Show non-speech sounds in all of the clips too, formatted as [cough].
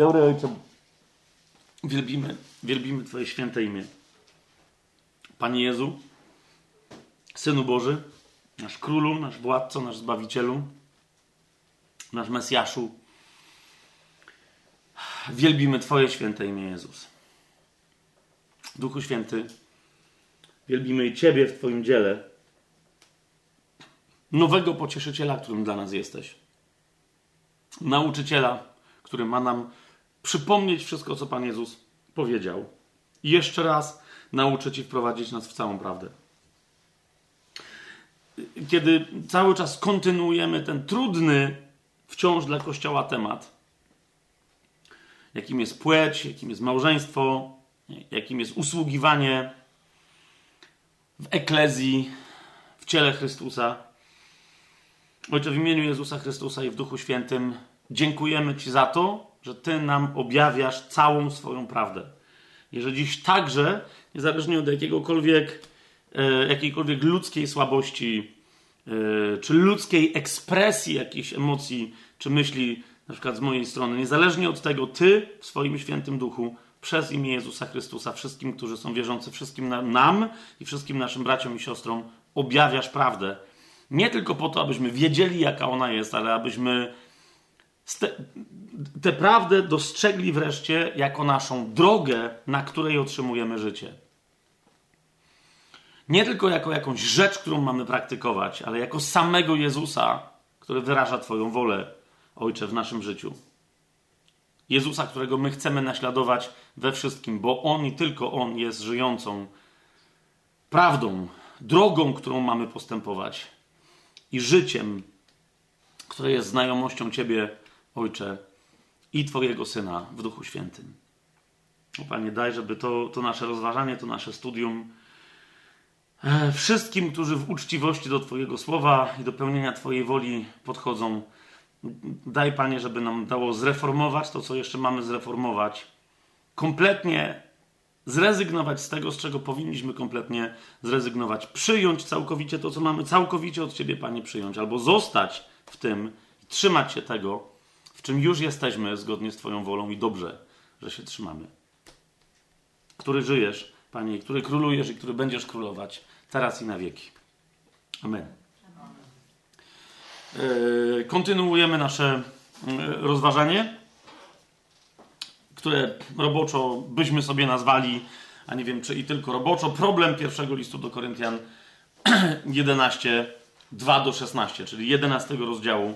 Dobry Ojcze, wielbimy, wielbimy Twoje święte imię. Panie Jezu, Synu Boży, nasz Królu, nasz Władco, nasz Zbawicielu, nasz Mesjaszu, wielbimy Twoje święte imię Jezus. Duchu Święty, wielbimy i Ciebie w Twoim dziele, nowego pocieszyciela, którym dla nas jesteś. Nauczyciela, który ma nam przypomnieć wszystko, co Pan Jezus powiedział. I jeszcze raz nauczyć i wprowadzić nas w całą prawdę. Kiedy cały czas kontynuujemy ten trudny wciąż dla Kościoła temat, jakim jest płeć, jakim jest małżeństwo, jakim jest usługiwanie w eklezji, w ciele Chrystusa. Ojcze, w imieniu Jezusa Chrystusa i w Duchu Świętym dziękujemy Ci za to, że Ty nam objawiasz całą swoją prawdę. I że dziś także, niezależnie od jakiegokolwiek, e, jakiejkolwiek ludzkiej słabości, e, czy ludzkiej ekspresji jakichś emocji, czy myśli, na przykład z mojej strony, niezależnie od tego, Ty w swoim świętym duchu, przez imię Jezusa Chrystusa, wszystkim, którzy są wierzący, wszystkim nam i wszystkim naszym braciom i siostrom, objawiasz prawdę. Nie tylko po to, abyśmy wiedzieli, jaka ona jest, ale abyśmy tę prawdę dostrzegli wreszcie jako naszą drogę, na której otrzymujemy życie. Nie tylko jako jakąś rzecz, którą mamy praktykować, ale jako samego Jezusa, który wyraża Twoją wolę, Ojcze, w naszym życiu. Jezusa, którego my chcemy naśladować we wszystkim, bo On i tylko On jest żyjącą prawdą, drogą, którą mamy postępować i życiem, które jest znajomością Ciebie, Ojcze, i Twojego Syna w Duchu Świętym. O Panie, daj, żeby to, to nasze rozważanie, to nasze studium e, wszystkim, którzy w uczciwości do Twojego słowa i do pełnienia Twojej woli podchodzą, daj, Panie, żeby nam dało zreformować to, co jeszcze mamy zreformować, kompletnie zrezygnować z tego, z czego powinniśmy kompletnie zrezygnować, przyjąć całkowicie to, co mamy całkowicie od Ciebie, Panie, przyjąć, albo zostać w tym, trzymać się tego, w czym już jesteśmy zgodnie z Twoją wolą i dobrze, że się trzymamy. Który żyjesz, Panie, który królujesz i który będziesz królować teraz i na wieki. Amen. Yy, kontynuujemy nasze yy, rozważanie, które roboczo byśmy sobie nazwali, a nie wiem czy i tylko roboczo, problem pierwszego listu do Koryntian [clears throat] 11, 2 do 16, czyli 11 rozdziału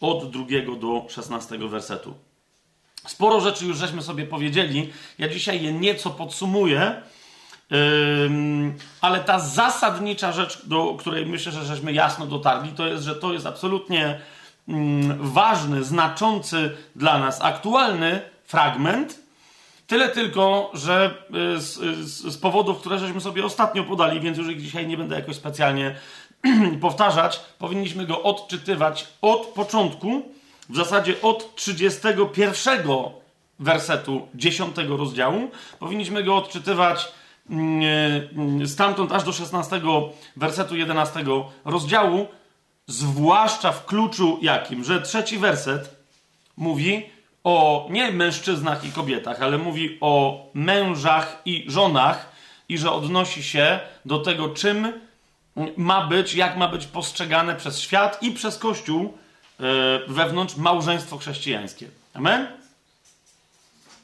od drugiego do 16 wersetu. Sporo rzeczy już żeśmy sobie powiedzieli. Ja dzisiaj je nieco podsumuję, ale ta zasadnicza rzecz, do której myślę, że żeśmy jasno dotarli, to jest, że to jest absolutnie ważny, znaczący dla nas, aktualny fragment. Tyle tylko, że yy, z, z, z, powodów, które żeśmy sobie ostatnio podali, więc już ich dzisiaj nie będę jakoś specjalnie [clears throat] powtarzać, powinniśmy go odczytywać od początku, w zasadzie od 31 wersetu 10 rozdziału. Powinniśmy go odczytywać mm, mm, stamtąd aż do 16 wersetu 11 rozdziału, zwłaszcza w kluczu jakim, że trzeci werset mówi o nie mężczyznach i kobietach, ale mówi o mężach i żonach i że odnosi się do tego, czym ma być, jak ma być postrzegane przez świat i przez Kościół e, wewnątrz małżeństwo chrześcijańskie. Amen?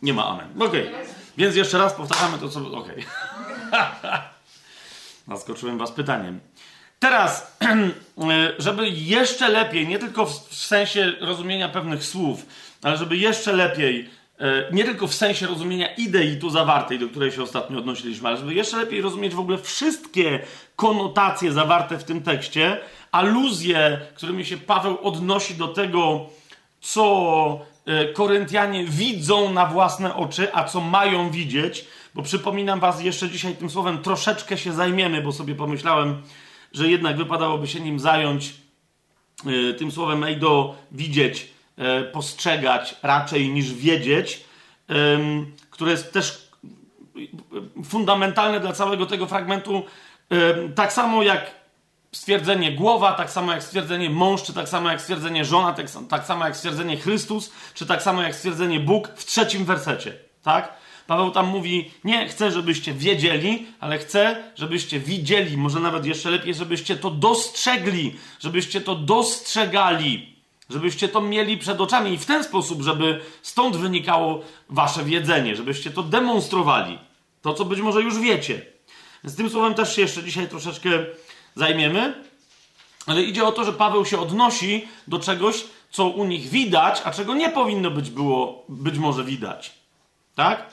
Nie ma amen. Okej. Okay. Więc jeszcze raz powtarzamy to, co... Okej. Okay. [laughs] Zaskoczyłem was pytaniem. Teraz, [clears throat] e, żeby jeszcze lepiej, nie tylko w sensie rozumienia pewnych słów, ale żeby jeszcze lepiej nie tylko w sensie rozumienia idei tu zawartej, do której się ostatnio odnosiliśmy, ale żeby jeszcze lepiej rozumieć w ogóle wszystkie konotacje zawarte w tym tekście, aluzje, którymi się Paweł odnosi do tego, co e, Koryntianie widzą na własne oczy, a co mają widzieć, bo przypominam was jeszcze dzisiaj tym słowem troszeczkę się zajmiemy, bo sobie pomyślałem, że jednak wypadałoby się nim zająć e, tym słowem ejdo widzieć. E, postrzegać raczej niż wiedzieć, które jest też fundamentalne dla całego tego fragmentu, tak samo jak stwierdzenie głowa, tak samo jak stwierdzenie mąż, czy tak samo jak stwierdzenie żona, tak, tak samo jak stwierdzenie Chrystus, czy tak samo jak stwierdzenie Bóg w trzecim wersecie. Tak? Paweł tam mówi: Nie chcę, żebyście wiedzieli, ale chcę, żebyście widzieli, może nawet jeszcze lepiej, żebyście to dostrzegli, żebyście to dostrzegali, żebyście to mieli przed oczami i w ten sposób, żeby stąd wynikało wasze wiedzenie, żebyście to demonstrowali. To, co być może już wiecie. Z tym słowem też się jeszcze dzisiaj troszeczkę zajmiemy, ale idzie o to, że Paweł się odnosi do czegoś, co u nich widać, a czego nie powinno być było, być może widać. Tak?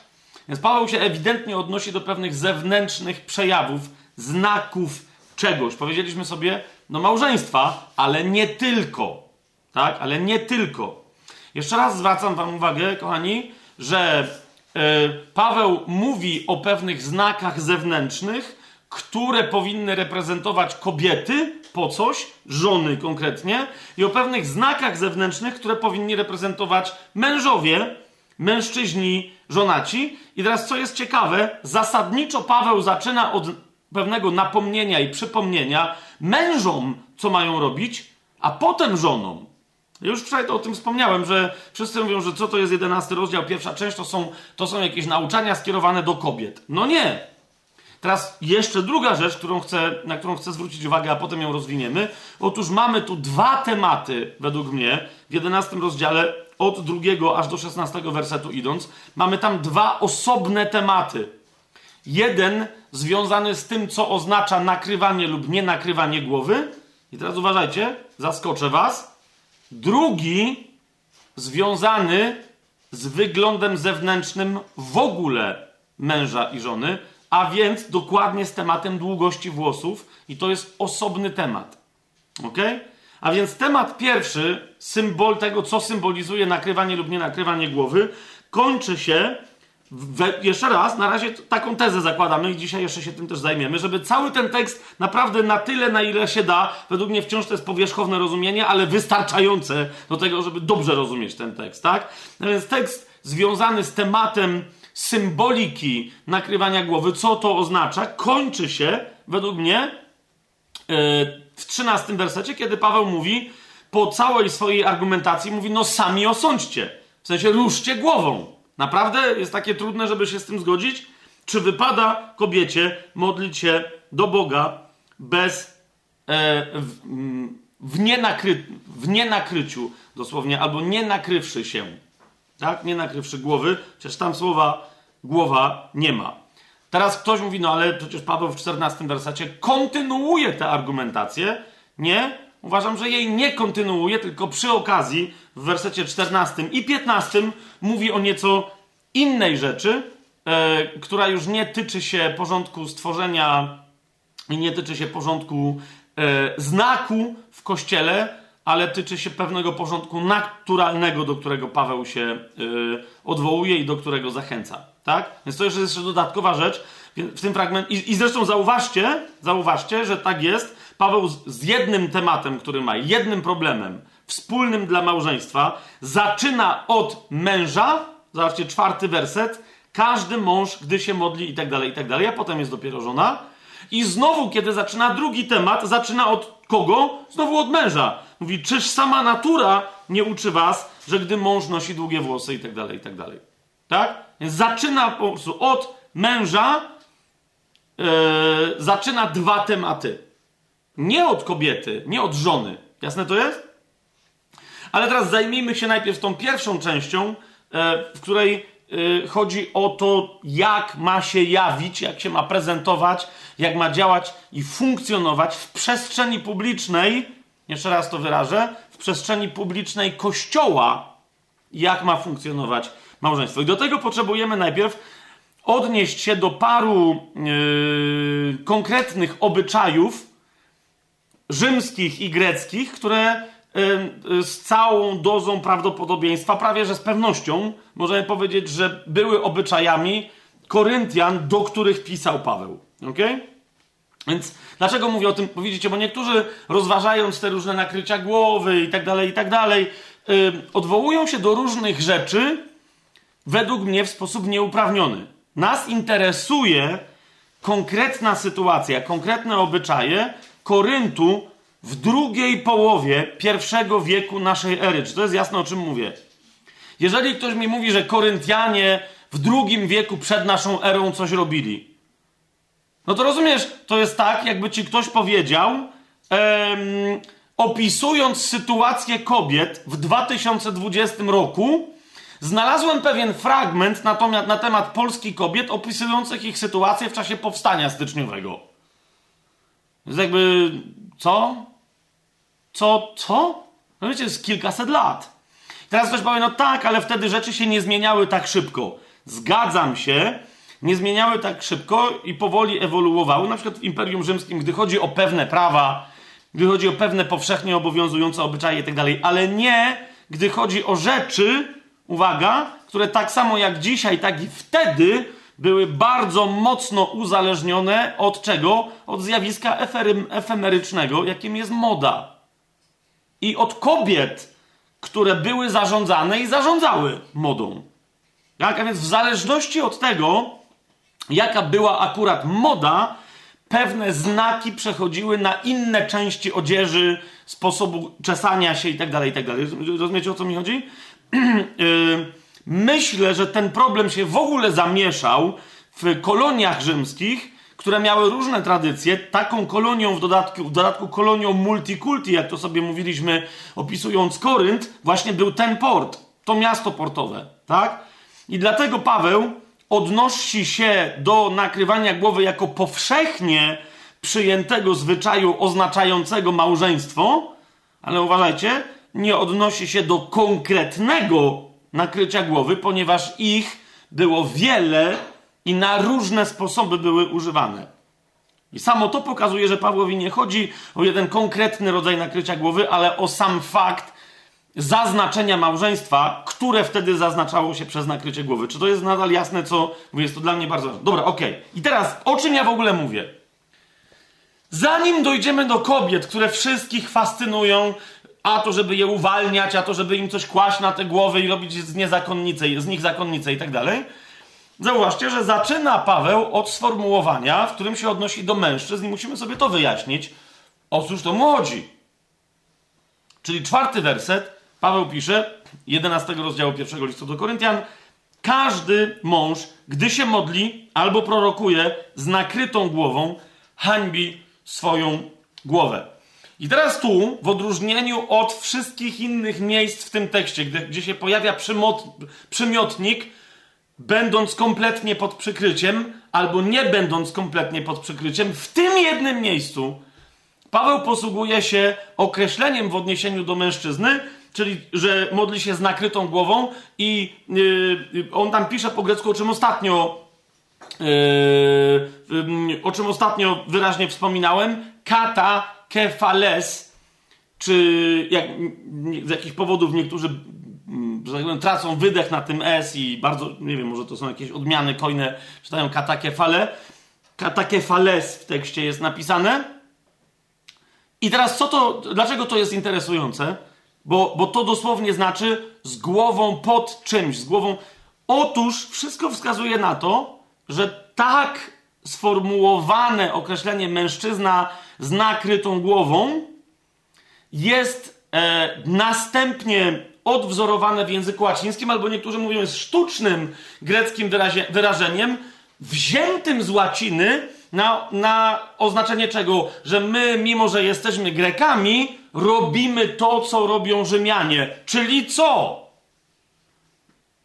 Więc Paweł się ewidentnie odnosi do pewnych zewnętrznych przejawów, znaków czegoś. Powiedzieliśmy sobie, no małżeństwa, ale nie tylko. Tak? Ale nie tylko. Jeszcze raz zwracam Wam uwagę, kochani, że yy, Paweł mówi o pewnych znakach zewnętrznych, które powinny reprezentować kobiety po coś, żony konkretnie, i o pewnych znakach zewnętrznych, które powinni reprezentować mężowie, mężczyźni, żonaci. I teraz, co jest ciekawe, zasadniczo Paweł zaczyna od pewnego napomnienia i przypomnienia mężom, co mają robić, a potem żonom. Już wczoraj to o tym wspomniałem, że wszyscy mówią, że co to jest jedenasty rozdział, pierwsza część, to są, to są jakieś nauczania skierowane do kobiet. No nie. Teraz jeszcze druga rzecz, którą chcę, na którą chcę zwrócić uwagę, a potem ją rozwiniemy. Otóż mamy tu dwa tematy, według mnie, w jedenastym rozdziale, od drugiego aż do szesnastego wersetu idąc. Mamy tam dwa osobne tematy. Jeden związany z tym, co oznacza nakrywanie lub nie nakrywanie głowy. I teraz uważajcie, zaskoczę was. Drugi związany z wyglądem zewnętrznym w ogóle męża i żony, a więc dokładnie z tematem długości włosów, i to jest osobny temat. Ok? A więc temat pierwszy, symbol tego, co symbolizuje nakrywanie lub nie nakrywanie głowy, kończy się. We, jeszcze raz, na razie taką tezę zakładamy i dzisiaj jeszcze się tym też zajmiemy, żeby cały ten tekst naprawdę na tyle, na ile się da, według mnie wciąż to jest powierzchowne rozumienie, ale wystarczające do tego, żeby dobrze rozumieć ten tekst, tak? No więc tekst związany z tematem symboliki nakrywania głowy, co to oznacza, kończy się, według mnie, yy, w 13 wersecie, kiedy Paweł mówi, po całej swojej argumentacji, mówi, no sami osądźcie. W sensie ruszcie głową. Naprawdę jest takie trudne, żeby się z tym zgodzić? Czy wypada kobiecie modlić się do Boga bez e, w, w, nienakry, w nienakryciu dosłownie, albo nie nakrywszy się? Tak? Nie nakrywszy głowy, chociaż tam słowa głowa nie ma. Teraz ktoś mówi, no ale przecież Paweł w 14 wersacie kontynuuje tę argumentację. Nie, uważam, że jej nie kontynuuje, tylko przy okazji w wersecie 14 i 15 mówi o nieco innej rzeczy, e, która już nie tyczy się porządku stworzenia i nie tyczy się porządku e, znaku w kościele, ale tyczy się pewnego porządku naturalnego, do którego Paweł się e, odwołuje i do którego zachęca. Tak? Więc to jest jeszcze dodatkowa rzecz w tym fragmencie. I, I, zresztą zauważcie, zauważcie, że tak jest. Paweł z, jednym tematem, który ma, jednym problemem, wspólnym dla małżeństwa, zaczyna od męża. Zobaczcie, czwarty werset. Każdy mąż, gdy się modli i tak dalej, i tak dalej, a potem jest dopiero żona. I znowu, kiedy zaczyna drugi temat, zaczyna od kogo? Znowu od męża. Mówi, czyż sama natura nie uczy was, że gdy mąż nosi długie włosy i tak dalej, i tak dalej. Tak? Więc zaczyna po prostu od męża, yy, zaczyna dwa tematy. Nie od kobiety, nie od żony. Jasne to jest? Ale teraz zajmijmy się najpierw tą pierwszą częścią, yy, w której yy, chodzi o to, jak ma się jawić, jak się ma prezentować, jak ma działać i funkcjonować w przestrzeni publicznej, jeszcze raz to wyrażę, w przestrzeni publicznej kościoła, jak ma funkcjonować małżeństwo. I do tego potrzebujemy najpierw odnieść się do paru yy, konkretnych obyczajów rzymskich i greckich, które z całą dozą prawdopodobieństwa, prawie że z pewnością, możemy powiedzieć, że były obyczajami Koryntian, do których pisał Paweł. Okay? Więc dlaczego mówię o tym? Bo widzicie, bo niektórzy rozważając te różne nakrycia głowy i tak dalej, i tak dalej, odwołują się do różnych rzeczy, według mnie w sposób nieuprawniony. Nas interesuje konkretna sytuacja, konkretne obyczaje Koryntu w drugiej połowie pierwszego wieku naszej ery. Czy to jest jasne, o czym mówię? Jeżeli ktoś mi mówi, że Koryntianie w drugim wieku przed naszą erą coś robili, no to rozumiesz, to jest tak, jakby ci ktoś powiedział, em, opisując sytuację kobiet w 2020 roku, znalazłem pewien fragment natomiast na temat polskich kobiet opisujących ich sytuację w czasie powstania styczniowego. Jest jakby, co? Co, co? No wiecie, jest kilkaset lat. Teraz ktoś powie, no tak, ale wtedy rzeczy się nie zmieniały tak szybko. Zgadzam się, nie zmieniały tak szybko i powoli ewoluowały. Na przykład w Imperium Rzymskim, gdy chodzi o pewne prawa, gdy chodzi o pewne powszechnie obowiązujące obyczaje itd., tak ale nie, gdy chodzi o rzeczy, uwaga, które tak samo jak dzisiaj, tak i wtedy były bardzo mocno uzależnione od czego? Od zjawiska efemerycznego, jakim jest moda. I od kobiet, które były zarządzane i zarządzały modą. Tak? A więc w zależności od tego, jaka była akurat moda, pewne znaki przechodziły na inne części odzieży, sposobu czesania się itd., tak itd. Tak Rozumiecie, o co mi chodzi? [clears throat] Myślę, że ten problem się w ogóle zamieszał w koloniach rzymskich, które miały różne tradycje. Taką kolonią w dodatku, w dodatku kolonią multikulti, jak to sobie mówiliśmy, opisując Korynt, właśnie był ten port, to miasto portowe, tak? I dlatego Paweł odnosi się do nakrywania głowy jako powszechnie przyjętego zwyczaju oznaczającego małżeństwo, ale uważajcie, nie odnosi się do konkretnego nakrycia głowy, ponieważ ich było wiele i na różne sposoby były używane. I samo to pokazuje, że Pawłowi nie chodzi o jeden konkretny rodzaj nakrycia głowy, ale o sam fakt zaznaczenia małżeństwa, które wtedy zaznaczało się przez nakrycie głowy. Czy to jest nadal jasne, co mówię? Jest to dla mnie bardzo ważne. Dobra, okej. Okay. I teraz, o czym ja w ogóle mówię? Zanim dojdziemy do kobiet, które wszystkich fascynują, a to, żeby je uwalniać, a to, żeby im coś kłaść na te głowy i robić z, niezakonnice, z nich zakonnice i tak dalej, Zauważcie, że zaczyna Paweł od sformułowania, w którym się odnosi do mężczyzn i musimy sobie to wyjaśnić. O cóż to młodzi? Czyli czwarty werset, Paweł pisze, 11 rozdziału pierwszego listu do Koryntian, każdy mąż, gdy się modli albo prorokuje z nakrytą głową, hańbi swoją głowę. I teraz tu, w odróżnieniu od wszystkich innych miejsc w tym tekście, gdzie, gdzie się pojawia przymot, przymiotnik, będąc kompletnie pod przykryciem, albo nie będąc kompletnie pod przykryciem, w tym jednym miejscu Paweł posługuje się określeniem w odniesieniu do mężczyzny, czyli że modli się z nakrytą głową i yy, on tam pisze po grecku, o czym ostatnio yy, o czym ostatnio wyraźnie wspominałem, kata kefales, czy jak, z jakichś powodów niektórzy Mm, że tak powiem, tracą wydech na tym S i bardzo, nie wiem, może to są jakieś odmiany kojne, czytają katakefale. Katakefales w tekście jest napisane. I teraz co to, dlaczego to jest interesujące? Bo, bo to dosłownie znaczy z głową pod czymś, z głową. Otóż wszystko wskazuje na to, że tak sformułowane określenie mężczyzna z nakrytą głową jest e, następnie odwzorowane w języku łacińskim, albo niektórzy mówią jest sztucznym greckim wyrazie, wyrażeniem, wziętym z łaciny na, na oznaczenie czego? Że my, mimo że jesteśmy Grekami, robimy to, co robią Rzymianie. Czyli co?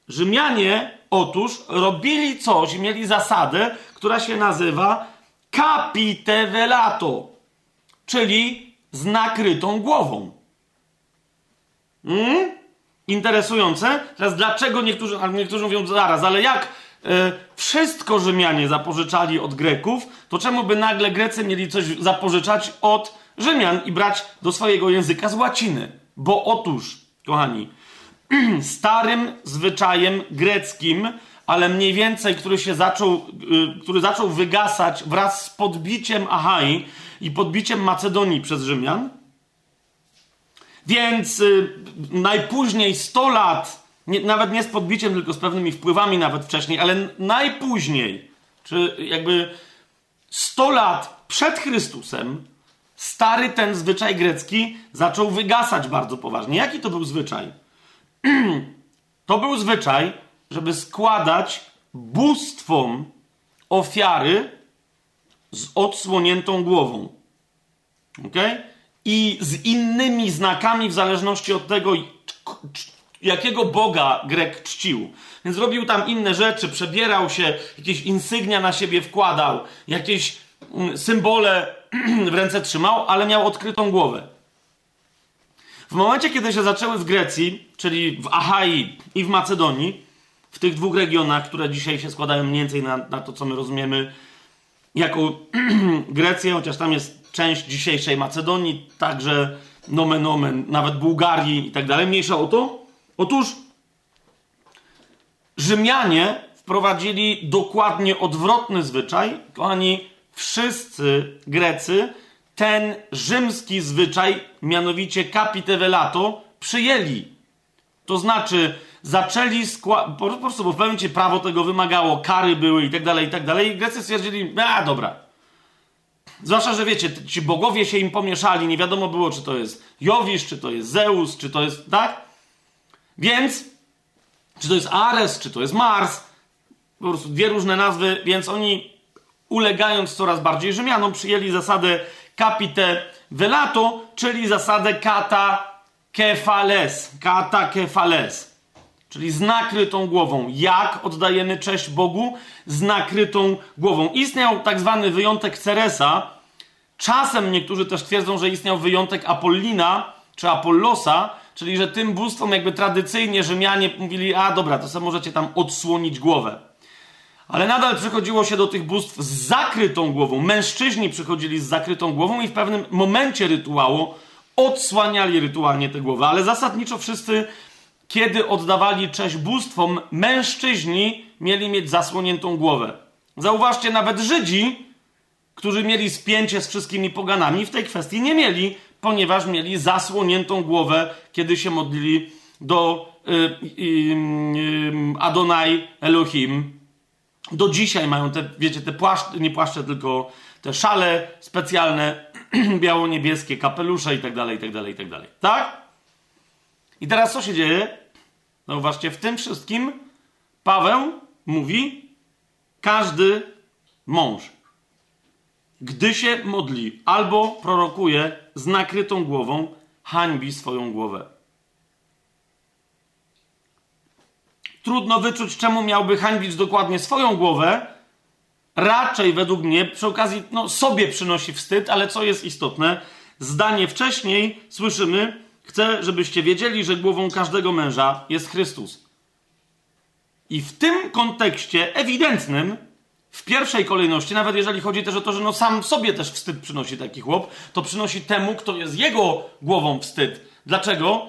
Rzymianie otóż robili coś, mieli zasadę, która się nazywa capite velato, czyli z nakrytą głową. Hmm? interesujące. Teraz dlaczego niektórzy, niektórzy mówią zaraz, ale jak e, wszystko Rzymianie zapożyczali od Greków, to czemu by nagle Grecy mieli coś zapożyczać od Rzymian i brać do swojego języka z łaciny? Bo otóż, kochani, [clears throat] starym zwyczajem greckim, ale mniej więcej, który się zaczął, y, który zaczął wygasać wraz z podbiciem Achai i podbiciem Macedonii przez Rzymian, więc y, najpóźniej 100 lat, nie, nawet nie z podbiciem, tylko z pewnymi wpływami nawet wcześniej, ale najpóźniej, czy jakby 100 lat przed Chrystusem, stary ten zwyczaj grecki zaczął wygasać bardzo poważnie. Jaki to był zwyczaj? [clears throat] to był zwyczaj, żeby składać bóstwom ofiary z odsłoniętą głową. Ok? I z innymi znakami w zależności od tego, jakiego Boga Grek czcił. Więc robił tam inne rzeczy, przebierał się, jakieś insygnia na siebie wkładał, jakieś mm, symbole [clears throat] w ręce trzymał, ale miał odkrytą głowę. W momencie, kiedy się zaczęły w Grecji, czyli w Achai i w Macedonii, w tych dwóch regionach, które dzisiaj się składają mniej więcej na, na to, co my rozumiemy jako [clears throat] Grecję, chociaż tam jest część dzisiejszej Macedonii, także nomen omen, nawet Bułgarii i tak dalej, mniejsza o to. Otóż Rzymianie wprowadzili dokładnie odwrotny zwyczaj. Kochani, wszyscy Grecy ten rzymski zwyczaj, mianowicie capite velato, przyjęli. To znaczy, zaczęli składać, po prostu, bo w pewnym prawo tego wymagało, kary były i tak dalej, i tak dalej. I Grecy stwierdzili, a dobra. Zwłaszcza, że wiecie, ci bogowie się im pomieszali, nie wiadomo było, czy to jest Jowisz, czy to jest Zeus, czy to jest, tak? Więc, czy to jest Ares, czy to jest Mars, po prostu dwie różne nazwy, więc oni ulegając coraz bardziej Rzymianom, przyjęli zasadę capite velato, czyli zasadę kata kefales. Kata kefales. Czyli z nakrytą głową. Jak oddajemy cześć Bogu? Z nakrytą głową. Istniał tak zwany wyjątek Ceresa. Czasem niektórzy też twierdzą, że istniał wyjątek Apollina czy Apollosa, czyli że tym bóstwom jakby tradycyjnie Rzymianie mówili, a dobra, to sobie możecie tam odsłonić głowę. Ale nadal przychodziło się do tych bóstw z zakrytą głową. Mężczyźni przychodzili z zakrytą głową i w pewnym momencie rytuału odsłaniali rytualnie te głowy. Ale zasadniczo wszyscy, kiedy oddawali cześć bóstwom, mężczyźni mieli mieć zasłoniętą głowę. Zauważcie, nawet Żydzi, którzy mieli spięcie z wszystkimi poganami, w tej kwestii nie mieli, ponieważ mieli zasłoniętą głowę, kiedy się modlili do y, y, y, Adonai Elohim, do dzisiaj mają te, wiecie, te płaszcze, nie płaszcze, tylko te szale specjalne, [clears throat] biało-niebieskie, kapelusze i tak dalej, i tak dalej, i teraz co się dzieje? No właśnie, w tym wszystkim Paweł mówi, każdy mąż, gdy się modli albo prorokuje z nakrytą głową, hańbi swoją głowę. trudno wyczuć, czemu miałby hańbić dokładnie swoją głowę. Raczej według mnie przy okazji no, sobie przynosi wstyd, ale co jest istotne, zdanie wcześniej słyszymy, chcę, żebyście wiedzieli, że głową każdego męża jest Chrystus. I w tym kontekście ewidentnym, w pierwszej kolejności, nawet jeżeli chodzi też o to, że no sam sobie też wstyd przynosi taki chłop, to przynosi temu, kto jest jego głową wstyd. Dlaczego?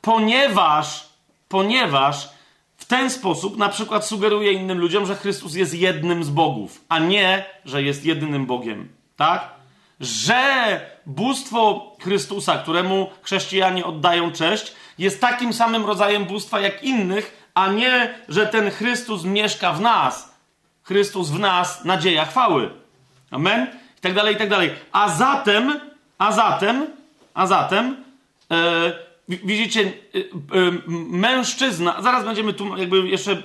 Ponieważ, ponieważ w ten sposób na przykład sugeruje innym ludziom, że Chrystus jest jednym z bogów, a nie, że jest jedynym Bogiem. Tak? Że bóstwo Chrystusa, któremu chrześcijanie oddają cześć, jest takim samym rodzajem bóstwa jak innych, a nie, że ten Chrystus mieszka w nas. Chrystus w nas, nadzieja chwały. Amen? I tak dalej, i tak dalej. A zatem, a zatem, a zatem, yy, Widzicie, y, y, mężczyzna, zaraz będziemy tu jakby jeszcze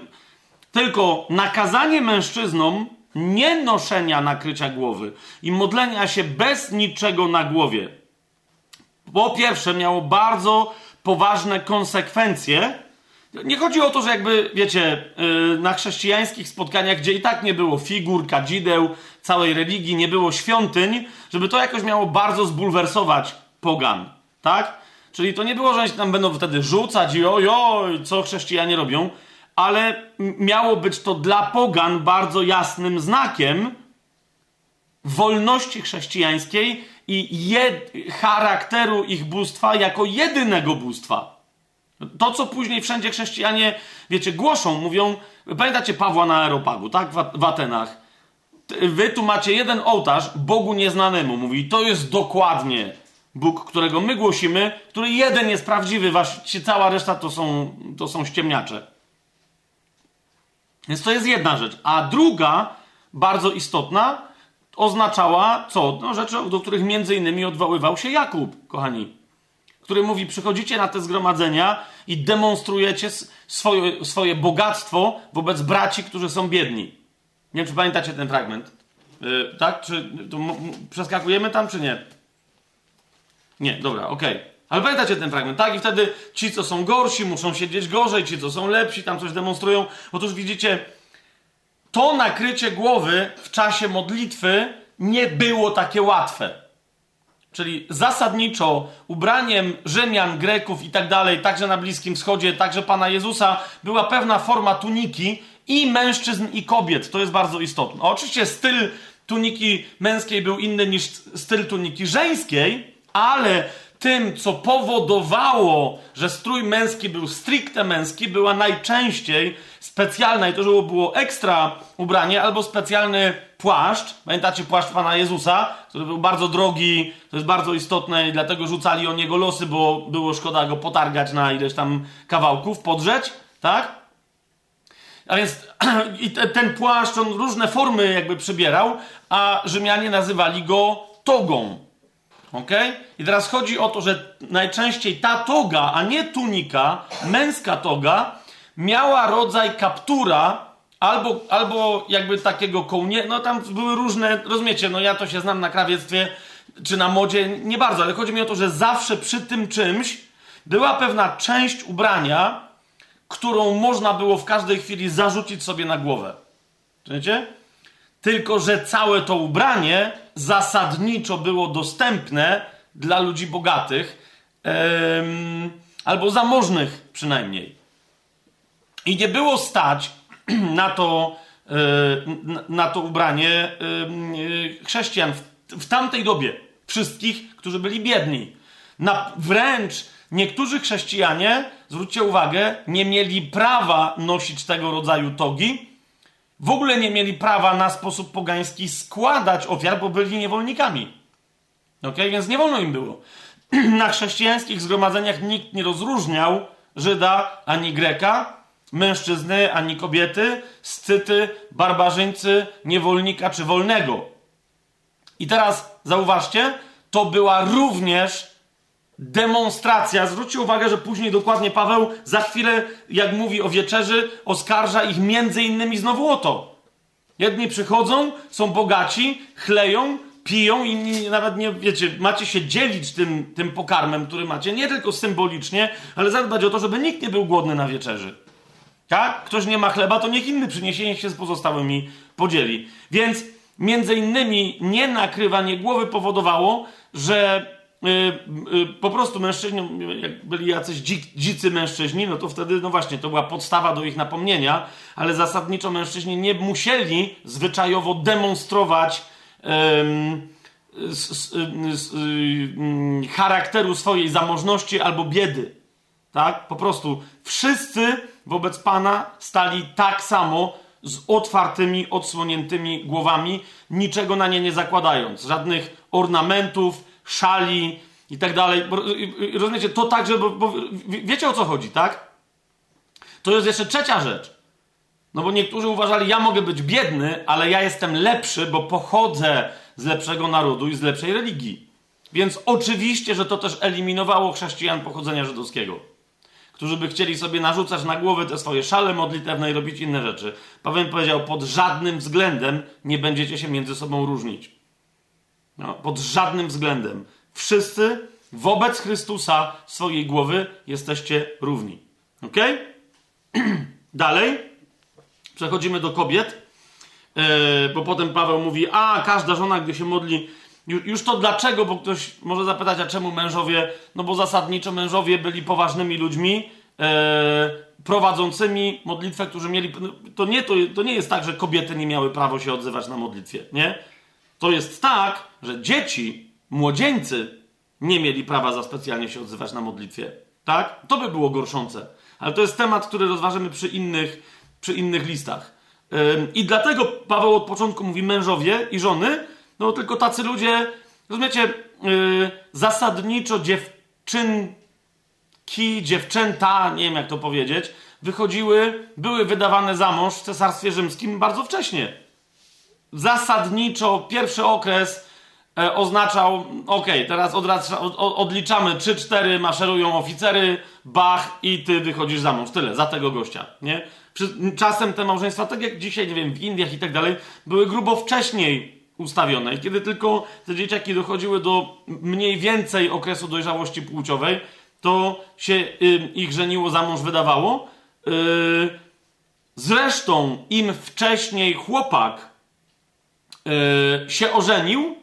tylko nakazanie mężczyznom nie noszenia nakrycia głowy i modlenia się bez niczego na głowie. Po pierwsze, miało bardzo poważne konsekwencje. Nie chodzi o to, że jakby, wiecie, y, na chrześcijańskich spotkaniach, gdzie i tak nie było figur, kadzideł, całej religii, nie było świątyń, żeby to jakoś miało bardzo zbulwersować pogan, tak? Czyli to nie było, że oni tam będą wtedy rzucać i ojoj, co chrześcijanie robią, ale miało być to dla pogan bardzo jasnym znakiem wolności chrześcijańskiej i charakteru ich bóstwa jako jedynego bóstwa. To, co później wszędzie chrześcijanie, wiecie, głoszą, mówią, pamiętacie Pawła na Aeropagu, tak, w Atenach. Wy tu macie jeden ołtarz Bogu nieznanemu. Mówi, to jest dokładnie Bóg, którego my głosimy, który jeden jest prawdziwy, właściwie cała reszta to są, to są ściemniacze. Więc to jest jedna rzecz. A druga, bardzo istotna, oznaczała co? No, rzeczy, do których między innymi odwoływał się Jakub, kochani. Który mówi, przychodzicie na te zgromadzenia i demonstrujecie swoje, swoje bogactwo wobec braci, którzy są biedni. Nie wiem, czy pamiętacie ten fragment. Yy, tak? Czy przeskakujemy tam, czy nie? Nie, dobra, okej. Okay. Ale pamiętacie ten fragment, tak? I wtedy ci, co są gorsi, muszą siedzieć gorzej, ci, co są lepsi, tam coś demonstrują. Otóż widzicie, to nakrycie głowy w czasie modlitwy nie było takie łatwe. Czyli zasadniczo ubraniem Rzymian, Greków i tak dalej, także na Bliskim Wschodzie, także Pana Jezusa, była pewna forma tuniki i mężczyzn, i kobiet. To jest bardzo istotne. Oczywiście styl tuniki męskiej był inny niż styl tuniki żeńskiej, ale tym, co powodowało, że strój męski był stricte męski, była najczęściej specjalna, i to, że było ekstra ubranie, albo specjalny płaszcz. Pamiętacie płaszcz Pana Jezusa, który był bardzo drogi, to jest bardzo istotne i dlatego rzucali o niego losy, bo było szkoda go potargać na ileś tam kawałków, podrzeć, tak? A więc [clears throat] i te, ten płaszcz, on różne formy jakby przybierał, a Rzymianie nazywali go togą. Ok? I teraz chodzi o to, że najczęściej ta toga, a nie tunika, męska toga, miała rodzaj kaptura albo, albo jakby takiego kołnie. No tam były różne, rozumiecie, no ja to się znam na krawiectwie czy na modzie, nie bardzo, ale chodzi mi o to, że zawsze przy tym czymś była pewna część ubrania, którą można było w każdej chwili zarzucić sobie na głowę. Wiecie? Tylko, że całe to ubranie zasadniczo było dostępne dla ludzi bogatych albo zamożnych przynajmniej. I nie było stać [clears throat] na to, e, na to ubranie e, chrześcijan w, tamtej dobie. Wszystkich, którzy byli biedni. Na, wręcz niektórzy chrześcijanie, zwróćcie uwagę, nie mieli prawa nosić tego rodzaju togi, w ogóle nie mieli prawa na sposób pogański składać ofiar, bo byli niewolnikami. Ok, więc nie wolno im było. [clears throat] Na chrześcijańskich zgromadzeniach nikt nie rozróżniał Żyda ani Greka, mężczyzny ani kobiety, scyty, barbarzyńcy, niewolnika czy wolnego. I teraz zauważcie, to była również demonstracja. Zwróćcie uwagę, że później dokładnie Paweł za chwilę, jak mówi o wieczerzy, oskarża ich między innymi znowu o to. Jedni przychodzą, są bogaci, chleją, piją, inni nawet nie, wiecie, macie się dzielić tym, tym pokarmem, który macie, nie tylko symbolicznie, ale zadbać o to, żeby nikt nie był głodny na wieczerzy. Tak? Ktoś nie ma chleba, to niech inny przyniesie, niech się z pozostałymi podzieli. Więc między innymi nie nakrywanie głowy powodowało, że po prostu mężczyźni, jak byli jacyś dzik, dzicy mężczyźni, no to wtedy, no właśnie, to była podstawa do ich napomnienia, ale zasadniczo mężczyźni nie musieli zwyczajowo demonstrować um, charakteru swojej zamożności albo biedy. Tak? Po prostu wszyscy wobec Pana stali tak samo z otwartymi, odsłoniętymi głowami, niczego na nie nie zakładając. Żadnych ornamentów, szali i tak dalej. Rozumiecie, to także, bo, bo wiecie o co chodzi, tak? To jest jeszcze trzecia rzecz. No bo niektórzy uważali, ja mogę być biedny, ale ja jestem lepszy, bo pochodzę z lepszego narodu i z lepszej religii. Więc oczywiście, że to też eliminowało chrześcijan pochodzenia żydowskiego, którzy by chcieli sobie narzucać na głowę te swoje szale modlitewne i robić inne rzeczy. Paweł powiedział, pod żadnym względem nie będziecie się między sobą różnić. No, pod żadnym względem. Wszyscy wobec Chrystusa swojej głowy jesteście równi. Ok? [clears throat] Dalej. Przechodzimy do kobiet, yy, bo potem Paweł mówi: A, każda żona, gdy się modli. Już to dlaczego, bo ktoś może zapytać, a czemu mężowie? No bo zasadniczo mężowie byli poważnymi ludźmi, yy, prowadzącymi modlitwę, którzy mieli. To nie, to, to nie jest tak, że kobiety nie miały prawo się odzywać na modlitwie, nie? To jest tak, że dzieci, młodzieńcy nie mieli prawa za specjalnie się odzywać na modlitwie. Tak? To by było gorszące. Ale to jest temat, który rozważymy przy innych, przy innych listach. I dlatego Paweł od początku mówi mężowie i żony, no tylko tacy ludzie, rozumiecie, yy, zasadniczo dziewczynki, dziewczęta, nie wiem jak to powiedzieć, wychodziły, były wydawane za mąż w Cesarstwie Rzymskim bardzo wcześnie. Zasadniczo pierwszy okres e, oznaczał, ok, teraz od, odliczamy 3-4, maszerują oficery, bach i ty wychodzisz za mąż. Tyle, za tego gościa, nie? Czasem te małżeństwa, tak jak dzisiaj, nie wiem, w Indiach i tak dalej, były grubo wcześniej ustawione. I kiedy tylko te dzieciaki dochodziły do mniej więcej okresu dojrzałości płciowej, to się y, ich żeniło za mąż wydawało. Y, zresztą im wcześniej chłopak y, się ożenił,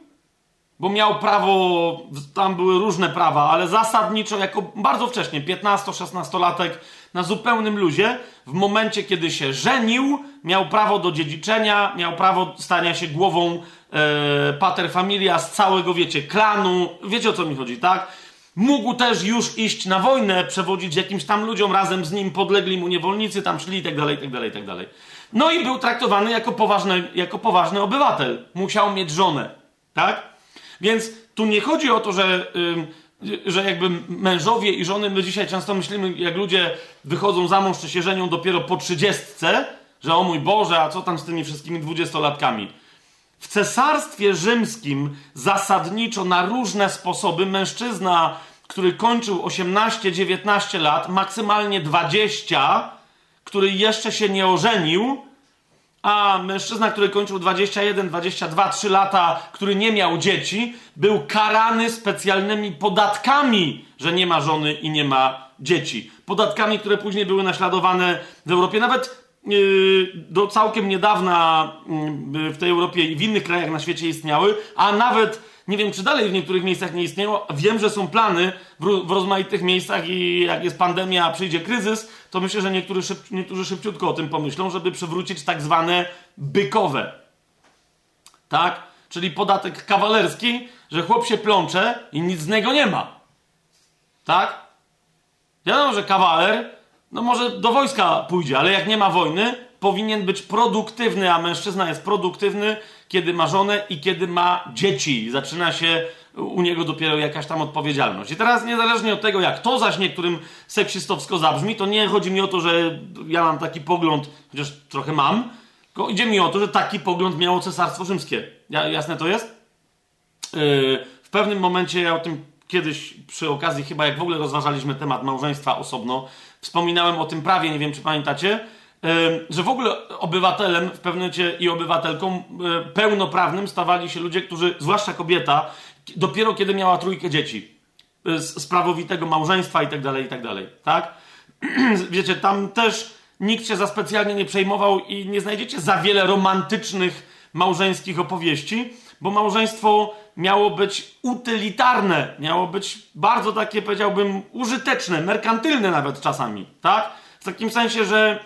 bo miał prawo, tam były różne prawa, ale zasadniczo jako bardzo wcześnie, 15-16 latek, na zupełnym luzie, w momencie kiedy się żenił, miał prawo do dziedziczenia, miał prawo stania się głową e, pater familia z całego, wiecie, klanu, wiecie o co mi chodzi, tak? Mógł też już iść na wojnę, przewodzić jakimś tam ludziom, razem z nim podlegli mu niewolnicy, tam szli i tak dalej, tak dalej, tak dalej. No i był traktowany jako poważny, jako poważny obywatel. Musiał mieć żonę, tak? Więc tu nie chodzi o to, że, że jakby mężowie i żony, my dzisiaj często myślimy, jak ludzie wychodzą za mąż czy się żenią dopiero po trzydziestce, że o mój Boże, a co tam z tymi wszystkimi dwudziestolatkami? W cesarstwie rzymskim zasadniczo na różne sposoby mężczyzna, który kończył 18-19 lat, maksymalnie 20, który jeszcze się nie ożenił, a mężczyzna, który kończył 21, 22, 3 lata, który nie miał dzieci, był karany specjalnymi podatkami, że nie ma żony i nie ma dzieci. Podatkami, które później były naśladowane w Europie. Nawet yy, do całkiem niedawna yy, w tej Europie i w innych krajach na świecie istniały, a nawet nie wiem, czy dalej w niektórych miejscach nie istnieją. Wiem, że są plany w, w rozmaitych miejscach i jak jest pandemia, przyjdzie kryzys, to myślę, że niektórzy, szyb, niektórzy szybciutko o tym pomyślą, żeby przywrócić tak zwane bykowe. Tak? Czyli podatek kawalerski, że chłop się plącze i nic z niego nie ma. Tak? Wiadomo, że kawaler, no może do wojska pójdzie, ale jak nie ma wojny, powinien być produktywny, a mężczyzna jest produktywny, kiedy ma żonę i kiedy ma dzieci. Zaczyna się u niego dopiero jakaś tam odpowiedzialność. I teraz niezależnie od tego, jak to zaś niektórym seksistowsko zabrzmi, to nie chodzi mi o to, że ja mam taki pogląd, chociaż trochę mam, tylko idzie mi o to, że taki pogląd miało Cesarstwo Rzymskie. Ja, jasne to jest? Yy, w pewnym momencie ja o tym kiedyś przy okazji, chyba jak w ogóle rozważaliśmy temat małżeństwa osobno, wspominałem o tym prawie, nie wiem czy pamiętacie, że w ogóle obywatelem w pewnym momencie i obywatelką pełnoprawnym stawali się ludzie, którzy, zwłaszcza kobieta, dopiero kiedy miała trójkę dzieci, z prawowitego małżeństwa i tak dalej, i tak dalej, tak? [clears throat] Wiecie, tam też nikt się za specjalnie nie przejmował i nie znajdziecie za wiele romantycznych małżeńskich opowieści, bo małżeństwo miało być utylitarne, miało być bardzo takie, powiedziałbym, użyteczne, merkantylne nawet czasami, tak? W takim sensie, że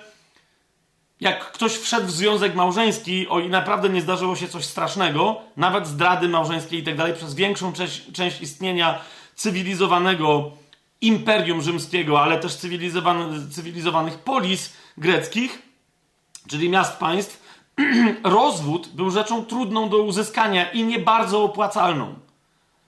jak ktoś wszedł w związek małżeński, o i naprawdę nie zdarzyło się coś strasznego, nawet zdrady małżeńskie i tak dalej, przez większą część, część istnienia cywilizowanego imperium rzymskiego, ale też cywilizowanych polis greckich, czyli miast państw, [clears throat] rozwód był rzeczą trudną do uzyskania i nie bardzo opłacalną.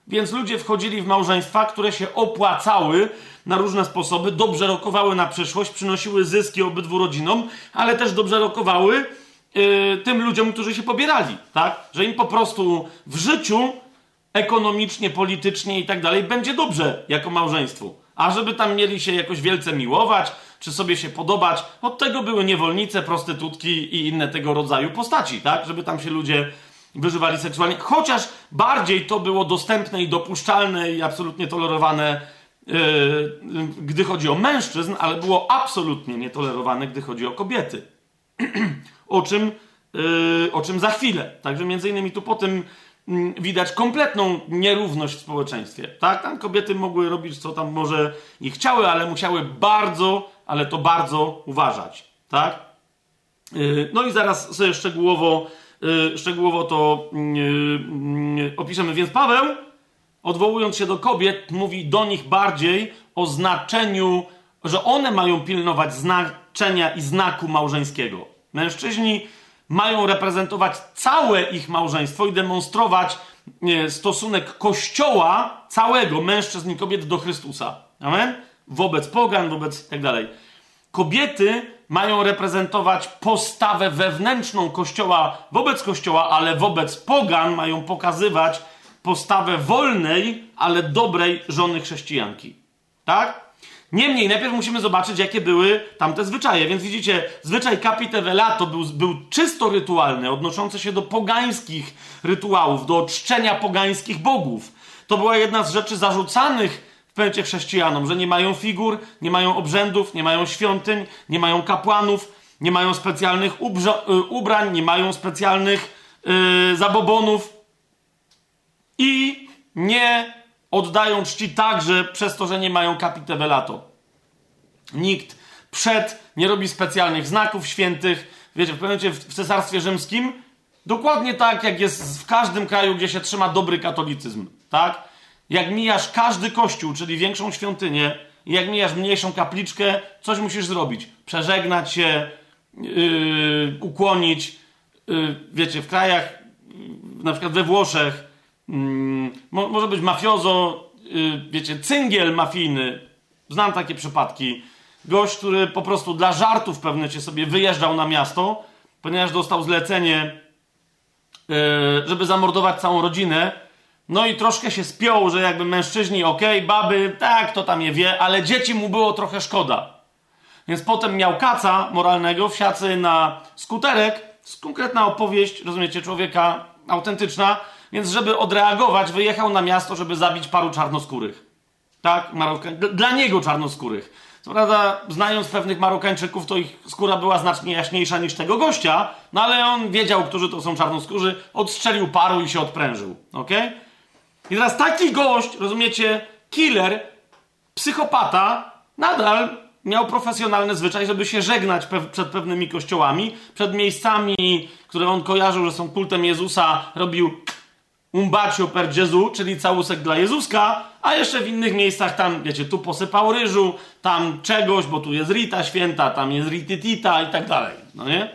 Więc ludzie wchodzili w małżeństwa, które się opłacały na różne sposoby, dobrze rokowały na przyszłość, przynosiły zyski obydwu rodzinom, ale też dobrze rokowały yy, tym ludziom, którzy się pobierali, tak? Że im po prostu w życiu ekonomicznie, politycznie i tak dalej będzie dobrze jako małżeństwu. A żeby tam mieli się jakoś wielce miłować, czy sobie się podobać, od tego były niewolnice, prostytutki i inne tego rodzaju postaci, tak? Żeby tam się ludzie wyżywali seksualnie, chociaż bardziej to było dostępne i dopuszczalne i absolutnie tolerowane, gdy chodzi o mężczyzn, ale było absolutnie nietolerowane, gdy chodzi o kobiety. [clears throat] o, czym, yy, o czym za chwilę. Także między innymi tu po tym yy, widać kompletną nierówność w społeczeństwie. Tak? Tam kobiety mogły robić, co tam może i chciały, ale musiały bardzo, ale to bardzo uważać. Tak? Y, no i zaraz sobie szczegółowo szczegółowo to y, y, opiszemy. Więc Paweł, odwołując się do kobiet, mówi do nich bardziej o znaczeniu, że one mają pilnować znaczenia i znaku małżeńskiego. Mężczyźni mają reprezentować całe ich małżeństwo i demonstrować stosunek kościoła całego mężczyzn i kobiet do Chrystusa. Amen? Wobec pogan, wobec tak dalej. Kobiety mają reprezentować postawę wewnętrzną Kościoła wobec Kościoła, ale wobec pogan mają pokazywać postawę wolnej, ale dobrej żony chrześcijanki. Tak? Niemniej, najpierw musimy zobaczyć, jakie były tamte zwyczaje. Więc widzicie, zwyczaj capitevelato był, był czysto rytualny, odnoszący się do pogańskich rytuałów, do czczenia pogańskich bogów. To była jedna z rzeczy zarzucanych w pewnie chrześcijanom, że nie mają figur, nie mają obrzędów, nie mają świątyń, nie mają kapłanów, nie mają specjalnych y, ubrań, nie mają specjalnych yy, zabobonów i nie oddają czci także przez to, że nie mają capitevelato. Nikt przed nie robi specjalnych znaków świętych. Wiecie, w pewnym w Cesarstwie Rzymskim dokładnie tak, jak jest w każdym kraju, gdzie się trzyma dobry katolicyzm, tak? Jak mijasz każdy kościół, czyli większą świątynię, jak mijasz mniejszą kapliczkę, coś musisz zrobić. Przeżegnać się, yy, ukłonić. Yy, wiecie, w krajach, na przykład we Włoszech, może być mafiozo, y, wiecie, cyngiel mafijny. Znam takie przypadki. Gość, który po prostu dla żartów pewnie cię sobie wyjeżdżał na miasto, ponieważ dostał zlecenie, y, żeby zamordować całą rodzinę. No i troszkę się spiął, że jakby mężczyźni, okej, okay, baby, tak, to tam je wie, ale dzieci mu było trochę szkoda. Więc potem miał kaca moralnego, wsiacy na skuterek, konkretna opowieść, rozumiecie, człowieka autentyczna, więc żeby odreagować, wyjechał na miasto, żeby zabić paru czarnoskórych. Tak? Dla niego czarnoskórych. Co prawda, znając pewnych Marokańczyków, to ich skóra była znacznie jaśniejsza niż tego gościa, no ale on wiedział, którzy to są czarnoskórzy, odstrzelił paru i się odprężył. ok? I teraz taki gość, rozumiecie, killer, psychopata, nadal miał profesjonalny zwyczaj, żeby się żegnać pe przed pewnymi kościołami, przed miejscami, które on kojarzył, że są kultem Jezusa, robił un bacio per Gesù, czyli całusek dla Jezuska, a jeszcze w innych miejscach tam, wiecie, tu posypał ryżu, tam czegoś, bo tu jest Rita święta, tam jest Rititita i tak dalej, no nie?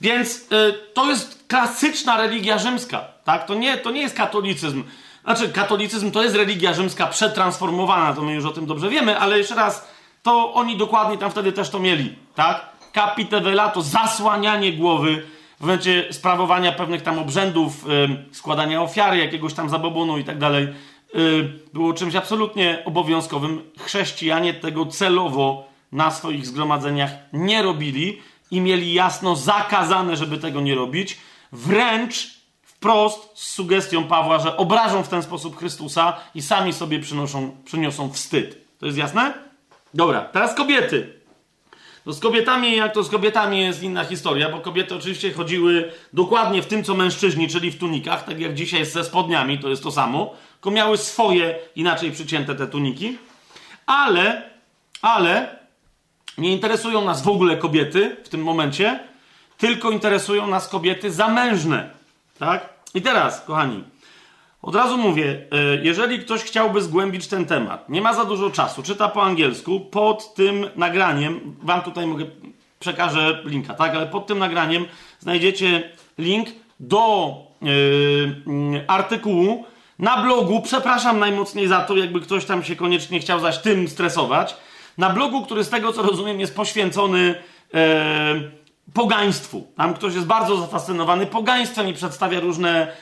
Więc y, to jest klasyczna religia rzymska, tak? To nie, to nie jest katolicyzm. Znaczy, katolicyzm to jest religia rzymska przetransformowana, to my już o tym dobrze wiemy, ale jeszcze raz, to oni dokładnie tam wtedy też to mieli, tak? Capite velato, zasłanianie głowy, w momencie sprawowania pewnych tam obrzędów, składania ofiary, jakiegoś tam zabobonu i tak dalej, było czymś absolutnie obowiązkowym. Chrześcijanie tego celowo na swoich zgromadzeniach nie robili i mieli jasno zakazane, żeby tego nie robić. Wręcz wprost z sugestią Pawła, że obrażą w ten sposób Chrystusa i sami sobie przynoszą, przyniosą wstyd. To jest jasne? Dobra, teraz kobiety. No z kobietami, jak to z kobietami jest inna historia, bo kobiety oczywiście chodziły dokładnie w tym, co mężczyźni, czyli w tunikach, tak jak dzisiaj ze spodniami, to jest to samo, tylko miały swoje inaczej przycięte te tuniki, ale, ale nie interesują nas w ogóle kobiety w tym momencie, tylko interesują nas kobiety zamężne, tak? I teraz, kochani, od razu mówię, e, jeżeli ktoś chciałby zgłębić ten temat, nie ma za dużo czasu, czyta po angielsku, pod tym nagraniem, wam tutaj mogę, przekażę linka, tak, ale pod tym nagraniem znajdziecie link do yy, artykułu na blogu, przepraszam najmocniej za to, jakby ktoś tam się koniecznie chciał zaś tym stresować, na blogu, który z tego co rozumiem jest poświęcony yy, pogaństwu. Tam ktoś jest bardzo zafascynowany pogaństwem i przedstawia różne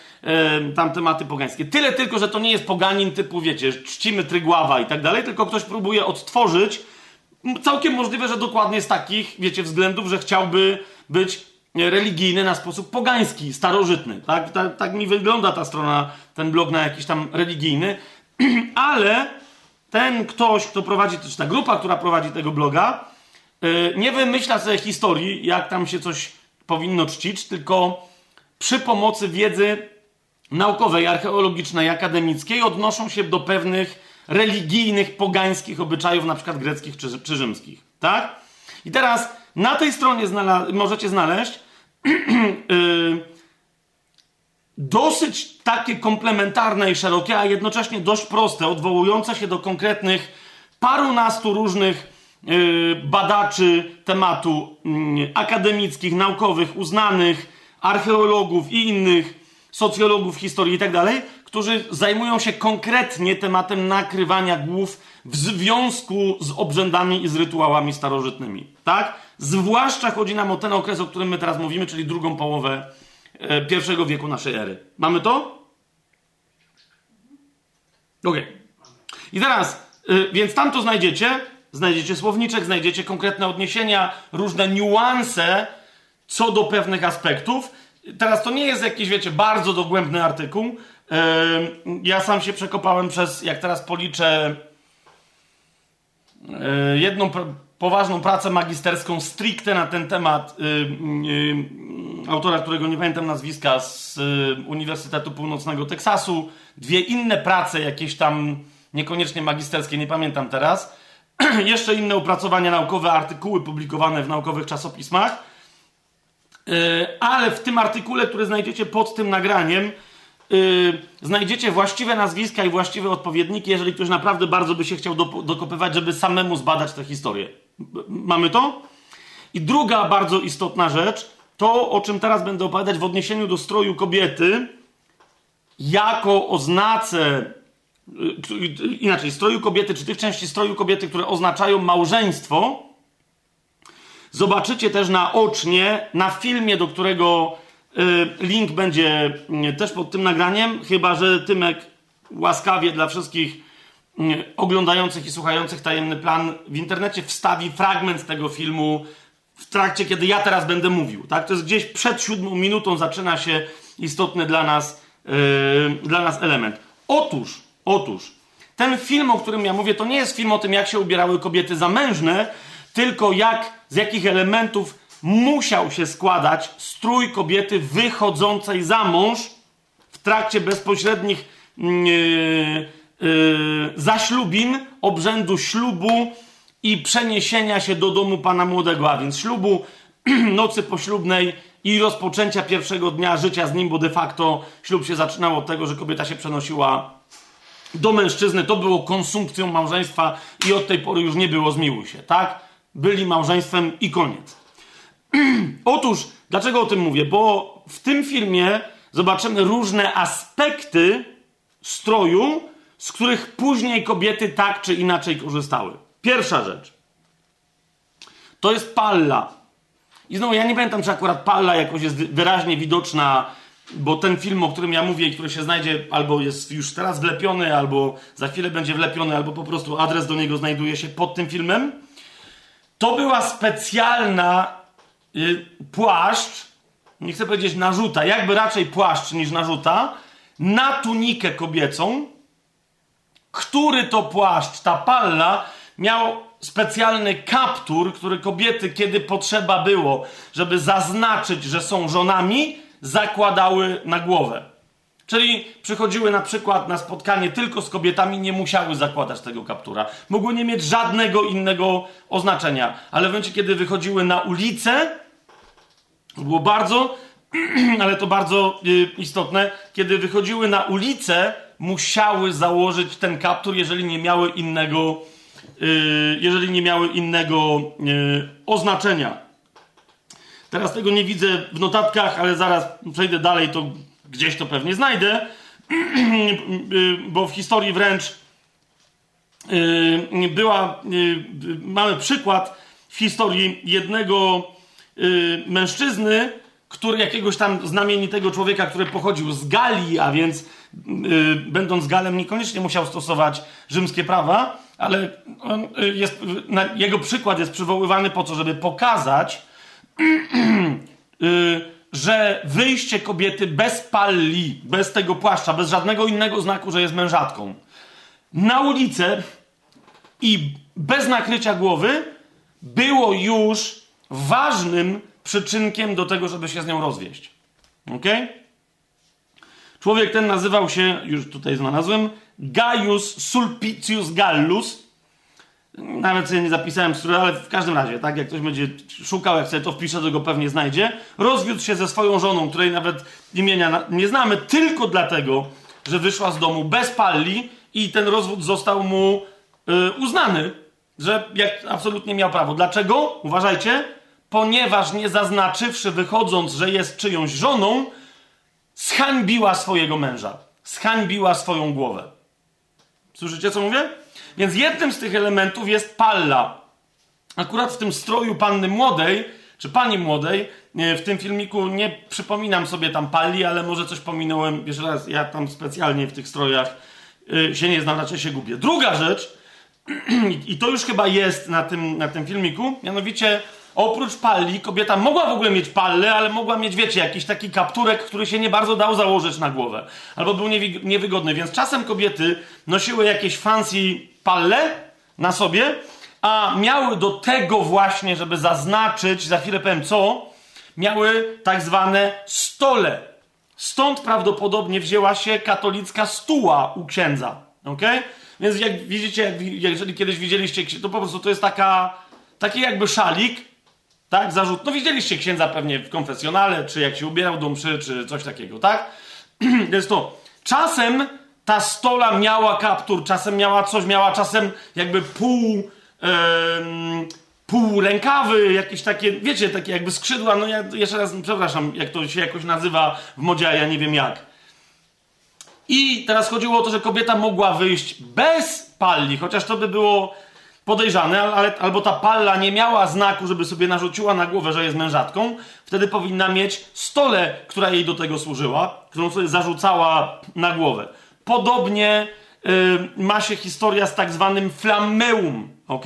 tam tematy pogańskie. Tyle tylko, że to nie jest poganin typu, wiecie, czcimy Trygława i tak dalej, tylko ktoś próbuje odtworzyć. Całkiem możliwe, że dokładnie z takich, wiecie, względów, że chciałby być religijny na sposób pogański, starożytny. Tak, tak, tak mi wygląda ta strona, ten blog na jakiś tam religijny, [clears throat] ale ten ktoś, kto prowadzi, czy ta grupa, która prowadzi tego bloga, yy, nie wymyśla sobie historii, jak tam się coś powinno czcić, tylko przy pomocy wiedzy naukowej, archeologicznej, akademickiej odnoszą się do pewnych religijnych, pogańskich obyczajów, na przykład greckich czy, czy rzymskich. Tak? I teraz na tej stronie znala możecie znaleźć yy, [clears throat] dosyć takie komplementarne i szerokie, a jednocześnie dość proste, odwołujące się do konkretnych parunastu różnych yy, badaczy tematu yy, akademickich, naukowych, uznanych, archeologów i innych socjologów historii i tak dalej, którzy zajmują się konkretnie tematem nakrywania głów w związku z obrzędami i z rytuałami starożytnymi. Tak? Zwłaszcza chodzi nam o ten okres, o którym my teraz mówimy, czyli drugą połowę e, pierwszego wieku naszej ery. Mamy to? Ok. I teraz, y, więc tam to znajdziecie, znajdziecie słowniczek, znajdziecie konkretne odniesienia, różne niuanse co do pewnych aspektów. Teraz to nie jest jakiś, wiecie, bardzo dogłębny artykuł. Y, ja sam się przekopałem przez, jak teraz policzę, y, jedną poważną pracę magisterską stricte na ten temat autora, którego nie pamiętam nazwiska, z Uniwersytetu Północnego Teksasu, dwie inne prace, jakieś tam niekoniecznie magisterskie, nie pamiętam teraz, [clears throat] jeszcze inne opracowania naukowe, artykuły publikowane w naukowych czasopismach, yy, ale w tym artykule, który znajdziecie pod tym nagraniem, yy, znajdziecie właściwe nazwiska i właściwe odpowiedniki, jeżeli ktoś naprawdę bardzo by się chciał dokopywać, żeby samemu zbadać tę historię. Mamy to? I druga bardzo istotna rzecz, to o czym teraz będę opowiadać w odniesieniu do stroju kobiety, jako oznace, y, inaczej, stroju kobiety, czy tych części stroju kobiety, które oznaczają małżeństwo, zobaczycie też naocznie na filmie, do którego y, link będzie y, też pod tym nagraniem, chyba że Tymek łaskawie dla wszystkich oglądających i słuchających tajemny plan w internecie wstawi fragment tego filmu w trakcie, kiedy ja teraz będę mówił. Tak? To jest gdzieś przed siódmą minutą zaczyna się istotny dla nas Yy, dla nas element. Otóż, otóż, ten film, o którym ja mówię, to nie jest film o tym, jak się ubierały kobiety zamężne, tylko jak, z jakich elementów musiał się składać strój kobiety wychodzącej za mąż w trakcie bezpośrednich yy, yy, zaślubin, obrzędu ślubu i przeniesienia się do domu pana młodego, a więc ślubu, [clears throat] nocy poślubnej i rozpoczęcia pierwszego dnia życia z nim, bo de facto ślub się zaczynał od tego, że kobieta się przenosiła do mężczyzny. To było konsumpcją małżeństwa i od tej pory już nie było zmiłuj się, tak? Byli małżeństwem i koniec. [clears throat] Otóż, dlaczego o tym mówię? Bo w tym filmie zobaczymy różne aspekty stroju, z których później kobiety tak czy inaczej korzystały. Pierwsza rzecz. To jest palla. I znowu, ja nie pamiętam, czy akurat palla jakoś jest wyraźnie widoczna, bo ten film, o którym ja mówię, który się znajdzie, albo jest już teraz wlepiony, albo za chwilę będzie wlepiony, albo po prostu adres do niego znajduje się pod tym filmem. To była specjalna y, płaszcz, nie chcę powiedzieć narzuta, jakby raczej płaszcz niż narzuta, na tunikę kobiecą, który to płaszcz, ta palla, miał specjalny kaptur, który kobiety, kiedy potrzeba było, żeby zaznaczyć, że są żonami, zakładały na głowę. Czyli przychodziły na przykład na spotkanie tylko z kobietami, nie musiały zakładać tego kaptura. Mogły nie mieć żadnego innego oznaczenia. Ale w momencie, kiedy wychodziły na ulicę, było bardzo, [clears throat] ale to bardzo y, istotne, kiedy wychodziły na ulicę, musiały założyć ten kaptur, jeżeli nie miały innego Y, jeżeli nie miały innego y, oznaczenia. Teraz tego nie widzę w notatkach, ale zaraz przejdę dalej, to gdzieś to pewnie znajdę, y, [clears throat] bo w historii wręcz była, mamy przykład w historii jednego mężczyzny, który jakiegoś tam znamienitego człowieka, który pochodził z Galii, a więc będąc Galem niekoniecznie musiał stosować rzymskie prawa, ale y, jest, jego przykład jest przywoływany po to, żeby pokazać, [clears throat] y, że wyjście kobiety bez palli, bez tego płaszcza, bez żadnego innego znaku, że jest mężatką, na ulicę i bez nakrycia głowy było już ważnym przyczynkiem do tego, żeby się z nią rozwieść. Ok? Człowiek ten nazywał się, już tutaj znalazłem, Gaius Sulpicius Gallus. Nawet sobie nie zapisałem, ale w każdym razie, tak, jak ktoś będzie szukał, jak sobie to wpisze, to go pewnie znajdzie. Rozwiódł się ze swoją żoną, której nawet imienia nie znamy, tylko dlatego, że wyszła z domu bez palli i ten rozwód został mu yy, uznany, że jak absolutnie miał prawo. Dlaczego? Uważajcie, ponieważ nie zaznaczywszy wychodząc, że jest czyjąś żoną, zhańbiła swojego męża, zhańbiła swoją głowę. Słyszycie, co mówię? Więc jednym z tych elementów jest palla. Akurat w tym stroju panny młodej, czy pani młodej, w tym filmiku nie przypominam sobie tam palli, ale może coś pominąłem. Jeszcze raz, ja tam specjalnie w tych strojach y, się nie znam, raczej się gubię. Druga rzecz, [clears throat] i to już chyba jest na tym, na tym filmiku, mianowicie oprócz palli kobieta mogła w ogóle mieć pallę, ale mogła mieć, wiecie, jakiś taki kapturek, który się nie bardzo dał założyć na głowę. Albo był niewygodny, więc czasem kobiety nosiły jakieś fancy palle na sobie, a miały do tego właśnie, żeby zaznaczyć, za chwilę powiem co, miały tak zwane stole. Stąd prawdopodobnie wzięła się katolicka stuła u księdza. ok? Więc jak widzicie, jeżeli kiedyś widzieliście, to po prostu to jest taka, taki jakby szalik, tak? Zarzut. No widzieliście księdza pewnie w konfesjonale, czy jak się ubierał do mszy, czy coś takiego, tak? [clears throat] Więc to czasem ta stola miała kaptur, czasem miała coś, miała czasem jakby pół pół rękawy, jakieś takie, wiecie, takie jakby skrzydła, no ja jeszcze raz, przepraszam, jak to się jakoś nazywa w modzie, ja nie wiem jak. I teraz chodziło o to, że kobieta mogła wyjść bez palli, chociaż to by było podejrzane, ale, albo ta palla nie miała znaku, żeby sobie narzuciła na głowę, że jest mężatką, wtedy powinna mieć stole, która jej do tego służyła, którą sobie zarzucała na głowę. Podobnie yy, ma się historia z tak zwanym flammeum, ok?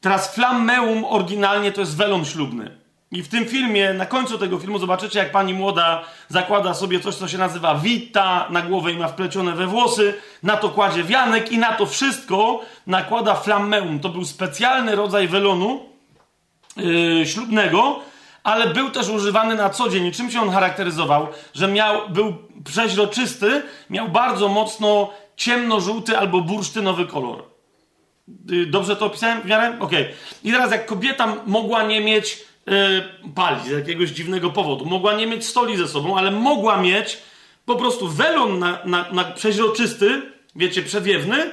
Teraz flammeum oryginalnie to jest welon ślubny. I w tym filmie, na końcu tego filmu zobaczycie, jak pani młoda zakłada sobie coś, co się nazywa wita na głowę i ma wplecione we włosy, na to kładzie wianek i na to wszystko nakłada flammeum. To był specjalny rodzaj welonu yy, ślubnego, ale był też używany na co dzień. I czym się on charakteryzował? Że miał, był przeźroczysty, miał bardzo mocno ciemnożółty albo bursztynowy kolor. Yy, dobrze to opisałem w miarę? Okej. Okay. I teraz jak kobieta mogła nie mieć pali z jakiegoś dziwnego powodu, mogła nie mieć stoli ze sobą, ale mogła mieć po prostu welon na, na, na przeźroczysty, wiecie, przewiewny,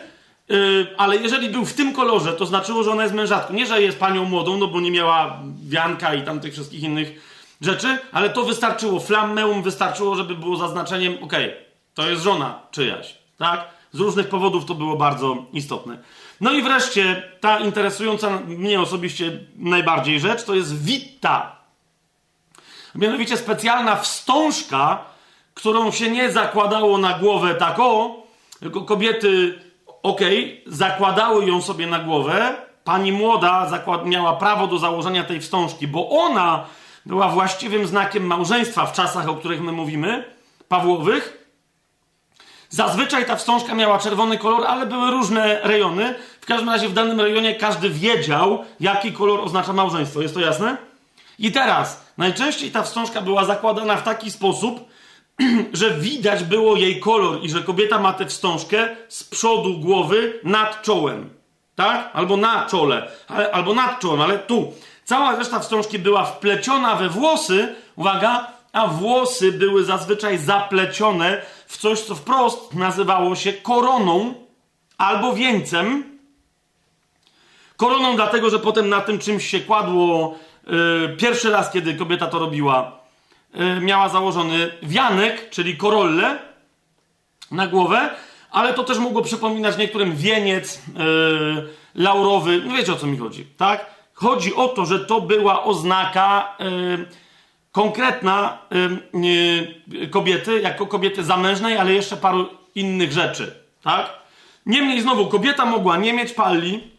yy, ale jeżeli był w tym kolorze, to znaczyło, że ona jest mężatką. Nie, że jest panią młodą, no bo nie miała wianka i tam tych wszystkich innych rzeczy, ale to wystarczyło. Flammeum wystarczyło, żeby było zaznaczeniem, okej, okay, to jest żona czyjaś, tak? Z różnych powodów to było bardzo istotne. No i wreszcie ta interesująca mnie osobiście najbardziej rzecz to jest witta. Mianowicie specjalna wstążka, którą się nie zakładało na głowę tak o, tylko kobiety, okej, okay, zakładały ją sobie na głowę. Pani młoda zakład, miała prawo do założenia tej wstążki, bo ona była właściwym znakiem małżeństwa w czasach, o których my mówimy, Pawłowych. Zazwyczaj ta wstążka miała czerwony kolor, ale były różne rejony. W każdym razie w danym rejonie każdy wiedział, jaki kolor oznacza małżeństwo. Jest to jasne? I teraz, najczęściej ta wstążka była zakładana w taki sposób, [clears throat] że widać było jej kolor i że kobieta ma tę wstążkę z przodu głowy nad czołem. Tak? Albo na czole, ale, albo nad czołem, ale tu. Cała reszta wstążki była wpleciona we włosy, uwaga, a włosy były zazwyczaj zaplecione w coś, co wprost nazywało się koroną albo wieńcem. Koroną dlatego, że potem na tym czymś się kładło yy, pierwszy raz, kiedy kobieta to robiła, yy, miała założony wianek, czyli korolle na głowę, ale to też mogło przypominać niektórym wieniec yy, laurowy. No wiecie o co mi chodzi, tak? Chodzi o to, że to była oznaka konkretna yy, kobiety, jako kobiety zamężnej, ale jeszcze paru innych rzeczy, tak? Niemniej znowu, kobieta mogła nie mieć palli,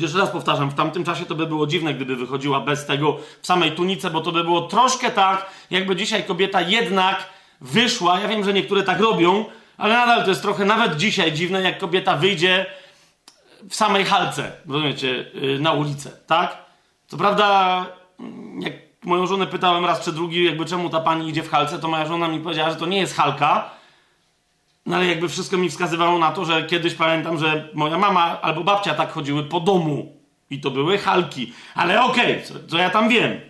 jeszcze raz powtarzam, w tamtym czasie to by było dziwne, gdyby wychodziła bez tego w samej tunice, bo to by było troszkę tak, jakby dzisiaj kobieta jednak wyszła. Ja wiem, że niektóre tak robią, ale nadal to jest trochę nawet dzisiaj dziwne, jak kobieta wyjdzie w samej halce, rozumiecie, y, na ulicę, tak? Co prawda, jak moją żonę pytałem raz czy drugi, jakby czemu ta pani idzie w halce, to moja żona mi powiedziała, że to nie jest halka, no ale jakby wszystko mi wskazywało na to, że kiedyś pamiętam, że moja mama albo babcia tak chodziły po domu i to były halki. Ale okej, okay, co, ja tam wiem.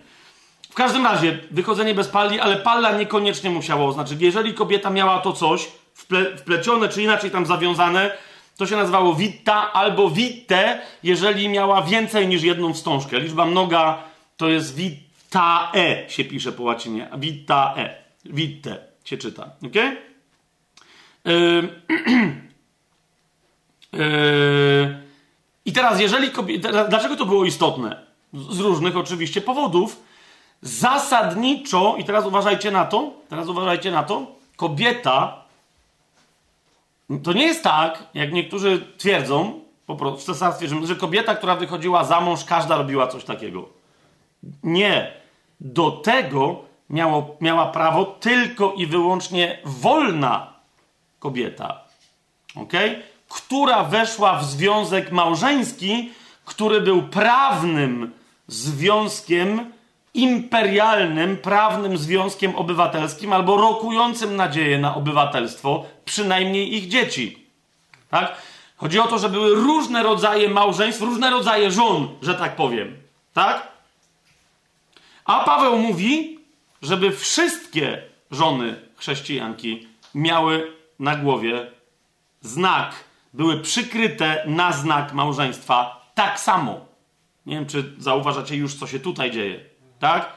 W każdym razie, wychodzenie bez palli, ale palla niekoniecznie musiało oznaczyć. Jeżeli kobieta miała to coś wple, wplecione, czy inaczej tam zawiązane, to się nazywało witta albo witte, jeżeli miała więcej niż jedną wstążkę. Liczba mnoga to jest vitae, się pisze po łacinie. Vitae. Witte się czyta. Ok? [clears throat] I teraz, jeżeli. Dlaczego to było istotne? Z różnych oczywiście powodów. Zasadniczo, i teraz uważajcie na to, teraz uważajcie na to, kobieta to nie jest tak, jak niektórzy twierdzą po prostu w cesarstwie że kobieta, która wychodziła za mąż, każda robiła coś takiego. Nie. Do tego miało, miała prawo tylko i wyłącznie wolna kobieta, okay? która weszła w związek małżeński, który był prawnym związkiem imperialnym, prawnym związkiem obywatelskim albo rokującym nadzieję na obywatelstwo, przynajmniej ich dzieci. Tak? Chodzi o to, że były różne rodzaje małżeństw, różne rodzaje żon, że tak powiem. Tak? A Paweł mówi, żeby wszystkie żony chrześcijanki miały na głowie znak, były przykryte na znak małżeństwa tak samo. Nie wiem, czy zauważacie już, co się tutaj dzieje. Tak?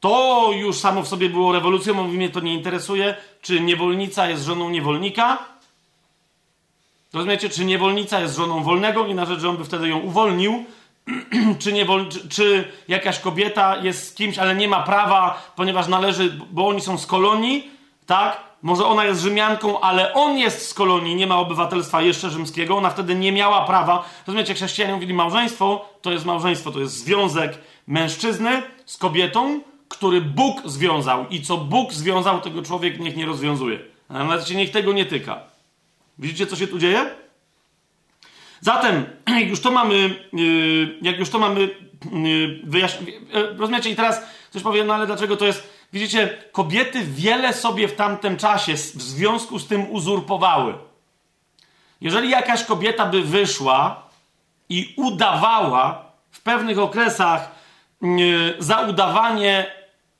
To już samo w sobie było rewolucją, mówi mnie to nie interesuje, czy niewolnica jest żoną niewolnika. Rozumiecie, czy niewolnica jest żoną wolnego i na rzecz, że on by wtedy ją uwolnił, [clears throat] czy, niewol, czy, czy, jakaś kobieta jest z kimś, ale nie ma prawa, ponieważ należy, bo oni są z kolonii, tak? Może ona jest Rzymianką, ale on jest z kolonii, nie ma obywatelstwa jeszcze rzymskiego, ona wtedy nie miała prawa. Rozumiecie, chrześcijanie mówili małżeństwo, to jest małżeństwo, to jest związek mężczyzny z kobietą, który Bóg związał i co Bóg związał, tego człowiek niech nie rozwiązuje. Nawet niech tego nie tyka. Widzicie, co się tu dzieje? Zatem, [clears throat] jak już to mamy, yy, jak już to mamy yy, yy, rozumiecie? I teraz ktoś powie, no ale dlaczego to jest... Widzicie, kobiety wiele sobie w tamtym czasie w związku z tym uzurpowały. Jeżeli jakaś kobieta by wyszła i udawała w pewnych okresach za udawanie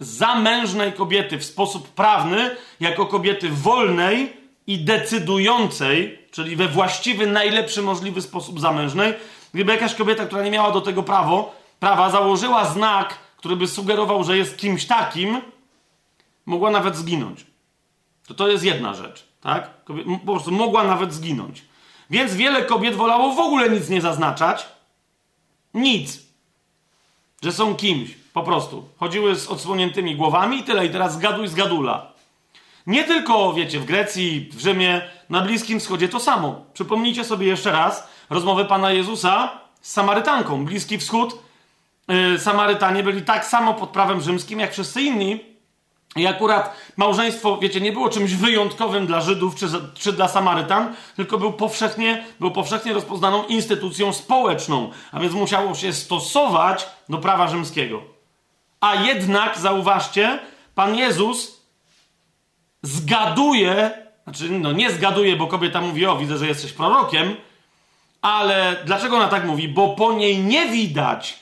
zamężnej kobiety w sposób prawny, jako kobiety wolnej i decydującej, czyli we właściwy, najlepszy możliwy sposób zamężnej, gdyby jakaś kobieta, która nie miała do tego prawo, prawa, założyła znak, który by sugerował, że jest kimś takim, mogła nawet zginąć. To to jest jedna rzecz, tak? Po prostu mogła nawet zginąć. Więc wiele kobiet wolało w ogóle nic nie zaznaczać. Nic. Że są kimś, po prostu. Chodziły z odsłoniętymi głowami i tyle. I teraz zgaduj z gadula. Nie tylko, wiecie, w Grecji, w Rzymie, na Bliskim Wschodzie to samo. Przypomnijcie sobie jeszcze raz rozmowę Pana Jezusa z Samarytanką. Bliski Wschód, yy, Samarytanie byli tak samo pod prawem rzymskim, jak wszyscy inni. I akurat małżeństwo, wiecie, nie było czymś wyjątkowym dla Żydów czy, czy dla Samarytan, tylko był powszechnie, był powszechnie rozpoznaną instytucją społeczną, a więc musiało się stosować do prawa rzymskiego. A jednak, zauważcie, Pan Jezus zgaduje, znaczy, no nie zgaduje, bo kobieta mówi, o, widzę, że jesteś prorokiem, ale dlaczego ona tak mówi? Bo po niej nie widać,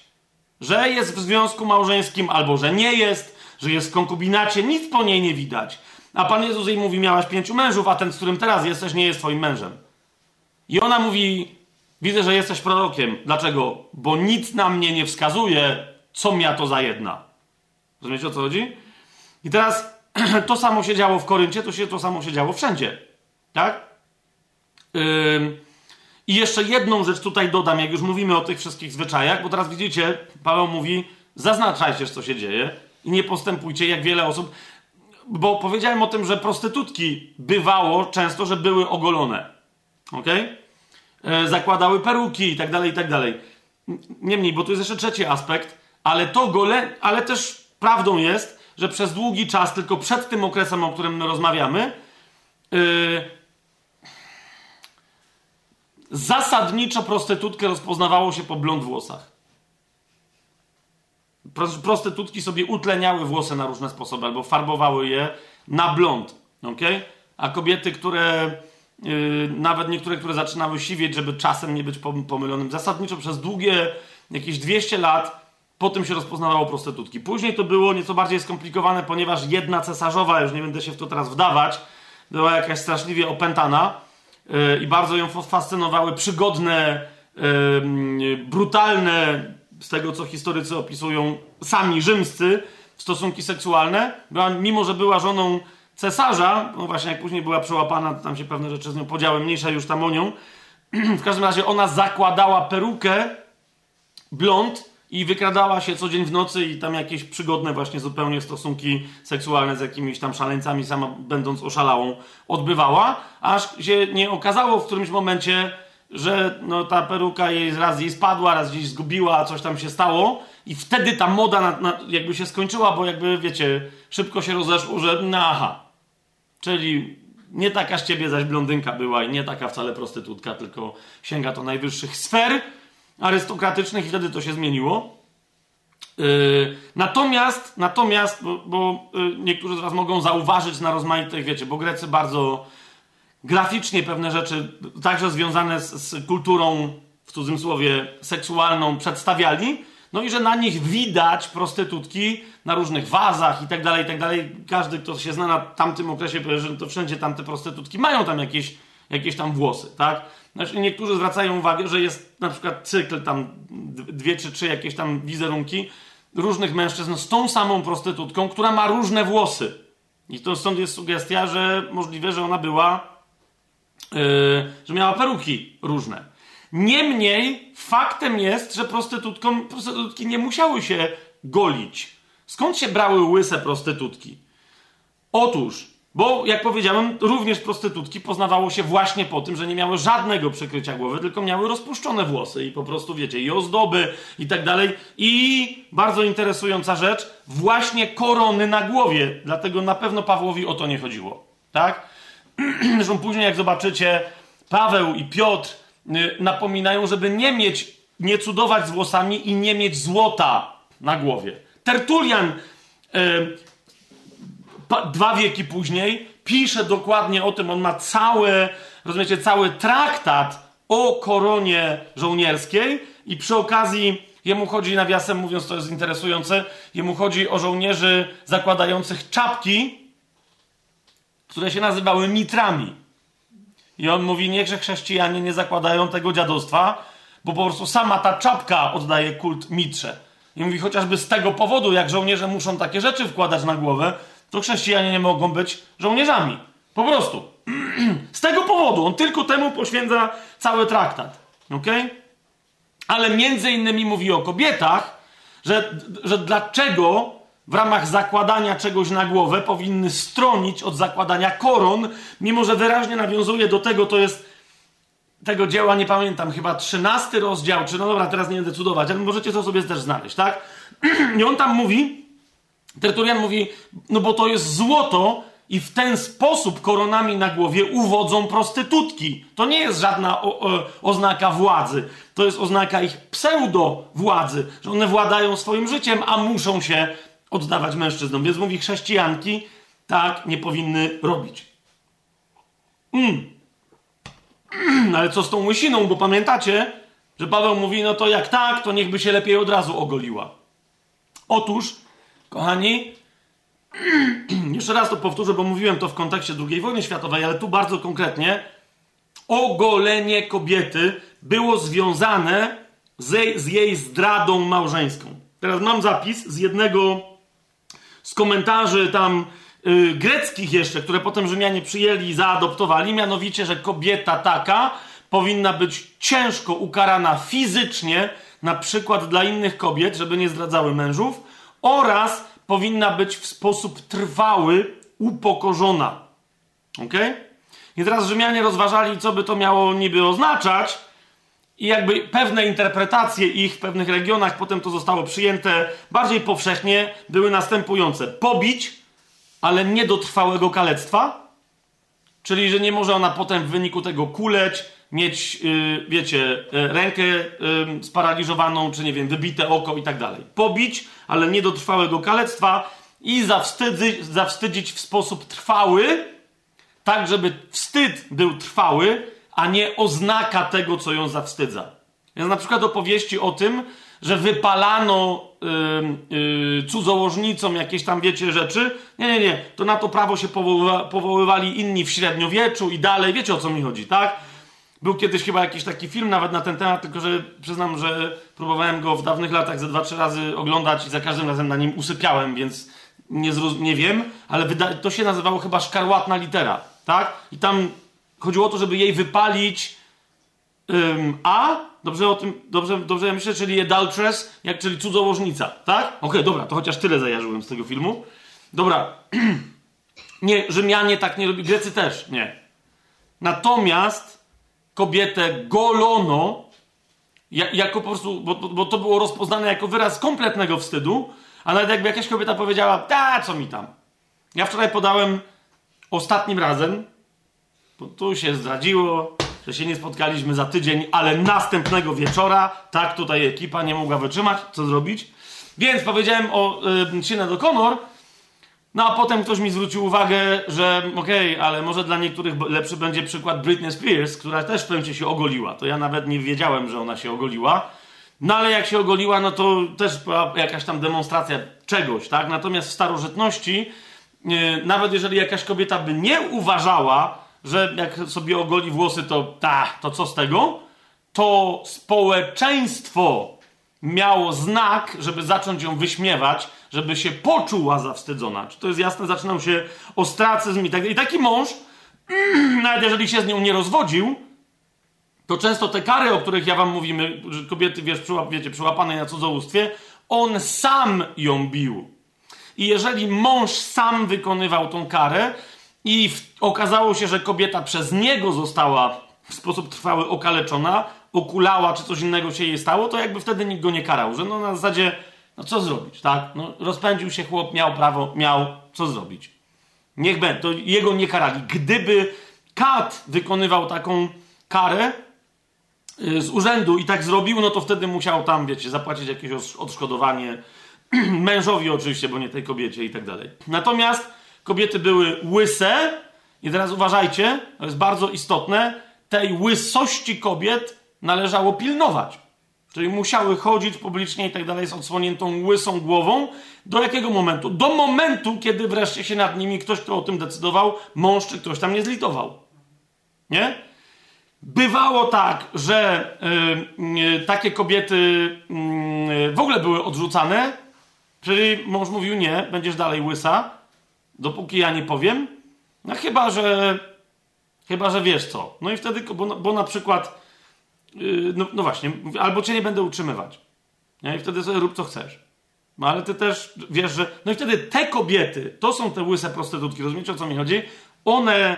że jest w związku małżeńskim albo że nie jest, że jest w konkubinacie, nic po niej nie widać. A Pan Jezus jej mówi, miałaś pięciu mężów, a ten, z którym teraz jesteś, nie jest twoim mężem. I ona mówi, widzę, że jesteś prorokiem. Dlaczego? Bo nic na mnie nie wskazuje, co mia to za jedna. Rozumiecie, o co chodzi? I teraz [clears throat] to samo się działo w Koryncie, to się to samo się działo wszędzie. Tak? I jeszcze jedną rzecz tutaj dodam, jak już mówimy o tych wszystkich zwyczajach, bo teraz widzicie, Paweł mówi, zaznaczajcie, co się dzieje i nie postępujcie jak wiele osób, bo powiedziałem o tym, że prostytutki bywało często, że były ogolone. Ok? E, zakładały peruki i tak dalej, i tak dalej. Niemniej, bo tu jest jeszcze trzeci aspekt, ale to gole, ale też prawdą jest, że przez długi czas, tylko przed tym okresem, o którym my rozmawiamy, yy, zasadniczo prostytutkę rozpoznawało się po blond włosach. Prostytutki sobie utleniały włosy na różne sposoby, albo farbowały je na blond. Okay? A kobiety, które yy, nawet niektóre, które zaczynały siwieć, żeby czasem nie być pomylonym, zasadniczo przez długie, jakieś 200 lat po tym się rozpoznawało prostytutki. Później to było nieco bardziej skomplikowane, ponieważ jedna cesarzowa, już nie będę się w to teraz wdawać, była jakaś straszliwie opętana yy, i bardzo ją fascynowały przygodne, yy, brutalne, z tego co historycy opisują, sami rzymscy, stosunki seksualne, była, mimo że była żoną cesarza, no właśnie jak później była przełapana, tam się pewne rzeczy z nią podziały, mniejsza już tam o nią, [clears throat] w każdym razie ona zakładała perukę, blond i wykradała się co dzień w nocy i tam jakieś przygodne właśnie zupełnie stosunki seksualne z jakimiś tam szaleńcami, sama będąc oszalałą, odbywała, aż się nie okazało w którymś momencie, że no, ta peruka jej raz jej spadła, raz gdzieś zgubiła, coś tam się stało i wtedy ta moda na, na, jakby się skończyła, bo jakby, wiecie, szybko się rozeszło, że no aha, czyli nie taka z ciebie zaś blondynka była i nie taka wcale prostytutka, tylko sięga to najwyższych sfer arystokratycznych i wtedy to się zmieniło. Yy, natomiast, natomiast, bo, bo yy, niektórzy z Was mogą zauważyć na rozmaitych, wiecie, bo Grecy bardzo graficznie pewne rzeczy, także związane z, z kulturą, w cudzysłowie, seksualną, przedstawiali. No i że na nich widać prostytutki na różnych wazach i tak dalej, i tak dalej. Każdy, kto się zna na tamtym okresie, powie, że to wszędzie tamte prostytutki mają tam jakieś, jakieś tam włosy, tak? Znaczy, niektórzy zwracają uwagę, że jest na przykład cykl tam dwie czy trzy jakieś tam wizerunki różnych mężczyzn z tą samą prostytutką, która ma różne włosy. I to stąd jest sugestia, że możliwe, że ona była, yy, że miała peruki różne. Niemniej faktem jest, że prostytutkom, prostytutki nie musiały się golić. Skąd się brały łyse prostytutki? Otóż bo, jak powiedziałem, również prostytutki poznawało się właśnie po tym, że nie miały żadnego przykrycia głowy, tylko miały rozpuszczone włosy i po prostu, wiecie, i ozdoby i tak dalej. I bardzo interesująca rzecz, właśnie korony na głowie. Dlatego na pewno Pawłowi o to nie chodziło. Tak? [clears throat] Zresztą później, jak zobaczycie, Paweł i Piotr y, napominają, żeby nie mieć, nie cudować z włosami i nie mieć złota na głowie. Tertulian y, dwa wieki później, pisze dokładnie o tym, on ma cały, rozumiecie, cały traktat o koronie żołnierskiej i przy okazji jemu chodzi, nawiasem mówiąc, to jest interesujące, jemu chodzi o żołnierzy zakładających czapki, które się nazywały mitrami. I on mówi, niechże chrześcijanie nie zakładają tego dziadostwa, bo po prostu sama ta czapka oddaje kult mitrze. I mówi, chociażby z tego powodu, jak żołnierze muszą takie rzeczy wkładać na głowę, to chrześcijanie nie mogą być żołnierzami. Po prostu. [clears throat] Z tego powodu. On tylko temu poświęca cały traktat. Ok? Ale między innymi mówi o kobietach, że, że dlaczego w ramach zakładania czegoś na głowę powinny stronić od zakładania koron, mimo że wyraźnie nawiązuje do tego, to jest tego dzieła, nie pamiętam, chyba trzynasty rozdział, czy no dobra, teraz nie będę cudować, ale możecie to sobie też znaleźć, tak? [clears throat] I on tam mówi, Tertulian mówi, no bo to jest złoto i w ten sposób koronami na głowie uwodzą prostytutki. To nie jest żadna o, o, oznaka władzy. To jest oznaka ich pseudo-władzy, że one władają swoim życiem, a muszą się oddawać mężczyznom. Więc mówi, chrześcijanki tak nie powinny robić. Mm. Mm, ale co z tą łysiną? Bo pamiętacie, że Paweł mówi, no to jak tak, to niechby się lepiej od razu ogoliła. Otóż Kochani, [clears throat] jeszcze raz to powtórzę, bo mówiłem to w kontekście II wojny światowej, ale tu bardzo konkretnie ogolenie kobiety było związane z, z jej zdradą małżeńską. Teraz mam zapis z jednego z komentarzy tam yy, greckich jeszcze, które potem Rzymianie przyjęli i zaadoptowali, mianowicie, że kobieta taka powinna być ciężko ukarana fizycznie, na przykład dla innych kobiet, żeby nie zdradzały mężów, oraz powinna być w sposób trwały upokorzona. Ok? I teraz Rzymianie rozważali, co by to miało niby oznaczać, i jakby pewne interpretacje ich w pewnych regionach, potem to zostało przyjęte bardziej powszechnie, były następujące: pobić, ale nie do trwałego kalectwa, czyli że nie może ona potem w wyniku tego kuleć, mieć, yy, wiecie, yy, rękę yy, sparaliżowaną, czy nie wiem, wybite oko i tak dalej. Pobić, ale nie do trwałego kalectwa i zawstydzić, zawstydzić w sposób trwały, tak żeby wstyd był trwały, a nie oznaka tego, co ją zawstydza. Jest na przykład opowieści o tym, że wypalano yy, yy, cudzołożnicom jakieś tam, wiecie, rzeczy. Nie, nie, nie. To na to prawo się powoływa, powoływali inni w średniowieczu i dalej. Wiecie, o co mi chodzi, tak? Był kiedyś chyba jakiś taki film nawet na ten temat, tylko że przyznam, że próbowałem go w dawnych latach ze dwa, trzy razy oglądać i za każdym razem na nim usypiałem, więc nie, nie wiem, ale to się nazywało chyba szkarłatna litera, tak? I tam chodziło o to, żeby jej wypalić ym, A, dobrze o tym, dobrze, dobrze myślę, czyli adulteress, jak, czyli cudzołożnica, tak? Okej, okay, dobra, to chociaż tyle zajarzyłem z tego filmu. Dobra, [clears throat] nie, Rzymianie tak nie robi, Grecy też, nie. Natomiast kobietę golono, jako po prostu, bo, bo to było rozpoznane jako wyraz kompletnego wstydu, a nawet jakby jakaś kobieta powiedziała, ta, co mi tam. Ja wczoraj podałem ostatnim razem, bo tu się zdradziło, że się nie spotkaliśmy za tydzień, ale następnego wieczora, tak, tutaj ekipa nie mogła wytrzymać, co zrobić. Więc powiedziałem o y, Sinead O'Connor, no a potem ktoś mi zwrócił uwagę, że okej, okay, ale może dla niektórych lepszy będzie przykład Britney Spears, która też w pewnym się ogoliła. To ja nawet nie wiedziałem, że ona się ogoliła. No ale jak się ogoliła, no to też była jakaś tam demonstracja czegoś, tak? Natomiast w starożytności, yy, nawet jeżeli jakaś kobieta by nie uważała, że jak sobie ogoli włosy, to ta, to co z tego? To społeczeństwo miało znak, żeby zacząć ją wyśmiewać, żeby się poczuła zawstydzona. Czy to jest jasne? Zaczynał się ostracyzm i tak I taki mąż, [clears throat] nawet jeżeli się z nią nie rozwodził, to często te kary, o których ja wam mówimy, że kobiety, wiesz, przyłap, wiecie, przyłapane na cudzołóstwie, on sam ją bił. I jeżeli mąż sam wykonywał tą karę i w, okazało się, że kobieta przez niego została w sposób trwały okaleczona, okulała, czy coś innego się jej stało, to jakby wtedy nikt go nie karał, że no na zasadzie, no co zrobić, tak? No, rozpędził się chłop, miał prawo, miał, co zrobić? Niech będzie, to jego nie karali. Gdyby kat wykonywał taką karę, Y, z urzędu i tak zrobił, no to wtedy musiał tam, wiecie, zapłacić jakieś odszkodowanie [clears throat] mężowi oczywiście, bo nie tej kobiecie i tak dalej. Natomiast kobiety były łyse i teraz uważajcie, to jest bardzo istotne, tej łysości kobiet należało pilnować. Czyli musiały chodzić publicznie i tak dalej z odsłoniętą łysą głową. Do jakiego momentu? Do momentu, kiedy wreszcie się nad nimi ktoś, kto o tym decydował, mąż czy ktoś tam nie zlitował. Nie? Bywało tak, że y, y, takie kobiety y, w ogóle były odrzucane, czyli mąż mówił nie, będziesz dalej łysa, dopóki ja nie powiem. No chyba, że chyba, że wiesz co. No i wtedy, bo, bo na przykład y, no, no, właśnie, albo cię nie będę utrzymywać. Nie? I wtedy sobie rób co chcesz. No ale ty też wiesz, że... No i wtedy te kobiety, to są te łyse prostytutki, rozumiecie o co mi chodzi? One,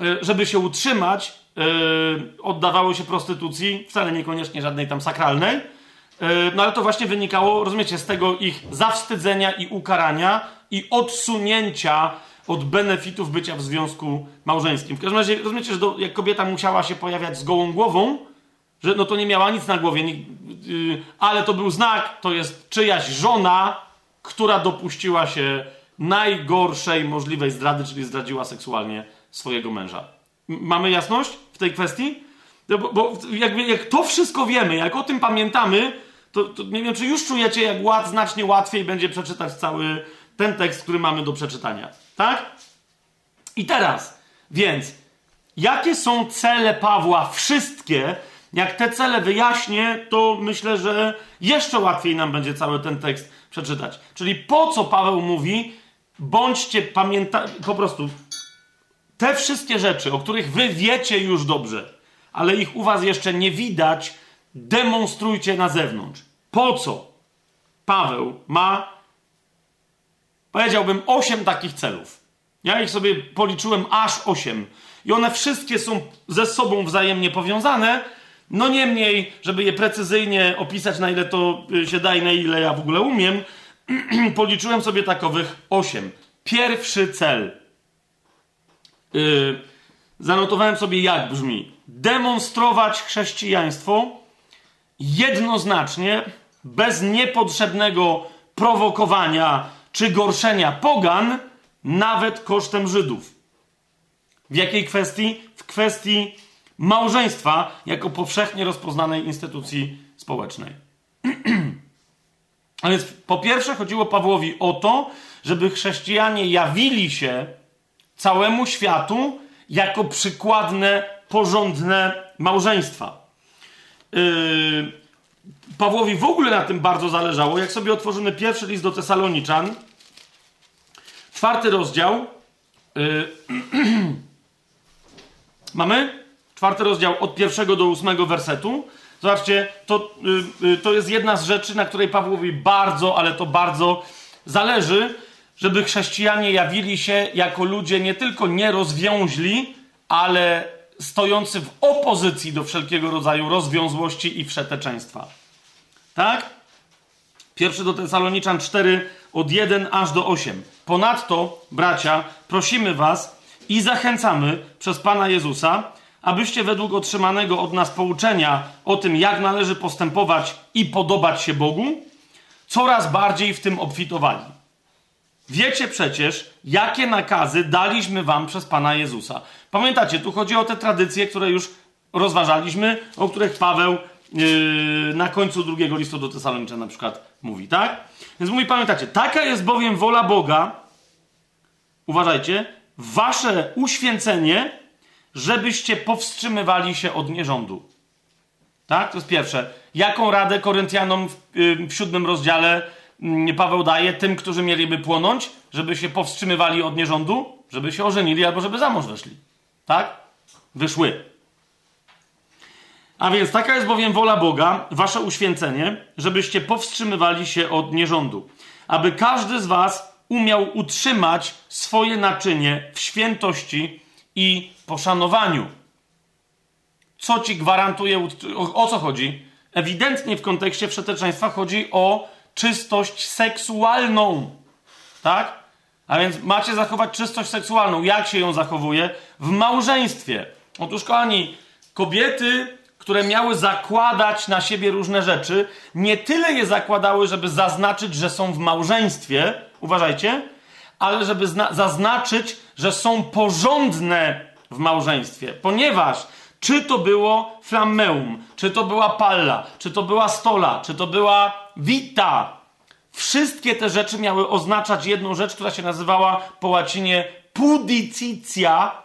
y, żeby się utrzymać, yy, oddawały się prostytucji, wcale niekoniecznie żadnej tam sakralnej. Yy, no ale to właśnie wynikało, rozumiecie, z tego ich zawstydzenia i ukarania i odsunięcia od benefitów bycia w związku małżeńskim. W każdym razie, rozumiecie, że do, jak kobieta musiała się pojawiać z gołą głową, że no to nie miała nic na głowie, yy, ale to był znak, to jest czyjaś żona, która dopuściła się najgorszej możliwej zdrady, czyli zdradziła seksualnie swojego męża. Mamy jasność w tej kwestii? No bo, bo jakby, jak to wszystko wiemy, jak o tym pamiętamy, to, to, nie wiem, czy już czujecie, jak ład, znacznie łatwiej będzie przeczytać cały ten tekst, który mamy do przeczytania. Tak? I teraz, więc, jakie są cele Pawła? Wszystkie. Jak te cele wyjaśnię, to myślę, że jeszcze łatwiej nam będzie cały ten tekst przeczytać. Czyli po co Paweł mówi, bądźcie pamięta, po prostu te wszystkie rzeczy, o których wy wiecie już dobrze, ale ich u was jeszcze nie widać, demonstrujcie na zewnątrz. Po co? Paweł ma, powiedziałbym, osiem takich celów. Ja ich sobie policzyłem aż osiem. I one wszystkie są ze sobą wzajemnie powiązane. No niemniej, żeby je precyzyjnie opisać, na ile to y, się da i na ile ja w ogóle umiem, [clears throat] policzyłem sobie takowych osiem. Pierwszy cel Yy, zanotowałem sobie, jak brzmi. Demonstrować chrześcijaństwo jednoznacznie, bez niepotrzebnego prowokowania czy gorszenia pogan, nawet kosztem Żydów. W jakiej kwestii? W kwestii małżeństwa jako powszechnie rozpoznanej instytucji społecznej. [clears throat] A więc po pierwsze chodziło Pawłowi o to, żeby chrześcijanie jawili się całemu światu jako przykładne porządne małżeństwa. Yy, Pawłowi w ogóle na tym bardzo zależało. Jak sobie otworzymy pierwszy list do Tesaloniczan, czwarty rozdział. Yy, [clears throat] mamy? Czwarty rozdział od pierwszego do ósmego wersetu. Zobaczcie, to, yy, to jest jedna z rzeczy, na której Pawłowi bardzo, ale to bardzo zależy, żeby chrześcijanie jawili się jako ludzie nie tylko nierozwiąźli, ale stojący w opozycji do wszelkiego rodzaju rozwiązłości i wszeteczeństwa. Tak? Pierwszy do Tesaloniczan 4 od 1 aż do 8. Ponadto, bracia, prosimy was i zachęcamy przez Pana Jezusa, abyście według otrzymanego od nas pouczenia o tym, jak należy postępować i podobać się Bogu, coraz bardziej w tym obfitowali. Wiecie przecież, jakie nakazy daliśmy wam przez Pana Jezusa. Pamiętacie, tu chodzi o te tradycje, które już rozważaliśmy, o których Paweł yy, na końcu drugiego listu do Tesalonicze na przykład mówi, tak? Więc mówi, pamiętacie, taka jest bowiem wola Boga, uważajcie, wasze uświęcenie, żebyście powstrzymywali się od nierządu. Tak? To jest pierwsze. Jaką radę Koryntianom w, yy, w siódmym rozdziale yy, Paweł daje tym, którzy mieliby płonąć, żeby się powstrzymywali od nierządu, żeby się ożenili albo żeby za mąż weszli. Tak? Wyszły. A więc taka jest bowiem wola Boga, wasze uświęcenie, żebyście powstrzymywali się od nierządu. Aby każdy z was umiał utrzymać swoje naczynie w świętości i poszanowaniu. Co ci gwarantuje, o, co chodzi? Ewidentnie w kontekście wszeteczeństwa chodzi o czystość seksualną. Tak? A więc macie zachować czystość seksualną. Jak się ją zachowuje? W małżeństwie. Otóż, kochani, kobiety, które miały zakładać na siebie różne rzeczy, nie tyle je zakładały, żeby zaznaczyć, że są w małżeństwie, uważajcie, ale żeby zaznaczyć, że są porządne w małżeństwie. Ponieważ czy to było flammeum, czy to była palla, czy to była stola, czy to była vita, Wszystkie te rzeczy miały oznaczać jedną rzecz, która się nazywała po łacinie pudicitia,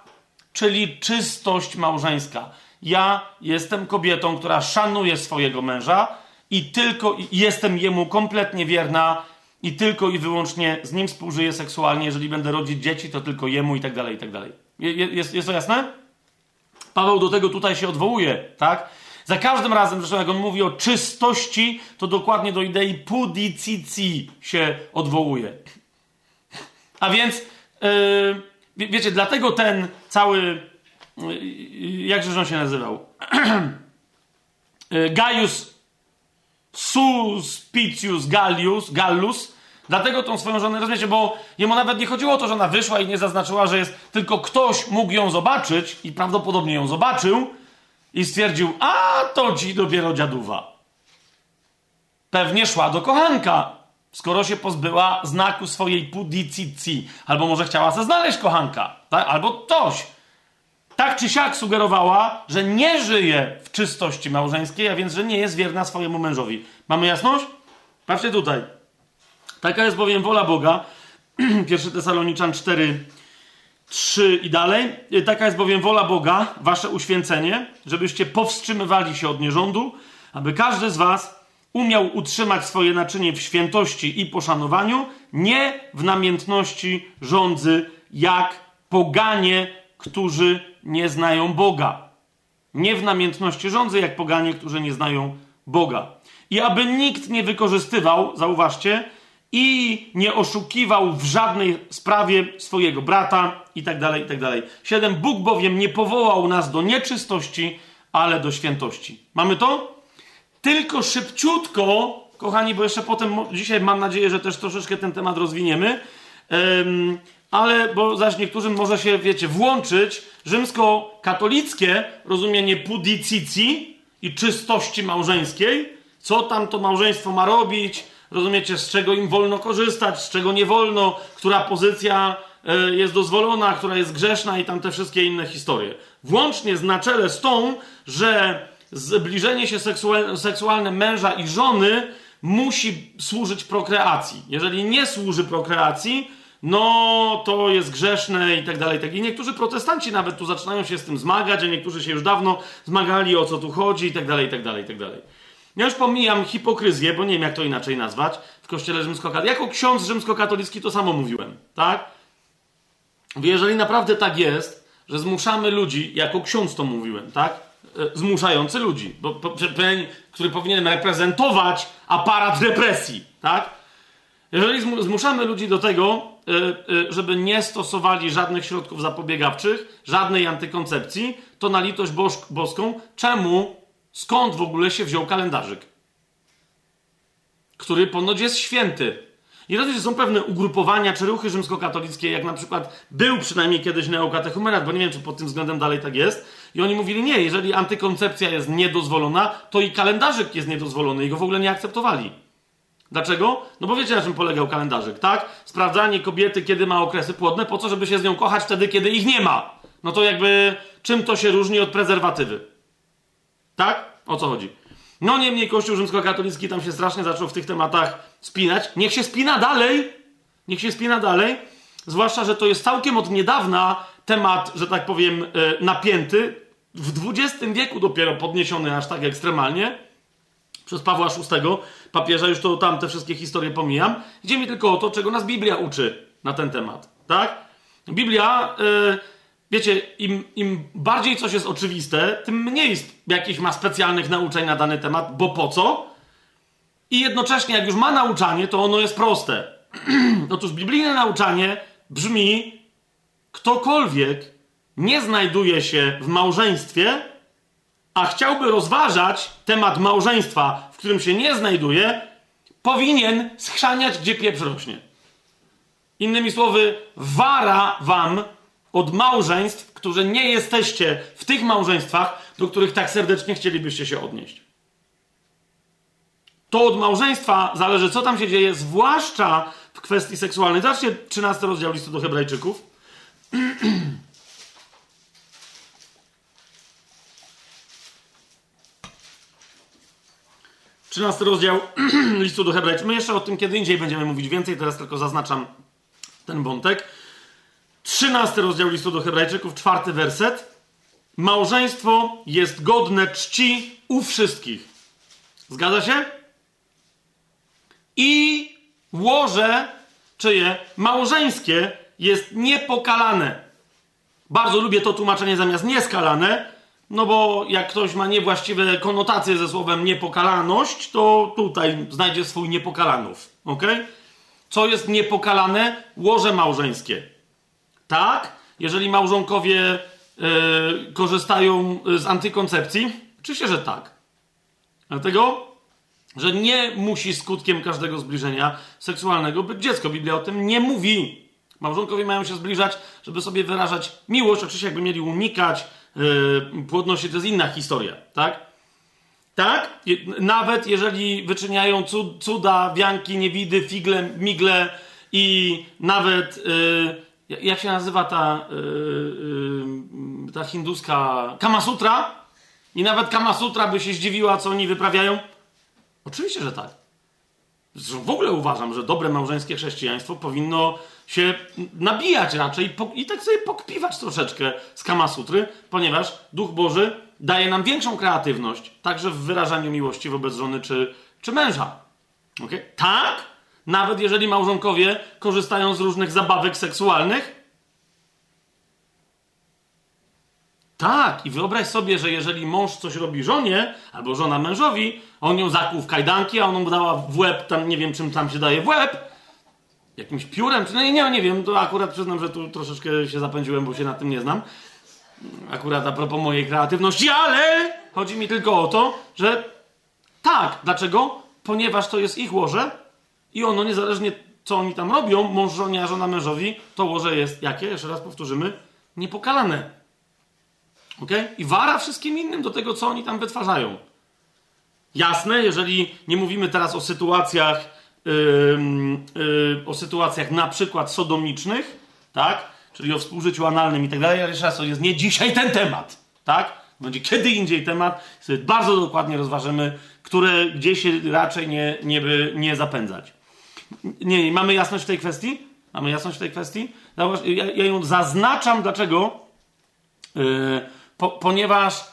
czyli czystość małżeńska. Ja jestem kobietą, która szanuje swojego męża i tylko jestem jemu kompletnie wierna i tylko i wyłącznie z nim współżyję seksualnie. Jeżeli będę rodzić dzieci, to tylko jemu i tak dalej, i tak dalej. Jest, jest to jasne? Paweł do tego tutaj się odwołuje, tak? Za każdym razem, zresztą jak on mówi o czystości, to dokładnie do idei pudicicji się odwołuje. A więc, yy, wiecie, dlatego ten cały, yy, jakże on się nazywał? yy, [clears throat] Gaius Suspicius Gallius, Gallus, Dlatego tą swoją żonę rozumiecie, bo jemu nawet nie chodziło o to, że ona wyszła i nie zaznaczyła, że jest tylko ktoś mógł ją zobaczyć i prawdopodobnie ją zobaczył, i stwierdził, a to ci dopiero dziaduwa. Pewnie szła do kochanka, skoro się pozbyła znaku swojej pudicicji. Albo może chciała sobie znaleźć kochanka, tak? albo coś. Tak czy siak sugerowała, że nie żyje w czystości małżeńskiej, a więc, że nie jest wierna swojemu mężowi. Mamy jasność? Patrzcie tutaj. Taka jest bowiem wola Boga. [clears throat] 1 Tesaloniczan 4, 3 i dalej. Taka jest bowiem wola Boga, wasze uświęcenie, żebyście powstrzymywali się od nierządu, aby każdy z was umiał utrzymać swoje naczynie w świętości i poszanowaniu, nie w namiętności rządzy, jak poganie, którzy nie znają Boga. Nie w namiętności rządzy, jak poganie, którzy nie znają Boga. I aby nikt nie wykorzystywał, zauważcie, i nie oszukiwał w żadnej sprawie swojego brata i tak dalej, i tak dalej. Siedem. Bóg bowiem nie powołał nas do nieczystości, ale do świętości. Mamy to? Tylko szybciutko, kochani, bo jeszcze potem, dzisiaj mam nadzieję, że też troszeczkę ten temat rozwiniemy, um, ale, bo zaś niektórym może się, wiecie, włączyć rzymsko-katolickie rozumienie pudicicji i czystości małżeńskiej, co tam to małżeństwo ma robić, rozumiecie, z czego im wolno korzystać, z czego nie wolno, która pozycja e, jest dozwolona, która jest grzeszna i tam te wszystkie inne historie. Włącznie z na czele z tą, że zbliżenie się seksualne męża i żony musi służyć prokreacji. Jeżeli nie służy prokreacji, no to jest grzeszne i tak dalej. Tak. I niektórzy protestanci nawet tu zaczynają się z tym zmagać, a niektórzy się już dawno zmagali, o co tu chodzi i tak dalej, i tak dalej, i tak dalej. Ja już pomijam hipokryzję, bo nie wiem jak to inaczej nazwać, w kościele rzymskokatolickim. Jako ksiądz rzymskokatolicki to samo mówiłem, tak? Jeżeli naprawdę tak jest, że zmuszamy ludzi, jako ksiądz to mówiłem, tak? E, zmuszający ludzi, bo, który powinien reprezentować aparat represji, tak? Jeżeli zmuszamy ludzi do tego, e, e, żeby nie stosowali żadnych środków zapobiegawczych, żadnej antykoncepcji, to na litość boską, czemu, skąd w ogóle się wziął kalendarzyk? Który ponoć jest święty. I że są pewne ugrupowania czy ruchy rzymskokatolickie, jak na przykład był przynajmniej kiedyś neokatechumenat, bo nie wiem, czy pod tym względem dalej tak jest. I oni mówili, nie, jeżeli antykoncepcja jest niedozwolona, to i kalendarzyk jest niedozwolony i go w ogóle nie akceptowali. Dlaczego? No bo wiecie, na czym polegał kalendarzyk, tak? Sprawdzanie kobiety, kiedy ma okresy płodne, po co, żeby się z nią kochać wtedy, kiedy ich nie ma. No to jakby, czym to się różni od prezerwatywy? Tak? O co chodzi? No niemniej Kościół rzymskokatolicki tam się strasznie zaczął w tych tematach spinać. Niech się spina dalej. Niech się spina dalej. Zwłaszcza, że to jest całkiem od niedawna temat, że tak powiem, e, napięty. W XX wieku dopiero podniesiony aż tak ekstremalnie przez Pawła VI, papieża, już to tam te wszystkie historie pomijam. Idzie mi tylko o to, czego nas Biblia uczy na ten temat. Tak? Biblia, yy, wiecie, im, im bardziej coś jest oczywiste, tym mniej jakichś ma specjalnych nauczeń na dany temat, bo po co? I jednocześnie, jak już ma nauczanie, to ono jest proste. [clears throat] Otóż biblijne nauczanie brzmi: ktokolwiek nie znajduje się w małżeństwie, a chciałby rozważać temat małżeństwa, w którym się nie znajduje, powinien schrzaniać, gdzie pieprz rośnie. Innymi słowy, wara wam od małżeństw, którzy nie jesteście w tych małżeństwach, do których tak serdecznie chcielibyście się odnieść. To od małżeństwa zależy, co tam się dzieje, zwłaszcza w kwestii seksualnej. Zobaczcie 13 rozdział listu do Hebrajczyków. [clears throat] 13 rozdział [clears throat] listu do Hebrajczyków. My jeszcze o tym kiedy indziej będziemy mówić więcej, teraz tylko zaznaczam ten wątek. 13 rozdział listu do Hebrajczyków, czwarty werset. Małżeństwo jest godne czci u wszystkich. Zgadza się? I łoże, czyje małżeńskie, jest niepokalane. Bardzo lubię to tłumaczenie zamiast nieskalane, no bo jak ktoś ma niewłaściwe konotacje ze słowem niepokalaność, to tutaj znajdzie swój niepokalanów. Ok? Co jest niepokalane? Łoże małżeńskie. Tak? Jeżeli małżonkowie yy, korzystają z antykoncepcji? Oczywiście, że tak. Dlatego, że nie musi skutkiem każdego zbliżenia seksualnego być dziecko. Biblia o tym nie mówi. Małżonkowie mają się zbliżać, żeby sobie wyrażać miłość. Oczywiście, jakby mieli unikać yy, płodności, to jest inna historia, tak? Tak? Nawet jeżeli wyczyniają cuda, wianki, niewidy, figle, migle i nawet. Jak się nazywa ta, yy, ta hinduska Kamasutra? I nawet Kamasutra by się zdziwiła, co oni wyprawiają? Oczywiście, że tak. W ogóle uważam, że dobre małżeńskie chrześcijaństwo powinno się nabijać raczej i tak sobie pokpiwać troszeczkę z Kamasutry, ponieważ Duch Boży daje nam większą kreatywność, także w wyrażaniu miłości wobec żony czy, czy męża. Okay? Tak, nawet jeżeli małżonkowie korzystają z różnych zabawek seksualnych. Tak, i wyobraź sobie, że jeżeli mąż coś robi żonie, albo żona mężowi, on ją zakuł w kajdanki, a on mu dała w łeb, tam nie wiem czym tam się daje w łeb, jakimś piórem, czy no nie, nie wiem, to akurat przyznam, że tu troszeczkę się zapędziłem, bo się na tym nie znam. Akurat a propos mojej kreatywności, ale chodzi mi tylko o to, że tak, dlaczego? Ponieważ to jest ich łoże i ono niezależnie co oni tam robią, mąż żonie, a żona mężowi, to łoże jest jakie? Jeszcze raz powtórzymy, niepokalane. Ok? I wara wszystkim innym do tego, co oni tam wytwarzają. Jasne, jeżeli nie mówimy teraz o sytuacjach yy, o sytuacjach na przykład sodomicznych, tak? Czyli o współżyciu analnym i tak dalej, ale jeszcze raz, to jest nie dzisiaj ten temat, tak? Będzie kiedy indziej temat, sobie bardzo dokładnie rozważymy, które gdzie się raczej nie, nie, nie zapędzać. Nie, mamy jasność w tej kwestii? Mamy jasność w tej kwestii? Ja, ja ją zaznaczam, dlaczego? Yy, po, ponieważ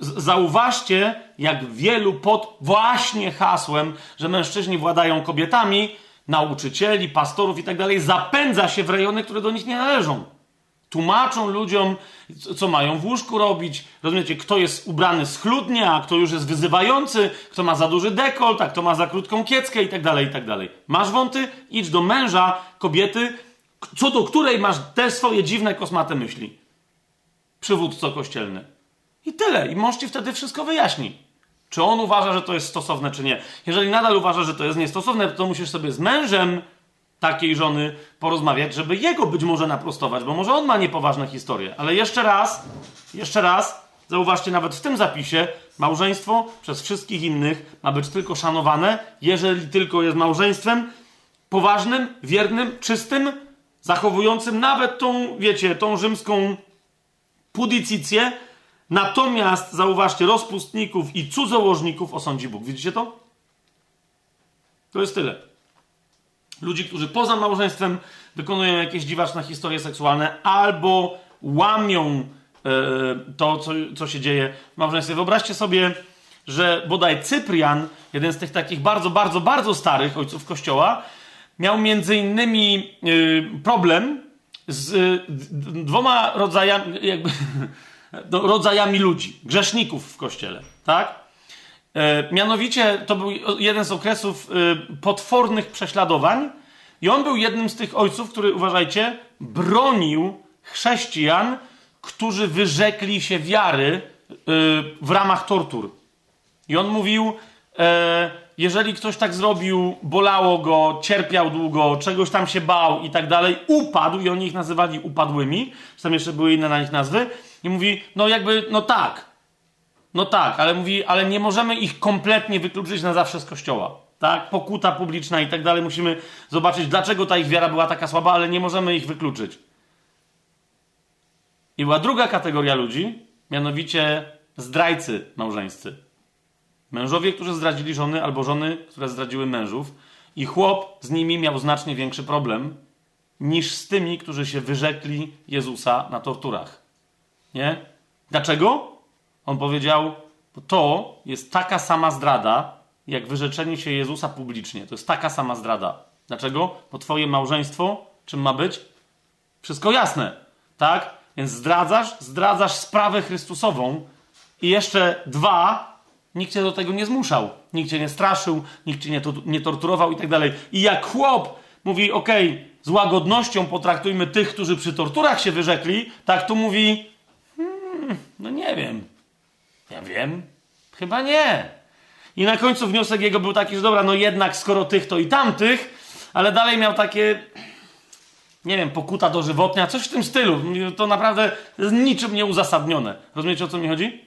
zauważcie, jak wielu pod właśnie hasłem, że mężczyźni władają kobietami, nauczycieli, pastorów i tak dalej, zapędza się w rejony, które do nich nie należą. Tłumaczą ludziom, co mają w łóżku robić. Rozumiecie, kto jest ubrany schludnie, a kto już jest wyzywający, kto ma za duży dekolt, a kto ma za krótką kieckę i tak dalej, i tak dalej. Masz wąty? Idź do męża, kobiety, co do której masz te swoje dziwne, kosmate myśli. Przywódco kościelny. I tyle. I mąż ci wtedy wszystko wyjaśni. Czy on uważa, że to jest stosowne, czy nie. Jeżeli nadal uważa, że to jest niestosowne, to musisz sobie z mężem takiej żony porozmawiać, żeby jego być może naprostować, bo może on ma niepoważne historie. Ale jeszcze raz, jeszcze raz, zauważcie, nawet w tym zapisie, małżeństwo przez wszystkich innych ma być tylko szanowane, jeżeli tylko jest małżeństwem poważnym, wiernym, czystym, zachowującym nawet tą, wiecie, tą rzymską pudicicję, Natomiast zauważcie, rozpustników i cudzołożników osądzi Bóg. Widzicie to? To jest tyle. Ludzi, którzy poza małżeństwem wykonują jakieś dziwaczne historie seksualne albo łamią e, to, co, co się dzieje w małżeństwie. Wyobraźcie sobie, że bodaj Cyprian, jeden z tych takich bardzo, bardzo, bardzo starych ojców Kościoła, miał między innymi e, problem z dwoma rodzajami, jakby [laughs] rodzajami ludzi, grzeszników w kościele, tak? E, mianowicie to był jeden z okresów e, potwornych prześladowań, i on był jednym z tych ojców, który, uważajcie, bronił chrześcijan, którzy wyrzekli się wiary e, w ramach tortur. I on mówił, jeżeli ktoś tak zrobił, bolało go, cierpiał długo, czegoś tam się bał i tak dalej, upadł, i oni ich nazywali upadłymi, czy tam jeszcze były inne na nich nazwy, i mówi, no jakby, no tak, no tak, ale mówi, ale nie możemy ich kompletnie wykluczyć na zawsze z kościoła. Tak, pokuta publiczna i tak dalej. Musimy zobaczyć, dlaczego ta ich wiara była taka słaba, ale nie możemy ich wykluczyć. I była druga kategoria ludzi, mianowicie zdrajcy małżeńscy. Mężowie, którzy zdradzili żony, albo żony, które zdradziły mężów. I chłop z nimi miał znacznie większy problem niż z tymi, którzy się wyrzekli Jezusa na torturach. Nie? Dlaczego? On powiedział, to jest taka sama zdrada, jak wyrzeczenie się Jezusa publicznie. To jest taka sama zdrada. Dlaczego? Bo twoje małżeństwo, czym ma być? Wszystko jasne, tak? Więc zdradzasz, zdradzasz sprawę Chrystusową i jeszcze dwa, nikt cię do tego nie zmuszał. Nikt cię nie straszył, nikt cię nie, nie torturował i tak dalej. I jak chłop mówi, okej, okay, z łagodnością potraktujmy tych, którzy przy torturach się wyrzekli, tak tu mówi, hmm, no nie wiem. Ja wiem, chyba nie. I na końcu wniosek jego był taki, że dobra, no jednak skoro tych, to i tamtych, ale dalej miał takie, nie wiem, pokuta dożywotnia, coś w tym stylu. To naprawdę jest niczym nieuzasadnione. Rozumiecie, o co mi chodzi?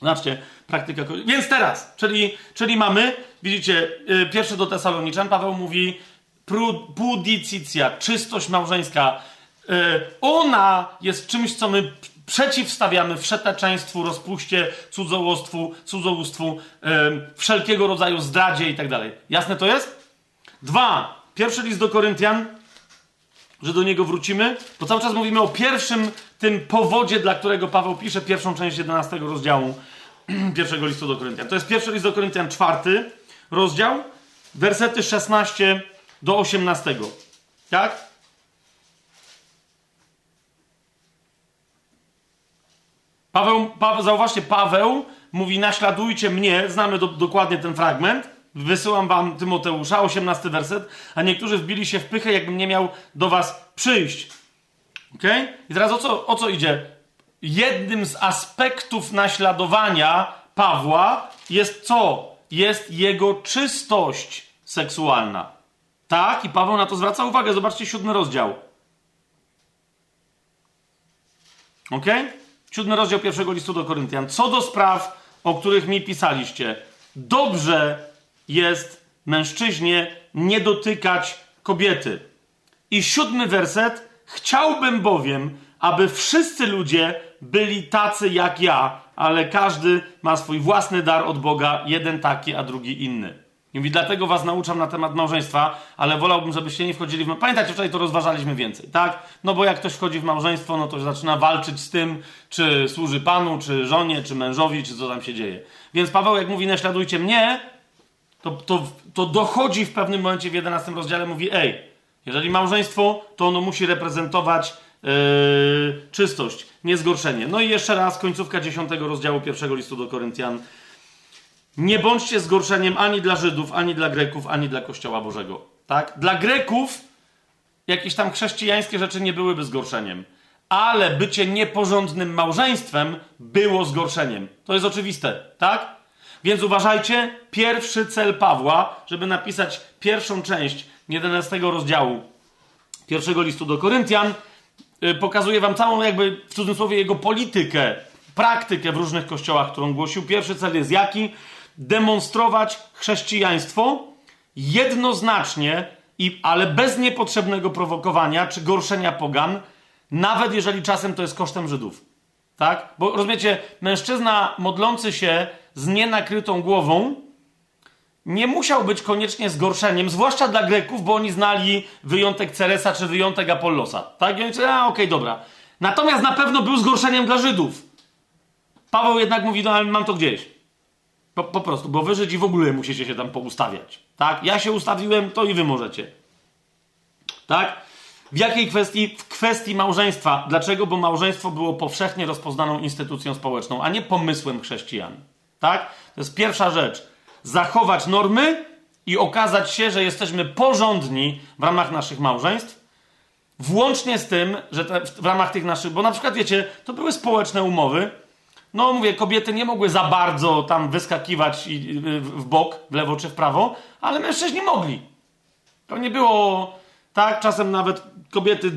Zobaczcie, praktyka. Więc teraz, czyli, czyli mamy, widzicie, yy, pierwszy do Tesaloniczan, Paweł mówi pudicicja, czystość małżeńska. Yy, ona jest czymś, co my przeciwstawiamy wszeteczeństwu, rozpuście, cudzołóstwu, cudzołóstwu yy, wszelkiego rodzaju zdradzie i tak dalej. Jasne to jest? Dwa. Pierwszy list do Koryntian, że do niego wrócimy, bo cały czas mówimy o pierwszym tym powodzie, dla którego Paweł pisze pierwszą część 11 rozdziału [clears throat] pierwszego listu do Koryntian. To jest pierwszy list do Koryntian, czwarty rozdział, wersety 16 do 18. Tak? Paweł, Paweł, zauważcie, Paweł mówi: Naśladujcie mnie, znamy do, dokładnie ten fragment. Wysyłam wam Tymoteusza, 18 werset, a niektórzy wbili się w pychę, jakbym nie miał do was przyjść. Ok? I teraz o co, o co idzie? Jednym z aspektów naśladowania Pawła jest co? Jest jego czystość seksualna. Tak? I Paweł na to zwraca uwagę. Zobaczcie siódmy rozdział. Ok? Siódmy rozdział pierwszego listu do Koryntian. Co do spraw, o których mi pisaliście. Dobrze jest mężczyźnie nie dotykać kobiety. I siódmy werset. Chciałbym bowiem, aby wszyscy ludzie byli tacy jak ja, ale każdy ma swój własny dar od Boga, jeden taki, a drugi inny. I mówi, dlatego was nauczam na temat małżeństwa, ale wolałbym, żebyście nie wchodzili w... Pamiętacie, wczoraj to rozważaliśmy więcej, tak? No bo jak ktoś wchodzi w małżeństwo, no to zaczyna walczyć z tym, czy służy Panu, czy żonie, czy mężowi, czy co tam się dzieje. Więc Paweł, jak mówi, naśladujcie mnie, to, to, to dochodzi w pewnym momencie w 11 rozdziale, mówi, ej, jeżeli małżeństwo, to ono musi reprezentować yy, czystość, niezgorszenie. No i jeszcze raz, końcówka 10 rozdziału pierwszego listu do Koryntian, nie bądźcie zgorszeniem ani dla Żydów, ani dla Greków, ani dla Kościoła Bożego. Tak? Dla Greków jakieś tam chrześcijańskie rzeczy nie byłyby zgorszeniem, ale bycie nieporządnym małżeństwem było zgorszeniem. To jest oczywiste, tak? Więc uważajcie, pierwszy cel Pawła, żeby napisać pierwszą część 11 rozdziału pierwszego listu do Koryntian, yy, pokazuje wam całą jakby w cudzysłowie jego politykę, praktykę w różnych kościołach, którą głosił. Pierwszy cel jest jaki? Demonstrować chrześcijaństwo jednoznacznie, i, ale bez niepotrzebnego prowokowania czy gorszenia pogan, nawet jeżeli czasem to jest kosztem Żydów. Tak? Bo rozumiecie, mężczyzna modlący się z nienakrytą głową nie musiał być koniecznie zgorszeniem, zwłaszcza dla Greków, bo oni znali wyjątek Ceresa czy wyjątek Apollosa. Tak? I oni mówią, a okej, okay, dobra. Natomiast na pewno był zgorszeniem dla Żydów. Paweł jednak mówi, no ale mam to gdzieś. Po, po prostu, bo wy Żydzi w ogóle musicie się tam poustawiać. Tak? Ja się ustawiłem, to i wy możecie. Tak? W jakiej kwestii? W kwestii małżeństwa. Dlaczego? Bo małżeństwo było powszechnie rozpoznaną instytucją społeczną, a nie pomysłem chrześcijan. Tak? To jest pierwsza rzecz. Zachować normy i okazać się, że jesteśmy porządni w ramach naszych małżeństw, włącznie z tym, że te, w ramach tych naszych, bo na przykład wiecie, to były społeczne umowy, no mówię, kobiety nie mogły za bardzo tam wyskakiwać w bok, w lewo czy w prawo, ale mężczyźni mogli. To nie było tak, czasem nawet kobiety,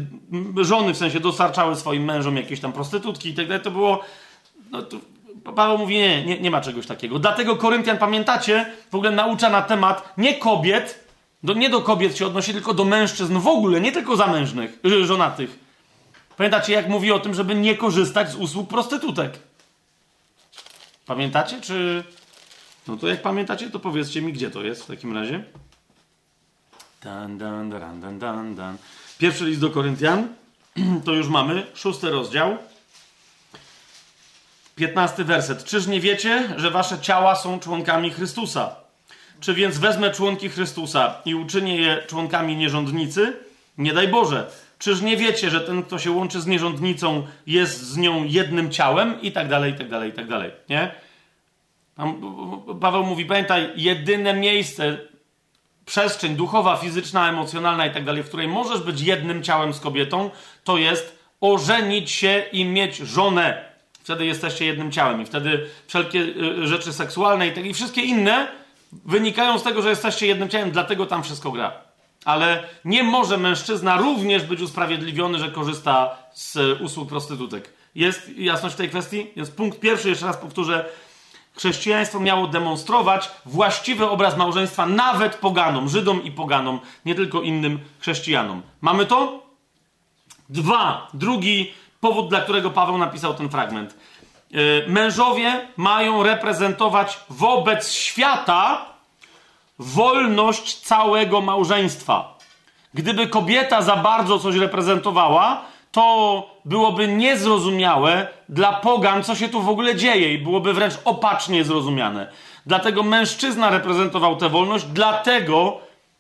żony w sensie dostarczały swoim mężom jakieś tam prostytutki i tak dalej. To było. No, to Paweł mówi, nie, nie, nie ma czegoś takiego. Dlatego Koryntian, pamiętacie, w ogóle naucza na temat nie kobiet, do, nie do kobiet się odnosi, tylko do mężczyzn w ogóle, nie tylko zamężnych, żonatych. Pamiętacie, jak mówi o tym, żeby nie korzystać z usług prostytutek. Pamiętacie, czy... No to jak pamiętacie, to powiedzcie mi, gdzie to jest w takim razie. Dan, dan, dan, dan, dan, dan. Pierwszy list do Koryntian, [clears throat] to już mamy, szósty rozdział. Piętnasty werset. Czyż nie wiecie, że wasze ciała są członkami Chrystusa? Czy więc wezmę członki Chrystusa i uczynię je członkami nierządnicy? Nie daj Boże. Czyż nie wiecie, że ten, kto się łączy z nierządnicą, jest z nią jednym ciałem? I tak dalej, i tak dalej, i tak dalej. Nie? Paweł mówi, pamiętaj, jedyne miejsce, przestrzeń duchowa, fizyczna, emocjonalna i tak dalej, w której możesz być jednym ciałem z kobietą, to jest ożenić się i mieć żonę. Wtedy jesteście jednym ciałem i wtedy wszelkie y, rzeczy seksualne i, tak, i wszystkie inne wynikają z tego, że jesteście jednym ciałem, dlatego tam wszystko gra. Ale nie może mężczyzna również być usprawiedliwiony, że korzysta z usług prostytutek. Jest jasność w tej kwestii? Jest punkt pierwszy, jeszcze raz powtórzę. Chrześcijaństwo miało demonstrować właściwy obraz małżeństwa nawet poganom, Żydom i poganom, nie tylko innym chrześcijanom. Mamy to? Dwa. Drugi powód, dla którego Paweł napisał ten fragment. Yy, mężowie mają reprezentować wobec świata wolność całego małżeństwa. Gdyby kobieta za bardzo coś reprezentowała, to byłoby niezrozumiałe dla pogan, co się tu w ogóle dzieje i byłoby wręcz opacznie zrozumiane. Dlatego mężczyzna reprezentował tę wolność, dlatego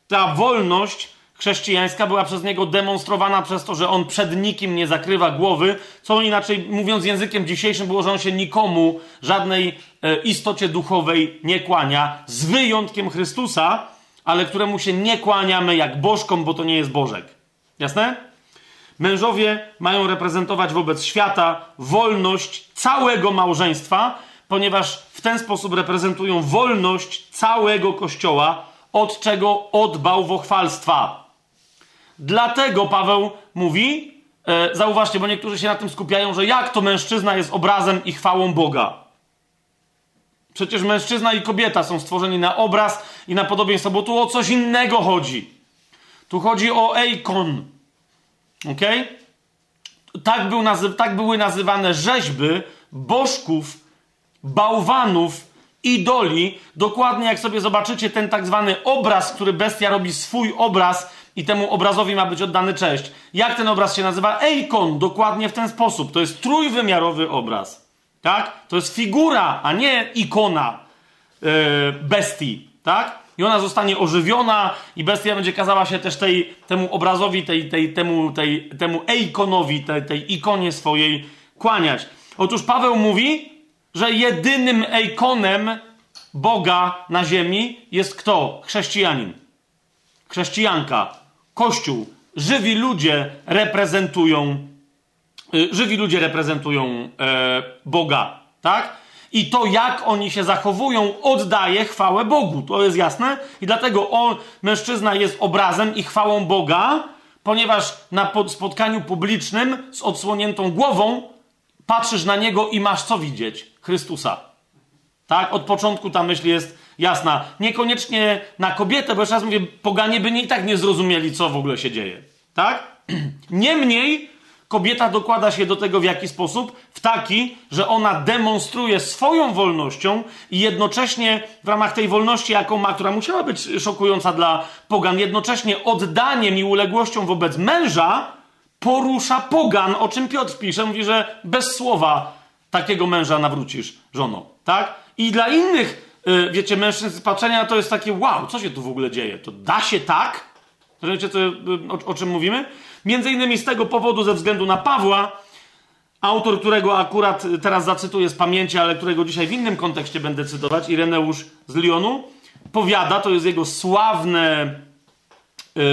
ta wolność chrześcijańska była przez niego demonstrowana przez to, że on przed nikim nie zakrywa głowy, co inaczej mówiąc językiem dzisiejszym było, że on się nikomu, żadnej e, istocie duchowej nie kłania, z wyjątkiem Chrystusa, ale któremu się nie kłaniamy jak bożkom, bo to nie jest Bożek. Jasne? Mężowie mają reprezentować wobec świata wolność całego małżeństwa, ponieważ w ten sposób reprezentują wolność całego kościoła, od czego odbał wochwalstwa. Dlatego Paweł mówi, e, zauważcie, bo niektórzy się na tym skupiają, że jak to mężczyzna jest obrazem i chwałą Boga. Przecież mężczyzna i kobieta są stworzeni na obraz i na podobieństwo, bo tu o coś innego chodzi. Tu chodzi o eikon. Ok? Tak, był tak były nazywane rzeźby bożków, bałwanów idoli, dokładnie jak sobie zobaczycie ten tak zwany obraz, który bestia robi swój obraz i temu obrazowi ma być oddany cześć. Jak ten obraz się nazywa? Eikon, dokładnie w ten sposób. To jest trójwymiarowy obraz. Tak? To jest figura, a nie ikona yy, bestii. Tak? I ona zostanie ożywiona i bestia będzie kazała się też tej, temu obrazowi, tej, tej, temu, tej, temu eikonowi, tej, tej ikonie swojej kłaniać. Otóż Paweł mówi, że jedynym eikonem Boga na ziemi jest kto? Chrześcijanin. Chrześcijanka. Kościół. Żywi ludzie reprezentują y, żywi ludzie reprezentują e, Boga, tak? I to, jak oni się zachowują, oddaje chwałę Bogu. To jest jasne? I dlatego on, mężczyzna jest obrazem i chwałą Boga, ponieważ na spotkaniu publicznym z odsłoniętą głową patrzysz na niego i masz co widzieć? Chrystusa. Tak? Od początku ta myśl jest jasna. Niekoniecznie na kobietę, bo jeszcze raz mówię, poganie by nie i tak nie zrozumieli, co w ogóle się dzieje. Tak? [clears throat] Niemniej kobieta dokłada się do tego w jaki sposób? W taki, że ona demonstruje swoją wolnością i jednocześnie w ramach tej wolności, jaką ma, która musiała być szokująca dla pogan, jednocześnie oddaniem i uległością wobec męża porusza pogan, o czym Piotr pisze. Mówi, że bez słowa takiego męża nawrócisz żono. Tak? I dla innych, wiecie, mężczyzn z patrzenia to jest takie wow, co się tu w ogóle dzieje? To da się tak? Wiecie, co, yy, o, o czym mówimy? Między innymi z tego powodu, ze względu na Pawła, autor, którego akurat teraz zacytuję z pamięci, ale którego dzisiaj w innym kontekście będę cytować, Ireneusz z Lyonu, powiada, to jest jego sławne yy,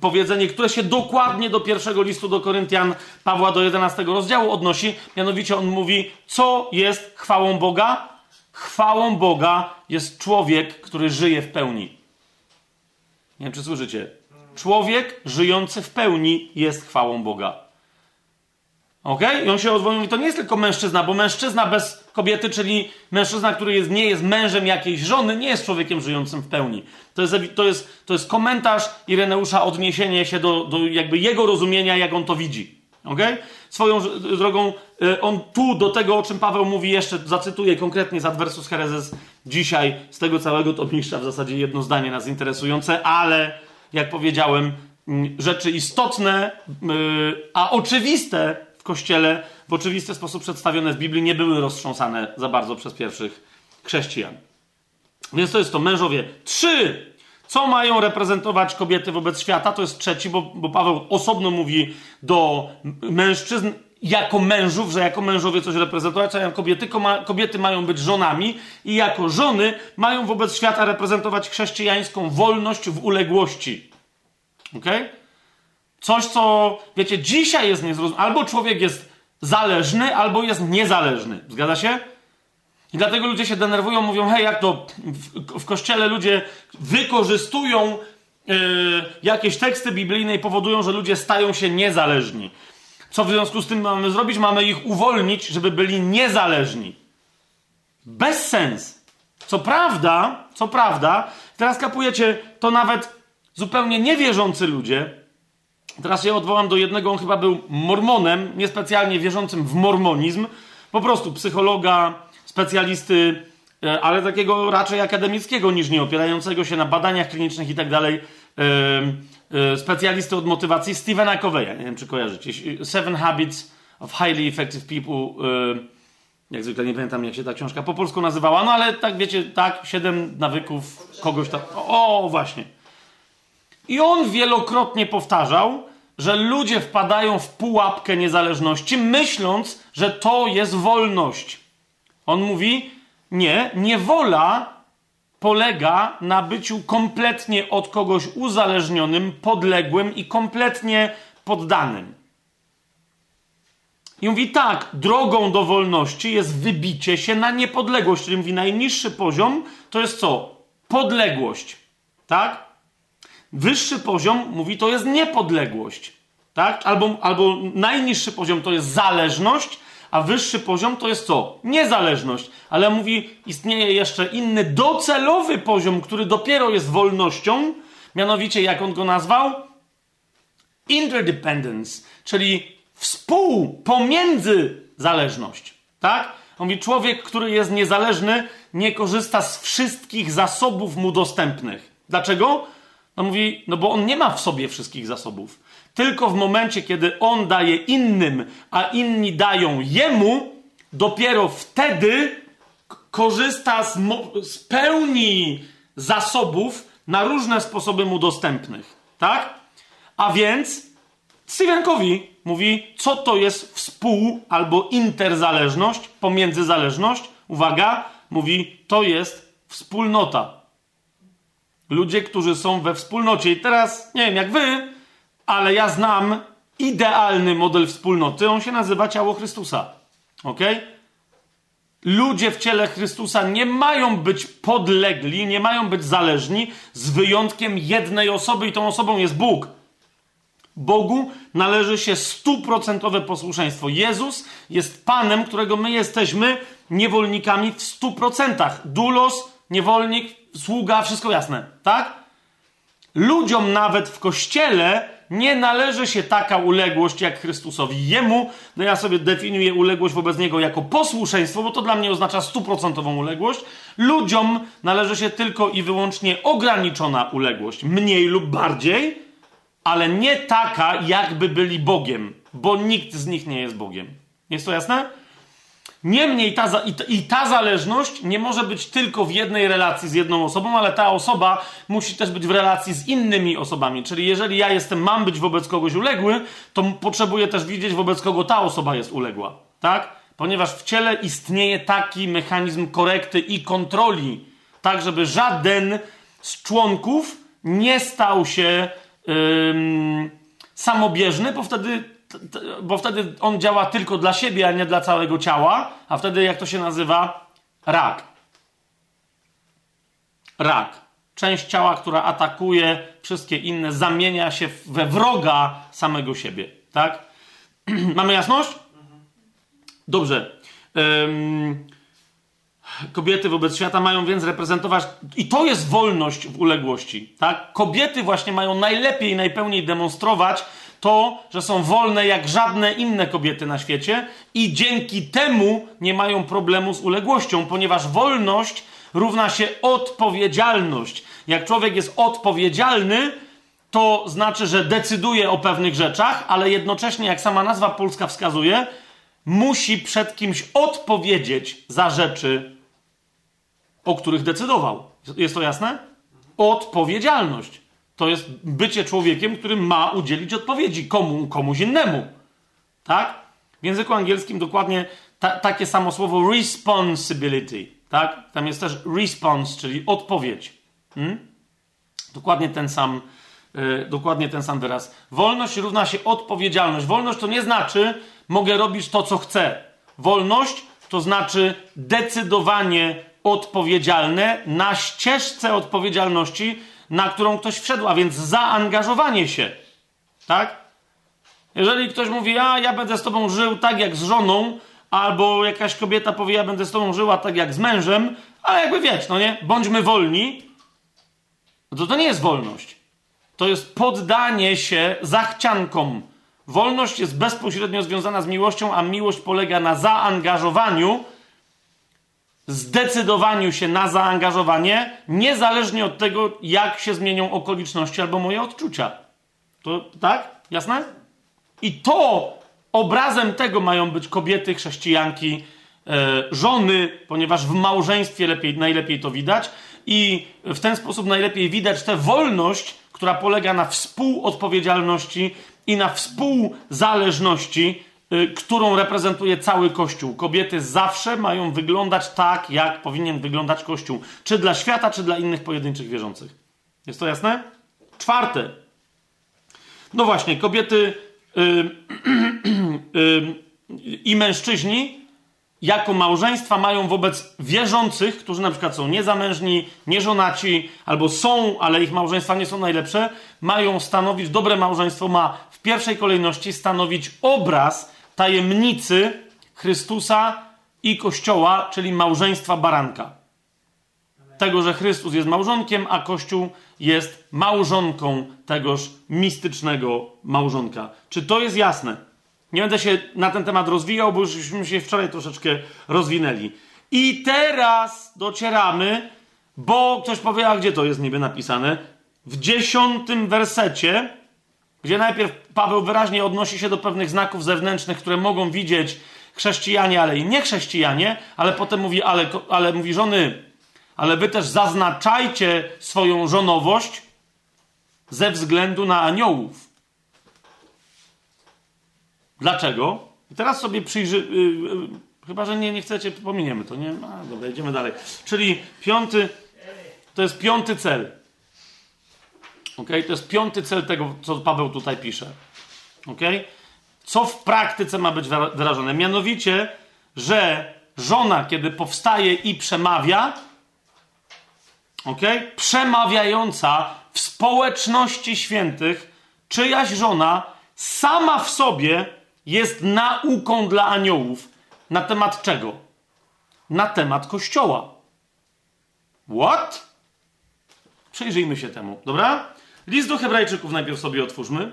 powiedzenie, które się dokładnie do pierwszego listu do Koryntian Pawła do 11 rozdziału odnosi. Mianowicie on mówi, co jest chwałą Boga? Chwałą Boga jest człowiek, który żyje w pełni. Nie wiem, czy słyszycie. Człowiek żyjący w pełni jest chwałą Boga. Ok? I on się odwołuje, i to nie jest tylko mężczyzna, bo mężczyzna bez kobiety, czyli mężczyzna, który jest, nie jest mężem jakiejś żony, nie jest człowiekiem żyjącym w pełni. To jest, to jest, to jest komentarz Ireneusza, odniesienie się do, do jakby jego rozumienia, jak on to widzi. Ok? Swoją drogą, y, on tu do tego, o czym Paweł mówi jeszcze, zacytuję konkretnie z Adversus Hereses dzisiaj, z tego całego to mistrza w zasadzie jedno zdanie nas interesujące, ale jak powiedziałem, mm, rzeczy istotne, y, a oczywiste w kościele, w oczywisty sposób przedstawione w Biblii, nie były roztrząsane za bardzo przez pierwszych chrześcijan. Więc to jest to mężowie. Trzy. Co mają reprezentować kobiety wobec świata? To jest trzeci, bo, bo Paweł osobno mówi do mężczyzn jako mężów, że jako mężowie coś reprezentować, a jako kobiety, kobiety mają być żonami i jako żony mają wobec świata reprezentować chrześcijańską wolność w uległości. Ok? Coś, co, wiecie, dzisiaj jest niezrozumiałe. Albo człowiek jest zależny, albo jest niezależny. Zgadza się? I dlatego ludzie się denerwują, mówią, hej, jak to w, w kościele ludzie wykorzystują yy, jakieś teksty biblijne i powodują, że ludzie stają się niezależni. Co w związku z tym mamy zrobić? Mamy ich uwolnić, żeby byli niezależni. Bez sens. Co prawda, co prawda, teraz kapujecie, to nawet zupełnie niewierzący ludzie, teraz się odwołam do jednego, on chyba był mormonem, niespecjalnie wierzącym w mormonizm, po prostu psychologa, specjalisty, e, ale takiego raczej akademickiego niż nie, opierającego się na badaniach klinicznych i tak dalej, e, specjalisty od motywacji Stevena Coveya, nie wiem czy kojarzycie, Seven Habits of Highly Effective People, e, jak zwykle nie pamiętam jak się ta książka po polsku nazywała, no ale tak wiecie, tak, siedem nawyków kogoś tam, o właśnie. I on wielokrotnie powtarzał, że ludzie wpadają w pułapkę niezależności, myśląc, że to jest wolność. On mówi: Nie, niewola polega na byciu kompletnie od kogoś uzależnionym, podległym i kompletnie poddanym. I mówi tak, drogą do wolności jest wybicie się na niepodległość, czyli mówi najniższy poziom to jest co? Podległość. Tak? Wyższy poziom mówi to jest niepodległość. Tak? Albo, albo najniższy poziom to jest zależność, a wyższy poziom to jest co? Niezależność. Ale mówi, istnieje jeszcze inny docelowy poziom, który dopiero jest wolnością, mianowicie jak on go nazwał? Interdependence, czyli współ, pomiędzy zależność. Tak? On mówi, człowiek, który jest niezależny, nie korzysta z wszystkich zasobów mu dostępnych. Dlaczego? No mówi, no bo on nie ma w sobie wszystkich zasobów. Tylko w momencie, kiedy on daje innym, a inni dają jemu, dopiero wtedy korzysta z, z pełni zasobów na różne sposoby mu dostępnych. Tak? A więc Sywiankowi mówi, co to jest współ albo interzależność, pomiędzy zależność. Uwaga, mówi, to jest wspólnota. Ludzie, którzy są we wspólnocie. I teraz, nie wiem jak wy, ale ja znam idealny model wspólnoty. On się nazywa ciało Chrystusa. Ok? Ludzie w ciele Chrystusa nie mają być podlegli, nie mają być zależni, z wyjątkiem jednej osoby, i tą osobą jest Bóg. Bogu należy się stuprocentowe posłuszeństwo. Jezus jest Panem, którego my jesteśmy niewolnikami w stu procentach. Dulos, niewolnik, sługa, wszystko jasne, tak? Ludziom nawet w kościele nie należy się taka uległość jak Chrystusowi. Jemu, no ja sobie definiuję uległość wobec Niego jako posłuszeństwo, bo to dla mnie oznacza stuprocentową uległość. Ludziom należy się tylko i wyłącznie ograniczona uległość, mniej lub bardziej, ale nie taka, jakby byli Bogiem, bo nikt z nich nie jest Bogiem. Jest to jasne? Niemniej ta, i, ta, i ta zależność nie może być tylko w jednej relacji z jedną osobą, ale ta osoba musi też być w relacji z innymi osobami. Czyli jeżeli ja jestem, mam być wobec kogoś uległy, to potrzebuję też widzieć, wobec kogo ta osoba jest uległa. Tak? Ponieważ w ciele istnieje taki mechanizm korekty i kontroli, tak żeby żaden z członków nie stał się ym, samobieżny, bo wtedy bo wtedy on działa tylko dla siebie, a nie dla całego ciała, a wtedy, jak to się nazywa, rak. Rak. Część ciała, która atakuje wszystkie inne, zamienia się we wroga samego siebie. Tak? [clears throat] Mamy jasność? Dobrze. Um, kobiety wobec świata mają więc reprezentować, i to jest wolność w uległości. Tak? Kobiety właśnie mają najlepiej, najpełniej demonstrować to, że są wolne jak żadne inne kobiety na świecie i dzięki temu nie mają problemu z uległością, ponieważ wolność równa się odpowiedzialność. Jak człowiek jest odpowiedzialny, to znaczy, że decyduje o pewnych rzeczach, ale jednocześnie, jak sama nazwa polska wskazuje, musi przed kimś odpowiedzieć za rzeczy, o których decydował. Jest to jasne? Odpowiedzialność. To jest bycie człowiekiem, który ma udzielić odpowiedzi komu, komuś innemu. Tak? W języku angielskim dokładnie ta, takie samo słowo responsibility. Tak? Tam jest też response, czyli odpowiedź. Hmm? Dokładnie ten sam. Yy, dokładnie ten sam wyraz. Wolność równa się odpowiedzialność. Wolność to nie znaczy, mogę robić to, co chcę. Wolność to znaczy decydowanie odpowiedzialne na ścieżce odpowiedzialności, na którą ktoś wszedł, a więc zaangażowanie się. Tak? Jeżeli ktoś mówi, a ja będę z tobą żył tak jak z żoną, albo jakaś kobieta powie, ja będę z tobą żyła tak jak z mężem, ale jakby wiesz, no nie, bądźmy wolni, no to to nie jest wolność. To jest poddanie się zachciankom. Wolność jest bezpośrednio związana z miłością, a miłość polega na zaangażowaniu, zdecydowaniu się na zaangażowanie, niezależnie od tego, jak się zmienią okoliczności albo moje odczucia. To tak? Jasne? I to obrazem tego mają być kobiety, chrześcijanki, e, żony, ponieważ w małżeństwie lepiej, najlepiej to widać i w ten sposób najlepiej widać tę wolność, która polega na współodpowiedzialności i na współzależności którą reprezentuje cały Kościół. Kobiety zawsze mają wyglądać tak, jak powinien wyglądać Kościół. Czy dla świata, czy dla innych pojedynczych wierzących. Jest to jasne? Czwarte. No właśnie, kobiety yy, yy, i mężczyźni jako małżeństwa mają wobec wierzących, którzy na przykład są niezamężni, nieżonaci, albo są, ale ich małżeństwa nie są najlepsze, mają stanowić, dobre małżeństwo ma w pierwszej kolejności stanowić obraz tajemnicy Chrystusa i Kościoła, czyli małżeństwa baranka. Tego, że Chrystus jest małżonkiem, a Kościół jest małżonką tegoż mistycznego małżonka. Czy to jest jasne? Nie będę się na ten temat rozwijał, bo jużśmy się wczoraj troszeczkę rozwinęli. I teraz docieramy, bo ktoś powie, a gdzie to jest niby napisane? W dziesiątym wersecie, gdzie najpierw Paweł wyraźnie odnosi się do pewnych znaków zewnętrznych, które mogą widzieć chrześcijanie, ale i nie chrześcijanie, ale potem mówi, ale, ale mówi żony, ale wy też zaznaczajcie swoją żonowość ze względu na aniołów. Dlaczego? I teraz sobie przyjrzy... Yy, yy, chyba, że nie, nie chcecie, pominiemy to, nie? A, dobra, idziemy dalej. Czyli piąty... To jest piąty cel. Ok? To jest piąty cel tego, co Paweł tutaj pisze. Ok? Co w praktyce ma być wyrażone? Mianowicie, że żona, kiedy powstaje i przemawia, ok? Przemawiająca w społeczności świętych, czyjaś żona sama w sobie jest nauką dla aniołów. Na temat czego? Na temat Kościoła. What? Przyjrzyjmy się temu, dobra? List do Hebrajczyków najpierw sobie otwórzmy.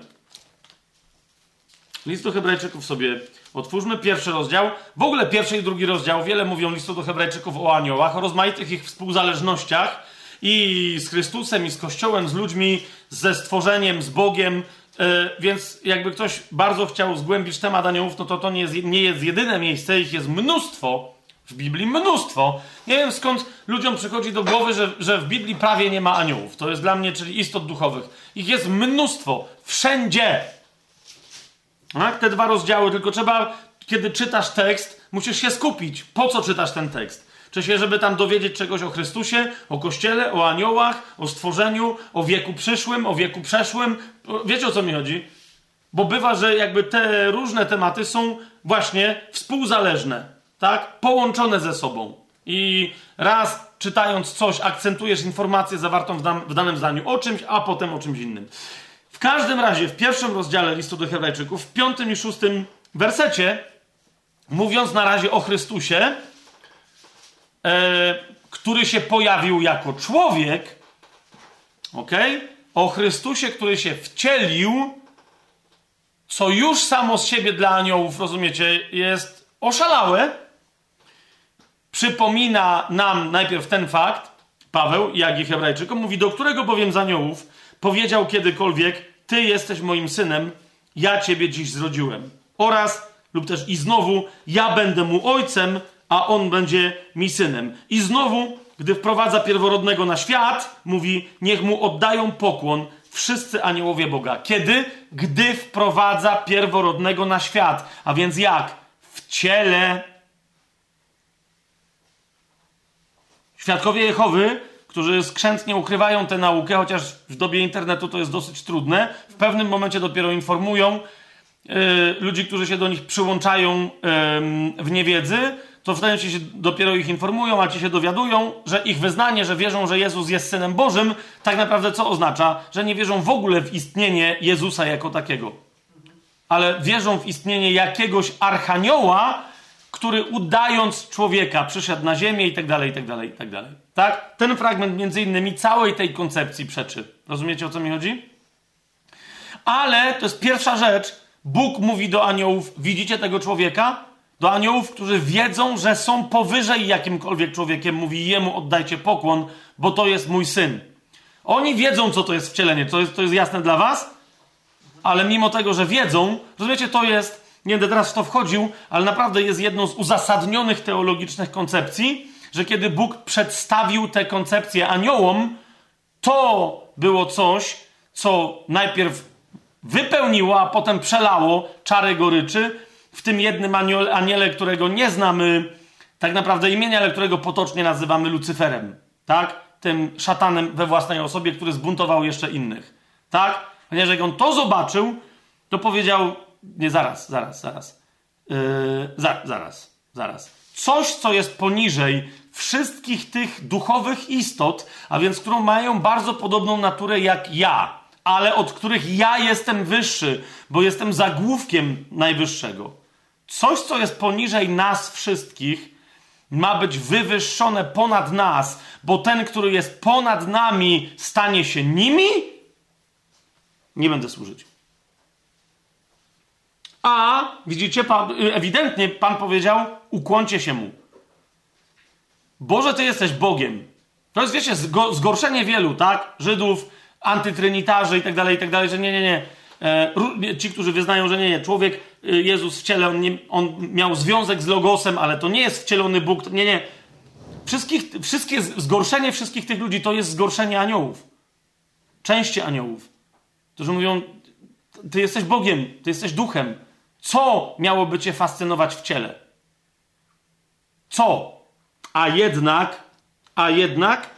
List do Hebrajczyków sobie otwórzmy. Pierwszy rozdział. W ogóle pierwszy i drugi rozdział. Wiele mówią listu do Hebrajczyków o aniołach, o rozmaitych ich współzależnościach i z Chrystusem, i z Kościołem, z ludźmi, ze stworzeniem, z Bogiem. Yy, więc jakby ktoś bardzo chciał zgłębić temat aniołów, no to to nie jest, nie jest jedyne miejsce, ich jest mnóstwo. W Biblii mnóstwo. Nie wiem skąd ludziom przychodzi do głowy, że, że w Biblii prawie nie ma aniołów. To jest dla mnie, czyli istot duchowych. Ich jest mnóstwo. Wszędzie. Tak? Te dwa rozdziały, tylko trzeba, kiedy czytasz tekst, musisz się skupić. Po co czytasz ten tekst? Czy się, żeby tam dowiedzieć czegoś o Chrystusie, o Kościele, o aniołach, o stworzeniu, o wieku przyszłym, o wieku przeszłym? Wiecie o co mi chodzi? Bo bywa, że jakby te różne tematy są właśnie współzależne tak? Połączone ze sobą. I raz czytając coś, akcentujesz informację zawartą w, dan w danym zdaniu o czymś, a potem o czymś innym. W każdym razie, w pierwszym rozdziale listu do Hebrajczyków, w piątym i szóstym wersecie, mówiąc na razie o Chrystusie, e, który się pojawił jako człowiek, ok? O Chrystusie, który się wcielił, co już samo z siebie dla aniołów, rozumiecie, jest oszalałe, przypomina nam najpierw ten fakt, Paweł, jak i Hebrajczykom, mówi, do którego bowiem z aniołów powiedział kiedykolwiek, ty jesteś moim synem, ja ciebie dziś zrodziłem. Oraz, lub też i znowu, ja będę mu ojcem, a on będzie mi synem. I znowu, gdy wprowadza pierworodnego na świat, mówi, niech mu oddają pokłon wszyscy aniołowie Boga. Kiedy? Gdy wprowadza pierworodnego na świat. A więc jak? W ciele Świadkowie Jehowy, którzy skrzętnie ukrywają tę naukę, chociaż w dobie internetu to jest dosyć trudne, w pewnym momencie dopiero informują yy, ludzi, którzy się do nich przyłączają yy, w niewiedzy, to wtedy się dopiero ich informują, a ci się dowiadują, że ich wyznanie, że wierzą, że Jezus jest Synem Bożym, tak naprawdę co oznacza? Że nie wierzą w ogóle w istnienie Jezusa jako takiego. Ale wierzą w istnienie jakiegoś archanioła, który udając człowieka przyszedł na ziemię i tak dalej, i tak dalej, i tak dalej. Tak? Ten fragment między innymi całej tej koncepcji przeczy. Rozumiecie o co mi chodzi? Ale to jest pierwsza rzecz. Bóg mówi do aniołów: Widzicie tego człowieka? Do aniołów, którzy wiedzą, że są powyżej jakimkolwiek człowiekiem, mówi jemu oddajcie pokłon, bo to jest mój syn. Oni wiedzą, co to jest wcielenie. To jest, to jest jasne dla was? Ale mimo tego, że wiedzą, rozumiecie, to jest nie będę teraz w to wchodził, ale naprawdę jest jedną z uzasadnionych teologicznych koncepcji, że kiedy Bóg przedstawił te koncepcje aniołom, to było coś, co najpierw wypełniło, a potem przelało czary goryczy w tym jednym aniole, aniele, którego nie znamy tak naprawdę imienia, ale którego potocznie nazywamy Lucyferem. Tak? Tym szatanem we własnej osobie, który zbuntował jeszcze innych. Tak? Ponieważ jak on to zobaczył, to powiedział, nie, zaraz, zaraz, zaraz. Yy, za, zaraz, zaraz. Coś, co jest poniżej wszystkich tych duchowych istot, a więc którą mają bardzo podobną naturę jak ja, ale od których ja jestem wyższy, bo jestem zagłówkiem najwyższego. Coś, co jest poniżej nas wszystkich, ma być wywyższone ponad nas, bo ten, który jest ponad nami, stanie się nimi? Nie będę służyć. A widzicie, pan, ewidentnie Pan powiedział: ukłoncie się mu. Boże, Ty jesteś Bogiem. To jest, wiecie, zgorszenie wielu, tak? Żydów, antytrynitarzy i tak dalej, i tak dalej, że nie, nie, nie. E, ci, którzy wyznają, że nie, nie. Człowiek, y, Jezus w ciele, on, nie, on miał związek z Logosem, ale to nie jest wcielony Bóg. Nie, nie. Wszystkich, wszystkie, zgorszenie wszystkich tych ludzi to jest zgorszenie aniołów. Części aniołów. Którzy mówią, ty jesteś Bogiem, ty jesteś duchem. Co miałoby cię fascynować w ciele? Co? A jednak, a jednak,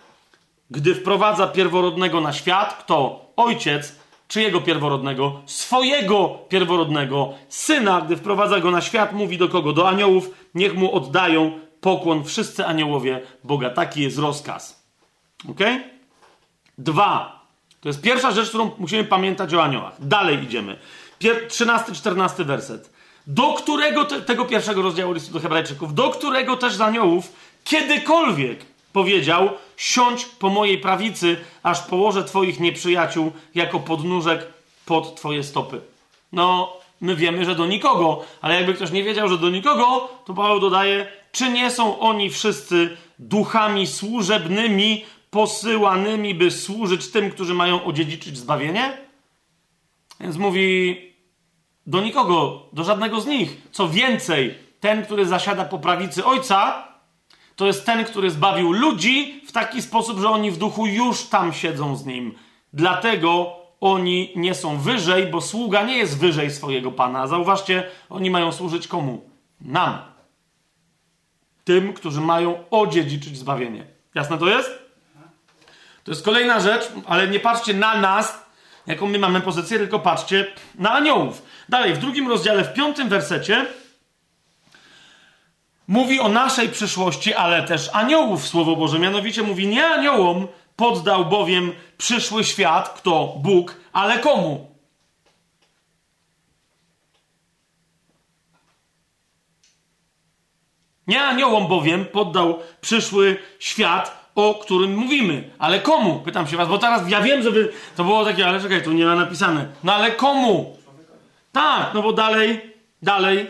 gdy wprowadza pierworodnego na świat, kto? Ojciec, czyjego pierworodnego? Swojego pierworodnego syna, gdy wprowadza go na świat, mówi do kogo? Do aniołów, niech mu oddają pokłon wszyscy aniołowie Boga. Taki jest rozkaz. Ok? Dwa. To jest pierwsza rzecz, którą musimy pamiętać o aniołach. Dalej idziemy. 13-14 werset. Do którego te, tego pierwszego rozdziału listu do Hebrajczyków, do którego też z aniołów kiedykolwiek powiedział: Siądź po mojej prawicy, aż położę Twoich nieprzyjaciół jako podnóżek pod Twoje stopy. No, my wiemy, że do nikogo, ale jakby ktoś nie wiedział, że do nikogo, to Paweł dodaje: Czy nie są oni wszyscy duchami służebnymi, posyłanymi, by służyć tym, którzy mają odziedziczyć zbawienie? Więc mówi do nikogo, do żadnego z nich. Co więcej, ten, który zasiada po prawicy Ojca, to jest ten, który zbawił ludzi w taki sposób, że oni w duchu już tam siedzą z nim. Dlatego oni nie są wyżej, bo sługa nie jest wyżej swojego pana. Zauważcie, oni mają służyć komu? Nam. Tym, którzy mają odziedziczyć zbawienie. Jasne to jest? To jest kolejna rzecz, ale nie patrzcie na nas, jaką my mamy pozycję, tylko patrzcie na aniołów. Dalej, w drugim rozdziale, w piątym wersecie, mówi o naszej przyszłości, ale też aniołów Słowo Boże. Mianowicie mówi, nie aniołom poddał bowiem przyszły świat, kto? Bóg, ale komu? Nie aniołom bowiem poddał przyszły świat, o którym mówimy. Ale komu? Pytam się was, bo teraz ja wiem, że wy... To było takie, ale czekaj, tu nie ma napisane. No ale komu? Tak, no bo dalej, dalej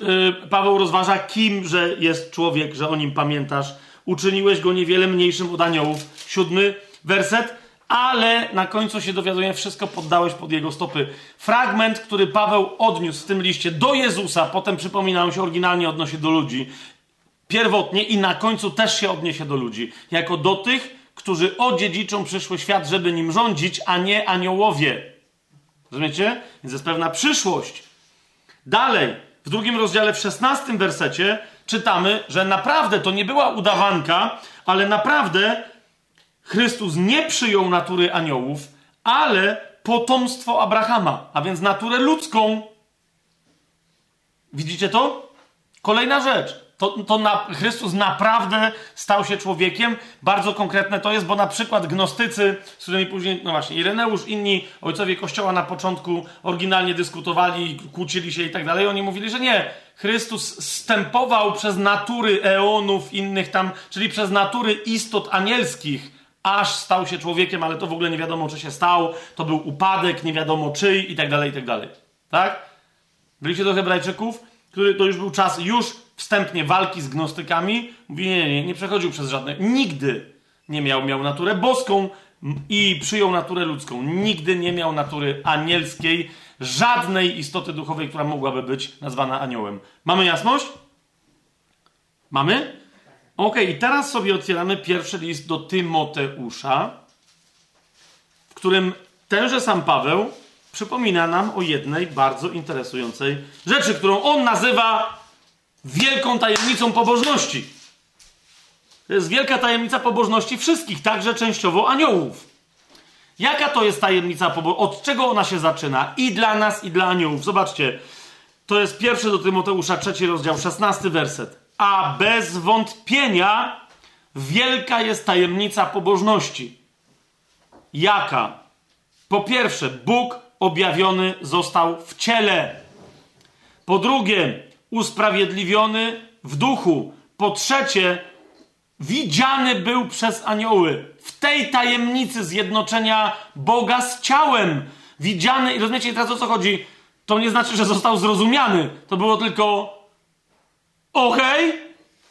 yy, Paweł rozważa, kim że jest człowiek, że o nim pamiętasz. Uczyniłeś go niewiele mniejszym od aniołów. Siódmy werset. Ale na końcu się dowiaduje, wszystko poddałeś pod jego stopy. Fragment, który Paweł odniósł w tym liście do Jezusa, potem przypominał się oryginalnie odnosi do ludzi. Pierwotnie i na końcu też się odniesie do ludzi. Jako do tych, którzy odziedziczą przyszły świat, żeby nim rządzić, a nie aniołowie. Rozumiecie? Więc jest pewna przyszłość. Dalej, w drugim rozdziale, w szesnastym wersecie, czytamy, że naprawdę to nie była udawanka, ale naprawdę Chrystus nie przyjął natury aniołów, ale potomstwo Abrahama, a więc naturę ludzką. Widzicie to? Kolejna rzecz to, to na, Chrystus naprawdę stał się człowiekiem. Bardzo konkretne to jest, bo na przykład gnostycy, z którymi później, no właśnie, Ireneusz, inni ojcowie Kościoła na początku oryginalnie dyskutowali, kłócili się i tak dalej, oni mówili, że nie. Chrystus stępował przez natury eonów innych tam, czyli przez natury istot anielskich, aż stał się człowiekiem, ale to w ogóle nie wiadomo, czy się stał, to był upadek, nie wiadomo czyj i tak dalej, i tak dalej. Tak? Byliście do Hebrajczyków, który to już był czas już wstępnie walki z gnostykami, mówi, nie, nie, nie przechodził przez żadne, nigdy nie miał, miał naturę boską i przyjął naturę ludzką. Nigdy nie miał natury anielskiej, żadnej istoty duchowej, która mogłaby być nazwana aniołem. Mamy jasność? Mamy? Ok, i teraz sobie otwieramy pierwszy list do Tymoteusza, w którym tenże sam Paweł przypomina nam o jednej bardzo interesującej rzeczy, którą on nazywa wielką tajemnicą pobożności. To jest wielka tajemnica pobożności wszystkich, także częściowo aniołów. Jaka to jest tajemnica pobożności? Od czego ona się zaczyna? I dla nas, i dla aniołów. Zobaczcie, to jest pierwszy do Tymoteusza, trzeci rozdział, szesnasty werset. A bez wątpienia wielka jest tajemnica pobożności. Jaka? Po pierwsze, Bóg objawiony został w ciele. Po drugie, usprawiedliwiony w duchu. Po trzecie, widziany był przez anioły. W tej tajemnicy zjednoczenia Boga z ciałem. Widziany, i rozumiecie teraz o co chodzi? To nie znaczy, że został zrozumiany. To było tylko okej, okay.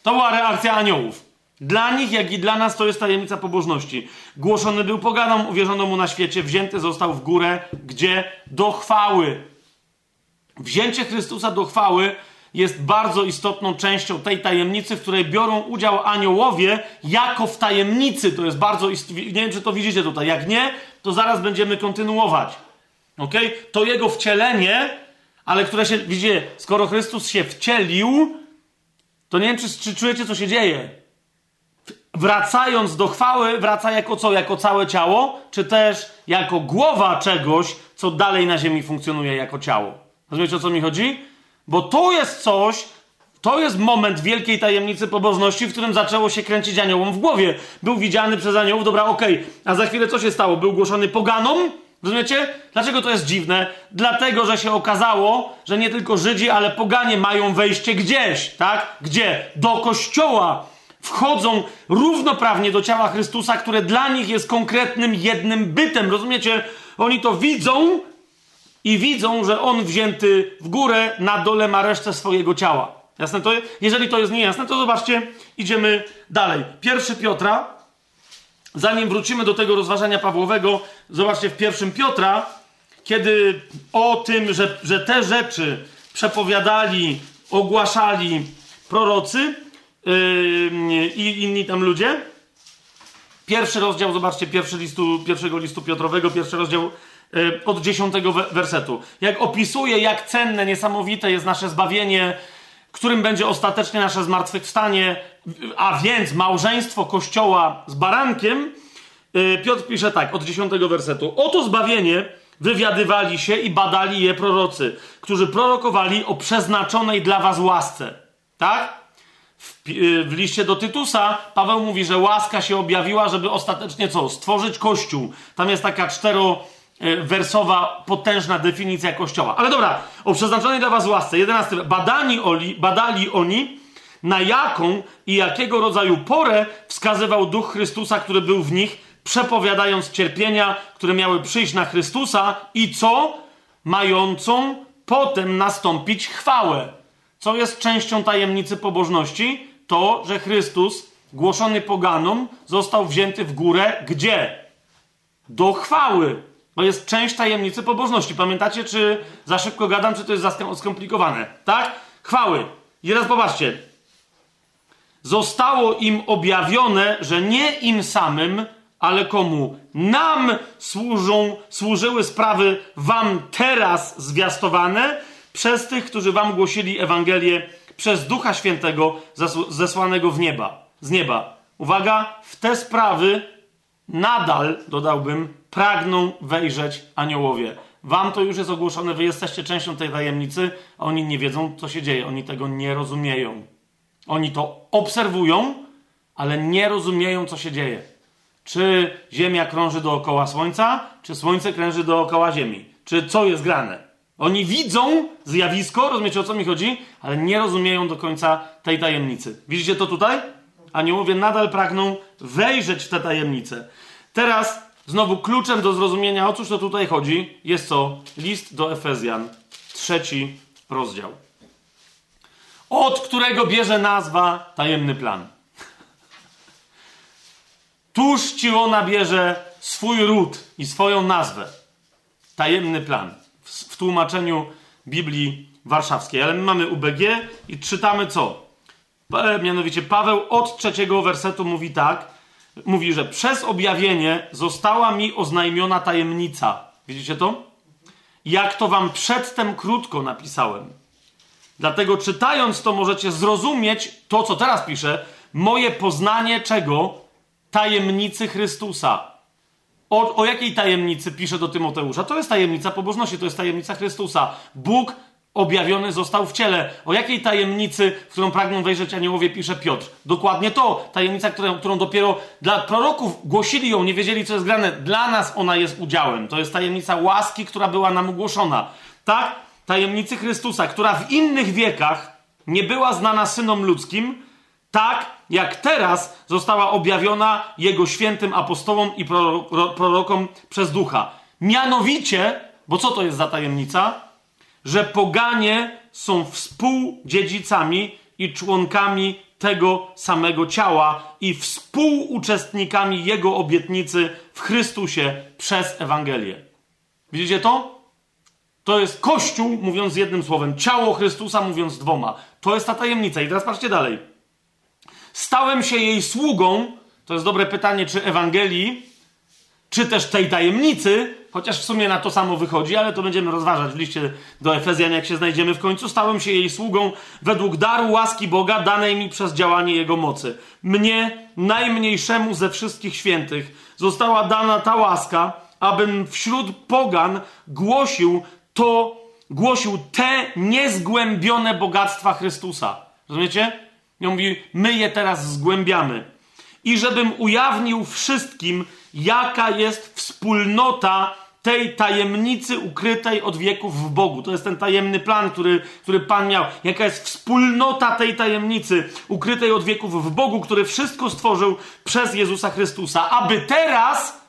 to była reakcja aniołów. Dla nich, jak i dla nas, to jest tajemnica pobożności. Głoszony był poganom, uwierzono mu na świecie, wzięty został w górę, gdzie do chwały. Wzięcie Chrystusa do chwały jest bardzo istotną częścią tej tajemnicy, w której biorą udział aniołowie jako w tajemnicy. To jest bardzo istotne. Nie wiem, czy to widzicie tutaj. Jak nie, to zaraz będziemy kontynuować. Ok? To jego wcielenie, ale które się, widzicie, skoro Chrystus się wcielił, to nie wiem, czy, czy czujecie, co się dzieje. Wracając do chwały, wraca jako co? Jako całe ciało, czy też jako głowa czegoś, co dalej na ziemi funkcjonuje jako ciało. Rozumiecie, o co mi chodzi? Bo to jest coś, to jest moment wielkiej tajemnicy pobożności, w którym zaczęło się kręcić aniołom w głowie. Był widziany przez aniołów, dobra, okej, okay. a za chwilę co się stało? Był głoszony poganom? Rozumiecie? Dlaczego to jest dziwne? Dlatego, że się okazało, że nie tylko Żydzi, ale poganie mają wejście gdzieś, tak? Gdzie? Do kościoła. Wchodzą równoprawnie do ciała Chrystusa, które dla nich jest konkretnym jednym bytem. Rozumiecie? Oni to widzą, i widzą, że on wzięty w górę, na dole ma resztę swojego ciała. Jasne to jest? Jeżeli to jest niejasne, to zobaczcie, idziemy dalej. Pierwszy Piotra, zanim wrócimy do tego rozważania Pawłowego, zobaczcie w pierwszym Piotra, kiedy o tym, że, że te rzeczy przepowiadali, ogłaszali prorocy yy, i inni tam ludzie. Pierwszy rozdział, zobaczcie, pierwszy listu, pierwszego listu Piotrowego, pierwszy rozdział od dziesiątego wersetu. Jak opisuje, jak cenne, niesamowite jest nasze zbawienie, którym będzie ostatecznie nasze zmartwychwstanie, a więc małżeństwo Kościoła z barankiem, y, Piotr pisze tak, od dziesiątego wersetu. Oto zbawienie wywiadywali się i badali je prorocy, którzy prorokowali o przeznaczonej dla was łasce. Tak? W, y, w, liście do Tytusa Paweł mówi, że łaska się objawiła, żeby ostatecznie co? Stworzyć Kościół. Tam jest taka cztero wersowa, potężna definicja Kościoła. Ale dobra, o przeznaczonej dla was łasce. 11. Badani oli, badali oni, na jaką i jakiego rodzaju porę wskazywał Duch Chrystusa, który był w nich, przepowiadając cierpienia, które miały przyjść na Chrystusa i co? Mającą potem nastąpić chwałę. Co jest częścią tajemnicy pobożności? To, że Chrystus, głoszony poganom, został wzięty w górę gdzie? Do chwały. To jest część tajemnicy pobożności. Pamiętacie, czy za szybko gadam, czy to jest za skomplikowane? Tak? Chwały. I teraz popatrzcie. Zostało im objawione, że nie im samym, ale komu? Nam służą, służyły sprawy wam teraz zwiastowane przez tych, którzy wam głosili Ewangelię przez Ducha Świętego zesłanego w nieba, z nieba. Uwaga, w te sprawy nadal, dodałbym, pragną wejrzeć aniołowie. Wam to już jest ogłoszone, wy jesteście częścią tej tajemnicy, a oni nie wiedzą, co się dzieje. Oni tego nie rozumieją. Oni to obserwują, ale nie rozumieją, co się dzieje. Czy Ziemia krąży dookoła Słońca, czy Słońce krąży dookoła Ziemi? Czy co jest grane? Oni widzą zjawisko, rozumiecie o co mi chodzi, ale nie rozumieją do końca tej tajemnicy. Widzicie to tutaj? Aniołowie nadal pragną wejrzeć w tę tajemnicę. Teraz Znowu kluczem do zrozumienia, o cóż to tutaj chodzi, jest co? List do Efezjan, trzeci rozdział. Od którego bierze nazwa tajemny plan. [laughs] Tuż ci ona bierze swój ród i swoją nazwę. Tajemny plan. W, w tłumaczeniu Biblii Warszawskiej. Ale my mamy UBG i czytamy co? Mianowicie Paweł od trzeciego wersetu mówi tak mówi, że przez objawienie została mi oznajmiona tajemnica. Widzicie to? Jak to wam przedtem krótko napisałem. Dlatego czytając to możecie zrozumieć to, co teraz piszę, moje poznanie czego? Tajemnicy Chrystusa. O, o jakiej tajemnicy pisze do Tymoteusza? To jest tajemnica pobożności, to jest tajemnica Chrystusa. Bóg objawiony został w ciele. O jakiej tajemnicy, w którą pragną wejrzeć aniołowie, pisze Piotr? Dokładnie to. Tajemnica, którą, którą dopiero dla proroków głosili ją, nie wiedzieli, co jest grane. Dla nas ona jest udziałem. To jest tajemnica łaski, która była nam ogłoszona. Tak? Tajemnicy Chrystusa, która w innych wiekach nie była znana synom ludzkim, tak jak teraz została objawiona Jego świętym apostołom i prorokom przez ducha. Mianowicie, bo co to jest za tajemnica? Że poganie są współdziedzicami i członkami tego samego ciała i współuczestnikami Jego obietnicy w Chrystusie przez Ewangelię. Widzicie to? To jest Kościół, mówiąc jednym słowem, ciało Chrystusa, mówiąc dwoma. To jest ta tajemnica. I teraz patrzcie dalej. Stałem się jej sługą, to jest dobre pytanie, czy Ewangelii, czy też tej tajemnicy, chociaż w sumie na to samo wychodzi, ale to będziemy rozważać w liście do Efezjan, jak się znajdziemy w końcu. Stałem się jej sługą według daru łaski Boga, danej mi przez działanie Jego mocy. Mnie, najmniejszemu ze wszystkich świętych, została dana ta łaska, abym wśród pogan głosił to, głosił te niezgłębione bogactwa Chrystusa. Rozumiecie? I on mówi, my je teraz zgłębiamy. I żebym ujawnił wszystkim, jaka jest wspólnota tej tajemnicy ukrytej od wieków w Bogu. To jest ten tajemny plan, który, który Pan miał. Jaka jest wspólnota tej tajemnicy ukrytej od wieków w Bogu, który wszystko stworzył przez Jezusa Chrystusa, aby teraz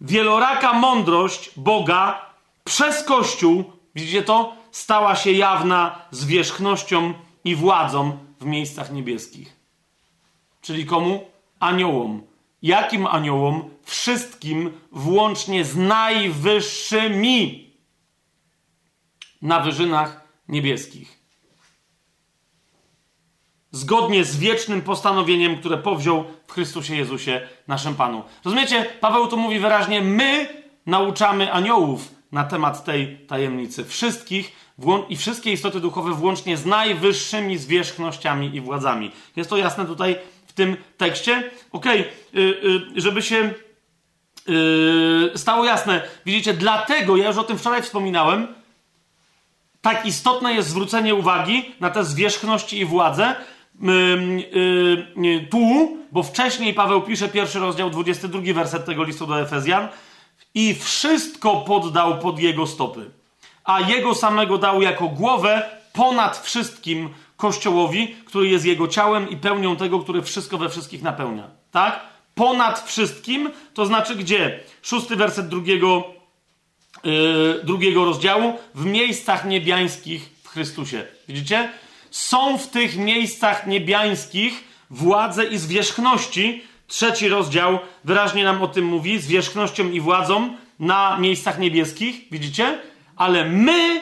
wieloraka mądrość Boga przez Kościół, widzicie to, stała się jawna zwierzchnością i władzą w miejscach niebieskich. Czyli komu? Aniołom. Jakim aniołom? Wszystkim, włącznie z najwyższymi na wyżynach niebieskich. Zgodnie z wiecznym postanowieniem, które powziął w Chrystusie Jezusie, naszym Panu. Rozumiecie? Paweł tu mówi wyraźnie: My nauczamy aniołów na temat tej tajemnicy. Wszystkich i wszystkie istoty duchowe, włącznie z najwyższymi zwierzchnościami i władzami. Jest to jasne tutaj tym tekście? Okej, okay. żeby się yy, stało jasne, widzicie, dlatego, ja już o tym wczoraj wspominałem, tak istotne jest zwrócenie uwagi na te zwierzchności i władze, yy, yy, tu, bo wcześniej Paweł pisze pierwszy rozdział, 22 werset tego listu do Efezjan i wszystko poddał pod jego stopy a jego samego dał jako głowę ponad wszystkim Kościołowi, który jest jego ciałem i pełnią tego, który wszystko we wszystkich napełnia. Tak? Ponad wszystkim, to znaczy gdzie? Szósty werset drugiego, yy, drugiego rozdziału. W miejscach niebiańskich w Chrystusie. Widzicie? Są w tych miejscach niebiańskich władze i zwierzchności. Trzeci rozdział wyraźnie nam o tym mówi. Zwierzchnością i władzą na miejscach niebieskich. Widzicie? ale my,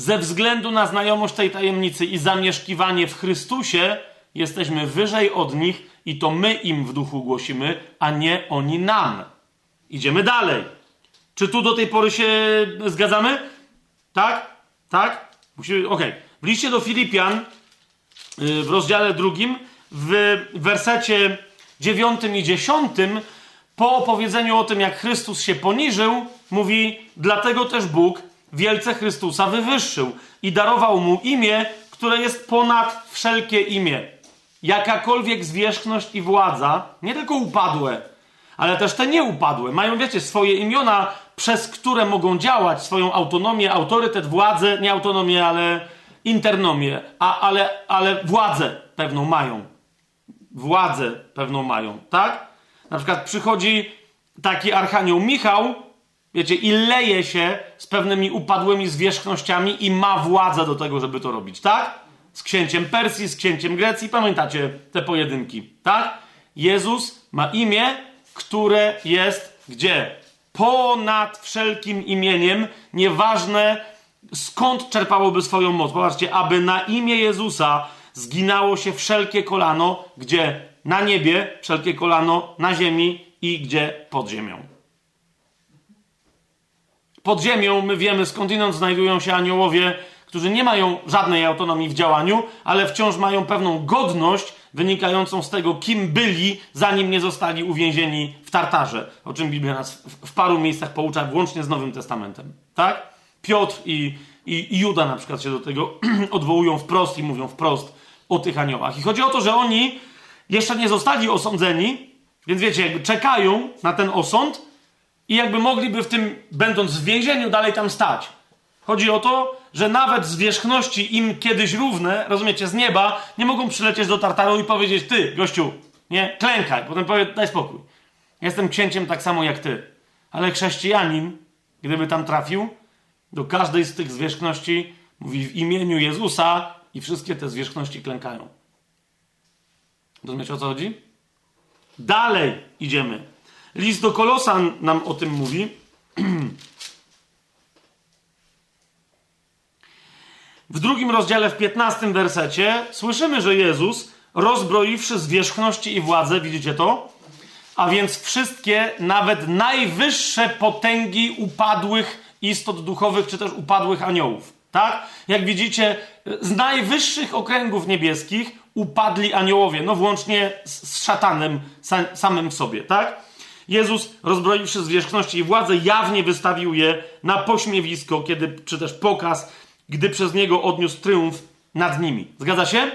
ze względu na znajomość tej tajemnicy i zamieszkiwanie w Chrystusie, jesteśmy wyżej od nich i to my im w duchu głosimy, a nie oni nam. Idziemy dalej. Czy tu do tej pory się zgadzamy? Tak? Tak? Musimy, okej. Okay. W liście do Filipian y, w rozdziale drugim, w wersecie dziewiątym i dziesiątym, po opowiedzeniu o tym, jak Chrystus się poniżył, mówi: Dlatego też Bóg wielce Chrystusa wywyższył i darował mu imię, które jest ponad wszelkie imię. Jakakolwiek zwierzchność i władza, nie tylko upadłe, ale też te nieupadłe, mają, wiecie, swoje imiona, przez które mogą działać, swoją autonomię, autorytet, władzę, nie autonomię, ale internomię, a, ale, ale władzę pewną mają. Władzę pewną mają, tak? Na przykład przychodzi taki archanioł Michał, wiecie, i leje się z pewnymi upadłymi zwierzchnościami i ma władzę do tego, żeby to robić, tak? Z księciem Persji, z księciem Grecji, pamiętacie te pojedynki, tak? Jezus ma imię, które jest gdzie? Ponad wszelkim imieniem, nieważne skąd czerpałoby swoją moc. Popatrzcie, aby na imię Jezusa zginało się wszelkie kolano, gdzie na niebie, wszelkie kolano, na ziemi i gdzie pod ziemią. Pod ziemią my wiemy skądinąd znajdują się aniołowie, którzy nie mają żadnej autonomii w działaniu, ale wciąż mają pewną godność wynikającą z tego, kim byli, zanim nie zostali uwięzieni w Tartarze. O czym Biblia nas w paru miejscach poucza, włącznie z Nowym Testamentem. Tak? Piotr i, i, i Juda na przykład się do tego [clears throat] odwołują wprost i mówią wprost o tych aniołach. I chodzi o to, że oni jeszcze nie zostali osądzeni, więc wiecie, jakby czekają na ten osąd i jakby mogliby w tym, będąc w więzieniu, dalej tam stać. Chodzi o to, że nawet zwierzchności im kiedyś równe, rozumiecie, z nieba, nie mogą przylecieć do Tartaru i powiedzieć, ty, gościu, nie, klękaj, potem powie, daj spokój. Jestem księciem tak samo jak ty. Ale chrześcijanin, gdyby tam trafił, do każdej z tych zwierzchności mówi w imieniu Jezusa, i wszystkie te zwierzchności klękają. Rozumiecie o co chodzi? Dalej idziemy. List do Kolosan nam o tym mówi. W drugim rozdziale, w piętnastym wersecie, słyszymy, że Jezus, rozbroiwszy zwierzchności i władze, widzicie to? A więc wszystkie, nawet najwyższe potęgi upadłych istot duchowych, czy też upadłych aniołów. Tak? Jak widzicie, z najwyższych okręgów niebieskich upadli aniołowie, no włącznie z, z szatanem samym w sobie, tak? Jezus, rozbroiwszy zwierzchności i władzę, jawnie wystawił je na pośmiewisko, kiedy, czy też pokaz, gdy przez niego odniósł triumf nad nimi. Zgadza się?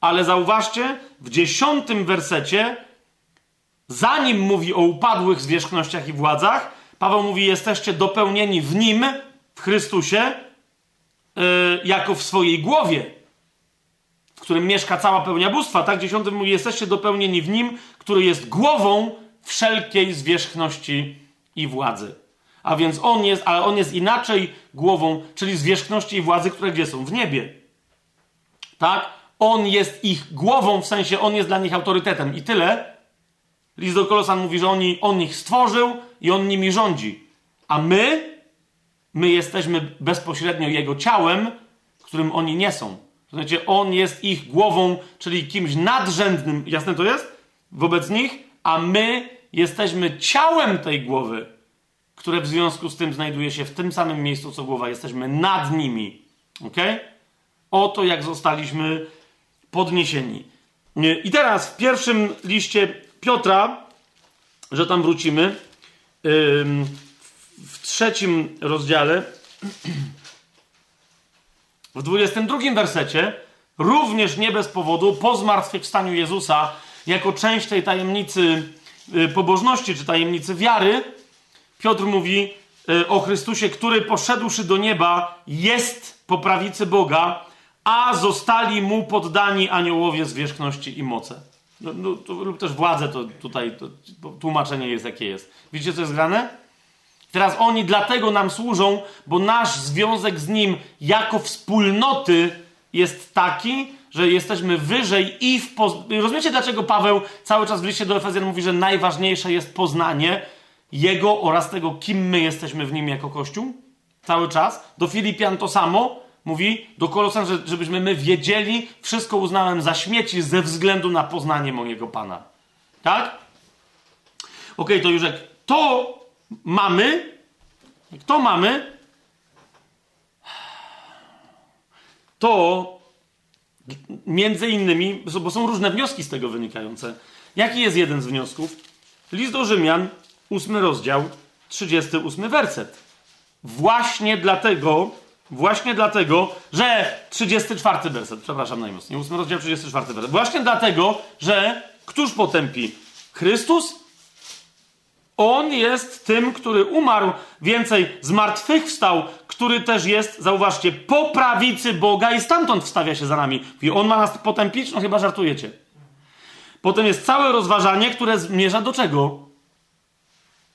Ale zauważcie, w dziesiątym wersecie, zanim mówi o upadłych zwierzchnościach i władzach, Paweł mówi: Jesteście dopełnieni w nim, w Chrystusie, yy, jako w swojej głowie, w którym mieszka cała pełnia bóstwa. Tak, dziesiątym mówi: Jesteście dopełnieni w nim, który jest głową wszelkiej zwierzchności i władzy. A więc on jest, ale on jest inaczej głową, czyli zwierzchności i władzy, które gdzie są? W niebie. Tak? On jest ich głową, w sensie on jest dla nich autorytetem. I tyle. List do Kolosan mówi, że oni, on ich stworzył i on nimi rządzi. A my, my jesteśmy bezpośrednio jego ciałem, którym oni nie są. Znaczy, on jest ich głową, czyli kimś nadrzędnym. Jasne to jest? Wobec nich, a my jesteśmy ciałem tej głowy, które w związku z tym znajduje się w tym samym miejscu co głowa. Jesteśmy nad nimi. Ok? Oto jak zostaliśmy podniesieni. I teraz w pierwszym liście Piotra, że tam wrócimy, w trzecim rozdziale, w 22 wersecie, również nie bez powodu, po zmartwychwstaniu Jezusa, jako część tej tajemnicy pobożności czy tajemnicy wiary, Piotr mówi y, o Chrystusie, który poszedłszy do nieba, jest po prawicy Boga, a zostali mu poddani aniołowie zwierzchności i moce. No, no, to, lub też władze, to tutaj to, tłumaczenie jest jakie jest. Widzicie, co jest grane? Teraz oni dlatego nam służą, bo nasz związek z nim jako wspólnoty jest taki, że jesteśmy wyżej i w poznaniu. Rozumiecie, dlaczego Paweł cały czas w liście do Efezjan mówi, że najważniejsze jest poznanie Jego oraz tego, kim my jesteśmy w Nim jako Kościół? Cały czas. Do Filipian to samo. Mówi do Kolosan, że, żebyśmy my wiedzieli, wszystko uznałem za śmieci ze względu na poznanie mojego Pana. Tak? Ok, to już jak to mamy, jak to mamy, to między innymi, bo są różne wnioski z tego wynikające. Jaki jest jeden z wniosków? List do Rzymian, ósmy rozdział, 38 werset. Właśnie dlatego, właśnie dlatego, że 34 werset, przepraszam najmocniej, ósmy rozdział, 34 werset. Właśnie dlatego, że któż potępi? Chrystus? On jest tym, który umarł, więcej zmartwychwstał, który też jest, zauważcie, po prawicy Boga i stamtąd wstawia się za nami. I on ma nas potępić? No chyba żartujecie. Potem jest całe rozważanie, które zmierza do czego?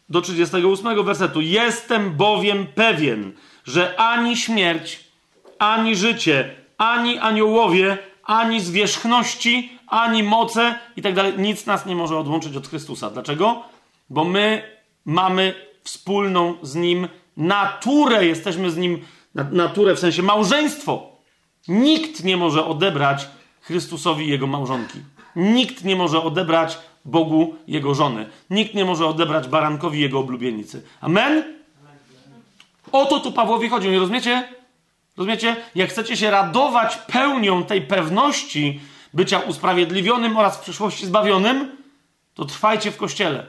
Do 38 wersetu. Jestem bowiem pewien, że ani śmierć, ani życie, ani aniołowie, ani zwierzchności, ani moce i tak dalej, nic nas nie może odłączyć od Chrystusa. Dlaczego? Bo my mamy wspólną z Nim naturę, jesteśmy z Nim, naturę w sensie małżeństwo. Nikt nie może odebrać Chrystusowi Jego małżonki. Nikt nie może odebrać Bogu Jego żony. Nikt nie może odebrać barankowi Jego oblubienicy. Amen? O to tu Pawłowi chodzi, nie rozumiecie? Rozumiecie? Jak chcecie się radować pełnią tej pewności bycia usprawiedliwionym oraz w przyszłości zbawionym, to trwajcie w kościele.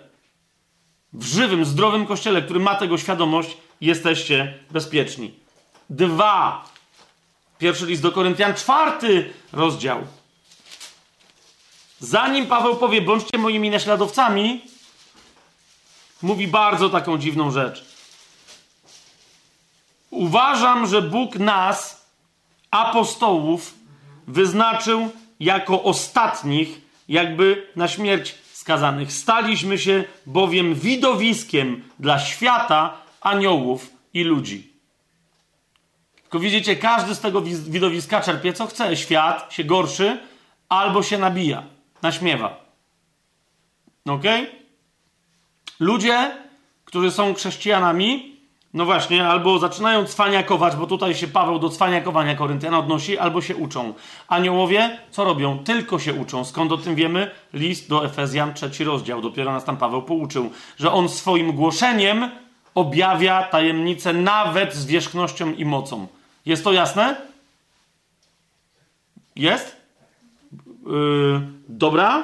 W żywym, zdrowym kościele, który ma tego świadomość, jesteście bezpieczni. Dwa. Pierwszy list do Koryntian, czwarty rozdział. Zanim Paweł powie, bądźcie moimi naśladowcami, mówi bardzo taką dziwną rzecz. Uważam, że Bóg nas, apostołów, wyznaczył jako ostatnich, jakby na śmierć skazanych. Staliśmy się bowiem widowiskiem dla świata, aniołów i ludzi. Tylko widzicie, każdy z tego widowiska czerpie co chce. Świat się gorszy albo się nabija, naśmiewa. Ok? Ludzie, którzy są chrześcijanami, no właśnie, albo zaczynają cwaniakować, bo tutaj się Paweł do cwaniakowania Koryntian odnosi, albo się uczą. Aniołowie co robią? Tylko się uczą. Skąd o tym wiemy? List do Efezjan, trzeci rozdział. Dopiero nas tam Paweł pouczył, że on swoim głoszeniem objawia tajemnicę nawet z wierzchnością i mocą. Jest to jasne? Jest? Yy, dobra.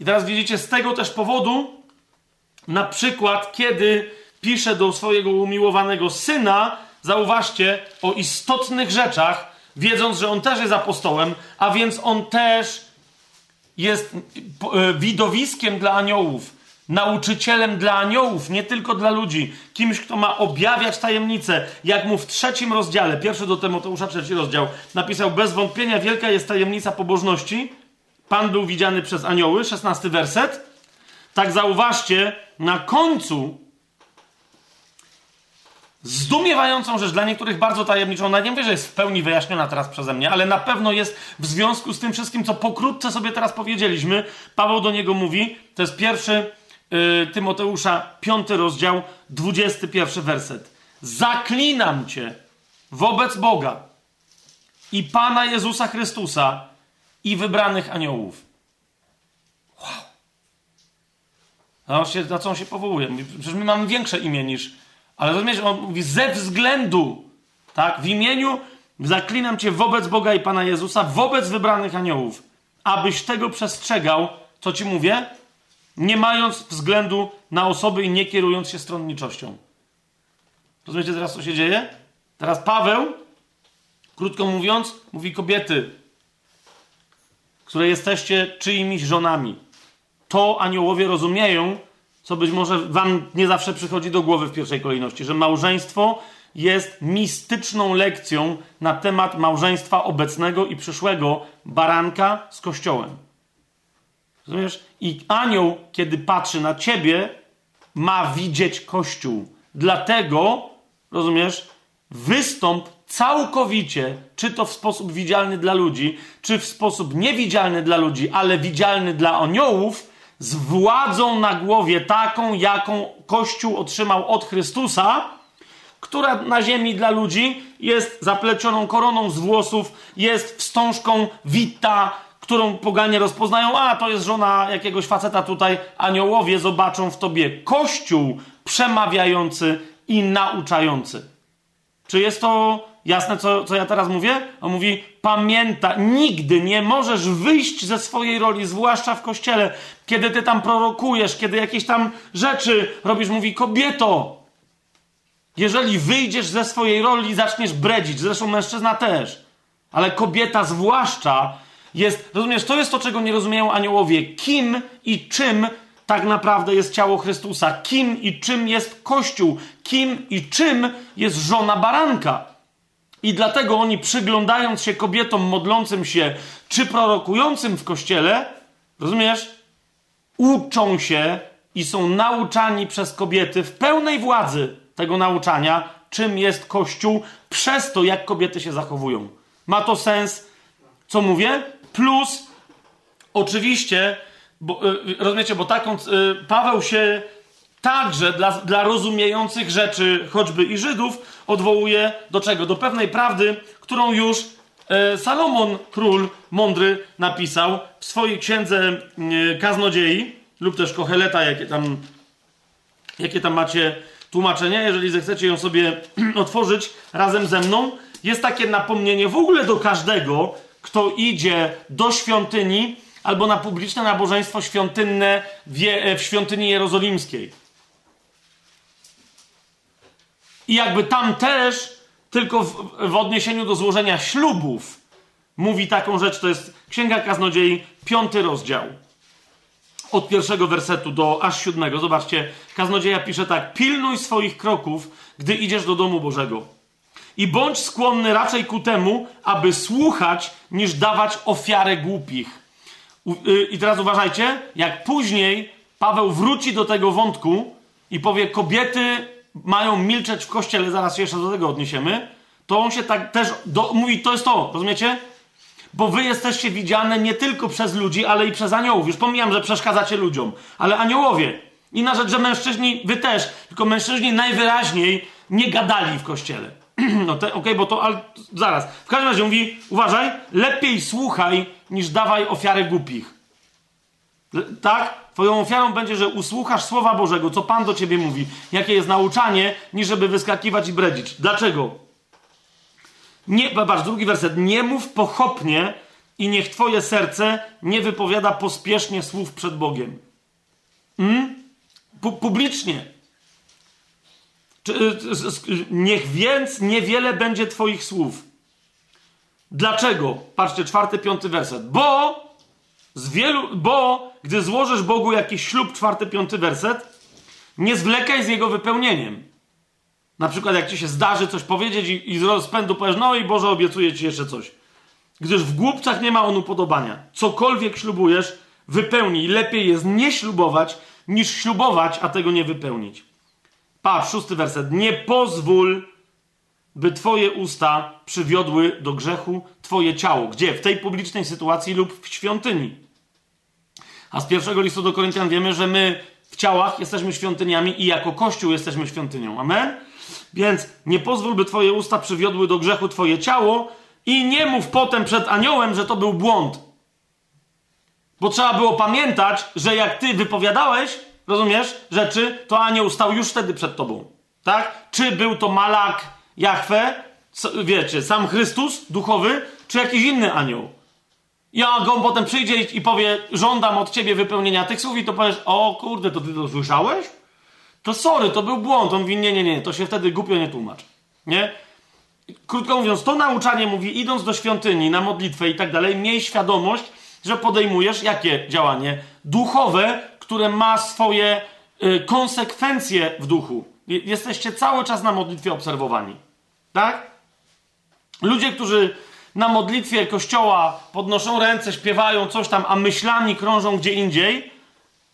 I teraz widzicie, z tego też powodu, na przykład, kiedy pisze do swojego umiłowanego syna, zauważcie, o istotnych rzeczach, wiedząc, że on też jest apostołem, a więc on też jest e, widowiskiem dla aniołów, nauczycielem dla aniołów, nie tylko dla ludzi, kimś, kto ma objawiać tajemnice. Jak mu w trzecim rozdziale, pierwszy do Tymoteusza, trzeci rozdział, napisał: Bez wątpienia wielka jest tajemnica pobożności. Pan był widziany przez anioły, szesnasty werset. Tak zauważcie, na końcu zdumiewającą rzecz, dla niektórych bardzo tajemniczą. Nawet nie mówię, że jest w pełni wyjaśniona teraz przeze mnie, ale na pewno jest w związku z tym wszystkim, co pokrótce sobie teraz powiedzieliśmy. Paweł do niego mówi, to jest pierwszy Tymoteusza, piąty rozdział, dwudziesty pierwszy werset. Zaklinam cię wobec Boga i Pana Jezusa Chrystusa i wybranych aniołów. Wow. Na co on się powołuje? Przecież my mamy większe imię niż ale rozumiesz, on mówi ze względu, tak? W imieniu zaklinam cię wobec Boga i Pana Jezusa, wobec wybranych aniołów, abyś tego przestrzegał, co ci mówię, nie mając względu na osoby i nie kierując się stronniczością. Rozumiecie teraz, co się dzieje? Teraz Paweł, krótko mówiąc, mówi kobiety, które jesteście czyimiś żonami. To aniołowie rozumieją, co być może wam nie zawsze przychodzi do głowy w pierwszej kolejności, że małżeństwo jest mistyczną lekcją na temat małżeństwa obecnego i przyszłego baranka z kościołem. Rozumiesz? I anioł, kiedy patrzy na ciebie, ma widzieć kościół. Dlatego, rozumiesz, wystąp całkowicie, czy to w sposób widzialny dla ludzi, czy w sposób niewidzialny dla ludzi, ale widzialny dla aniołów, z władzą na głowie, taką, jaką Kościół otrzymał od Chrystusa, która na ziemi dla ludzi jest zaplecioną koroną z włosów, jest wstążką wita, którą poganie rozpoznają, a to jest żona jakiegoś faceta tutaj, aniołowie zobaczą w tobie Kościół przemawiający i nauczający. Czy jest to jasne, co, co ja teraz mówię? On mówi, pamięta, nigdy nie możesz wyjść ze swojej roli, zwłaszcza w kościele, kiedy ty tam prorokujesz, kiedy jakieś tam rzeczy robisz. Mówi, kobieto, jeżeli wyjdziesz ze swojej roli zaczniesz bredzić, zresztą mężczyzna też, ale kobieta zwłaszcza jest, rozumiesz, to jest to, czego nie rozumieją aniołowie. Kim i czym tak naprawdę jest ciało Chrystusa? Kim i czym jest Kościół? Kim i czym jest żona baranka? I dlatego oni, przyglądając się kobietom modlącym się czy prorokującym w kościele, rozumiesz, uczą się i są nauczani przez kobiety w pełnej władzy tego nauczania, czym jest Kościół, przez to, jak kobiety się zachowują. Ma to sens, co mówię? Plus, oczywiście, bo, yy, rozumiecie, bo taką yy, Paweł się także dla, dla rozumiejących rzeczy, choćby i Żydów, odwołuje do czego? Do pewnej prawdy, którą już e, Salomon, król mądry, napisał w swojej księdze Kaznodziei, lub też Koheleta, jakie tam, jakie tam macie tłumaczenia, jeżeli zechcecie ją sobie [clears throat] otworzyć razem ze mną. Jest takie napomnienie w ogóle do każdego, kto idzie do świątyni albo na publiczne nabożeństwo świątynne w, e, w świątyni jerozolimskiej. I jakby tam też, tylko w, w odniesieniu do złożenia ślubów, mówi taką rzecz, to jest Księga Kaznodziei, piąty rozdział. Od pierwszego wersetu do aż siódmego. Zobaczcie, Kaznodzieja pisze tak. Pilnuj swoich kroków, gdy idziesz do domu Bożego. I bądź skłonny raczej ku temu, aby słuchać, niż dawać ofiarę głupich. Y, I teraz uważajcie, jak później Paweł wróci do tego wątku i powie, kobiety mają milczeć w kościele, zaraz się jeszcze do tego odniesiemy, to on się tak też do, mówi, to jest to, rozumiecie? Bo wy jesteście widziane nie tylko przez ludzi, ale i przez aniołów. Już pomijam, że przeszkadzacie ludziom, ale aniołowie. I na rzecz, że mężczyźni, wy też, tylko mężczyźni najwyraźniej nie gadali w kościele. [clears throat] no okej, okay, bo to, ale zaraz. W każdym razie mówi, uważaj, lepiej słuchaj, niż dawaj ofiarę głupich. Tak? Twoją ofiarą będzie, że usłuchasz Słowa Bożego, co Pan do ciebie mówi, jakie jest nauczanie, niż żeby wyskakiwać i bredzić. Dlaczego? Nie, patrz, drugi werset. Nie mów pochopnie i niech twoje serce nie wypowiada pospiesznie słów przed Bogiem. Hmm? publicznie. Y, niech więc niewiele będzie twoich słów. Dlaczego? Patrzcie, czwarty, piąty werset. Bo z wielu, bo gdy złożysz Bogu jakiś ślub, czwarty, piąty werset, nie zwlekaj z jego wypełnieniem. Na przykład, jak ci się zdarzy coś powiedzieć i, i z rozpędu powiesz, no i Boże, obiecuję ci jeszcze coś. Gdyż w głupcach nie ma on upodobania. Cokolwiek ślubujesz, wypełnij. Lepiej jest nie ślubować, niż ślubować, a tego nie wypełnić. Patrz, szósty werset. Nie pozwól, by twoje usta przywiodły do grzechu twoje ciało. Gdzie? W tej publicznej sytuacji lub w świątyni. A z pierwszego listu do Koryntian wiemy, że my w ciałach jesteśmy świątyniami i jako Kościół jesteśmy świątynią. Amen? Więc nie pozwól, by twoje usta przywiodły do grzechu twoje ciało i nie mów potem przed aniołem, że to był błąd. Bo trzeba było pamiętać, że jak ty wypowiadałeś, rozumiesz, rzeczy, to anioł stał już wtedy przed tobą. Tak? Czy był to malak Jahwe, wiecie, sam Chrystus duchowy, czy jakiś inny anioł. Ja go potem przyjdzie i powie, żądam od ciebie wypełnienia tych słów i to powiesz, o kurde, to ty to słyszałeś? To sorry, to był błąd. On mówi, nie, nie, nie, to się wtedy głupio nie tłumacz. Nie? Krótko mówiąc, to nauczanie mówi, idąc do świątyni na modlitwę i tak dalej, miej świadomość, że podejmujesz jakie działanie? Duchowe, które ma swoje y, konsekwencje w duchu. Jesteście cały czas na modlitwie obserwowani. Tak? Ludzie, którzy na modlitwie kościoła podnoszą ręce, śpiewają coś tam, a myślami krążą gdzie indziej,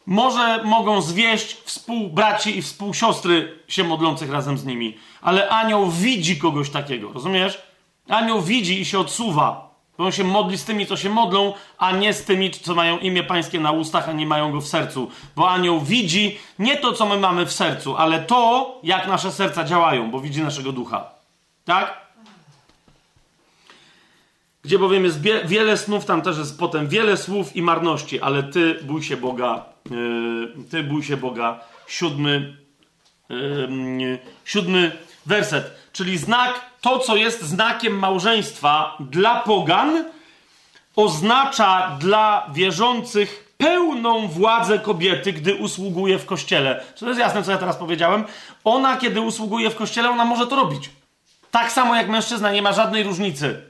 może mogą zwieść współbraci i współsiostry się modlących razem z nimi, ale anioł widzi kogoś takiego, rozumiesz? Anioł widzi i się odsuwa. Bo on się modli z tymi, co się modlą, a nie z tymi, co mają imię pańskie na ustach, a nie mają go w sercu. Bo anioł widzi nie to, co my mamy w sercu, ale to, jak nasze serca działają, bo widzi naszego ducha. Tak? Gdzie bowiem jest wiele snów, tam też jest potem wiele słów i marności, ale ty bój się Boga, yy, ty bój się Boga. Siódmy, yy, siódmy werset. Czyli znak to, co jest znakiem małżeństwa dla pogan, oznacza dla wierzących pełną władzę kobiety, gdy usługuje w kościele. To jest jasne, co ja teraz powiedziałem? Ona, kiedy usługuje w kościele, ona może to robić. Tak samo jak mężczyzna, nie ma żadnej różnicy.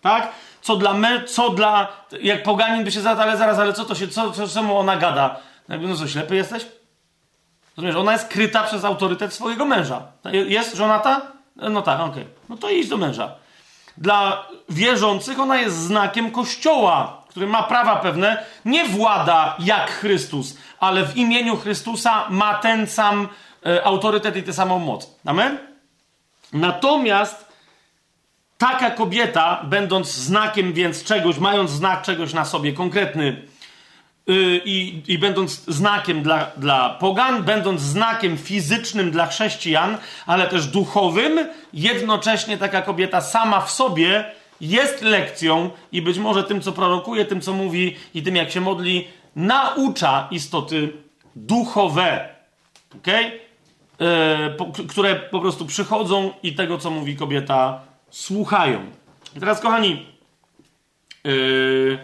Tak? Co dla, me, co dla jak poganin by się zadał, ale zaraz, ale co to się, co, co, czemu ona gada? No co, ślepy jesteś? Rozumiesz, ona jest kryta przez autorytet swojego męża. Jest żonata? No tak, okej. Okay. No to idź do męża. Dla wierzących ona jest znakiem Kościoła, który ma prawa pewne, nie włada jak Chrystus, ale w imieniu Chrystusa ma ten sam e, autorytet i tę samą moc. Amen? Natomiast taka kobieta, będąc znakiem więc czegoś, mając znak czegoś na sobie, konkretny, i, i będąc znakiem dla, dla pogan, będąc znakiem fizycznym dla chrześcijan, ale też duchowym, jednocześnie taka kobieta sama w sobie jest lekcją i być może tym, co prorokuje, tym, co mówi i tym, jak się modli, naucza istoty duchowe. Okay? Yy, które po prostu przychodzą i tego, co mówi kobieta, słuchają. I teraz, kochani, yy,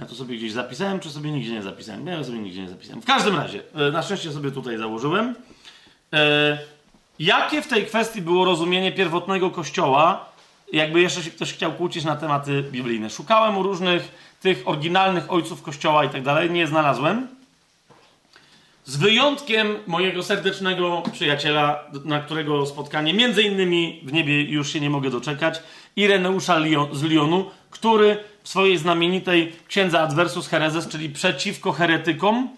ja to sobie gdzieś zapisałem, czy sobie nigdzie nie zapisałem? Ja sobie nigdzie nie zapisałem. W każdym razie, e, na szczęście sobie tutaj założyłem. E, jakie w tej kwestii było rozumienie pierwotnego kościoła? Jakby jeszcze się ktoś chciał kłócić na tematy biblijne. Szukałem u różnych tych oryginalnych ojców kościoła i tak dalej, nie znalazłem. Z wyjątkiem mojego serdecznego przyjaciela, na którego spotkanie między innymi w niebie już się nie mogę doczekać, Ireneusza z Lyonu, który w swojej znamienitej księdze Adversus Hereses, czyli przeciwko heretykom,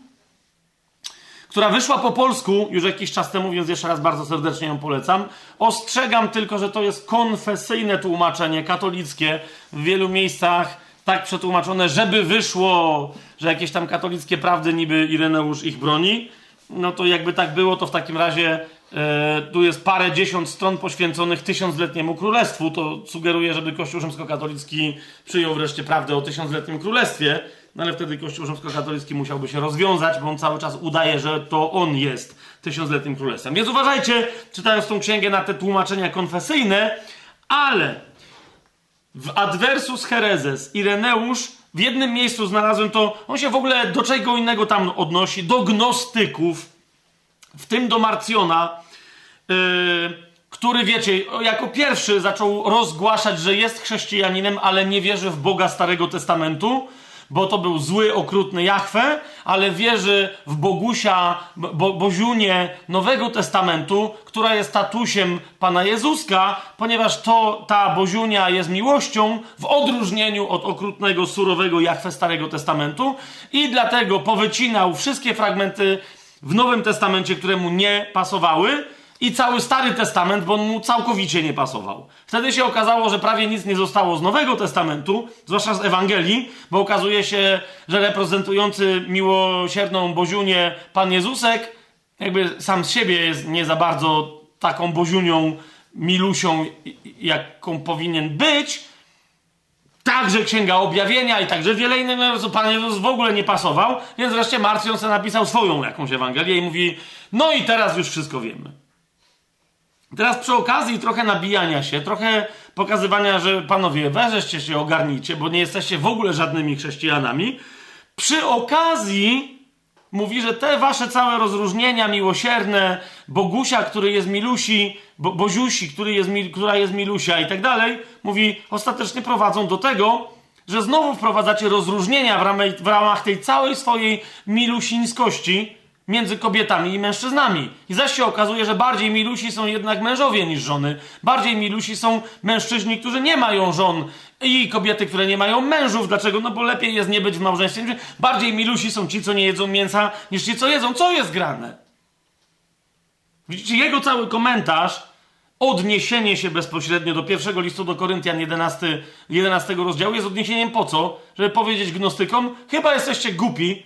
która wyszła po polsku już jakiś czas temu, więc jeszcze raz bardzo serdecznie ją polecam. Ostrzegam tylko, że to jest konfesyjne tłumaczenie katolickie w wielu miejscach tak przetłumaczone, żeby wyszło, że jakieś tam katolickie prawdy niby Ireneusz ich broni. No to jakby tak było, to w takim razie tu jest parę dziesiąt stron poświęconych tysiącletniemu królestwu. To sugeruje, żeby Kościół rzymskokatolicki przyjął wreszcie prawdę o tysiącletnim królestwie. No ale wtedy Kościół rzymskokatolicki musiałby się rozwiązać, bo on cały czas udaje, że to on jest tysiącletnim królestwem. Więc uważajcie, czytając tą księgę na te tłumaczenia konfesyjne, ale w Adversus Herezes Ireneusz w jednym miejscu znalazłem to, on się w ogóle do czego innego tam odnosi, do gnostyków, w tym do Marcjona, yy, który, wiecie, jako pierwszy zaczął rozgłaszać, że jest chrześcijaninem, ale nie wierzy w Boga Starego Testamentu, bo to był zły, okrutny Jachwę, ale wierzy w Bogusia, bo, Boziunię Nowego Testamentu, która jest tatusiem Pana Jezuska, ponieważ to, ta Boziunia jest miłością w odróżnieniu od okrutnego, surowego Jachwę Starego Testamentu i dlatego powycinał wszystkie fragmenty w Nowym Testamencie, które mu nie pasowały, i cały Stary Testament, bo on mu całkowicie nie pasował. Wtedy się okazało, że prawie nic nie zostało z Nowego Testamentu, zwłaszcza z Ewangelii, bo okazuje się, że reprezentujący miłosierną Boziunię Pan Jezusek, jakby sam z siebie jest nie za bardzo taką Boziunią, milusią, jaką powinien być. Także Księga Objawienia i także wiele innych, co Pan Jezus w ogóle nie pasował, więc wreszcie sobie napisał swoją jakąś Ewangelię i mówi, no i teraz już wszystko wiemy. Teraz przy okazji trochę nabijania się, trochę pokazywania, że panowie, weźcie się, ogarnijcie, bo nie jesteście w ogóle żadnymi chrześcijanami. Przy okazji mówi, że te wasze całe rozróżnienia miłosierne, Bogusia, który jest Milusi, Bo Boziusi, który jest, która jest Milusia i tak dalej, mówi, ostatecznie prowadzą do tego, że znowu wprowadzacie rozróżnienia w ramach, w ramach tej całej swojej milusińskości, między kobietami i mężczyznami. I zaś się okazuje, że bardziej milusi są jednak mężowie niż żony. Bardziej milusi są mężczyźni, którzy nie mają żon i kobiety, które nie mają mężów. Dlaczego? No bo lepiej jest nie być w małżeństwie. Bardziej milusi są ci, co nie jedzą mięsa, niż ci, co jedzą. Co jest grane? Widzicie, jego cały komentarz, odniesienie się bezpośrednio do pierwszego listu do Koryntian 11, 11 rozdziału jest odniesieniem po co? Żeby powiedzieć gnostykom, chyba jesteście głupi,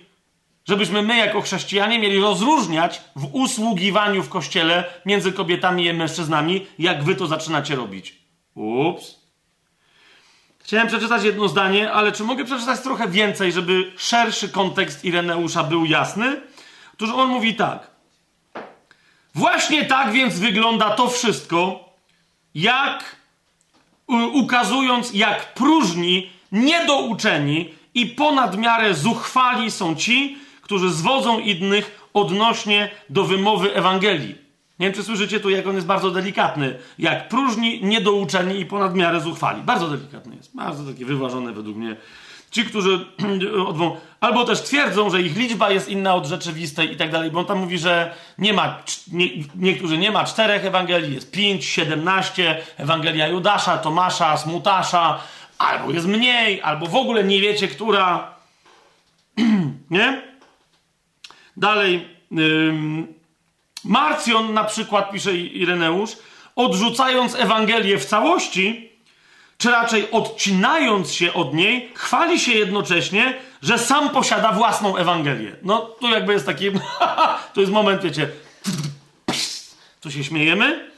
Żebyśmy my, jako chrześcijanie, mieli rozróżniać w usługiwaniu w kościele między kobietami i mężczyznami, jak wy to zaczynacie robić. Ups. Chciałem przeczytać jedno zdanie, ale czy mogę przeczytać trochę więcej, żeby szerszy kontekst Ireneusza był jasny? Otóż on mówi tak. Właśnie tak więc wygląda to wszystko, jak ukazując, jak próżni, niedouczeni i ponad miarę zuchwali są ci, którzy zwodzą innych odnośnie do wymowy Ewangelii. Nie wiem, czy słyszycie tu, jak on jest bardzo delikatny. Jak próżni, niedouczeni i ponad miarę zuchwali. Bardzo delikatny jest. Bardzo taki wyważony według mnie. Ci, którzy [clears throat] odwą... albo też twierdzą, że ich liczba jest inna od rzeczywistej i tak dalej, bo on tam mówi, że nie ma, nie, niektórzy nie ma czterech Ewangelii, jest pięć, siedemnaście, Ewangelia Judasza, Tomasza, Smutasza, albo jest mniej, albo w ogóle nie wiecie, która. [clears throat] nie? Dalej, Marcjon na przykład, pisze Ireneusz, odrzucając Ewangelię w całości, czy raczej odcinając się od niej, chwali się jednocześnie, że sam posiada własną Ewangelię. No, tu jakby jest taki, [laughs] to jest moment, wiecie, tu się śmiejemy.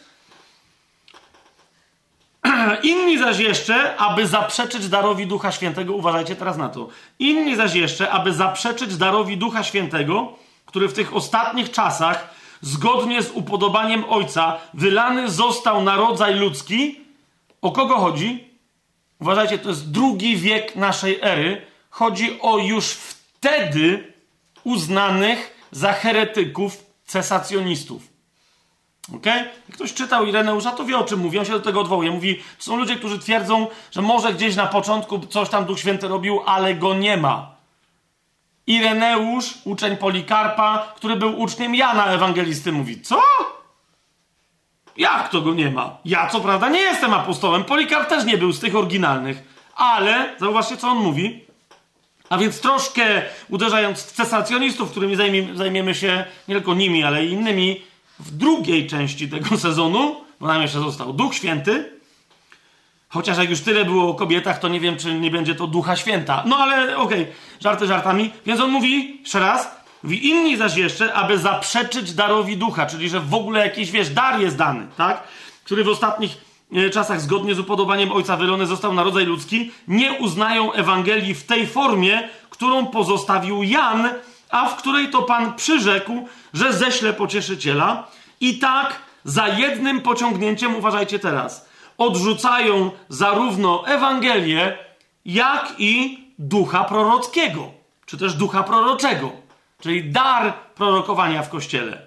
[clears throat] Inni zaś jeszcze, aby zaprzeczyć darowi Ducha Świętego, uważajcie teraz na to. Inni zaś jeszcze, aby zaprzeczyć darowi Ducha Świętego, który w tych ostatnich czasach, zgodnie z upodobaniem Ojca, wylany został na rodzaj ludzki. O kogo chodzi? Uważajcie, to jest drugi wiek naszej ery. Chodzi o już wtedy uznanych za heretyków cesacjonistów. Ok? ktoś czytał Ireneusza, to wie o czym mówi, on się do tego odwołuje. Mówi, są ludzie, którzy twierdzą, że może gdzieś na początku coś tam Duch Święty robił, ale go nie ma. Ireneusz, uczeń Polikarpa, który był uczniem Jana Ewangelisty, mówi: Co? Jak to go nie ma? Ja co prawda nie jestem apostołem, Polikarp też nie był z tych oryginalnych, ale zauważcie, co on mówi. A więc troszkę uderzając w cesacjonistów, którymi zajmiemy, się nie tylko nimi, ale i innymi, w drugiej części tego [laughs] sezonu, bo nam jeszcze został Duch Święty. Chociaż jak już tyle było o kobietach, to nie wiem, czy nie będzie to Ducha Święta. No ale okej, okay, żarty żartami. Więc on mówi, jeszcze raz, mówi inni zaś jeszcze, aby zaprzeczyć darowi Ducha, czyli że w ogóle jakiś, wiesz, dar jest dany, tak? Który w ostatnich e, czasach zgodnie z upodobaniem Ojca wylony został na rodzaj ludzki, nie uznają Ewangelii w tej formie, którą pozostawił Jan, a w której to Pan przyrzekł, że ześle pocieszyciela. I tak za jednym pociągnięciem, uważajcie teraz, odrzucają zarówno Ewangelię, jak i ducha prorockiego, czy też ducha proroczego, czyli dar prorokowania w kościele.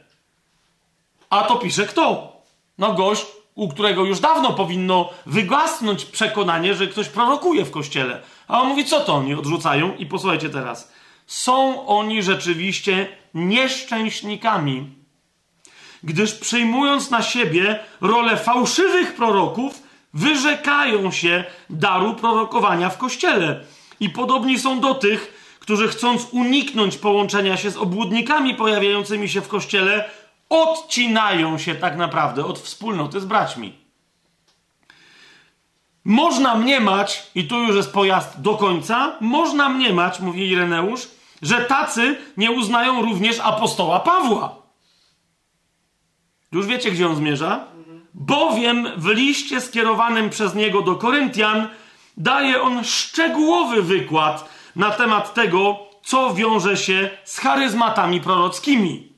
A to pisze kto? No gość, u którego już dawno powinno wygasnąć przekonanie, że ktoś prorokuje w kościele. A on mówi, co to oni odrzucają? I posłuchajcie teraz. Są oni rzeczywiście nieszczęśnikami, gdyż przyjmując na siebie rolę fałszywych proroków, wyrzekają się daru prorokowania w kościele. I podobni są do tych, którzy chcąc uniknąć połączenia się z obłudnikami pojawiającymi się w kościele, odcinają się tak naprawdę od wspólnoty z braćmi. Można mniemać, i tu już jest pojazd do końca, można mniemać, mówi Ireneusz, że tacy nie uznają również apostoła Pawła. Już wiecie, gdzie on zmierza? Bowiem w liście skierowanym przez niego do Koryntian daje on szczegółowy wykład na temat tego, co wiąże się z charyzmatami prorockimi.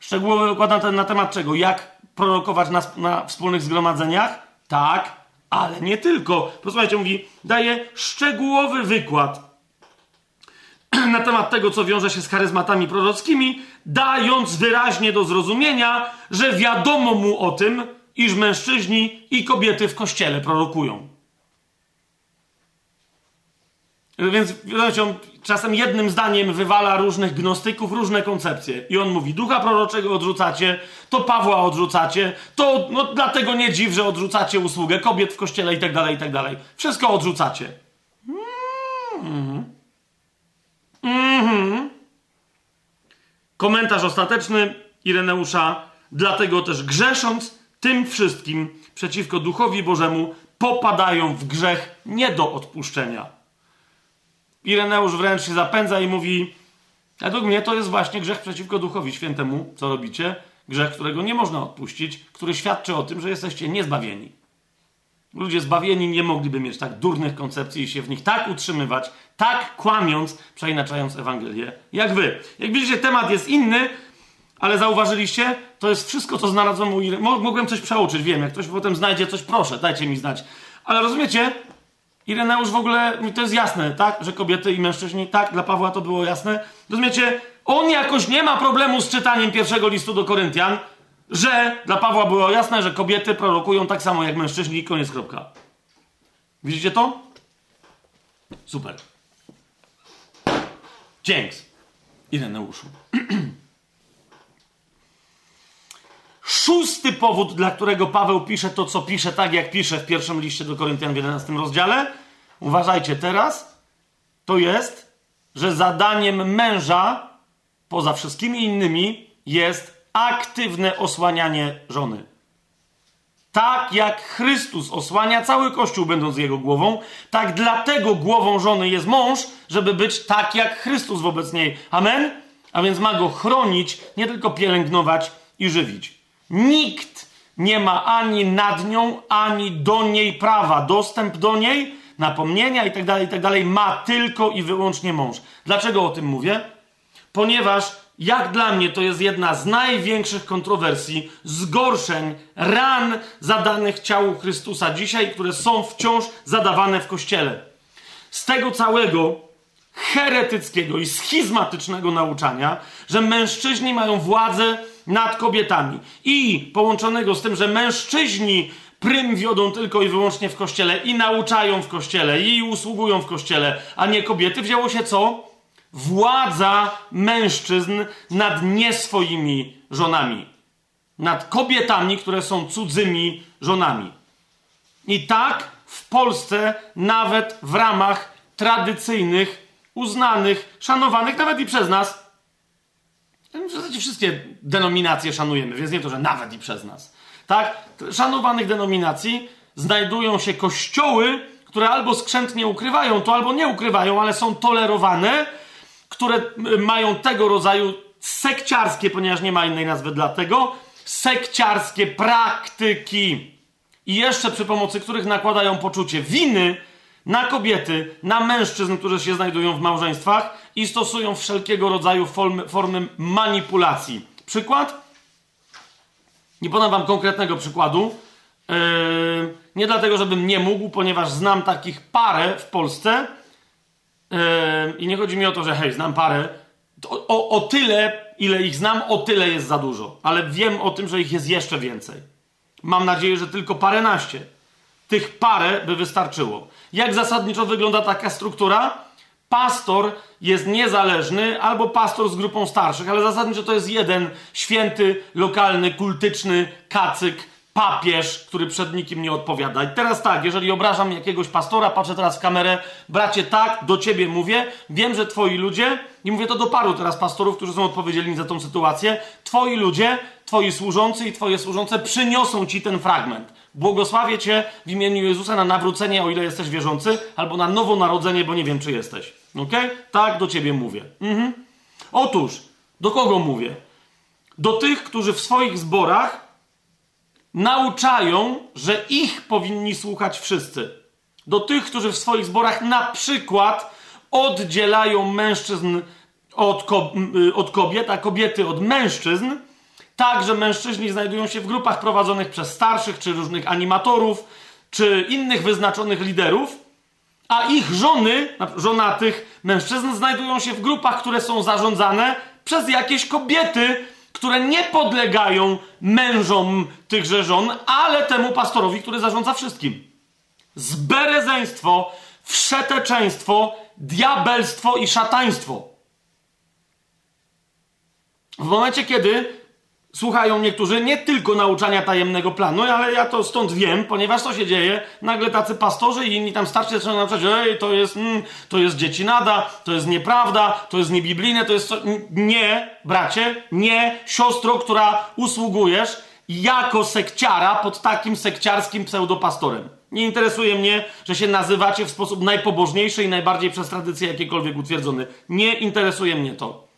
Szczegółowy wykład na, ten, na temat czego? Jak prorokować na, na wspólnych zgromadzeniach? Tak, ale nie tylko. Posłuchajcie, mówi, daje szczegółowy wykład [clears throat] na temat tego, co wiąże się z charyzmatami prorockimi, dając wyraźnie do zrozumienia, że wiadomo mu o tym, iż mężczyźni i kobiety w kościele prorokują. Więc on czasem jednym zdaniem wywala różnych gnostyków, różne koncepcje. I on mówi, ducha proroczego odrzucacie, to Pawła odrzucacie, to no, dlatego nie dziw, że odrzucacie usługę kobiet w kościele i tak dalej, i tak dalej. Wszystko odrzucacie. Mm-hmm. Mhm. Komentarz ostateczny Ireneusza. Dlatego też grzesząc tym wszystkim przeciwko Duchowi Bożemu, popadają w grzech nie do odpuszczenia. Ireneusz wręcz się zapędza i mówi: Według mnie to jest właśnie grzech przeciwko Duchowi Świętemu, co robicie. Grzech, którego nie można odpuścić, który świadczy o tym, że jesteście niezbawieni. Ludzie zbawieni nie mogliby mieć tak durnych koncepcji i się w nich tak utrzymywać, tak kłamiąc, przeinaczając Ewangelię, jak wy. Jak widzicie, temat jest inny, ale zauważyliście, to jest wszystko, co znalazłem u Ire... Mogłem coś przeoczyć, wiem, jak ktoś potem znajdzie coś, proszę, dajcie mi znać. Ale rozumiecie, Ireneusz w ogóle, to jest jasne, tak, że kobiety i mężczyźni, tak, dla Pawła to było jasne. Rozumiecie, on jakoś nie ma problemu z czytaniem pierwszego listu do Koryntian, że dla Pawła było jasne, że kobiety prorokują tak samo jak mężczyźni koniec kropka. Widzicie to? Super. Dzięks. Ireneuszu. [clears throat] Szósty powód, dla którego Paweł pisze to, co pisze, tak jak pisze w pierwszym liście do Koryntian w 11 rozdziale. Uważajcie teraz. To jest, że zadaniem męża, poza wszystkimi innymi, jest aktywne osłanianie żony. Tak jak Chrystus osłania cały Kościół, będąc jego głową, tak dlatego głową żony jest mąż, żeby być tak jak Chrystus wobec niej. Amen? A więc ma go chronić, nie tylko pielęgnować i żywić. Nikt nie ma ani nad nią, ani do niej prawa. Dostęp do niej, napomnienia itd., tak itd. Tak ma tylko i wyłącznie mąż. Dlaczego o tym mówię? Ponieważ jak dla mnie to jest jedna z największych kontrowersji, zgorszeń, ran zadanych ciału Chrystusa dzisiaj, które są wciąż zadawane w kościele. Z tego całego heretyckiego i schizmatycznego nauczania, że mężczyźni mają władzę nad kobietami i połączonego z tym, że mężczyźni prym wiodą tylko i wyłącznie w kościele i nauczają w kościele i usługują w kościele, a nie kobiety, wzięło się co? Władza mężczyzn nad nieswoimi żonami, nad kobietami, które są cudzymi żonami. I tak w Polsce, nawet w ramach tradycyjnych, uznanych, szanowanych nawet i przez nas. W zasadzie wszystkie denominacje szanujemy, więc nie to, że nawet i przez nas. Tak? Szanowanych denominacji znajdują się kościoły, które albo skrzętnie ukrywają to, albo nie ukrywają, ale są tolerowane, które mają tego rodzaju sekciarskie, ponieważ nie ma innej nazwy dla tego, sekciarskie praktyki. I jeszcze przy pomocy których nakładają poczucie winy na kobiety, na mężczyzn, którzy się znajdują w małżeństwach i stosują wszelkiego rodzaju formy, formy manipulacji. Przykład? Nie podam wam konkretnego przykładu. Yy, nie dlatego, żebym nie mógł, ponieważ znam takich parę w Polsce. I nie chodzi mi o to, że hej, znam parę. O, o, o tyle, ile ich znam, o tyle jest za dużo. Ale wiem o tym, że ich jest jeszcze więcej. Mam nadzieję, że tylko paręnaście. Tych parę by wystarczyło. Jak zasadniczo wygląda taka struktura? Pastor jest niezależny albo pastor z grupą starszych, ale zasadniczo to jest jeden święty, lokalny, kultyczny kacyk, papież, który przed nikim nie odpowiada. I teraz tak, jeżeli obrażam jakiegoś pastora, patrzę teraz w kamerę, bracie, tak, do ciebie mówię, wiem, że twoi ludzie, i mówię to do paru teraz pastorów, którzy są odpowiedzialni za tą sytuację, twoi ludzie, twoi służący i twoje służące przyniosą ci ten fragment. Błogosławię cię w imieniu Jezusa na nawrócenie, o ile jesteś wierzący, albo na nowonarodzenie, bo nie wiem, czy jesteś. Ok? Tak, do ciebie mówię. Mhm. Otóż, do kogo mówię? Do tych, którzy w swoich zborach nauczają, że ich powinni słuchać wszyscy. Do tych, którzy w swoich zborach na przykład oddzielają mężczyzn od, ko y, od kobiet, a kobiety od mężczyzn, tak, że mężczyźni znajdują się w grupach prowadzonych przez starszych, czy różnych animatorów, czy innych wyznaczonych liderów, a ich żony, żonatych mężczyzn, znajdują się w grupach, które są zarządzane przez jakieś kobiety, które nie podlegają mężom tychże żon, ale temu pastorowi, który zarządza wszystkim. Zberezeństwo, wszeteczeństwo, diabelstwo i szataństwo. W momencie, kiedy słuchają niektórzy nie tylko nauczania tajemnego planu, ale ja to stąd wiem, ponieważ co się dzieje? Nagle tacy pastorzy i inni tam starsi zaczynają nauczać, ej, to jest, mm, to jest dziecinada, to jest nieprawda, to jest niebiblijne, to jest co... Nie, bracie, nie, siostro, która usługujesz jako sekciara pod takim sekciarskim pseudopastorem. Nie interesuje mnie, że się nazywacie w sposób najpobożniejszy i najbardziej przez tradycję jakiekolwiek utwierdzony. Nie interesuje mnie to.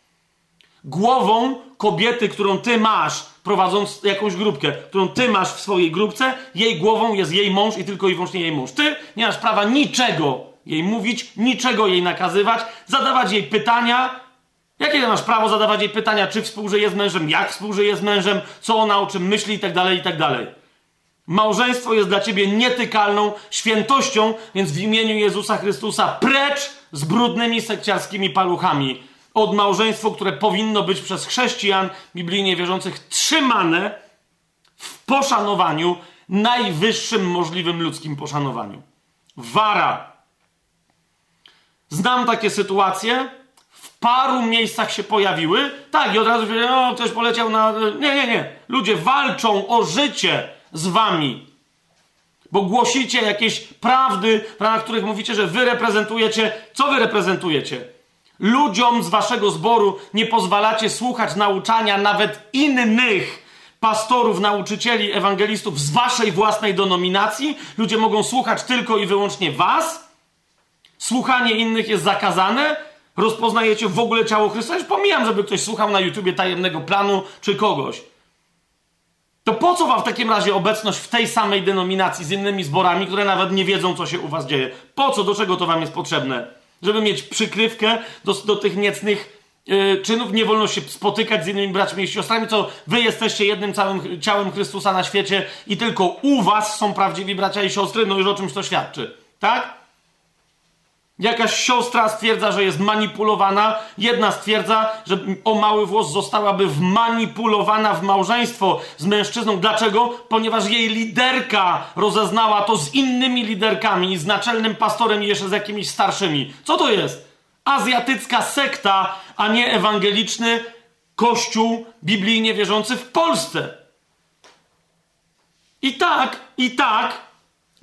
Głową kobiety, którą ty masz, prowadząc jakąś grupkę, którą ty masz w swojej grupce, jej głową jest jej mąż i tylko i wyłącznie jej mąż. Ty nie masz prawa niczego jej mówić, niczego jej nakazywać, zadawać jej pytania. Jakie masz prawo zadawać jej pytania, czy współżyje z mężem, jak współżyje z mężem, co ona o czym myśli i tak dalej, i tak. Małżeństwo jest dla ciebie nietykalną świętością, więc w imieniu Jezusa Chrystusa precz z brudnymi sekciarskimi paluchami od małżeństwo, które powinno być przez chrześcijan biblijnie wierzących trzymane w poszanowaniu, najwyższym możliwym ludzkim poszanowaniu. Wara. Znam takie sytuacje, w paru miejscach się pojawiły. Tak, i od razu no, ktoś poleciał na. Nie, nie, nie. Ludzie walczą o życie z wami. Bo głosicie jakieś prawdy, ramach których mówicie, że wy reprezentujecie. Co wy reprezentujecie? Ludziom z waszego zboru nie pozwalacie słuchać nauczania nawet innych pastorów, nauczycieli, ewangelistów z waszej własnej denominacji. Ludzie mogą słuchać tylko i wyłącznie was. Słuchanie innych jest zakazane. Rozpoznajecie w ogóle ciało Chrystusa. Już pomijam, żeby ktoś słuchał na YouTubie tajemnego planu czy kogoś. To po co wam w takim razie obecność w tej samej denominacji z innymi zborami, które nawet nie wiedzą, co się u was dzieje? Po co, do czego to wam jest potrzebne? Żeby mieć przykrywkę do, do tych niecnych yy, czynów. Nie wolno się spotykać z innymi braćmi i siostrami, co wy jesteście jednym całym ciałem Chrystusa na świecie i tylko u was są prawdziwi bracia i siostry, no już o czymś to świadczy. Tak? Jakaś siostra stwierdza, że jest manipulowana, jedna stwierdza, że o mały włos zostałaby wmanipulowana w małżeństwo z mężczyzną. Dlaczego? Ponieważ jej liderka rozeznała to z innymi liderkami, z naczelnym pastorem i jeszcze z jakimiś starszymi. Co to jest? Azjatycka sekta, a nie ewangeliczny kościół biblijnie wierzący w Polsce. I tak, i tak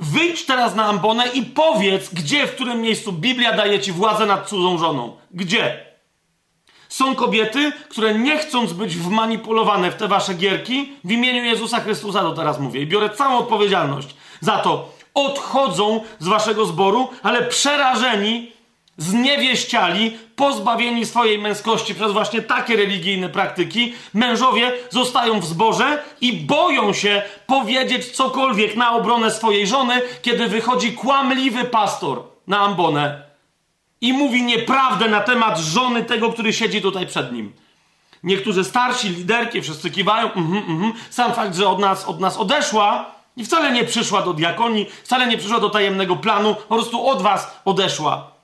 Wyjdź teraz na ambonę i powiedz, gdzie, w którym miejscu Biblia daje ci władzę nad cudzą żoną. Gdzie? Są kobiety, które nie chcąc być wmanipulowane w te wasze gierki, w imieniu Jezusa Chrystusa to teraz mówię i biorę całą odpowiedzialność za to, odchodzą z waszego zboru, ale przerażeni, zniewieściali, pozbawieni swojej męskości przez właśnie takie religijne praktyki, mężowie zostają w zborze i boją się powiedzieć cokolwiek na obronę swojej żony, kiedy wychodzi kłamliwy pastor na ambonę i mówi nieprawdę na temat żony tego, który siedzi tutaj przed nim. Niektórzy starsi, liderki, wszyscy kiwają, mm -hmm, sam fakt, że od nas, od nas odeszła i wcale nie przyszła do diakonii, wcale nie przyszła do tajemnego planu, po prostu od was odeszła.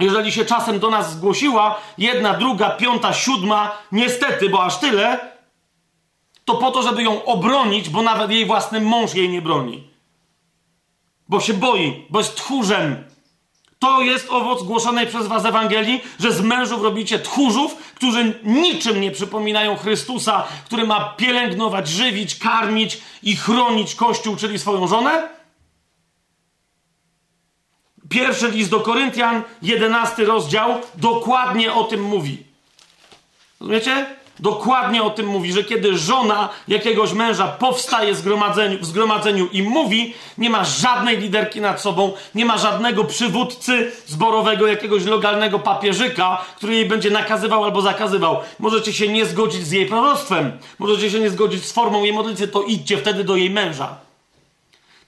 Jeżeli się czasem do nas zgłosiła, jedna, druga, piąta, siódma, niestety, bo aż tyle, to po to, żeby ją obronić, bo nawet jej własny mąż jej nie broni. Bo się boi, bo jest tchórzem, to jest owoc głoszonej przez was Ewangelii, że z mężów robicie tchórzów, którzy niczym nie przypominają Chrystusa, który ma pielęgnować, żywić, karmić i chronić Kościół, czyli swoją żonę? Pierwszy list do Koryntian, jedenasty rozdział, dokładnie o tym mówi. Rozumiecie? dokładnie o tym mówi, że kiedy żona jakiegoś męża powstaje w zgromadzeniu, w zgromadzeniu i mówi, nie ma żadnej liderki nad sobą, nie ma żadnego przywódcy zborowego, jakiegoś lokalnego papieżyka, który jej będzie nakazywał albo zakazywał. Możecie się nie zgodzić z jej proroctwem, możecie się nie zgodzić z formą jej modlitwy, to idźcie wtedy do jej męża.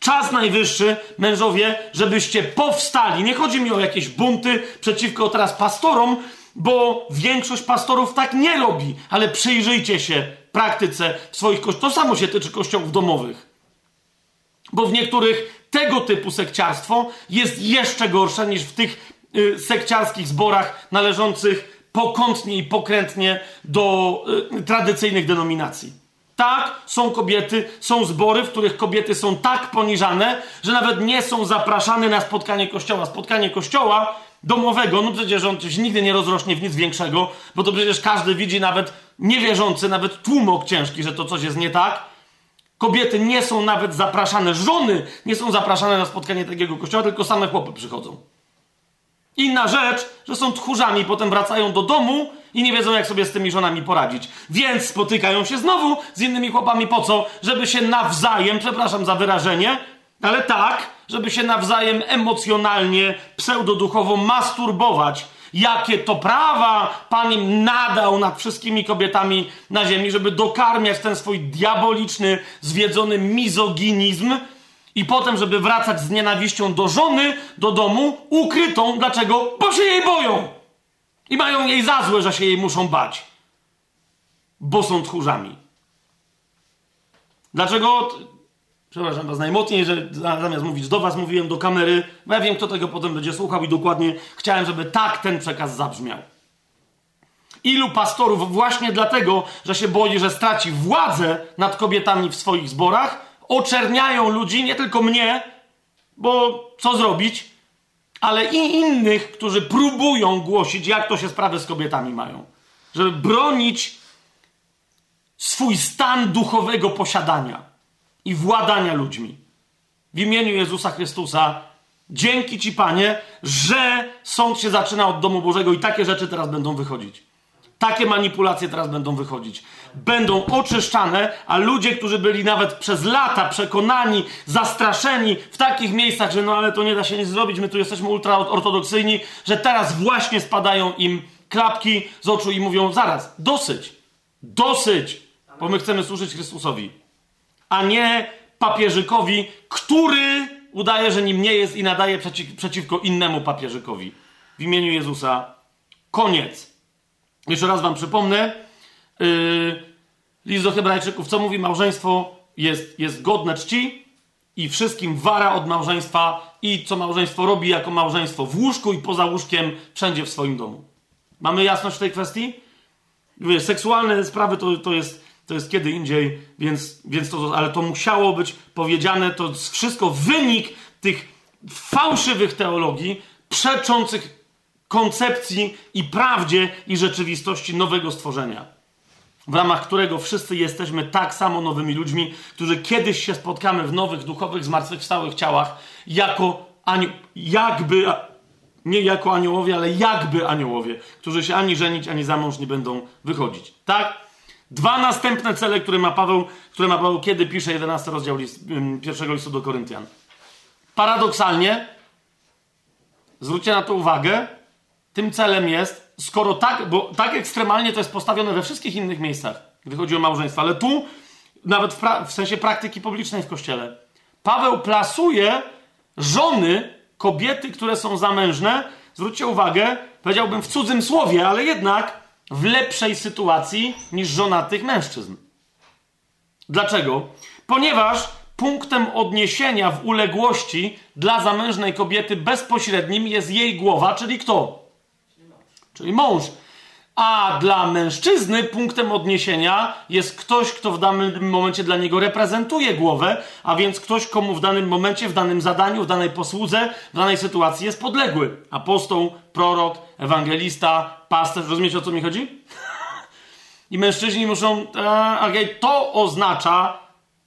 Czas najwyższy, mężowie, żebyście powstali. Nie chodzi mi o jakieś bunty przeciwko teraz pastorom, bo większość pastorów tak nie robi, ale przyjrzyjcie się praktyce w swoich kościołach. To samo się tyczy kościołów domowych. Bo w niektórych tego typu sekciarstwo jest jeszcze gorsze niż w tych y, sekciarskich zborach należących pokątnie i pokrętnie do y, tradycyjnych denominacji. Tak, są kobiety, są zbory, w których kobiety są tak poniżane, że nawet nie są zapraszane na spotkanie kościoła. Spotkanie kościoła domowego, no przecież on się nigdy nie rozrośnie w nic większego, bo to przecież każdy widzi, nawet niewierzący, nawet tłumok ciężki, że to coś jest nie tak. Kobiety nie są nawet zapraszane, żony nie są zapraszane na spotkanie takiego kościoła, tylko same chłopy przychodzą. Inna rzecz, że są tchórzami potem wracają do domu i nie wiedzą, jak sobie z tymi żonami poradzić. Więc spotykają się znowu z innymi chłopami. Po co? Żeby się nawzajem, przepraszam za wyrażenie, ale tak, żeby się nawzajem emocjonalnie, pseudoduchowo masturbować. Jakie to prawa Pan im nadał nad wszystkimi kobietami na ziemi, żeby dokarmiać ten swój diaboliczny, zwiedzony mizoginizm i potem, żeby wracać z nienawiścią do żony, do domu, ukrytą. Dlaczego? Bo się jej boją. I mają jej za złe, że się jej muszą bać. Bo są tchórzami. Dlaczego przepraszam was najmocniej, że zamiast mówić do was, mówiłem do kamery, bo ja wiem, kto tego potem będzie słuchał i dokładnie chciałem, żeby tak ten przekaz zabrzmiał. Ilu pastorów właśnie dlatego, że się boi, że straci władzę nad kobietami w swoich zborach, oczerniają ludzi, nie tylko mnie, bo co zrobić, ale i innych, którzy próbują głosić, jak to się sprawy z kobietami mają. Żeby bronić swój stan duchowego posiadania i władania ludźmi. W imieniu Jezusa Chrystusa, dzięki Ci, Panie, że sąd się zaczyna od domu Bożego i takie rzeczy teraz będą wychodzić. Takie manipulacje teraz będą wychodzić. Będą oczyszczane, a ludzie, którzy byli nawet przez lata przekonani, zastraszeni w takich miejscach, że no ale to nie da się nic zrobić, my tu jesteśmy ultraortodoksyjni, że teraz właśnie spadają im klapki z oczu i mówią: zaraz, dosyć, dosyć, bo my chcemy służyć Chrystusowi a nie papieżykowi, który udaje, że nim nie jest i nadaje przeciw, przeciwko innemu papieżykowi. W imieniu Jezusa. Koniec. Jeszcze raz wam przypomnę. Yy, list do Hebrajczyków, co mówi małżeństwo jest, jest godne czci i wszystkim wara od małżeństwa i co małżeństwo robi jako małżeństwo w łóżku i poza łóżkiem, wszędzie w swoim domu. Mamy jasność w tej kwestii? Seksualne sprawy to, to jest to jest kiedy indziej, więc, więc to, ale to musiało być powiedziane, to wszystko wynik tych fałszywych teologii, przeczących koncepcji i prawdzie i rzeczywistości nowego stworzenia. W ramach którego wszyscy jesteśmy tak samo nowymi ludźmi, którzy kiedyś się spotkamy w nowych, duchowych, zmartwychwstałych ciałach, jako jakby, nie jako aniołowie, ale jakby aniołowie, którzy się ani żenić, ani za mąż nie będą wychodzić. Tak? Dwa następne cele, które ma Paweł, które ma Paweł kiedy pisze 11 rozdział list, pierwszego listu do Koryntian. Paradoksalnie, zwróćcie na to uwagę, tym celem jest, skoro tak, bo tak ekstremalnie to jest postawione we wszystkich innych miejscach, gdy chodzi o małżeństwo, ale tu, nawet w, w sensie praktyki publicznej w kościele, Paweł plasuje żony, kobiety, które są zamężne, zwróćcie uwagę, powiedziałbym w cudzym słowie, ale jednak w lepszej sytuacji niż żonatych mężczyzn. Dlaczego? Ponieważ punktem odniesienia w uległości dla zamężnej kobiety bezpośrednim jest jej głowa, czyli kto? Czyli mąż. A dla mężczyzny punktem odniesienia jest ktoś, kto w danym momencie dla niego reprezentuje głowę, a więc ktoś, komu w danym momencie, w danym zadaniu, w danej posłudze, w danej sytuacji jest podległy. Apostoł, prorok, ewangelista, pasterz. Rozumiecie o co mi chodzi? I mężczyźni muszą. E, to oznacza,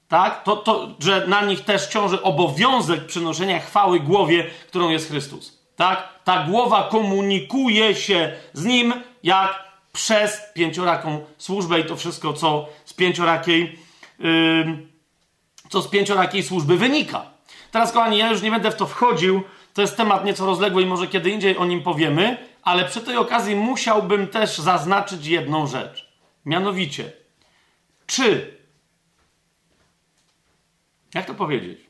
tak, to, to, że na nich też ciąży obowiązek przynoszenia chwały głowie, którą jest Chrystus. Tak? Ta głowa komunikuje się z nim jak przez pięcioraką służbę i to wszystko, co z pięciorakiej, yy, co z pięciorakiej służby wynika. Teraz, kochani, ja już nie będę w to wchodził, to jest temat nieco rozległy i może kiedy indziej o nim powiemy, ale przy tej okazji musiałbym też zaznaczyć jedną rzecz. Mianowicie, czy, jak to powiedzieć?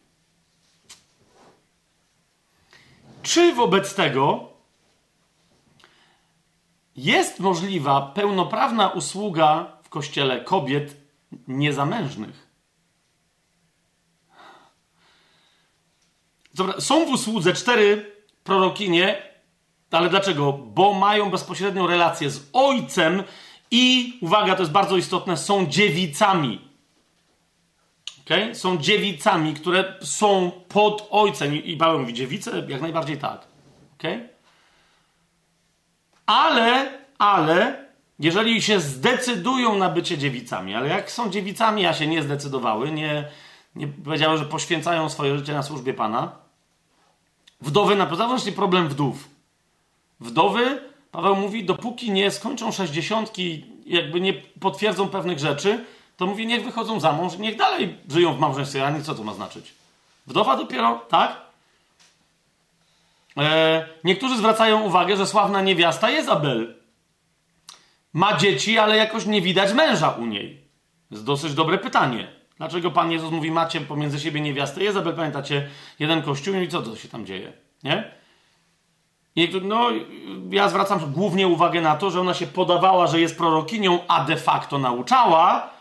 Czy wobec tego jest możliwa pełnoprawna usługa w kościele kobiet niezamężnych? Dobra, są w usłudze cztery prorokinie, ale dlaczego? Bo mają bezpośrednią relację z ojcem i, uwaga, to jest bardzo istotne, są dziewicami. Okay? Są dziewicami, które są pod ojcem. I Paweł mówi, dziewice? Jak najbardziej tak. Okay? Ale, ale, jeżeli się zdecydują na bycie dziewicami, ale jak są dziewicami, a się nie zdecydowały, nie, nie powiedziały, że poświęcają swoje życie na służbie Pana, wdowy, na właśnie problem wdów. Wdowy, Paweł mówi, dopóki nie skończą sześćdziesiątki, jakby nie potwierdzą pewnych rzeczy, to mówi, niech wychodzą za mąż, niech dalej żyją w małżeństwie, a nie co to ma znaczyć? Wdowa dopiero, tak? E, niektórzy zwracają uwagę, że sławna niewiasta Jezabel ma dzieci, ale jakoś nie widać męża u niej. To jest dosyć dobre pytanie. Dlaczego Pan Jezus mówi, macie pomiędzy siebie niewiastę Jezabel, pamiętacie, jeden kościół i co to się tam dzieje, nie? No, ja zwracam głównie uwagę na to, że ona się podawała, że jest prorokinią, a de facto nauczała,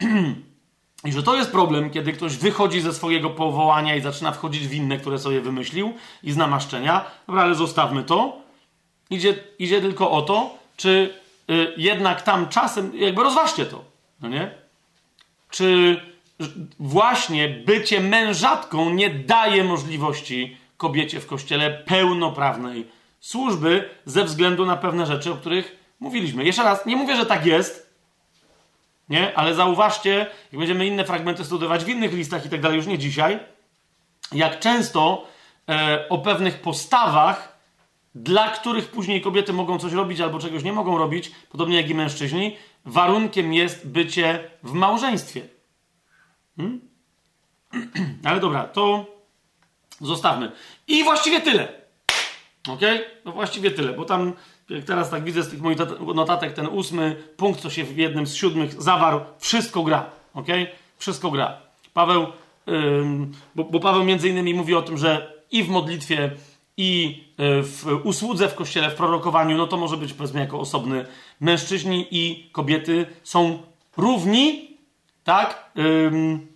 [clears throat] I że to jest problem, kiedy ktoś wychodzi ze swojego powołania i zaczyna wchodzić w inne, które sobie wymyślił i z namaszczenia. Dobra, ale zostawmy to. Idzie, idzie tylko o to, czy y, jednak tam czasem, jakby rozważcie to, no nie? Czy właśnie bycie mężatką nie daje możliwości kobiecie w kościele pełnoprawnej służby ze względu na pewne rzeczy, o których mówiliśmy. Jeszcze raz, nie mówię, że tak jest, nie? Ale zauważcie, jak będziemy inne fragmenty studiować w innych listach i tak dalej, już nie dzisiaj, jak często e, o pewnych postawach, dla których później kobiety mogą coś robić albo czegoś nie mogą robić, podobnie jak i mężczyźni, warunkiem jest bycie w małżeństwie. Hmm? [clears throat] Ale dobra, to zostawmy. I właściwie tyle. Ok? No właściwie tyle, bo tam jak teraz tak widzę z tych moich notatek, ten ósmy punkt, co się w jednym z siódmych zawarł, wszystko gra. ok? Wszystko gra. Paweł, ym, bo, bo, Paweł między innymi mówi o tym, że i w modlitwie, i y, w usłudze w kościele, w prorokowaniu, no to może być powiedzmy jako osobny. Mężczyźni i kobiety są równi, tak? Ym,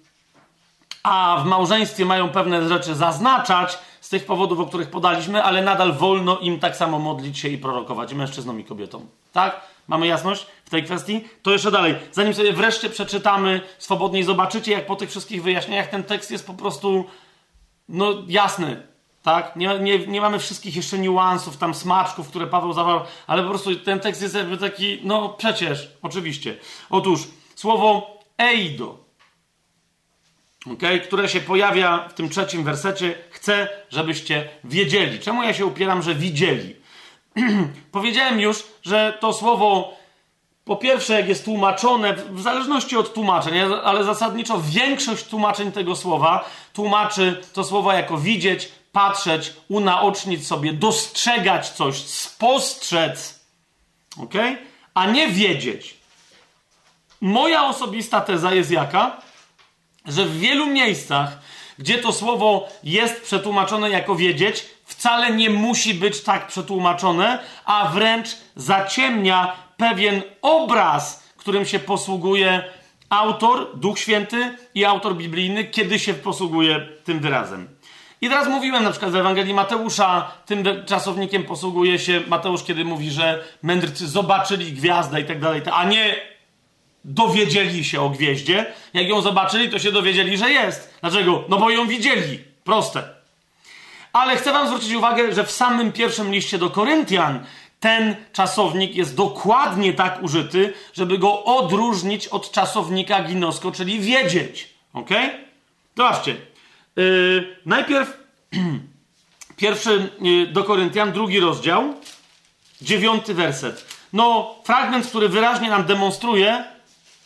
a w małżeństwie mają pewne rzeczy zaznaczać, z tych powodów, o których podaliśmy, ale nadal wolno im tak samo modlić się i prorokować, mężczyznom i kobietom. Tak? Mamy jasność w tej kwestii? To jeszcze dalej. Zanim sobie wreszcie przeczytamy swobodnie i zobaczycie, jak po tych wszystkich wyjaśnieniach ten tekst jest po prostu no, jasny. Tak? Nie, nie, nie mamy wszystkich jeszcze niuansów, tam smaczków, które Paweł zawarł, ale po prostu ten tekst jest jakby taki, no przecież, oczywiście. Otóż słowo eido, okay, które się pojawia w tym trzecim wersecie, chcę, żebyście wiedzieli. Czemu ja się upieram, że widzieli? [clears throat] Powiedziałem już, że to słowo po pierwsze, jak jest tłumaczone, w zależności od tłumaczeń, ale zasadniczo większość tłumaczeń tego słowa tłumaczy to słowo jako widzieć, patrzeć, unaocznić sobie, dostrzegać coś, spostrzec, ok? A nie wiedzieć. Moja osobista teza jest jaka? Że w wielu miejscach, gdzie to słowo jest przetłumaczone jako wiedzieć, wcale nie musi być tak przetłumaczone, a wręcz zaciemnia pewien obraz, którym się posługuje autor, Duch Święty i autor biblijny, kiedy się posługuje tym wyrazem. I teraz mówiłem na przykład w Ewangelii Mateusza, tym czasownikiem posługuje się Mateusz, kiedy mówi, że mędrcy zobaczyli gwiazdę i tak dalej, a nie dowiedzieli się o gwieździe. Jak ją zobaczyli, to się dowiedzieli, że jest. Dlaczego? No bo ją widzieli. Proste. Ale chcę wam zwrócić uwagę, że w samym pierwszym liście do Koryntian ten czasownik jest dokładnie tak użyty, żeby go odróżnić od czasownika ginosko, czyli wiedzieć. Ok? Zobaczcie. Yy, najpierw [clears throat] pierwszy yy, do Koryntian, drugi rozdział, dziewiąty werset. No, fragment, który wyraźnie nam demonstruje,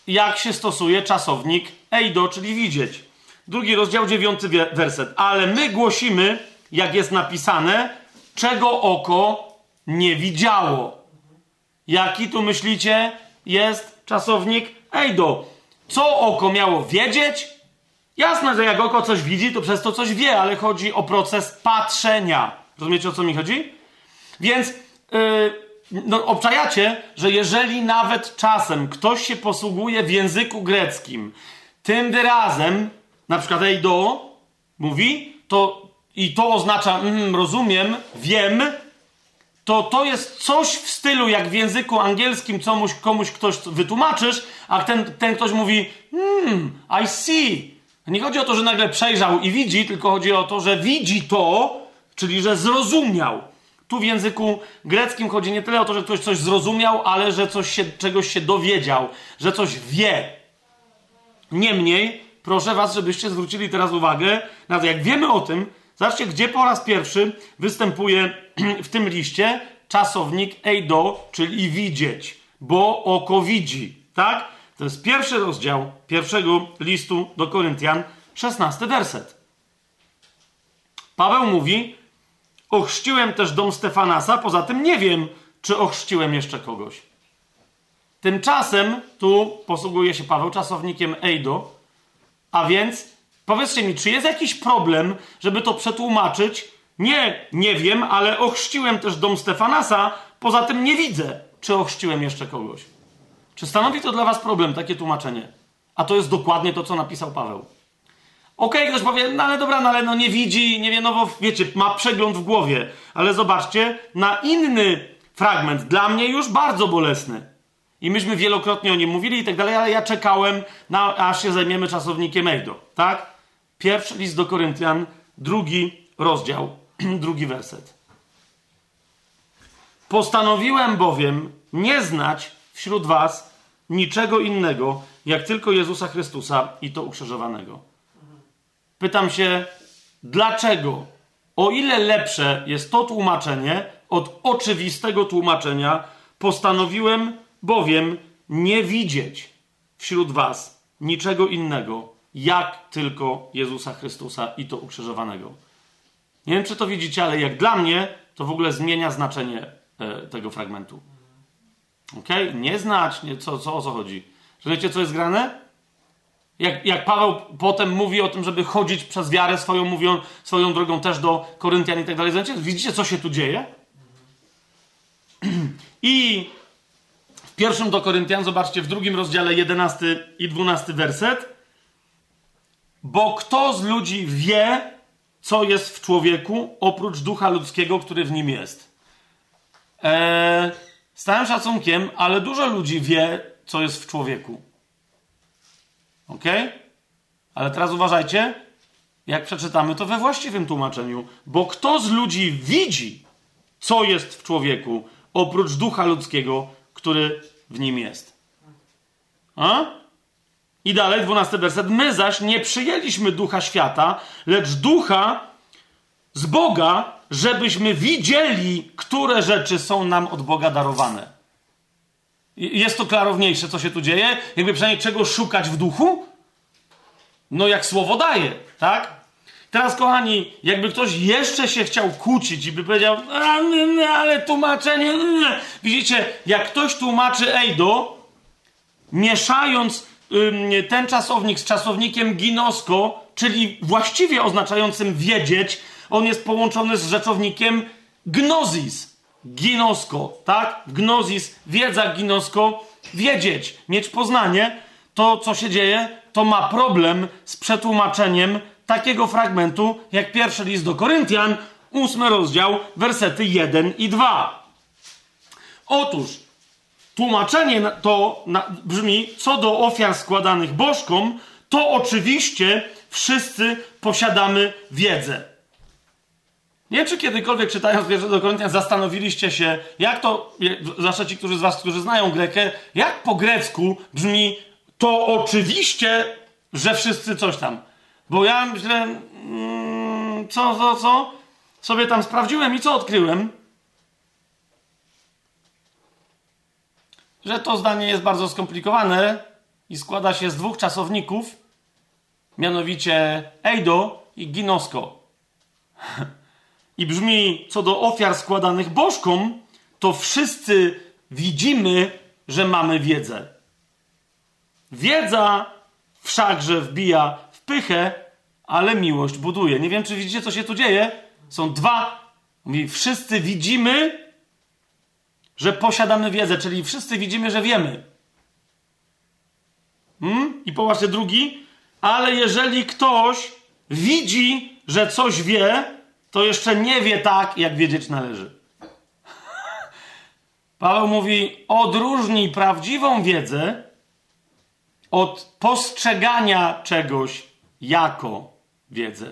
jak się stosuje czasownik eido, czyli widzieć. Drugi rozdział, dziewiąty werset. Ale my głosimy, jak jest napisane, czego oko nie widziało. Jaki tu myślicie jest czasownik Ejdo? Co oko miało wiedzieć? Jasne, że jak oko coś widzi, to przez to coś wie, ale chodzi o proces patrzenia. Rozumiecie o co mi chodzi? Więc yy, no, obczajacie, że jeżeli nawet czasem ktoś się posługuje w języku greckim tym wyrazem, na przykład Eido mówi, to i to oznacza, mm, rozumiem, wiem, to to jest coś w stylu, jak w języku angielskim komuś, komuś ktoś wytłumaczysz, a ten, ten ktoś mówi, hmm, I see. Nie chodzi o to, że nagle przejrzał i widzi, tylko chodzi o to, że widzi to, czyli że zrozumiał. Tu w języku greckim chodzi nie tyle o to, że ktoś coś zrozumiał, ale że coś się, czegoś się dowiedział, że coś wie. Niemniej, proszę Was, żebyście zwrócili teraz uwagę na to, jak wiemy o tym, Zobaczcie, gdzie po raz pierwszy występuje [clears throat] w tym liście czasownik eido, czyli widzieć, bo oko widzi. Tak? To jest pierwszy rozdział pierwszego listu do Koryntian, szesnasty werset. Paweł mówi: Ochrzciłem też dom Stefanasa, poza tym nie wiem, czy ochrzciłem jeszcze kogoś. Tymczasem tu posługuje się Paweł czasownikiem eido, a więc Powiedzcie mi, czy jest jakiś problem, żeby to przetłumaczyć? Nie, nie wiem, ale ochrzciłem też dom Stefanasa, poza tym nie widzę, czy ochrzciłem jeszcze kogoś. Czy stanowi to dla was problem, takie tłumaczenie? A to jest dokładnie to, co napisał Paweł. Okej, okay, ktoś powie, no ale dobra, no ale no nie widzi, nie wie, no bo wiecie, ma przegląd w głowie. Ale zobaczcie, na inny fragment, dla mnie już bardzo bolesny. I myśmy wielokrotnie o nim mówili i tak dalej, ale ja czekałem, na, aż się zajmiemy czasownikiem Ejdo, tak? Pierwszy list do Koryntian, drugi rozdział, [clears throat] drugi werset. Postanowiłem bowiem nie znać wśród was niczego innego, jak tylko Jezusa Chrystusa i to ukrzyżowanego. Pytam się, dlaczego? O ile lepsze jest to tłumaczenie od oczywistego tłumaczenia, postanowiłem bowiem nie widzieć wśród was niczego innego, jak tylko Jezusa Chrystusa i to ukrzyżowanego. Nie wiem, czy to widzicie, ale jak dla mnie, to w ogóle zmienia znaczenie e, tego fragmentu. Ok? Nie znać, nie, co, co, o co chodzi. Że wiecie, co jest grane? Jak, jak Paweł potem mówi o tym, żeby chodzić przez wiarę swoją, mówią, swoją drogą też do Koryntian i tak dalej. Widzicie, co się tu dzieje? [clears throat] I w pierwszym do Koryntian, zobaczcie, w drugim rozdziale 11 i 12 werset. Bo kto z ludzi wie, co jest w człowieku, oprócz ducha ludzkiego, który w nim jest? Eee, z całym szacunkiem, ale dużo ludzi wie, co jest w człowieku. Ok? Ale teraz uważajcie. jak przeczytamy to we właściwym tłumaczeniu. Bo kto z ludzi widzi, co jest w człowieku, oprócz ducha ludzkiego, który w nim jest? A? I dalej, dwunasty werset. My zaś nie przyjęliśmy ducha świata, lecz ducha z Boga, żebyśmy widzieli, które rzeczy są nam od Boga darowane. Jest to klarowniejsze, co się tu dzieje? Jakby przynajmniej czego szukać w duchu? No jak słowo daje, tak? Teraz, kochani, jakby ktoś jeszcze się chciał kłócić i by powiedział, ale tłumaczenie. Widzicie, jak ktoś tłumaczy Ejdo, mieszając ten czasownik z czasownikiem ginosko, czyli właściwie oznaczającym wiedzieć, on jest połączony z rzeczownikiem gnozis. Ginosko, tak? Gnozis, wiedza ginosko, wiedzieć, mieć poznanie. To, co się dzieje, to ma problem z przetłumaczeniem takiego fragmentu, jak pierwszy list do Koryntian, ósmy rozdział, wersety 1 i 2. Otóż, tłumaczenie to brzmi, co do ofiar składanych bożkom, to oczywiście wszyscy posiadamy wiedzę. Nie czy kiedykolwiek czytając wiersze do Koryntian zastanowiliście się, jak to, zwłaszcza ci, którzy z was, którzy znają Grekę, jak po grecku brzmi to oczywiście, że wszyscy coś tam. Bo ja myślę, mm, co, co, co? Sobie tam sprawdziłem i co odkryłem? Że to zdanie jest bardzo skomplikowane i składa się z dwóch czasowników, mianowicie eido i ginosko. [laughs] I brzmi, co do ofiar składanych bożkom, to wszyscy widzimy, że mamy wiedzę. Wiedza wszakże wbija w pychę, ale miłość buduje. Nie wiem, czy widzicie, co się tu dzieje. Są dwa. Mówi, wszyscy widzimy, że posiadamy wiedzę, czyli wszyscy widzimy, że wiemy. Hmm? I popatrzcie drugi. Ale jeżeli ktoś widzi, że coś wie, to jeszcze nie wie tak, jak wiedzieć należy. Paweł mówi: odróżnij prawdziwą wiedzę od postrzegania czegoś jako wiedzę.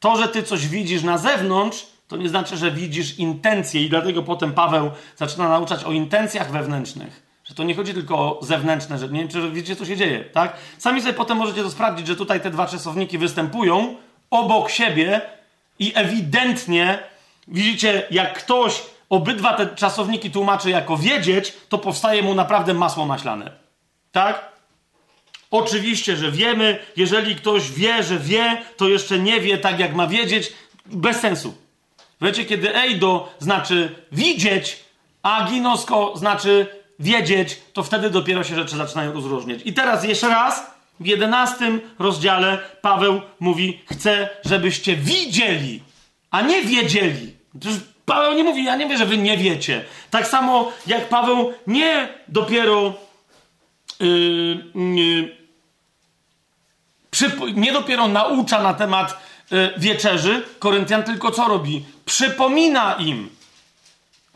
To, że ty coś widzisz na zewnątrz, to nie znaczy, że widzisz intencje, i dlatego potem Paweł zaczyna nauczać o intencjach wewnętrznych. Że to nie chodzi tylko o zewnętrzne, że nie czy widzicie, co się dzieje, tak? Sami sobie potem możecie to sprawdzić, że tutaj te dwa czasowniki występują obok siebie i ewidentnie widzicie, jak ktoś obydwa te czasowniki tłumaczy jako wiedzieć, to powstaje mu naprawdę masło maślane. Tak? Oczywiście, że wiemy, jeżeli ktoś wie, że wie, to jeszcze nie wie tak, jak ma wiedzieć. Bez sensu. Wiecie, kiedy eido znaczy widzieć, a ginosko znaczy wiedzieć, to wtedy dopiero się rzeczy zaczynają rozróżniać. I teraz jeszcze raz, w jedenastym rozdziale Paweł mówi, chcę, żebyście widzieli, a nie wiedzieli. Paweł nie mówi, ja nie wiem, że wy nie wiecie. Tak samo jak Paweł nie dopiero yy, yy, nie dopiero naucza na temat y, wieczerzy Koryntian, tylko co robi? Przypomina im.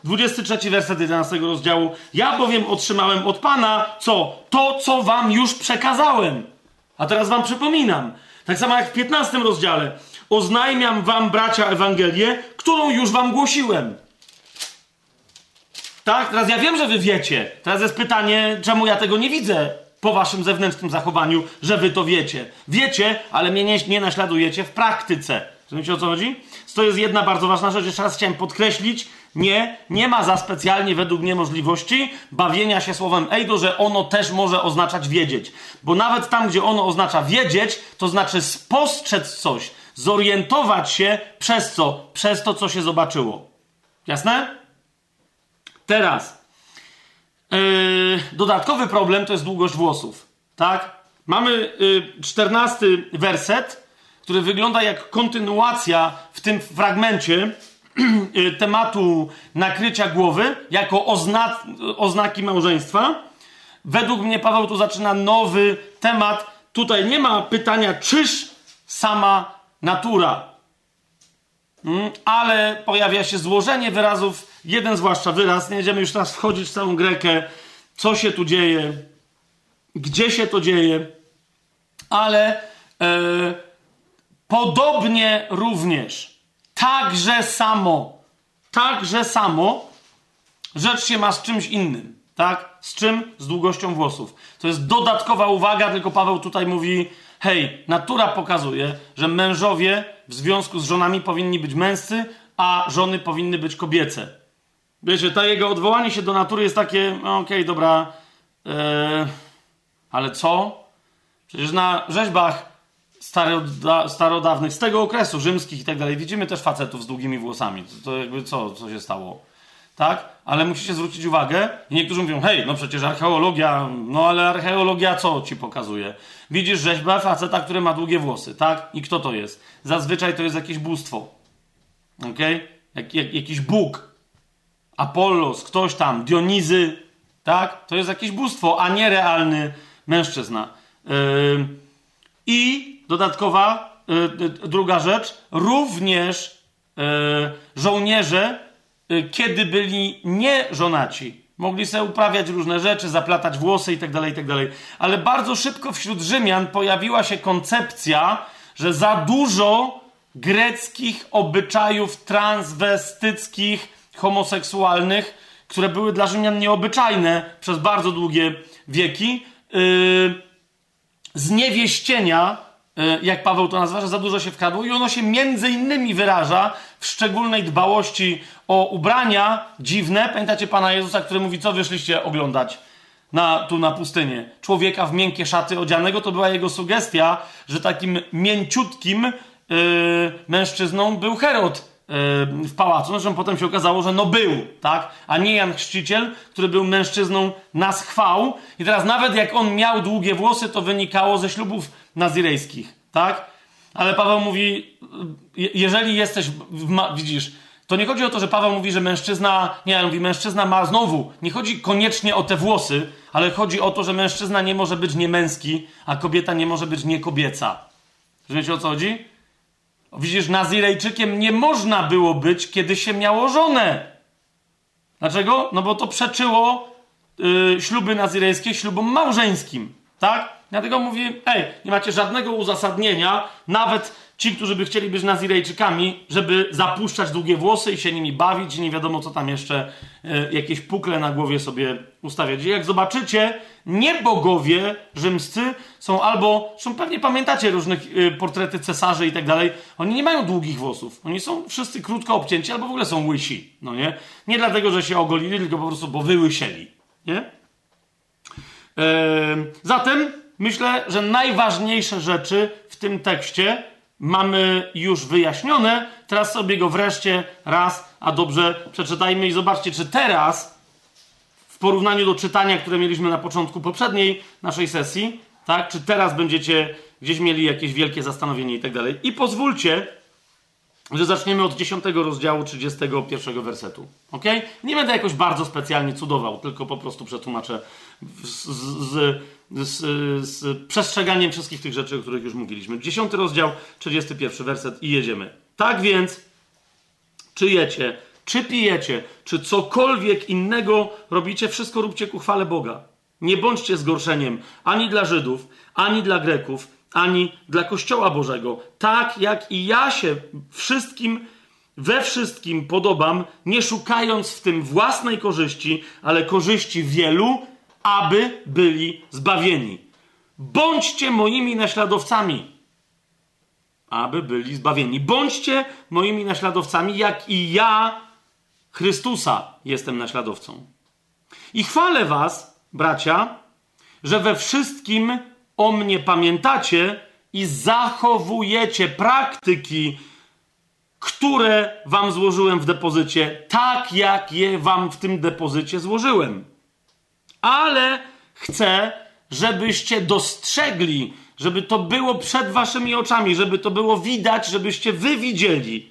23 werset 11 rozdziału. Ja bowiem otrzymałem od Pana co? To, co wam już przekazałem. A teraz wam przypominam. Tak samo jak w 15 rozdziale. Oznajmiam wam, bracia, Ewangelię, którą już wam głosiłem. Tak? Teraz ja wiem, że wy wiecie. Teraz jest pytanie, czemu ja tego nie widzę po waszym zewnętrznym zachowaniu, że wy to wiecie. Wiecie, ale mnie nie, nie naśladujecie w praktyce. Rozumiecie o co chodzi? To jest jedna bardzo ważna rzecz. Jeszcze raz chciałem podkreślić. Nie, nie ma za specjalnie według mnie możliwości bawienia się słowem ejdo, że ono też może oznaczać wiedzieć. Bo nawet tam, gdzie ono oznacza wiedzieć, to znaczy spostrzec coś, zorientować się przez co? Przez to, co się zobaczyło. Jasne? Teraz, Yy, dodatkowy problem to jest długość włosów. Tak? Mamy czternasty werset, który wygląda jak kontynuacja w tym fragmencie yy, [clears throat] tematu nakrycia głowy jako ozna oznaki małżeństwa. Według mnie Paweł tu zaczyna nowy temat. Tutaj nie ma pytania, czyż sama natura. Hmm? Ale pojawia się złożenie wyrazów jeden zwłaszcza wyraz, nie będziemy już teraz wchodzić w całą Grekę, co się tu dzieje, gdzie się to dzieje, ale e, Podobnie również, także samo, także samo, rzecz się ma z czymś innym, tak? Z czym? Z długością włosów. To jest dodatkowa uwaga, tylko Paweł tutaj mówi, hej, natura pokazuje, że mężowie w związku z żonami powinni być męscy, a żony powinny być kobiece. Wiecie, to jego odwołanie się do natury jest takie, no okej, okay, dobra, yy, ale co? Przecież na rzeźbach staroda, starodawnych, z tego okresu, rzymskich i tak dalej, widzimy też facetów z długimi włosami. To, to jakby co, co się stało? Tak? Ale musicie zwrócić uwagę, i niektórzy mówią, hej, no przecież archeologia, no ale archeologia co ci pokazuje? Widzisz rzeźbę faceta, który ma długie włosy, tak? I kto to jest? Zazwyczaj to jest jakieś bóstwo. ok? Jak, jak, jakiś Bóg. Apollos, ktoś tam, Dionizy, tak? To jest jakieś bóstwo, a nie realny mężczyzna. Yy, I dodatkowa, yy, druga rzecz, również yy, żołnierze, kiedy byli nieżonaci, mogli sobie uprawiać różne rzeczy, zaplatać włosy itd., tak itd., tak ale bardzo szybko wśród Rzymian pojawiła się koncepcja, że za dużo greckich obyczajów transwestyckich, homoseksualnych, które były dla Rzymian nieobyczajne przez bardzo długie wieki, yy, zniewieścienia, jak Paweł to nazywa, że za dużo się wkradło i ono się między innymi wyraża w szczególnej dbałości o ubrania dziwne. Pamiętacie Pana Jezusa, który mówi, co wyszliście oglądać? Na, tu na pustynię. Człowieka w miękkie szaty odzianego, to była jego sugestia, że takim mięciutkim yy, mężczyzną był Herod w pałacu. Zresztą potem się okazało, że no był, tak? A nie Jan Chrzciciel, który był mężczyzną na schwał. I teraz nawet jak on miał długie włosy, to wynikało ze ślubów nazirejskich, tak? Ale Paweł mówi, jeżeli jesteś, widzisz, to nie chodzi o to, że Paweł mówi, że mężczyzna, nie, on mówi, mężczyzna ma znowu, nie chodzi koniecznie o te włosy, ale chodzi o to, że mężczyzna nie może być niemęski, a kobieta nie może być niekobieca. Rozumiecie o co chodzi? Widzisz, Nazirejczykiem nie można było być, kiedy się miało żonę. Dlaczego? No bo to przeczyło yy, śluby nazirejskie ślubom małżeńskim. Tak? Dlatego mówię, ej, nie macie żadnego uzasadnienia, nawet ci, którzy by chcieli być Nazirejczykami, żeby zapuszczać długie włosy i się nimi bawić i nie wiadomo co tam jeszcze, e, jakieś pukle na głowie sobie ustawiać. I jak zobaczycie, niebogowie rzymscy są albo, są pewnie pamiętacie różne e, portrety cesarzy i tak dalej, oni nie mają długich włosów. Oni są wszyscy krótko obcięci albo w ogóle są łysi, no nie? Nie dlatego, że się ogolili, tylko po prostu, bo wyłysieli, nie? Zatem myślę, że najważniejsze rzeczy w tym tekście mamy już wyjaśnione. Teraz sobie go wreszcie raz, a dobrze przeczytajmy i zobaczcie, czy teraz w porównaniu do czytania, które mieliśmy na początku poprzedniej naszej sesji, tak, czy teraz będziecie gdzieś mieli jakieś wielkie zastanowienie i tak dalej. I pozwólcie, że zaczniemy od 10 rozdziału 31 wersetu. Ok? Nie będę jakoś bardzo specjalnie cudował, tylko po prostu przetłumaczę z, z, z, z przestrzeganiem wszystkich tych rzeczy, o których już mówiliśmy. 10 rozdział, 31 werset i jedziemy. Tak więc, czy jecie, czy pijecie, czy cokolwiek innego robicie, wszystko róbcie ku chwale Boga. Nie bądźcie zgorszeniem ani dla Żydów, ani dla Greków, ani dla Kościoła Bożego. Tak jak i ja się wszystkim, we wszystkim podobam, nie szukając w tym własnej korzyści, ale korzyści wielu, aby byli zbawieni. Bądźcie moimi naśladowcami, aby byli zbawieni. Bądźcie moimi naśladowcami, jak i ja, Chrystusa, jestem naśladowcą. I chwalę Was, bracia, że we wszystkim o mnie pamiętacie i zachowujecie praktyki, które wam złożyłem w depozycie, tak jak je wam w tym depozycie złożyłem. Ale chcę, żebyście dostrzegli, żeby to było przed waszymi oczami, żeby to było widać, żebyście wy widzieli,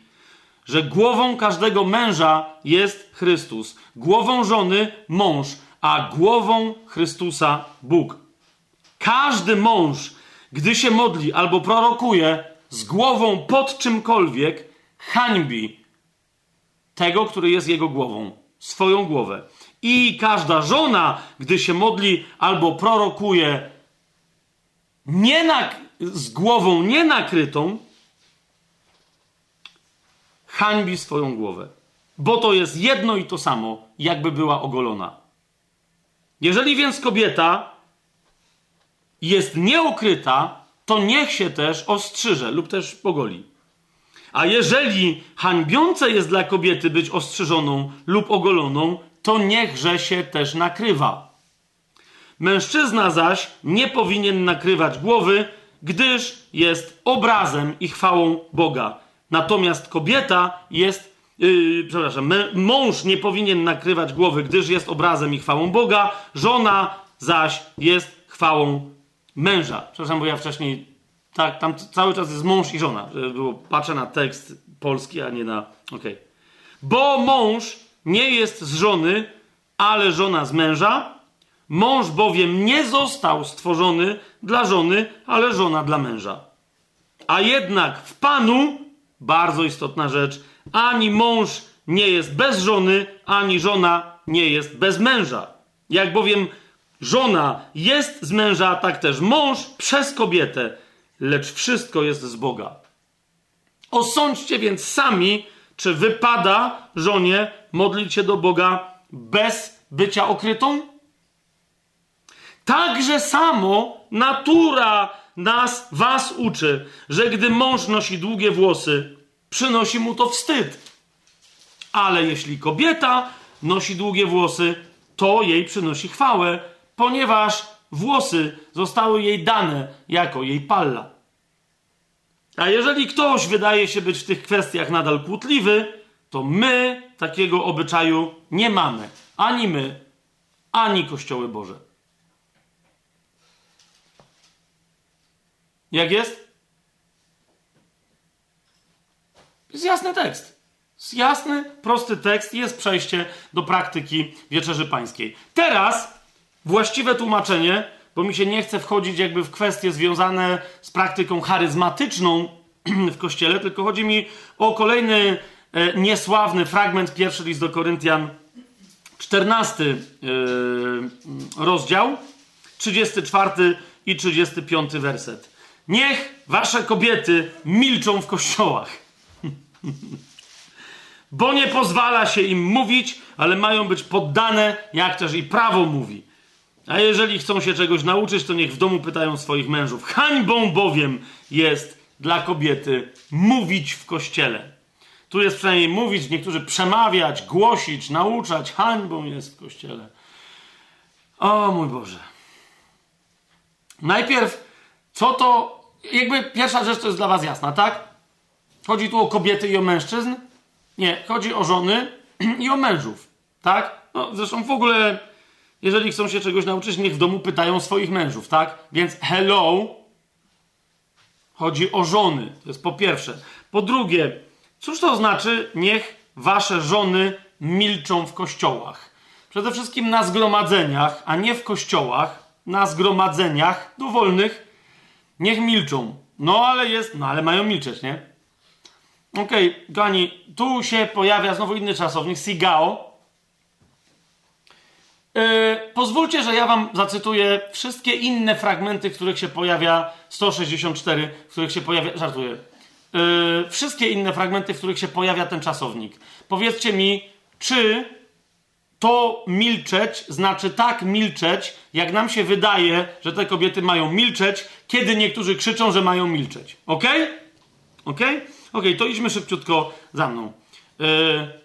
że głową każdego męża jest Chrystus, głową żony mąż, a głową Chrystusa Bóg. Każdy mąż, gdy się modli albo prorokuje z głową pod czymkolwiek, hańbi tego, który jest jego głową, swoją głowę. I każda żona, gdy się modli albo prorokuje nie na, z głową nienakrytą, hańbi swoją głowę. Bo to jest jedno i to samo, jakby była ogolona. Jeżeli więc kobieta jest nieokryta, to niech się też ostrzyże lub też pogoli. A jeżeli hańbiące jest dla kobiety być ostrzyżoną lub ogoloną, to niechże się też nakrywa. Mężczyzna zaś nie powinien nakrywać głowy, gdyż jest obrazem i chwałą Boga. Natomiast kobieta jest, yy, przepraszam, mąż nie powinien nakrywać głowy, gdyż jest obrazem i chwałą Boga, żona zaś jest chwałą męża. Przepraszam, bo ja wcześniej, tak, tam cały czas jest mąż i żona. Było, patrzę na tekst polski, a nie na, okej. Okay. Bo mąż nie jest z żony, ale żona z męża, Mąż bowiem nie został stworzony dla żony, ale żona dla męża. A jednak w Panu, bardzo istotna rzecz, ani mąż nie jest bez żony, ani żona nie jest bez męża. Jak bowiem żona jest z męża, tak też mąż przez kobietę, lecz wszystko jest z Boga. Osądźcie więc sami, czy wypada żonie modlić się do Boga bez bycia okrytą? Także samo natura nas, was uczy, że gdy mąż nosi długie włosy, przynosi mu to wstyd. Ale jeśli kobieta nosi długie włosy, to jej przynosi chwałę, ponieważ włosy zostały jej dane jako jej palla. A jeżeli ktoś wydaje się być w tych kwestiach nadal kłótliwy, to my takiego obyczaju nie mamy. Ani my, ani Kościoły Boże. Jak jest? Jest jasny tekst. Jest jasny, prosty tekst, jest przejście do praktyki wieczerzy pańskiej. Teraz właściwe tłumaczenie, bo mi się nie chce wchodzić jakby w kwestie związane z praktyką charyzmatyczną [clears throat] w kościele, tylko chodzi mi o kolejny e, niesławny fragment, pierwszy list do Koryntian, 14 e, rozdział, 34 i 35 werset. Niech wasze kobiety milczą w kościołach. [laughs] Bo nie pozwala się im mówić, ale mają być poddane, jak też i prawo mówi. A jeżeli chcą się czegoś nauczyć, to niech w domu pytają swoich mężów. Hańbą bowiem jest dla kobiety mówić w kościele. Tu jest przynajmniej mówić, niektórzy przemawiać, głosić, nauczać. Hańbą jest w kościele. O mój Boże. Najpierw co to, jakby pierwsza rzecz to jest dla was jasna, tak? Chodzi tu o kobiety i o mężczyzn? Nie, chodzi o żony i o mężów, tak? No, zresztą w ogóle, jeżeli chcą się czegoś nauczyć, niech w domu pytają swoich mężów, tak? Więc hello, chodzi o żony, to jest po pierwsze. Po drugie, cóż to znaczy, niech wasze żony milczą w kościołach? Przede wszystkim na zgromadzeniach, a nie w kościołach, na zgromadzeniach dowolnych, Niech milczą. No ale jest, no ale mają milczeć, nie? Okej, okay, Gani, tu się pojawia znowu inny czasownik, sigao. Yy, pozwólcie, że ja wam zacytuję wszystkie inne fragmenty, w których się pojawia 164, w których się pojawia, żartuję, yy, wszystkie inne fragmenty, w których się pojawia ten czasownik. Powiedzcie mi, czy to milczeć znaczy tak milczeć, jak nam się wydaje, że te kobiety mają milczeć, kiedy niektórzy krzyczą, że mają milczeć. Ok? Ok? Ok, to idźmy szybciutko za mną. Yy...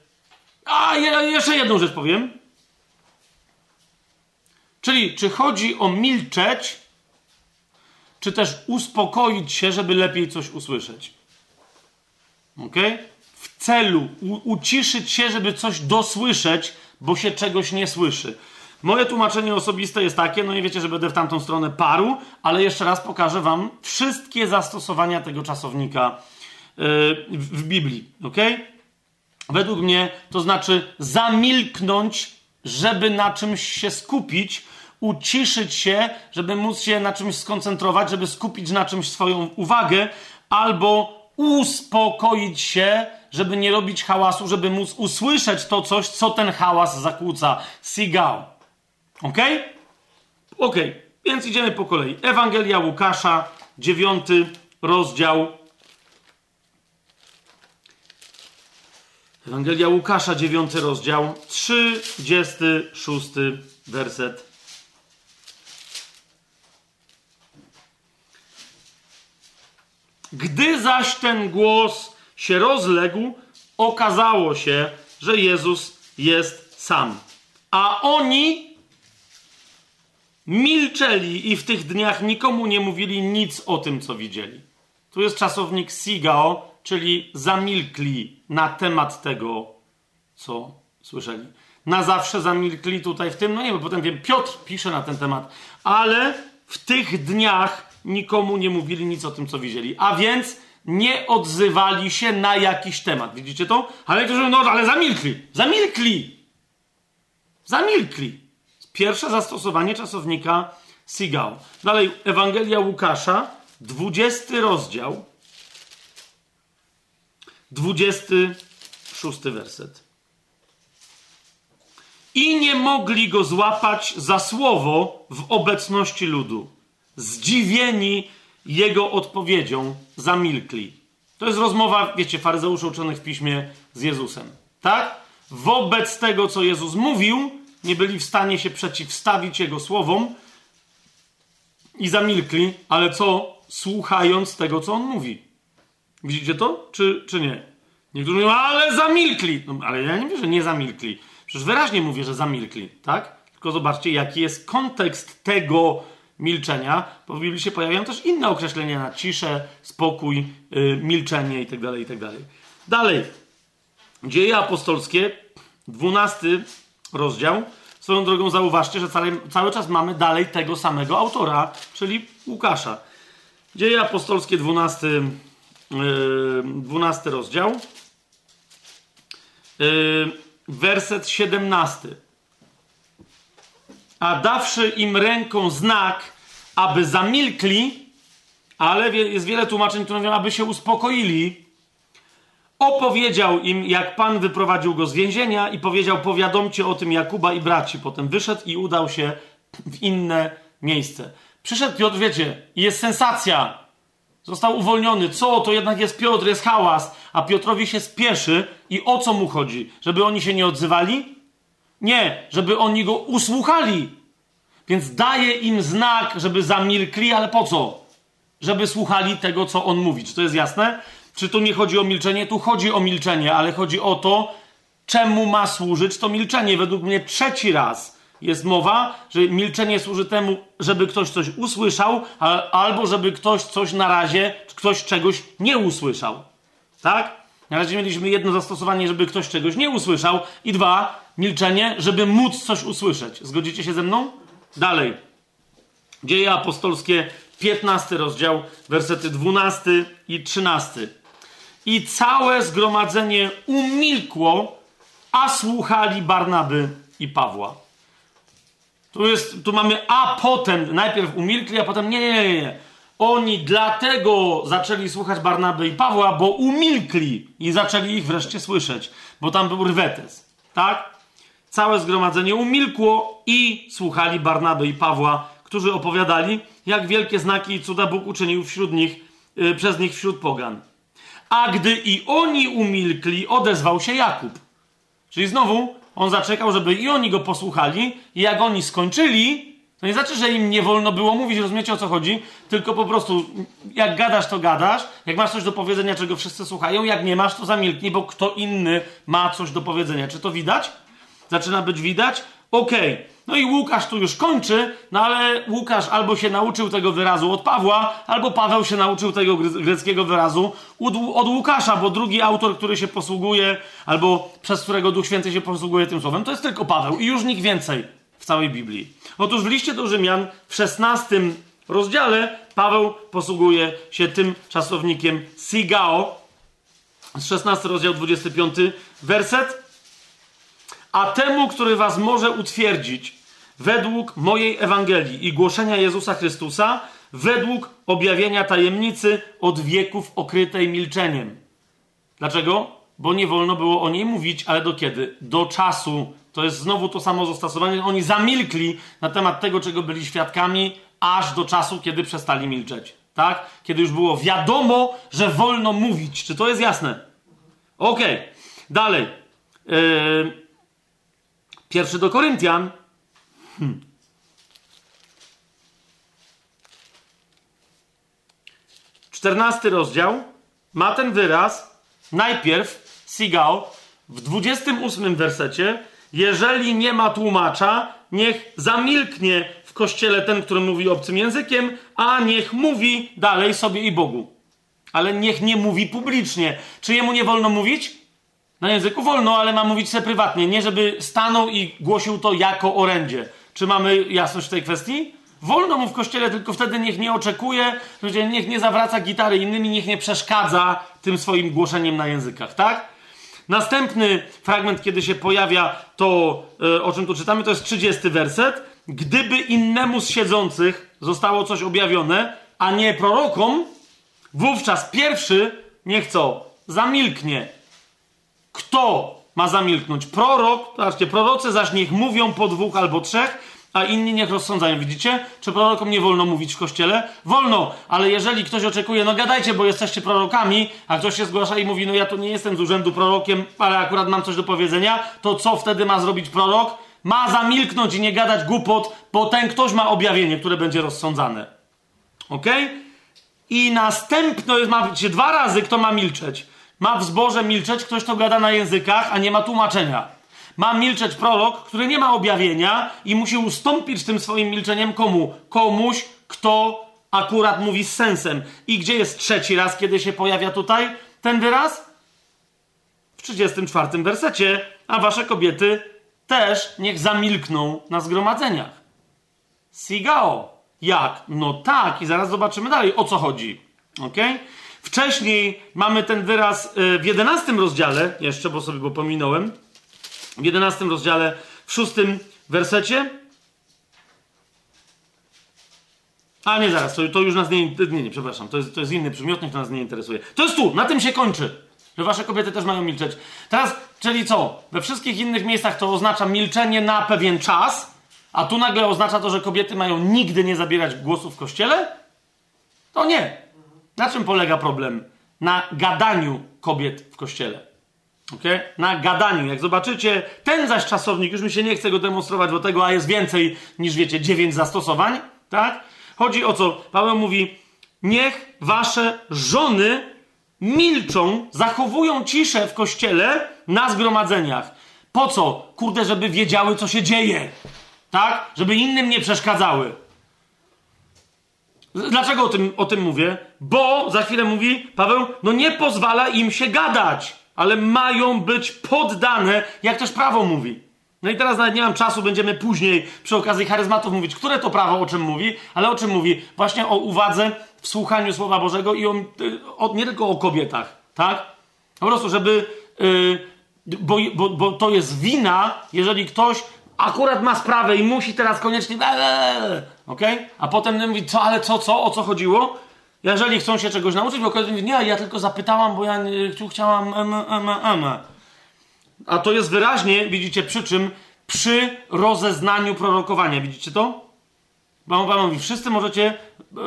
A, jeszcze jedną rzecz powiem. Czyli, czy chodzi o milczeć, czy też uspokoić się, żeby lepiej coś usłyszeć? Ok? W celu uciszyć się, żeby coś dosłyszeć, bo się czegoś nie słyszy. Moje tłumaczenie osobiste jest takie, no i wiecie, że będę w tamtą stronę paru, ale jeszcze raz pokażę wam wszystkie zastosowania tego czasownika yy, w Biblii, ok? Według mnie to znaczy zamilknąć, żeby na czymś się skupić, uciszyć się, żeby móc się na czymś skoncentrować, żeby skupić na czymś swoją uwagę, albo uspokoić się, żeby nie robić hałasu, żeby móc usłyszeć to coś, co ten hałas zakłóca. Sigał. Ok? Ok, więc idziemy po kolei. Ewangelia Łukasza, dziewiąty rozdział. Ewangelia Łukasza, 9 rozdział, 36 werset. Gdy zaś ten głos się rozległ, okazało się, że Jezus jest sam. A oni milczeli i w tych dniach nikomu nie mówili nic o tym, co widzieli. Tu jest czasownik sigao, czyli zamilkli na temat tego, co słyszeli. Na zawsze zamilkli tutaj w tym, no nie bo potem wiem, Piotr pisze na ten temat, ale w tych dniach nikomu nie mówili nic o tym, co widzieli. A więc nie odzywali się na jakiś temat. Widzicie to? Ale niektórzy no ale zamilkli. Zamilkli. Zamilkli. Pierwsze zastosowanie czasownika sigał. Dalej, Ewangelia Łukasza, 20 rozdział, 26 werset. I nie mogli go złapać za słowo w obecności ludu. Zdziwieni jego odpowiedzią, zamilkli. To jest rozmowa, wiecie, faryzeuszy uczonych w piśmie z Jezusem. Tak? Wobec tego, co Jezus mówił, nie byli w stanie się przeciwstawić jego słowom i zamilkli, ale co? Słuchając tego, co on mówi. Widzicie to? Czy, czy nie? Niektórzy mówią, ale zamilkli. No, ale ja nie mówię, że nie zamilkli. Przecież wyraźnie mówię, że zamilkli, tak? Tylko zobaczcie, jaki jest kontekst tego milczenia. Bo w Biblii się pojawiają też inne określenia na ciszę, spokój, yy, milczenie itd., tak itd. Tak Dalej. Dzieje apostolskie, 12 rozdział. Swoją drogą zauważcie, że cały, cały czas mamy dalej tego samego autora, czyli Łukasza. Dzieje apostolskie, 12, yy, 12 rozdział. Yy, werset 17. A dawszy im ręką znak, aby zamilkli, ale jest wiele tłumaczeń, które mówią, aby się uspokoili, opowiedział im, jak Pan wyprowadził go z więzienia i powiedział, powiadomcie o tym Jakuba i braci. Potem wyszedł i udał się w inne miejsce. Przyszedł Piotr, wiecie, jest sensacja. Został uwolniony. Co? To jednak jest Piotr, jest hałas. A Piotrowi się spieszy i o co mu chodzi? Żeby oni się nie odzywali? Nie, żeby oni go usłuchali. Więc daje im znak, żeby zamilkli, ale po co? Żeby słuchali tego, co on mówi. Czy to jest jasne? Czy tu nie chodzi o milczenie? Tu chodzi o milczenie, ale chodzi o to, czemu ma służyć to milczenie. Według mnie trzeci raz jest mowa, że milczenie służy temu, żeby ktoś coś usłyszał, albo żeby ktoś coś na razie, ktoś czegoś nie usłyszał. Tak? Na razie mieliśmy jedno zastosowanie, żeby ktoś czegoś nie usłyszał, i dwa, milczenie, żeby móc coś usłyszeć. Zgodzicie się ze mną? Dalej. Dzieje apostolskie, 15 rozdział, wersety 12 i 13 i całe zgromadzenie umilkło, a słuchali Barnaby i Pawła. Tu, jest, tu mamy a potem, najpierw umilkli, a potem nie, nie, nie, nie. Oni dlatego zaczęli słuchać Barnaby i Pawła, bo umilkli i zaczęli ich wreszcie słyszeć, bo tam był rwetes. Tak? Całe zgromadzenie umilkło i słuchali Barnaby i Pawła, którzy opowiadali, jak wielkie znaki i cuda Bóg uczynił wśród nich, yy, przez nich wśród pogan. A gdy i oni umilkli, odezwał się Jakub. Czyli znowu on zaczekał, żeby i oni go posłuchali, i jak oni skończyli, to nie znaczy, że im nie wolno było mówić, rozumiecie o co chodzi, tylko po prostu jak gadasz, to gadasz, jak masz coś do powiedzenia, czego wszyscy słuchają, jak nie masz, to zamilknij, bo kto inny ma coś do powiedzenia. Czy to widać? Zaczyna być widać? Okej. Okay. No i Łukasz tu już kończy, no ale Łukasz albo się nauczył tego wyrazu od Pawła, albo Paweł się nauczył tego greckiego wyrazu od Łukasza, bo drugi autor, który się posługuje, albo przez którego Duch Święty się posługuje tym słowem, to jest tylko Paweł i już nikt więcej w całej Biblii. Otóż w liście do Rzymian w 16 rozdziale Paweł posługuje się tym czasownikiem sigao, 16 rozdział 25 werset, a temu, który was może utwierdzić według mojej Ewangelii i głoszenia Jezusa Chrystusa, według objawienia tajemnicy od wieków okrytej milczeniem. Dlaczego? Bo nie wolno było o niej mówić, ale do kiedy? Do czasu. To jest znowu to samo zastosowanie. Oni zamilkli na temat tego, czego byli świadkami, aż do czasu, kiedy przestali milczeć. Tak? Kiedy już było wiadomo, że wolno mówić. Czy to jest jasne? Okej. Okay. Dalej. Yy, pierwszy do Koryntian. Hmm. Czternasty rozdział ma ten wyraz. Najpierw Sigał w 28 wersecie. Jeżeli nie ma tłumacza, niech zamilknie w kościele ten, który mówi obcym językiem, a niech mówi dalej sobie i Bogu. Ale niech nie mówi publicznie. Czy jemu nie wolno mówić? Na języku wolno, ale ma mówić sobie prywatnie. Nie, żeby stanął i głosił to jako orędzie. Czy mamy jasność w tej kwestii? Wolno mu w kościele, tylko wtedy niech nie oczekuje, niech nie zawraca gitary innymi, niech nie przeszkadza tym swoim głoszeniem na językach, tak? Następny fragment, kiedy się pojawia to, e, o czym tu czytamy, to jest 30 werset. Gdyby innemu z siedzących zostało coś objawione, a nie prorokom, wówczas pierwszy niech co? Zamilknie. Kto ma zamilknąć? Prorok, zobaczcie, prorocy zaś niech mówią po dwóch albo trzech, a inni niech rozsądzają. Widzicie? Czy prorokom nie wolno mówić w kościele? Wolno, ale jeżeli ktoś oczekuje, no gadajcie, bo jesteście prorokami, a ktoś się zgłasza i mówi, no ja tu nie jestem z urzędu prorokiem, ale akurat mam coś do powiedzenia, to co wtedy ma zrobić prorok? Ma zamilknąć i nie gadać głupot, bo ten ktoś ma objawienie, które będzie rozsądzane. Ok? I następno ma się dwa razy, kto ma milczeć. Ma w zborze milczeć ktoś, kto gada na językach, a nie ma tłumaczenia. Ma milczeć prorok, który nie ma objawienia i musi ustąpić tym swoim milczeniem komu? Komuś, kto akurat mówi z sensem. I gdzie jest trzeci raz, kiedy się pojawia tutaj ten wyraz? W 34 wersecie. A wasze kobiety też niech zamilkną na zgromadzeniach. Sigao. Jak? No tak, i zaraz zobaczymy dalej, o co chodzi. Ok? Wcześniej mamy ten wyraz y, w 11 rozdziale, jeszcze, bo sobie go pominąłem w 11 rozdziale, w 6 wersecie. A nie, zaraz, to, to już nas nie, nie, nie, przepraszam, to jest, to jest inny przymiotnik, to nas nie interesuje. To jest tu, na tym się kończy, że wasze kobiety też mają milczeć. Teraz, czyli co? We wszystkich innych miejscach to oznacza milczenie na pewien czas, a tu nagle oznacza to, że kobiety mają nigdy nie zabierać głosu w kościele? To nie. Na czym polega problem? Na gadaniu kobiet w kościele. Okay? Na gadaniu. Jak zobaczycie, ten zaś czasownik, już mi się nie chce go demonstrować, bo tego, a jest więcej niż wiecie, dziewięć zastosowań, tak? Chodzi o co? Paweł mówi, niech wasze żony milczą, zachowują ciszę w kościele na zgromadzeniach. Po co? Kurde, żeby wiedziały, co się dzieje. Tak? Żeby innym nie przeszkadzały. Dlaczego o tym, o tym mówię? Bo, za chwilę mówi Paweł, no nie pozwala im się gadać ale mają być poddane, jak też prawo mówi. No i teraz nawet nie mam czasu, będziemy później przy okazji charyzmatów mówić, które to prawo o czym mówi, ale o czym mówi? Właśnie o uwadze w słuchaniu Słowa Bożego i o, o nie tylko o kobietach, tak? Po prostu, żeby. Yy, bo, bo, bo to jest wina, jeżeli ktoś akurat ma sprawę i musi teraz koniecznie. ok? A potem mówi, co, ale co, co, o co chodziło? Jeżeli chcą się czegoś nauczyć, bo ktoś mówi, nie, ja tylko zapytałam, bo ja chciałam em, em, em. A to jest wyraźnie, widzicie, przy czym? Przy rozeznaniu prorokowania. Widzicie to? Bo Pan mówi, wszyscy możecie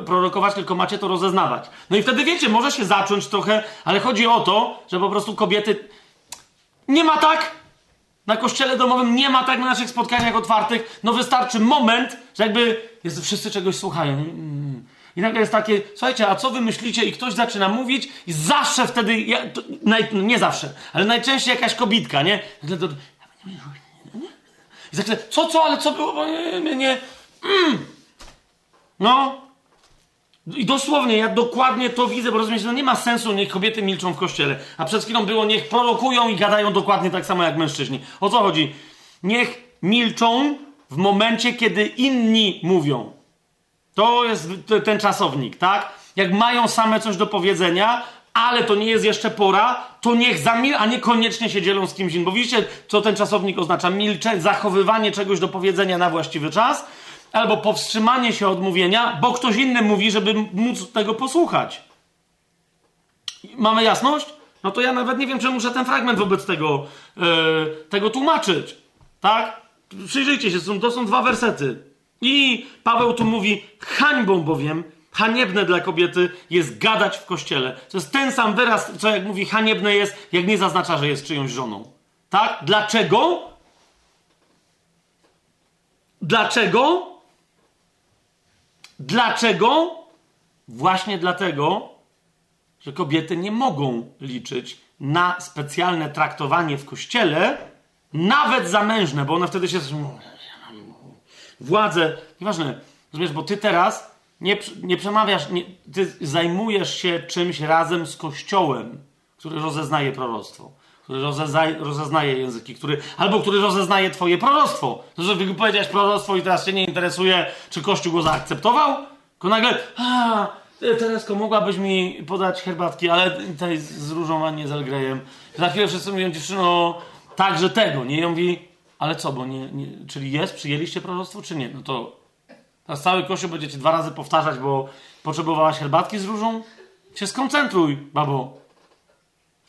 prorokować, tylko macie to rozeznawać. No i wtedy wiecie, może się zacząć trochę, ale chodzi o to, że po prostu kobiety. Nie ma tak! Na kościele domowym nie ma tak na naszych spotkaniach otwartych. No wystarczy moment, że jakby jest, wszyscy czegoś słuchają. Mm. I nagle jest takie, słuchajcie, a co wy myślicie? I ktoś zaczyna mówić i zawsze wtedy, ja, to, naj, no nie zawsze, ale najczęściej jakaś kobitka, nie? I zaczyna, co, co, ale co było? Nie, nie, nie. Mm. No. I dosłownie, ja dokładnie to widzę, bo rozumiecie, no nie ma sensu, niech kobiety milczą w kościele. A przed chwilą było, niech prorokują i gadają dokładnie tak samo jak mężczyźni. O co chodzi? Niech milczą w momencie, kiedy inni mówią. To jest ten czasownik, tak? Jak mają same coś do powiedzenia, ale to nie jest jeszcze pora, to niech zamil, a niekoniecznie się dzielą z kimś innym. Bo widzicie, co ten czasownik oznacza? Milczeć, zachowywanie czegoś do powiedzenia na właściwy czas, albo powstrzymanie się od mówienia, bo ktoś inny mówi, żeby móc tego posłuchać. Mamy jasność? No to ja nawet nie wiem, czy muszę ten fragment wobec tego, yy, tego tłumaczyć. Tak? Przyjrzyjcie się, to są dwa wersety. I Paweł tu mówi, hańbą bowiem Haniebne dla kobiety jest gadać w kościele. To jest ten sam wyraz, co jak mówi haniebne jest, jak nie zaznacza, że jest czyjąś żoną. Tak? Dlaczego? Dlaczego? Dlaczego? Właśnie dlatego, że kobiety nie mogą liczyć na specjalne traktowanie w kościele, nawet zamężne, bo one wtedy się. Władzę, nieważne, rozumiesz, bo ty teraz nie, nie przemawiasz, nie, ty zajmujesz się czymś razem z kościołem, który rozeznaje proroctwo który rozeznaje, rozeznaje języki, który, albo który rozeznaje twoje proroctwo. To, że powiedziałeś proroctwo i teraz cię nie interesuje, czy Kościół go zaakceptował, tylko nagle, a, Teresko, mogłabyś mi podać herbatki, ale tutaj z różą, a nie z Elgrejem. Za chwilę wszyscy mówią, dziewczyno, także tego, nie? I on mówi, ale co, bo nie, nie, czyli jest, przyjęliście proroctwo, czy nie? No to teraz cały Kościół będziecie dwa razy powtarzać, bo potrzebowałaś herbatki z różą? Się skoncentruj, babo.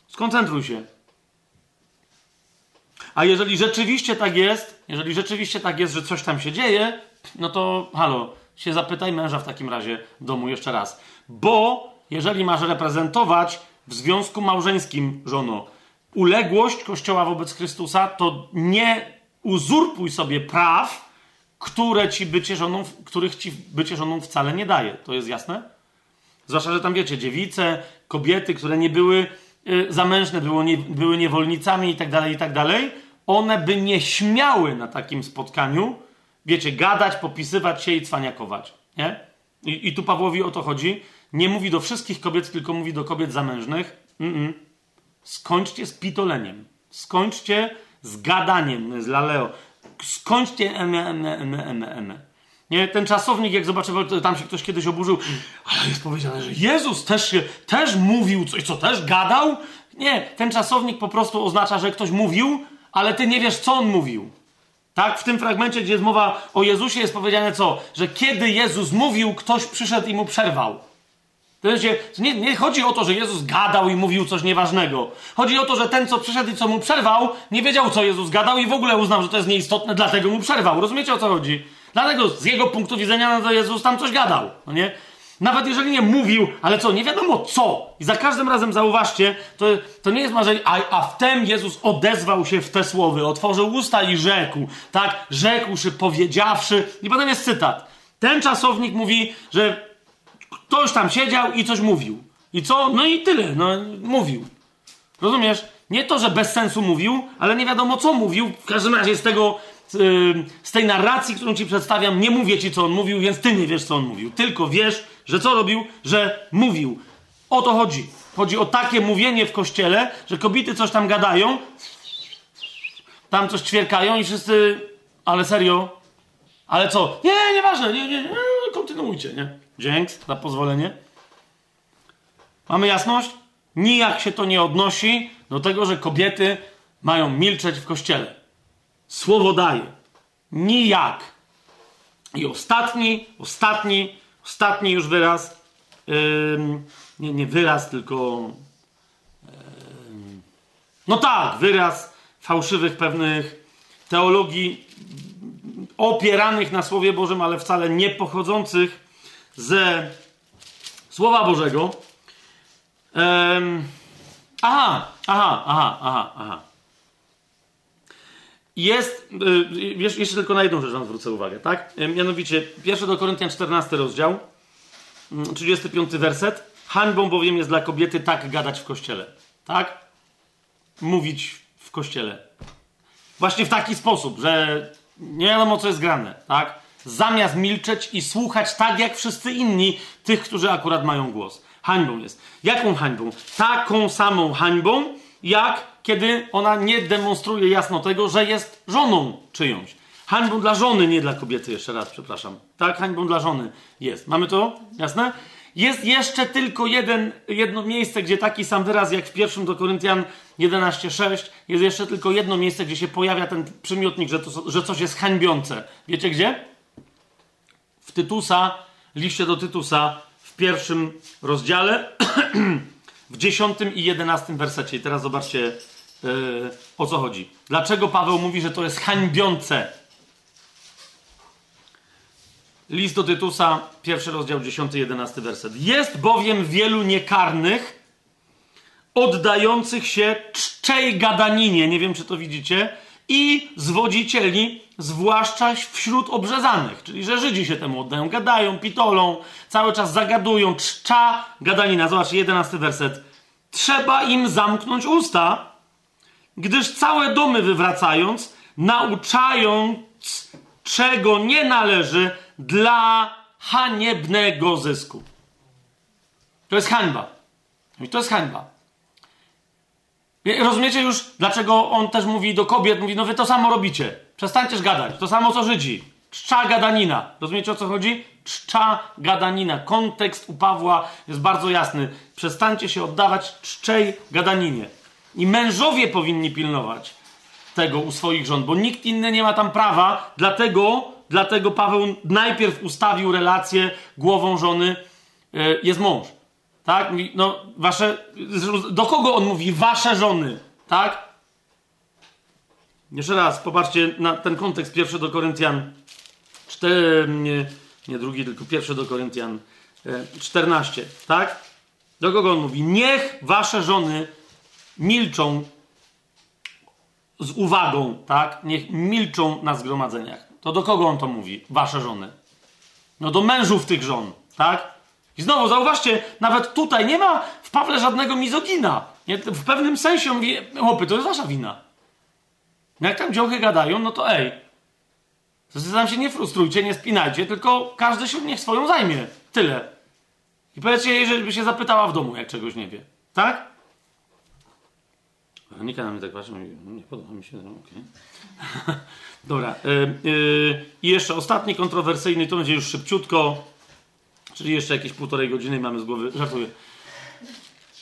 Skoncentruj się. A jeżeli rzeczywiście tak jest, jeżeli rzeczywiście tak jest, że coś tam się dzieje, no to halo, się zapytaj męża w takim razie domu jeszcze raz. Bo jeżeli masz reprezentować w związku małżeńskim żono uległość Kościoła wobec Chrystusa, to nie uzurpuj sobie praw, które ci bycie żoną, których ci bycie żoną wcale nie daje. To jest jasne? Zwłaszcza, że tam wiecie, dziewice, kobiety, które nie były zamężne, było nie, były niewolnicami i tak dalej, i tak dalej, one by nie śmiały na takim spotkaniu, wiecie, gadać, popisywać się i cwaniakować. Nie? I, I, tu Pawłowi o to chodzi. Nie mówi do wszystkich kobiet, tylko mówi do kobiet zamężnych. Mm -mm. Skończcie z pitoleniem. Skończcie z gadaniem, z laleo. Skończcie eme, eme, eme, eme, eme. Nie? Ten czasownik, jak zobaczył, tam się ktoś kiedyś oburzył, ale jest powiedziane, że Jezus też się, też mówił coś, co też gadał? Nie, ten czasownik po prostu oznacza, że ktoś mówił, ale ty nie wiesz, co on mówił. Tak? W tym fragmencie, gdzie jest mowa o Jezusie, jest powiedziane co? Że kiedy Jezus mówił, ktoś przyszedł i mu przerwał. To nie, nie chodzi o to, że Jezus gadał i mówił coś nieważnego. Chodzi o to, że ten, co przyszedł i co mu przerwał, nie wiedział, co Jezus gadał i w ogóle uznał, że to jest nieistotne, dlatego mu przerwał. Rozumiecie, o co chodzi? Dlatego z jego punktu widzenia no to Jezus tam coś gadał. No nie? Nawet jeżeli nie mówił, ale co, nie wiadomo co. I za każdym razem zauważcie, to, to nie jest marzenie, a, a wtem Jezus odezwał się w te słowy, otworzył usta i rzekł, tak, rzekłszy, powiedziawszy. I potem jest cytat. Ten czasownik mówi, że ktoś tam siedział i coś mówił. I co? No i tyle, no mówił. Rozumiesz? Nie to, że bez sensu mówił, ale nie wiadomo co mówił. W każdym razie z tego z tej narracji, którą ci przedstawiam, nie mówię ci, co on mówił, więc ty nie wiesz, co on mówił. Tylko wiesz, że co robił? Że mówił. O to chodzi. Chodzi o takie mówienie w kościele, że kobiety coś tam gadają, tam coś ćwierkają i wszyscy, ale serio? Ale co? Nie, nieważne, nie, nie, nie, kontynuujcie, nie? Dzięki za pozwolenie. Mamy jasność? Nijak się to nie odnosi do tego, że kobiety mają milczeć w kościele. Słowo daje. Nijak. I ostatni, ostatni, ostatni już wyraz, yy, nie, nie wyraz, tylko yy, no tak, wyraz fałszywych pewnych teologii opieranych na Słowie Bożym, ale wcale nie pochodzących ze Słowa Bożego. Aha, aha, aha, aha, aha. Jest, y, jeszcze tylko na jedną rzecz wam zwrócę uwagę, tak? Y, mianowicie, pierwszy do Koryntian 14 rozdział, 35 mm, werset. Hańbą bowiem jest dla kobiety tak gadać w kościele, tak? Mówić w kościele. Właśnie w taki sposób, że nie wiadomo, co jest grane, tak? Zamiast milczeć i słuchać tak jak wszyscy inni, tych, którzy akurat mają głos. Hańbą jest. Jaką hańbą? Taką samą hańbą, jak kiedy ona nie demonstruje jasno tego, że jest żoną czyjąś. Hańbą dla żony, nie dla kobiety, jeszcze raz, przepraszam. Tak, hańbą dla żony jest. Mamy to? Jasne? Jest jeszcze tylko jeden, jedno miejsce, gdzie taki sam wyraz jak w pierwszym do Koryntian 11:6. Jest jeszcze tylko jedno miejsce, gdzie się pojawia ten przymiotnik, że, to, że coś jest hańbiące. Wiecie gdzie? W Tytusa, liście do Tytusa, w pierwszym rozdziale, [clears throat] w dziesiątym i jedenastym wersecie. I teraz zobaczcie, Yy, o co chodzi. Dlaczego Paweł mówi, że to jest hańbiące? List do Tytusa, pierwszy rozdział, 10-11 werset. Jest bowiem wielu niekarnych, oddających się czczej gadaninie, nie wiem czy to widzicie, i zwodzicieli, zwłaszcza wśród obrzezanych, czyli że Żydzi się temu oddają, gadają, pitolą, cały czas zagadują, czcza gadanina. Zobaczcie, jedenasty werset. Trzeba im zamknąć usta, gdyż całe domy wywracając, nauczając, czego nie należy dla haniebnego zysku. To jest hańba. To jest hańba. Rozumiecie już, dlaczego on też mówi do kobiet, mówi, no wy to samo robicie. Przestańcie gadać. To samo co Żydzi. Czcza gadanina. Rozumiecie o co chodzi? Czcza gadanina. Kontekst u Pawła jest bardzo jasny. Przestańcie się oddawać czczej gadaninie. I mężowie powinni pilnować tego u swoich żon, bo nikt inny nie ma tam prawa, dlatego, dlatego Paweł najpierw ustawił relację głową żony, yy, jest mąż. Tak? Mówi, no, wasze. Do kogo on mówi? Wasze żony. Tak? Jeszcze raz, popatrzcie na ten kontekst. Pierwszy do Koryntian 4, nie, nie drugi, tylko pierwszy do Koryntian 14. Tak? Do kogo on mówi? Niech wasze żony milczą z uwagą, tak? Niech milczą na zgromadzeniach. To do kogo on to mówi? Wasze żony. No do mężów tych żon, tak? I znowu zauważcie, nawet tutaj nie ma w Pawle żadnego mizogina. Nie? W pewnym sensie on mówi, chłopy, to jest wasza wina. No jak tam dziąchy gadają, no to ej, tam się nie frustrujcie, nie spinajcie, tylko każdy się niech swoją zajmie. Tyle. I powiedzcie jej, żeby się zapytała w domu, jak czegoś nie wie. Tak? Nika na mnie tak patrzy, no nie podoba mi się, no okej. Okay. [laughs] Dobra. Yy, yy, I jeszcze ostatni kontrowersyjny, to będzie już szybciutko. Czyli jeszcze jakieś półtorej godziny mamy z głowy. Żartuję.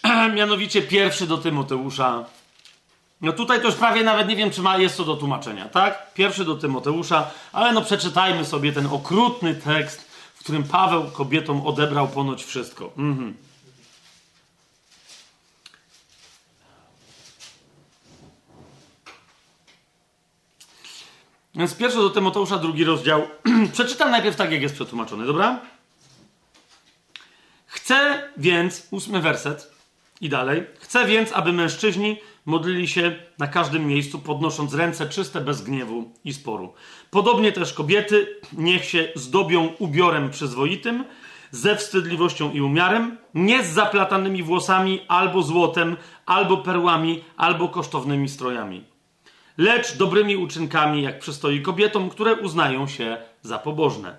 [clears throat] Mianowicie pierwszy do Tymoteusza. No tutaj to już prawie nawet nie wiem, czy ma, jest to do tłumaczenia, tak? Pierwszy do Tymoteusza, ale no przeczytajmy sobie ten okrutny tekst, w którym Paweł kobietom odebrał ponoć wszystko. Mhm. Więc pierwszy do Tymoteusza, drugi rozdział. [clears throat] Przeczytam najpierw tak, jak jest przetłumaczony, dobra? Chcę więc, ósmy werset i dalej, chcę więc, aby mężczyźni modlili się na każdym miejscu, podnosząc ręce czyste bez gniewu i sporu. Podobnie też kobiety niech się zdobią ubiorem przyzwoitym, ze wstydliwością i umiarem, nie z zaplatanymi włosami, albo złotem, albo perłami, albo kosztownymi strojami, lecz dobrymi uczynkami, jak przystoi kobietom, które uznają się za pobożne.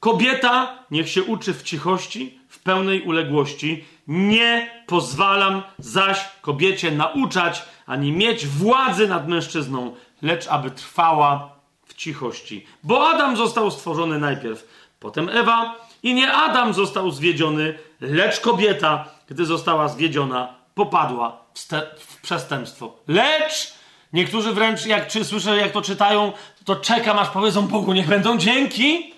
Kobieta niech się uczy w cichości, pełnej uległości. Nie pozwalam zaś kobiecie nauczać ani mieć władzy nad mężczyzną, lecz aby trwała w cichości. Bo Adam został stworzony najpierw, potem Ewa, i nie Adam został zwiedziony, lecz kobieta, gdy została zwiedziona, popadła w, w przestępstwo. Lecz niektórzy wręcz, jak czy słyszę, jak to czytają, to czekam, aż powiedzą Bogu, niech będą dzięki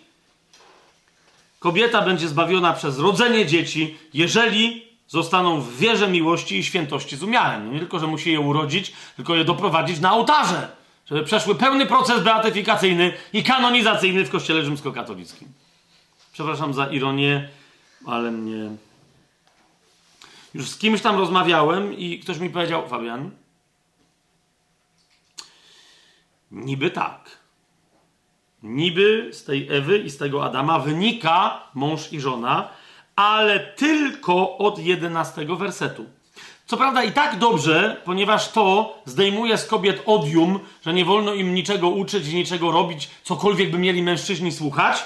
kobieta będzie zbawiona przez rodzenie dzieci, jeżeli zostaną w wierze miłości i świętości z umiarem. Nie tylko, że musi je urodzić, tylko je doprowadzić na ołtarze, żeby przeszły pełny proces beatyfikacyjny i kanonizacyjny w Kościele Rzymskokatolickim. Przepraszam za ironię, ale mnie. Już z kimś tam rozmawiałem i ktoś mi powiedział, Fabian, niby tak. Niby z tej Ewy i z tego Adama wynika mąż i żona, ale tylko od 11 wersetu. Co prawda i tak dobrze, ponieważ to zdejmuje z kobiet odium, że nie wolno im niczego uczyć niczego robić, cokolwiek by mieli mężczyźni słuchać,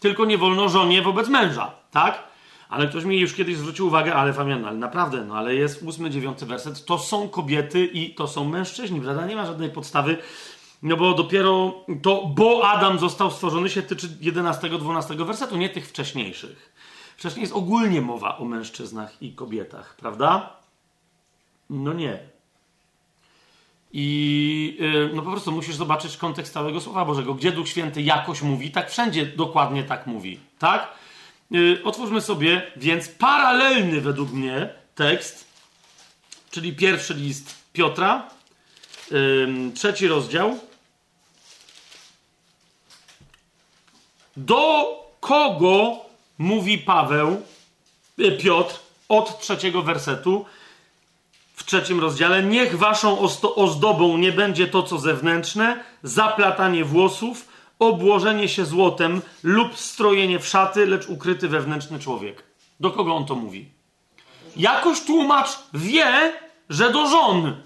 tylko nie wolno żonie wobec męża, tak? Ale ktoś mi już kiedyś zwrócił uwagę, ale Fabian, ale naprawdę, no ale jest ósmy, dziewiąty werset, to są kobiety i to są mężczyźni, prawda? Nie ma żadnej podstawy, no bo dopiero to, bo Adam został stworzony, się tyczy 11-12 wersetu, nie tych wcześniejszych. Wcześniej jest ogólnie mowa o mężczyznach i kobietach, prawda? No nie. I yy, no po prostu musisz zobaczyć kontekst całego Słowa Bożego. Gdzie Duch Święty jakoś mówi, tak wszędzie dokładnie tak mówi. Tak? Yy, otwórzmy sobie więc paralelny według mnie tekst, czyli pierwszy list Piotra, trzeci rozdział. Do kogo mówi Paweł, e, Piotr, od trzeciego wersetu, w trzecim rozdziale, niech waszą ozdobą nie będzie to, co zewnętrzne, zaplatanie włosów, obłożenie się złotem lub strojenie w szaty, lecz ukryty wewnętrzny człowiek. Do kogo on to mówi? Jakoś tłumacz wie, że do żon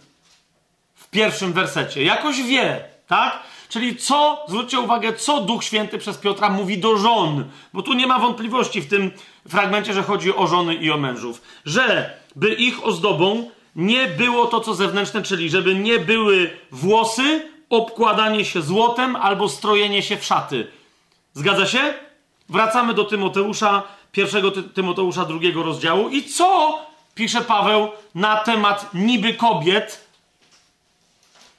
w pierwszym wersecie. Jakoś wie, tak? Czyli co, zwróćcie uwagę, co Duch Święty przez Piotra mówi do żon, bo tu nie ma wątpliwości w tym fragmencie, że chodzi o żony i o mężów, że by ich ozdobą nie było to, co zewnętrzne, czyli żeby nie były włosy, obkładanie się złotem albo strojenie się w szaty. Zgadza się? Wracamy do Tymoteusza, pierwszego Ty Tymoteusza drugiego rozdziału. I co pisze Paweł na temat niby kobiet?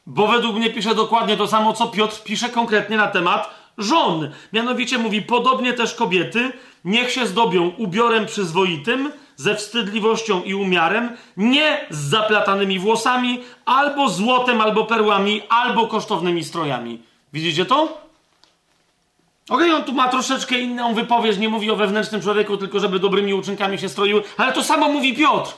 Bo według mnie pisze dokładnie to samo, co Piotr pisze konkretnie na temat żon. Mianowicie mówi, podobnie też kobiety, niech się zdobią ubiorem przyzwoitym, ze wstydliwością i umiarem, nie z zaplatanymi włosami, albo złotem, albo perłami, albo kosztownymi strojami. Widzicie to? Okej, okay, on tu ma troszeczkę inną wypowiedź, nie mówi o wewnętrznym człowieku, tylko żeby dobrymi uczynkami się stroił, ale to samo mówi Piotr.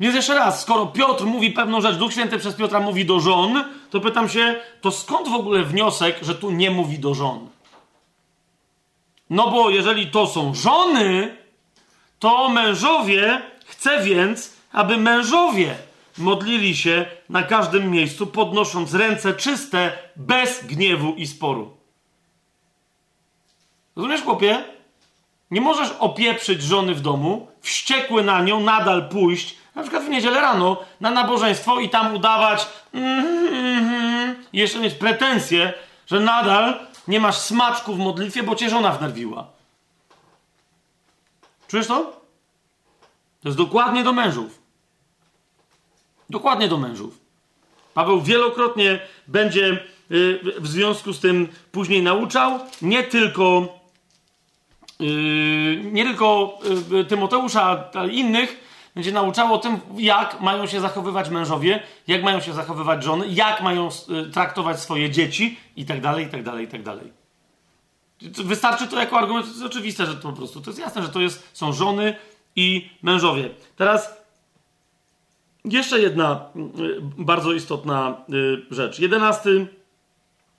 Więc jeszcze raz, skoro Piotr mówi pewną rzecz, Duch Święty przez Piotra mówi do żon, to pytam się, to skąd w ogóle wniosek, że tu nie mówi do żon? No bo jeżeli to są żony, to mężowie, chcę więc, aby mężowie modlili się na każdym miejscu, podnosząc ręce czyste, bez gniewu i sporu. Rozumiesz, chłopie? Nie możesz opieprzyć żony w domu, wściekły na nią, nadal pójść, na przykład w niedzielę rano, na nabożeństwo i tam udawać, mm, mm, jeszcze mieć pretensje, że nadal nie masz smaczku w modlitwie, bo cię żona wnerwiła. Czujesz to? To jest dokładnie do mężów. Dokładnie do mężów. Paweł wielokrotnie będzie y, w związku z tym później nauczał nie tylko y, nie tylko y, Tymoteusza, ale innych, będzie nauczał o tym, jak mają się zachowywać mężowie, jak mają się zachowywać żony, jak mają traktować swoje dzieci i tak dalej, i tak dalej, i tak dalej. Wystarczy to jako argument, to jest oczywiste, że to po prostu, to jest jasne, że to jest, są żony i mężowie. Teraz jeszcze jedna y, bardzo istotna y, rzecz. Jedenasty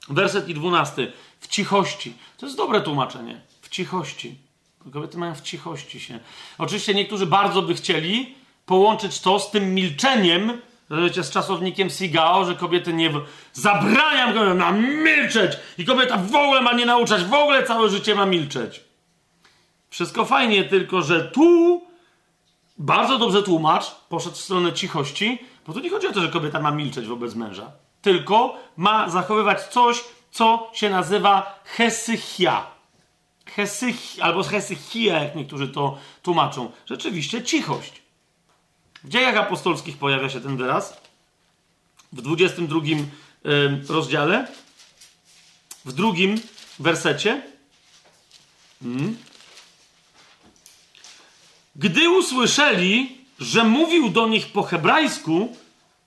werset i dwunasty. W cichości. To jest dobre tłumaczenie. W cichości. Kobiety mają w cichości się. Oczywiście niektórzy bardzo by chcieli połączyć to z tym milczeniem, z czasownikiem Sigao, że kobiety nie... Zabraniam kobieta na milczeć! I kobieta w ogóle ma nie nauczać, w ogóle całe życie ma milczeć. Wszystko fajnie, tylko że tu bardzo dobrze tłumacz poszedł w stronę cichości, bo tu nie chodzi o to, że kobieta ma milczeć wobec męża, tylko ma zachowywać coś, co się nazywa hesychia. Hesych, albo hesychia, jak niektórzy to tłumaczą. Rzeczywiście cichość. W dziejach apostolskich pojawia się ten wyraz. W 22 rozdziale, w drugim wersecie. Hmm. Gdy usłyszeli, że mówił do nich po hebrajsku,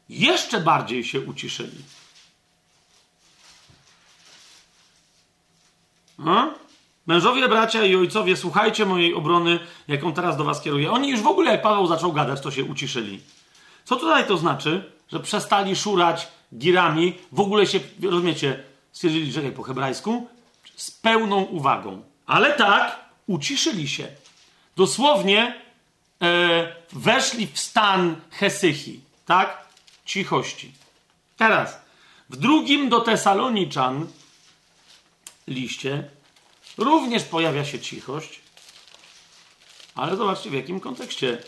jeszcze bardziej się uciszyli. A? Mężowie, bracia i ojcowie, słuchajcie mojej obrony, jaką teraz do was kieruję. Oni już w ogóle, jak Paweł zaczął gadać, to się uciszyli. Co tutaj to znaczy? Że przestali szurać girami, w ogóle się, rozumiecie, stwierdzili, że po hebrajsku, z pełną uwagą. Ale tak, uciszyli się. Dosłownie e, weszli w stan hesychi, tak? Cichości. Teraz, w drugim do Tesaloniczan liście również pojawia się cichość, ale zobaczcie w jakim kontekście.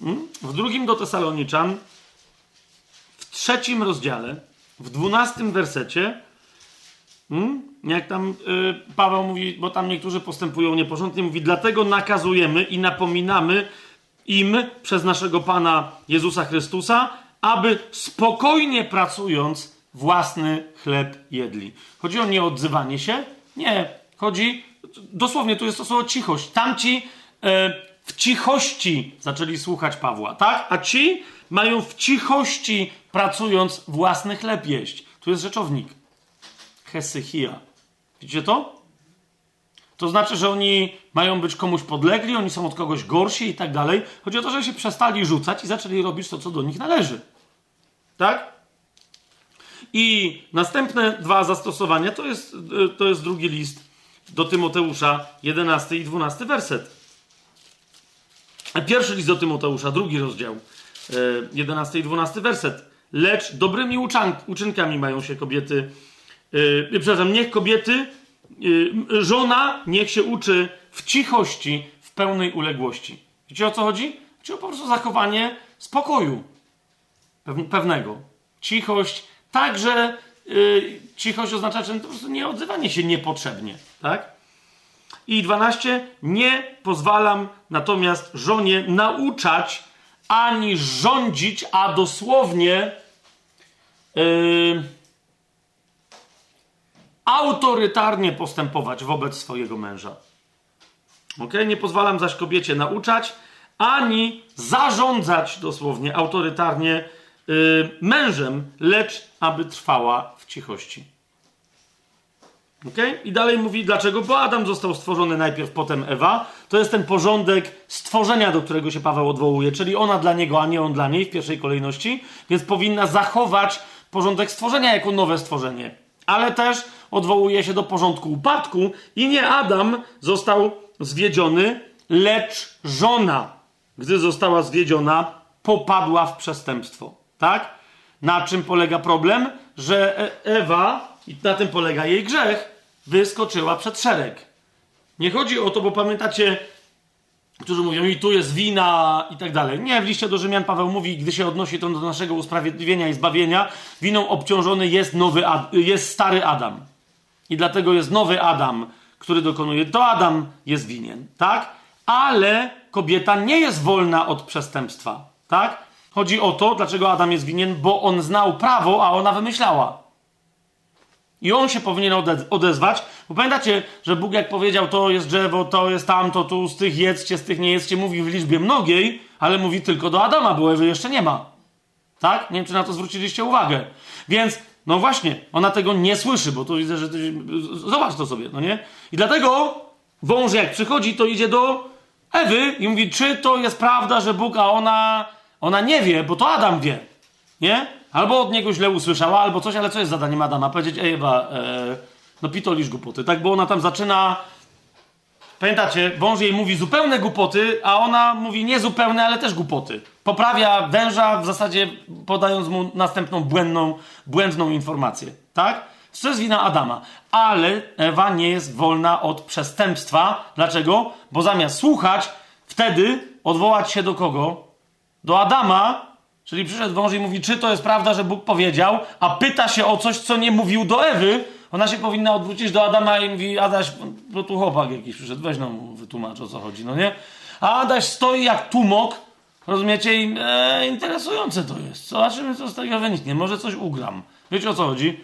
Hmm? W drugim do Tesaloniczan, w trzecim rozdziale, w dwunastym wersecie, Hmm? Jak tam y, Paweł mówi, bo tam niektórzy postępują nieporządnie, mówi, dlatego nakazujemy i napominamy im przez naszego Pana Jezusa Chrystusa, aby spokojnie pracując własny chleb jedli. Chodzi o nieodzywanie się? Nie. Chodzi, dosłownie tu jest to słowo cichość. Tamci y, w cichości zaczęli słuchać Pawła, tak? A ci mają w cichości pracując własny chleb jeść. Tu jest rzeczownik. Hesychia. Widzicie to? To znaczy, że oni mają być komuś podlegli, oni są od kogoś gorsi i tak dalej. Chodzi o to, że się przestali rzucać i zaczęli robić to, co do nich należy. Tak? I następne dwa zastosowania to jest, to jest drugi list do Tymoteusza, 11 i 12 werset. Pierwszy list do Tymoteusza, drugi rozdział, 11 i 12 werset. Lecz dobrymi uczynkami mają się kobiety, yy, przepraszam, niech kobiety Y, żona niech się uczy w cichości, w pełnej uległości. Wiecie o co chodzi? Chodzi o po prostu zachowanie spokoju pewnego. Cichość, także yy, cichość oznacza, że po prostu nie odzywanie się niepotrzebnie, tak? I 12. Nie pozwalam natomiast żonie nauczać ani rządzić, a dosłownie yy, autorytarnie postępować wobec swojego męża. Ok? Nie pozwalam zaś kobiecie nauczać, ani zarządzać dosłownie autorytarnie mężem, lecz aby trwała w cichości. Ok? I dalej mówi, dlaczego? Bo Adam został stworzony najpierw, potem Ewa. To jest ten porządek stworzenia, do którego się Paweł odwołuje, czyli ona dla niego, a nie on dla niej w pierwszej kolejności, więc powinna zachować porządek stworzenia jako nowe stworzenie. Ale też odwołuje się do porządku upadku i nie Adam został zwiedziony, lecz żona, gdy została zwiedziona, popadła w przestępstwo. Tak? Na czym polega problem? Że e- Ewa, i na tym polega jej grzech, wyskoczyła przed szereg. Nie chodzi o to, bo pamiętacie, którzy mówią, i tu jest wina i tak dalej. Nie, w liście do Rzymian Paweł mówi, gdy się odnosi to do naszego usprawiedliwienia i zbawienia, winą obciążony jest, nowy Ad jest stary Adam. I dlatego jest nowy Adam, który dokonuje. To Adam jest winien, tak? Ale kobieta nie jest wolna od przestępstwa, tak? Chodzi o to, dlaczego Adam jest winien, bo on znał prawo, a ona wymyślała. I on się powinien odezwać, bo pamiętacie, że Bóg jak powiedział, to jest drzewo, to jest tamto, tu z tych jedzcie, z tych nie jedzcie, mówi w liczbie mnogiej, ale mówi tylko do Adama, bo Ewy jeszcze nie ma. Tak? Nie wiem, czy na to zwróciliście uwagę. Więc no właśnie, ona tego nie słyszy, bo tu widzę, że ty... zobacz to sobie, no nie? I dlatego wąż jak przychodzi, to idzie do Ewy i mówi, czy to jest prawda, że Bóg, a ona, ona nie wie, bo to Adam wie, nie? Albo od niego źle usłyszała, albo coś, ale co jest zadaniem Adama? Powiedzieć, ej Ewa, e, no pitolisz głupoty, tak? Bo ona tam zaczyna Pamiętacie, wąż jej mówi zupełne głupoty, a ona mówi niezupełne, ale też głupoty. Poprawia węża w zasadzie podając mu następną błędną, błędną informację. Tak? To jest wina Adama. Ale Ewa nie jest wolna od przestępstwa. Dlaczego? Bo zamiast słuchać, wtedy odwołać się do kogo? Do Adama, czyli przyszedł wąż i mówi, czy to jest prawda, że Bóg powiedział, a pyta się o coś, co nie mówił do Ewy, ona się powinna odwrócić do Adama i mówi, Adaś, bo tu chłopak jakiś przyszedł, weź no mu wytłumacz o co chodzi, no nie? A Adaś stoi jak tumok, rozumiecie? I, e, interesujące to jest. Zobaczymy, co z tego wyniknie. Może coś ugram. Wiecie o co chodzi?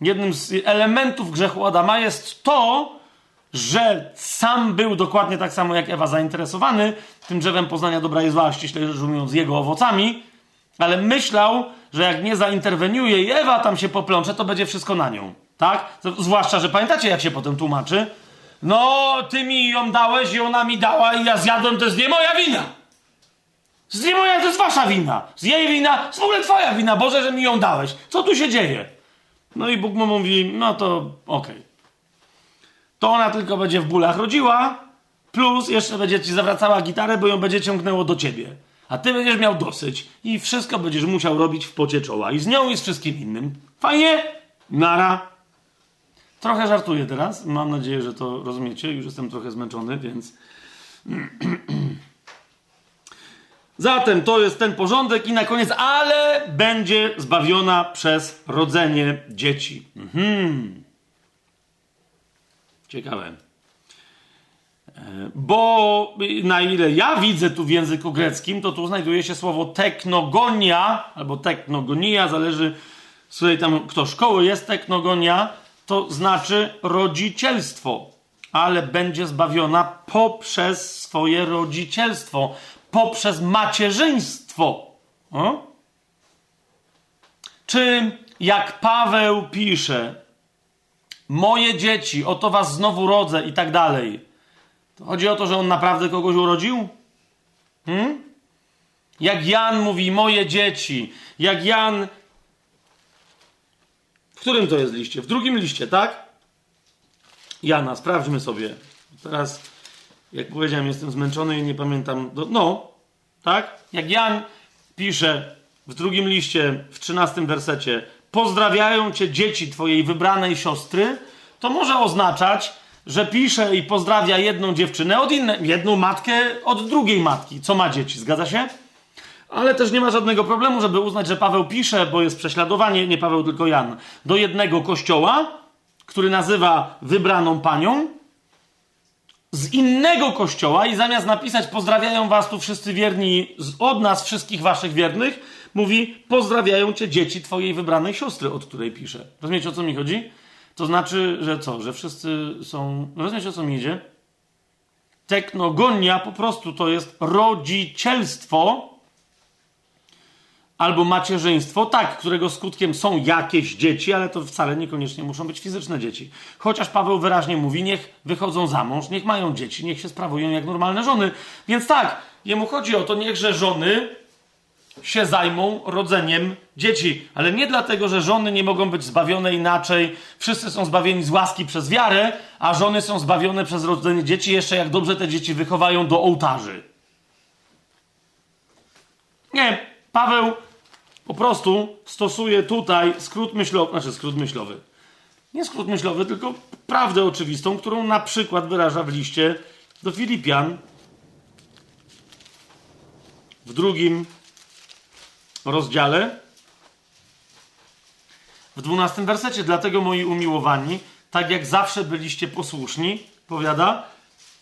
Jednym z elementów grzechu Adama jest to, że sam był dokładnie tak samo jak Ewa zainteresowany tym drzewem poznania dobra i zła, ściśle rzecz ujmując jego owocami, ale myślał, że jak nie zainterweniuje i Ewa tam się poplącze, to będzie wszystko na nią. Tak? Zwłaszcza, że pamiętacie, jak się potem tłumaczy? No, ty mi ją dałeś i ona mi dała i ja zjadłem, to jest nie moja wina. Jest nie moja, to jest wasza wina. Z jej wina, jest w ogóle twoja wina. Boże, że mi ją dałeś. Co tu się dzieje? No i Bóg mu mówi, no to okej. Okay. To ona tylko będzie w bólach rodziła, plus jeszcze będzie ci zawracała gitarę, bo ją będzie ciągnęło do ciebie. A ty będziesz miał dosyć i wszystko będziesz musiał robić w pocie czoła. I z nią i z wszystkim innym. Fajnie? Nara. Trochę żartuję teraz. Mam nadzieję, że to rozumiecie. Już jestem trochę zmęczony, więc. [clears throat] Zatem to jest ten porządek i na koniec, ale będzie zbawiona przez rodzenie dzieci. Mhm. Ciekawe. E, bo na ile ja widzę tu w języku greckim, to tu znajduje się słowo teknogonia albo teknogonia, zależy z której tam kto szkoły jest, teknogonia to znaczy rodzicielstwo, ale będzie zbawiona poprzez swoje rodzicielstwo, poprzez macierzyństwo. O? Czy jak Paweł pisze, moje dzieci, oto was znowu rodzę i tak dalej. To chodzi o to, że on naprawdę kogoś urodził? Hmm? Jak Jan mówi, moje dzieci. Jak Jan. W którym to jest liście? W drugim liście, tak? Jana, sprawdźmy sobie. Teraz, jak powiedziałem, jestem zmęczony i nie pamiętam. No, tak? Jak Jan pisze w drugim liście, w trzynastym wersecie, pozdrawiają cię dzieci twojej wybranej siostry, to może oznaczać, że pisze i pozdrawia jedną dziewczynę od innej, jedną matkę od drugiej matki, co ma dzieci, zgadza się? Ale też nie ma żadnego problemu, żeby uznać, że Paweł pisze, bo jest prześladowanie, nie Paweł, tylko Jan, do jednego kościoła, który nazywa wybraną panią, z innego kościoła i zamiast napisać pozdrawiają was tu wszyscy wierni od nas wszystkich waszych wiernych, mówi pozdrawiają cię dzieci twojej wybranej siostry, od której pisze. Rozumiecie o co mi chodzi? To znaczy, że co? Że wszyscy są... Rozumiecie o co mi idzie? Teknogonia po prostu to jest rodzicielstwo albo macierzyństwo, tak, którego skutkiem są jakieś dzieci, ale to wcale niekoniecznie muszą być fizyczne dzieci. Chociaż Paweł wyraźnie mówi, niech wychodzą za mąż, niech mają dzieci, niech się sprawują jak normalne żony. Więc tak, jemu chodzi o to, niechże żony się zajmą rodzeniem dzieci. Ale nie dlatego, że żony nie mogą być zbawione inaczej. Wszyscy są zbawieni z łaski przez wiarę, a żony są zbawione przez rodzenie dzieci, jeszcze jak dobrze te dzieci wychowają do ołtarzy. Nie, Paweł po prostu stosuje tutaj skrót myślowy, znaczy skrót myślowy. Nie skrót myślowy, tylko prawdę oczywistą, którą na przykład wyraża w liście do Filipian w drugim rozdziale, w dwunastym wersecie. Dlatego, moi umiłowani, tak jak zawsze byliście posłuszni, powiada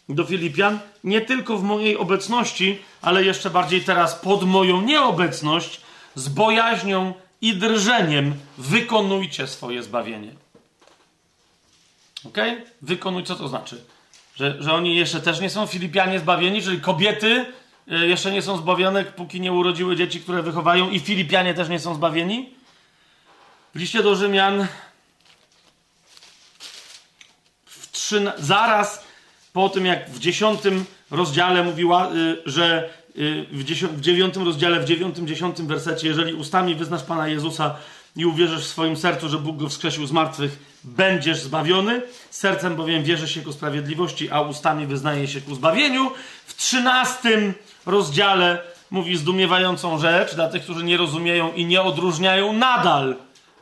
do Filipian, nie tylko w mojej obecności, ale jeszcze bardziej teraz pod moją nieobecność, z bojaźnią i drżeniem wykonujcie swoje zbawienie. Ok? Wykonuj, co to znaczy? Że, że oni jeszcze też nie są Filipianie zbawieni, czyli kobiety jeszcze nie są zbawione, póki nie urodziły dzieci, które wychowają, i Filipianie też nie są zbawieni? W liście do Rzymian w trzy, zaraz po tym, jak w dziesiątym rozdziale mówiła, y, że Y, w, w dziewiątym rozdziale, w dziewiątym, dziesiątym wersecie, jeżeli ustami wyznasz Pana Jezusa i uwierzysz w swoim sercu, że Bóg go wskrzesił z martwych, będziesz zbawiony. Sercem bowiem wierzy się ku sprawiedliwości, a ustami wyznaje się ku zbawieniu. W trzynastym rozdziale mówi zdumiewającą rzecz dla tych, którzy nie rozumieją i nie odróżniają nadal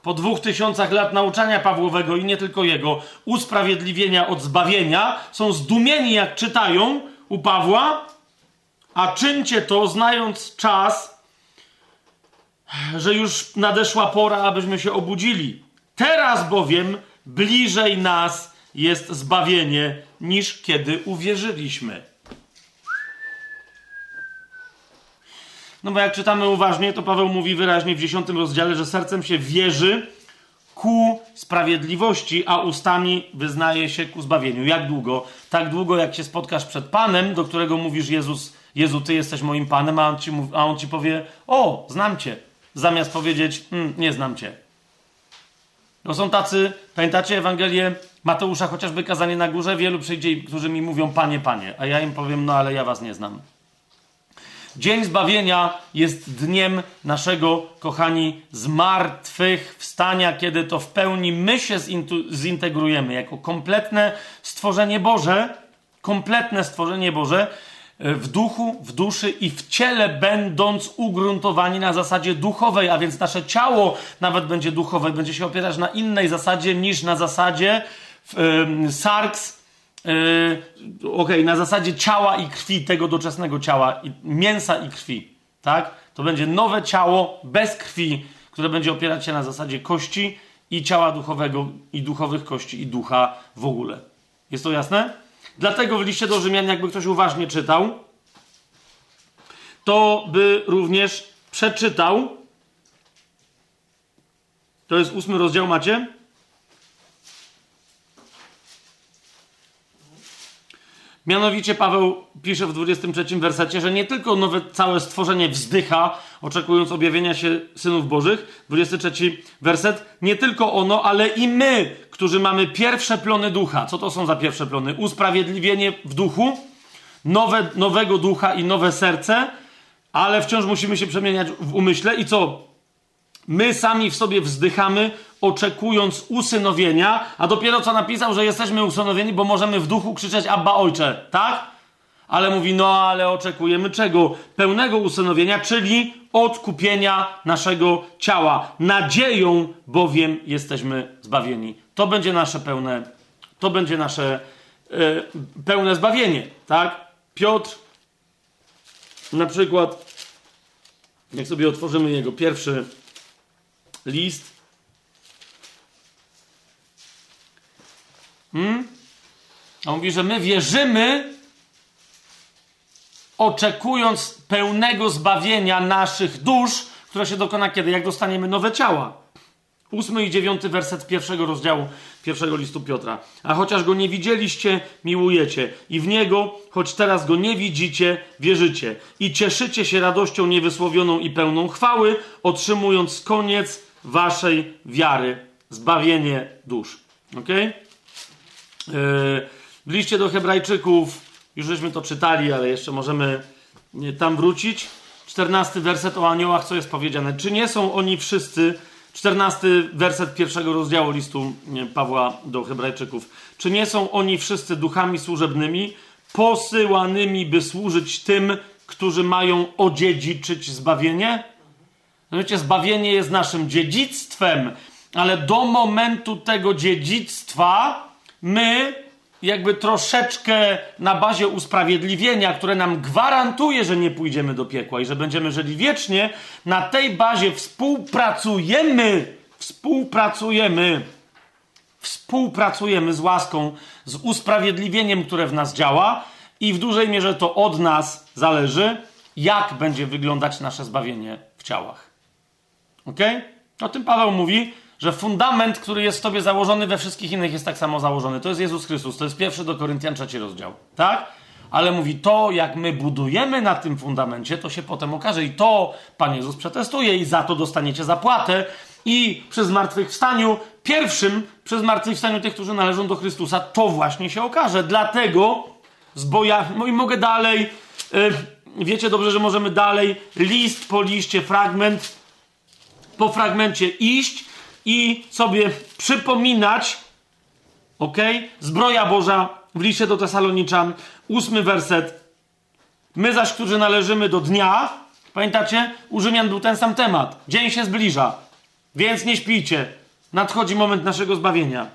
po dwóch tysiącach lat nauczania Pawłowego i nie tylko jego, usprawiedliwienia od zbawienia, są zdumieni jak czytają u Pawła, a czyńcie to, znając czas, że już nadeszła pora, abyśmy się obudzili. Teraz bowiem bliżej nas jest zbawienie, niż kiedy uwierzyliśmy. No bo jak czytamy uważnie, to Paweł mówi wyraźnie w dziesiątym rozdziale, że sercem się wierzy ku sprawiedliwości, a ustami wyznaje się ku zbawieniu. Jak długo? Tak długo, jak się spotkasz przed Panem, do którego mówisz Jezus Jezu, Ty jesteś moim Panem, a on ci, mówi, a on ci powie, o, znam Cię. Zamiast powiedzieć, mm, nie znam Cię. No są tacy, pamiętacie Ewangelię Mateusza, chociażby kazanie na górze, wielu przyjdzie, którzy mi mówią, Panie, Panie, a ja im powiem, no ale ja Was nie znam. Dzień zbawienia jest dniem naszego, kochani, zmartwychwstania, kiedy to w pełni my się zintegrujemy jako kompletne stworzenie Boże, kompletne stworzenie Boże, w duchu, w duszy i w ciele, będąc ugruntowani na zasadzie duchowej, a więc nasze ciało nawet będzie duchowe, będzie się opierać na innej zasadzie niż na zasadzie sarks, yy, ok, na zasadzie ciała i krwi, tego doczesnego ciała, i, mięsa i krwi, tak? To będzie nowe ciało bez krwi, które będzie opierać się na zasadzie kości i ciała duchowego, i duchowych kości, i ducha w ogóle. Jest to jasne? Dlatego w liście do Rzymian, jakby ktoś uważnie czytał, to by również przeczytał. To jest ósmy rozdział, macie? Mianowicie Paweł pisze w 23 wersecie, że nie tylko nowe całe stworzenie wzdycha, oczekując objawienia się synów bożych. 23 werset. Nie tylko ono, ale i my, którzy mamy pierwsze plony ducha. Co to są za pierwsze plony? Usprawiedliwienie w duchu, nowe, nowego ducha i nowe serce, ale wciąż musimy się przemieniać w umyśle. I co? My sami w sobie wzdychamy, oczekując usynowienia, a dopiero co napisał, że jesteśmy usynowieni, bo możemy w duchu krzyczeć Abba Ojcze, tak? Ale mówi, no ale oczekujemy czego? Pełnego usynowienia, czyli odkupienia naszego ciała. Nadzieją bowiem jesteśmy zbawieni. To będzie nasze pełne, to będzie nasze e, pełne zbawienie, tak? Piotr na przykład, jak sobie otworzymy jego pierwszy list, Hmm? On mówi, że my wierzymy, oczekując pełnego zbawienia naszych dusz, które się dokona kiedy? Jak dostaniemy nowe ciała. Ósmy i dziewiąty werset pierwszego rozdziału pierwszego listu Piotra. A chociaż go nie widzieliście, miłujecie i w niego, choć teraz go nie widzicie, wierzycie i cieszycie się radością niewysłowioną i pełną chwały, otrzymując koniec waszej wiary, zbawienie dusz. Okej? Okay? W liście do Hebrajczyków, już żeśmy to czytali, ale jeszcze możemy tam wrócić. 14 werset o aniołach, co jest powiedziane. Czy nie są oni wszyscy, 14 werset pierwszego rozdziału listu Pawła do Hebrajczyków. Czy nie są oni wszyscy duchami służebnymi, posyłanymi, by służyć tym, którzy mają odziedziczyć zbawienie? No wiecie, zbawienie jest naszym dziedzictwem, ale do momentu tego dziedzictwa my jakby troszeczkę na bazie usprawiedliwienia, które nam gwarantuje, że nie pójdziemy do piekła i że będziemy żyli wiecznie, na tej bazie współpracujemy, współpracujemy, współpracujemy z łaską, z usprawiedliwieniem, które w nas działa i w dużej mierze to od nas zależy, jak będzie wyglądać nasze zbawienie w ciałach. Ok? O tym Paweł mówi że fundament, który jest w tobie założony we wszystkich innych jest tak samo założony. To jest Jezus Chrystus. To jest pierwszy do Koryntian trzeci rozdział. Tak? Ale mówi to, jak my budujemy na tym fundamencie, to się potem okaże. I to Pan Jezus przetestuje i za to dostaniecie zapłatę. I przy zmartwychwstaniu, pierwszym przy zmartwychwstaniu tych, którzy należą do Chrystusa, to właśnie się okaże. Dlatego z boja... No i mogę dalej... Yy, wiecie dobrze, że możemy dalej list po liście, fragment po fragmencie iść i sobie przypominać, ok? Zbroja Boża w liście do Tesaloniczan, ósmy werset. My zaś, którzy należymy do dnia, pamiętacie? U Rzymian był ten sam temat. Dzień się zbliża, więc nie śpijcie. Nadchodzi moment naszego zbawienia.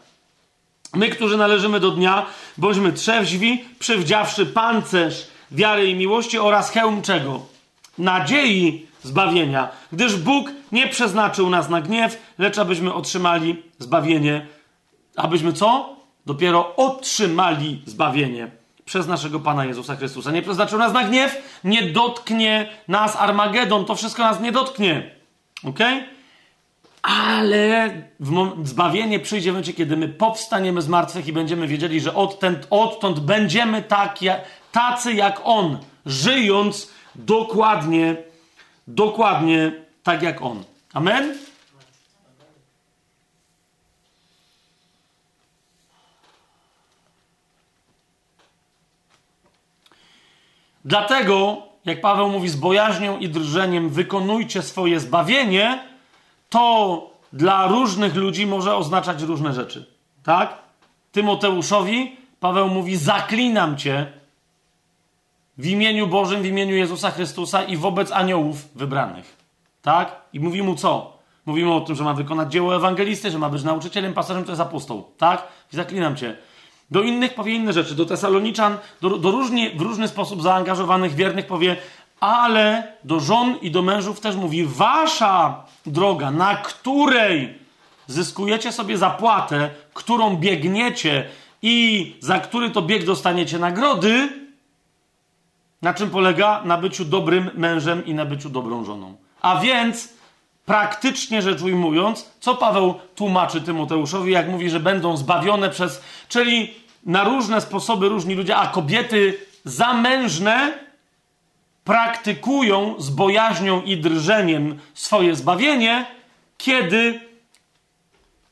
My, którzy należymy do dnia, bądźmy trzeźwi, przywdziawszy pancerz wiary i miłości oraz hełm czego? Nadziei zbawienia, gdyż Bóg nie przeznaczył nas na gniew, lecz abyśmy otrzymali zbawienie. Abyśmy co? Dopiero otrzymali zbawienie przez naszego Pana Jezusa Chrystusa. Nie przeznaczył nas na gniew, nie dotknie nas Armagedon, to wszystko nas nie dotknie. Ok? Ale zbawienie przyjdzie w momencie, kiedy my powstaniemy z martwych i będziemy wiedzieli, że odtąd, odtąd będziemy tak, tacy jak On, żyjąc dokładnie dokładnie tak jak On. Amen? Dlatego, jak Paweł mówi, z bojaźnią i drżeniem wykonujcie swoje zbawienie, to dla różnych ludzi może oznaczać różne rzeczy. Tak? Tymoteuszowi Paweł mówi: Zaklinam cię w imieniu Bożym, w imieniu Jezusa Chrystusa i wobec aniołów wybranych. Tak? I mówi mu co? Mówimy o tym, że ma wykonać dzieło ewangelisty, że ma być nauczycielem, pasażem, to jest apostoł. Tak? I zaklinam cię. Do innych powie inne rzeczy. Do Tesaloniczan, do, do różnie, w różny sposób zaangażowanych, wiernych powie, ale do żon i do mężów też mówi, wasza droga, na której zyskujecie sobie zapłatę, którą biegniecie i za który to bieg dostaniecie nagrody, na czym polega? Na byciu dobrym mężem i na byciu dobrą żoną. A więc, praktycznie rzecz ujmując, co Paweł tłumaczy Tymoteuszowi, jak mówi, że będą zbawione przez. Czyli na różne sposoby różni ludzie, a kobiety zamężne praktykują z bojaźnią i drżeniem swoje zbawienie, kiedy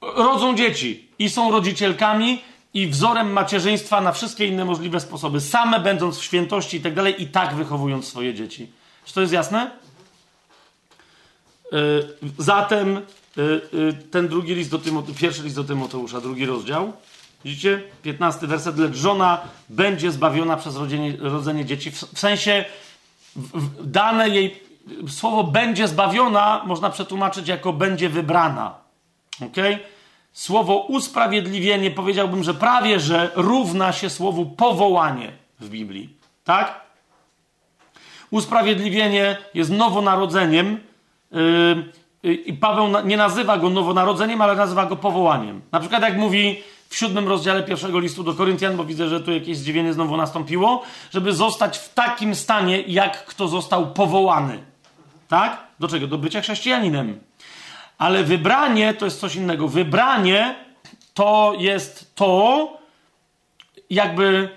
rodzą dzieci i są rodzicielkami i wzorem macierzyństwa na wszystkie inne możliwe sposoby, same będąc w świętości i tak dalej, i tak wychowując swoje dzieci. Czy to jest jasne? Yy, zatem yy, yy, ten drugi list do Tymoteusza, pierwszy list do Tymoteusza, drugi rozdział. Widzicie? 15 werset. Lecz żona będzie zbawiona przez rodzenie, rodzenie dzieci. W, w sensie w, w, dane jej słowo będzie zbawiona można przetłumaczyć jako będzie wybrana. Okej? Okay? Słowo usprawiedliwienie powiedziałbym, że prawie że równa się słowu powołanie w Biblii. Tak? Usprawiedliwienie jest nowonarodzeniem yy, i Paweł nie nazywa go nowonarodzeniem, ale nazywa go powołaniem. Na przykład jak mówi w siódmym rozdziale pierwszego listu do Koryntian, bo widzę, że tu jakieś zdziwienie znowu nastąpiło, żeby zostać w takim stanie, jak kto został powołany. Tak? Do czego? Do bycia chrześcijaninem. Ale wybranie to jest coś innego. Wybranie to jest to, jakby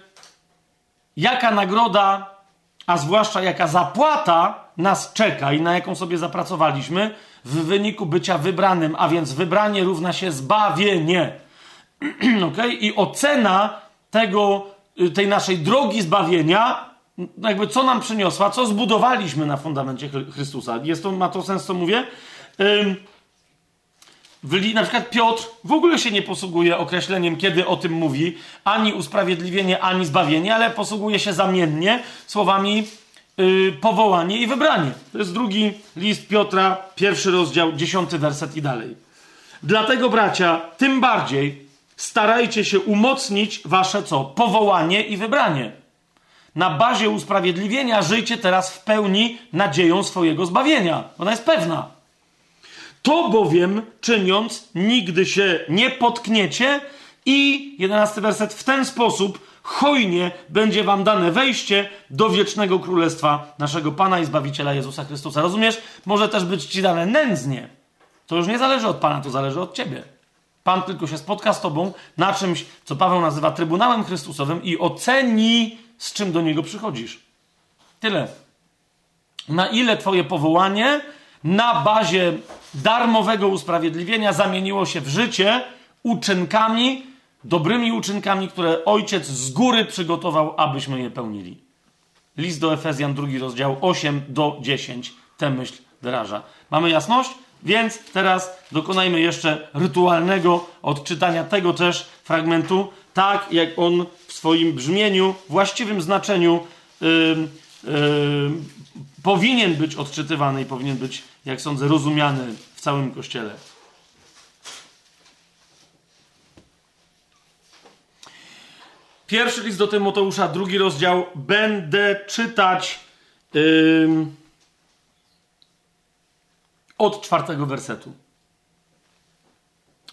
jaka nagroda, a zwłaszcza jaka zapłata nas czeka i na jaką sobie zapracowaliśmy w wyniku bycia wybranym, a więc wybranie równa się zbawienie. [clears throat] okay? I ocena tego, y, tej naszej drogi zbawienia, jakby co nam przyniosła, co zbudowaliśmy na fundamencie Chrystusa. Jest to, ma to sens, co mówię? Na przykład Piotr w ogóle się nie posługuje określeniem, kiedy o tym mówi, ani usprawiedliwienie, ani zbawienie, ale posługuje się zamiennie słowami yy, powołanie i wybranie. To jest drugi list Piotra, pierwszy rozdział, dziesiąty werset i dalej. Dlatego, bracia, tym bardziej starajcie się umocnić wasze co? Powołanie i wybranie. Na bazie usprawiedliwienia żyjcie teraz w pełni nadzieją swojego zbawienia. Ona jest pewna. To bowiem czyniąc, nigdy się nie potkniecie i, jedenasty werset, w ten sposób hojnie będzie wam dane wejście do wiecznego królestwa naszego Pana i Zbawiciela Jezusa Chrystusa. Rozumiesz? Może też być ci dane nędznie. To już nie zależy od Pana, to zależy od ciebie. Pan tylko się spotka z tobą na czymś, co Paweł nazywa Trybunałem Chrystusowym i oceni, z czym do niego przychodzisz. Tyle. Na ile twoje powołanie na bazie darmowego usprawiedliwienia zamieniło się w życie uczynkami, dobrymi uczynkami, które ojciec z góry przygotował, abyśmy je pełnili. List do Efezjan, drugi rozdział, 8 do 10. Tę myśl wyraża. Mamy jasność? Więc teraz dokonajmy jeszcze rytualnego odczytania tego też fragmentu, tak jak on w swoim brzmieniu, właściwym znaczeniu yy, yy, powinien być odczytywany i powinien być, jak sądzę, rozumiany w całym kościele. Pierwszy list do Tymoteusza, drugi rozdział. Będę czytać. Yy, od czwartego wersetu.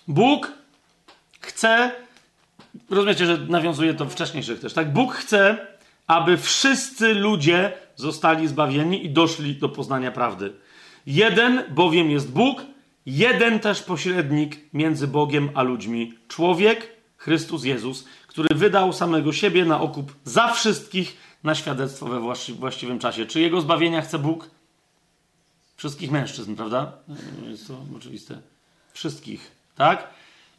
Bóg chce, rozumiecie, że nawiązuje to wcześniejszych też, tak? Bóg chce, aby wszyscy ludzie zostali zbawieni i doszli do poznania prawdy. Jeden bowiem jest Bóg, jeden też pośrednik między Bogiem a ludźmi. Człowiek, Chrystus Jezus, który wydał samego siebie na okup za wszystkich na świadectwo we właściwym czasie. Czy jego zbawienia chce Bóg? Wszystkich mężczyzn, prawda? Jest to oczywiste. Wszystkich, tak?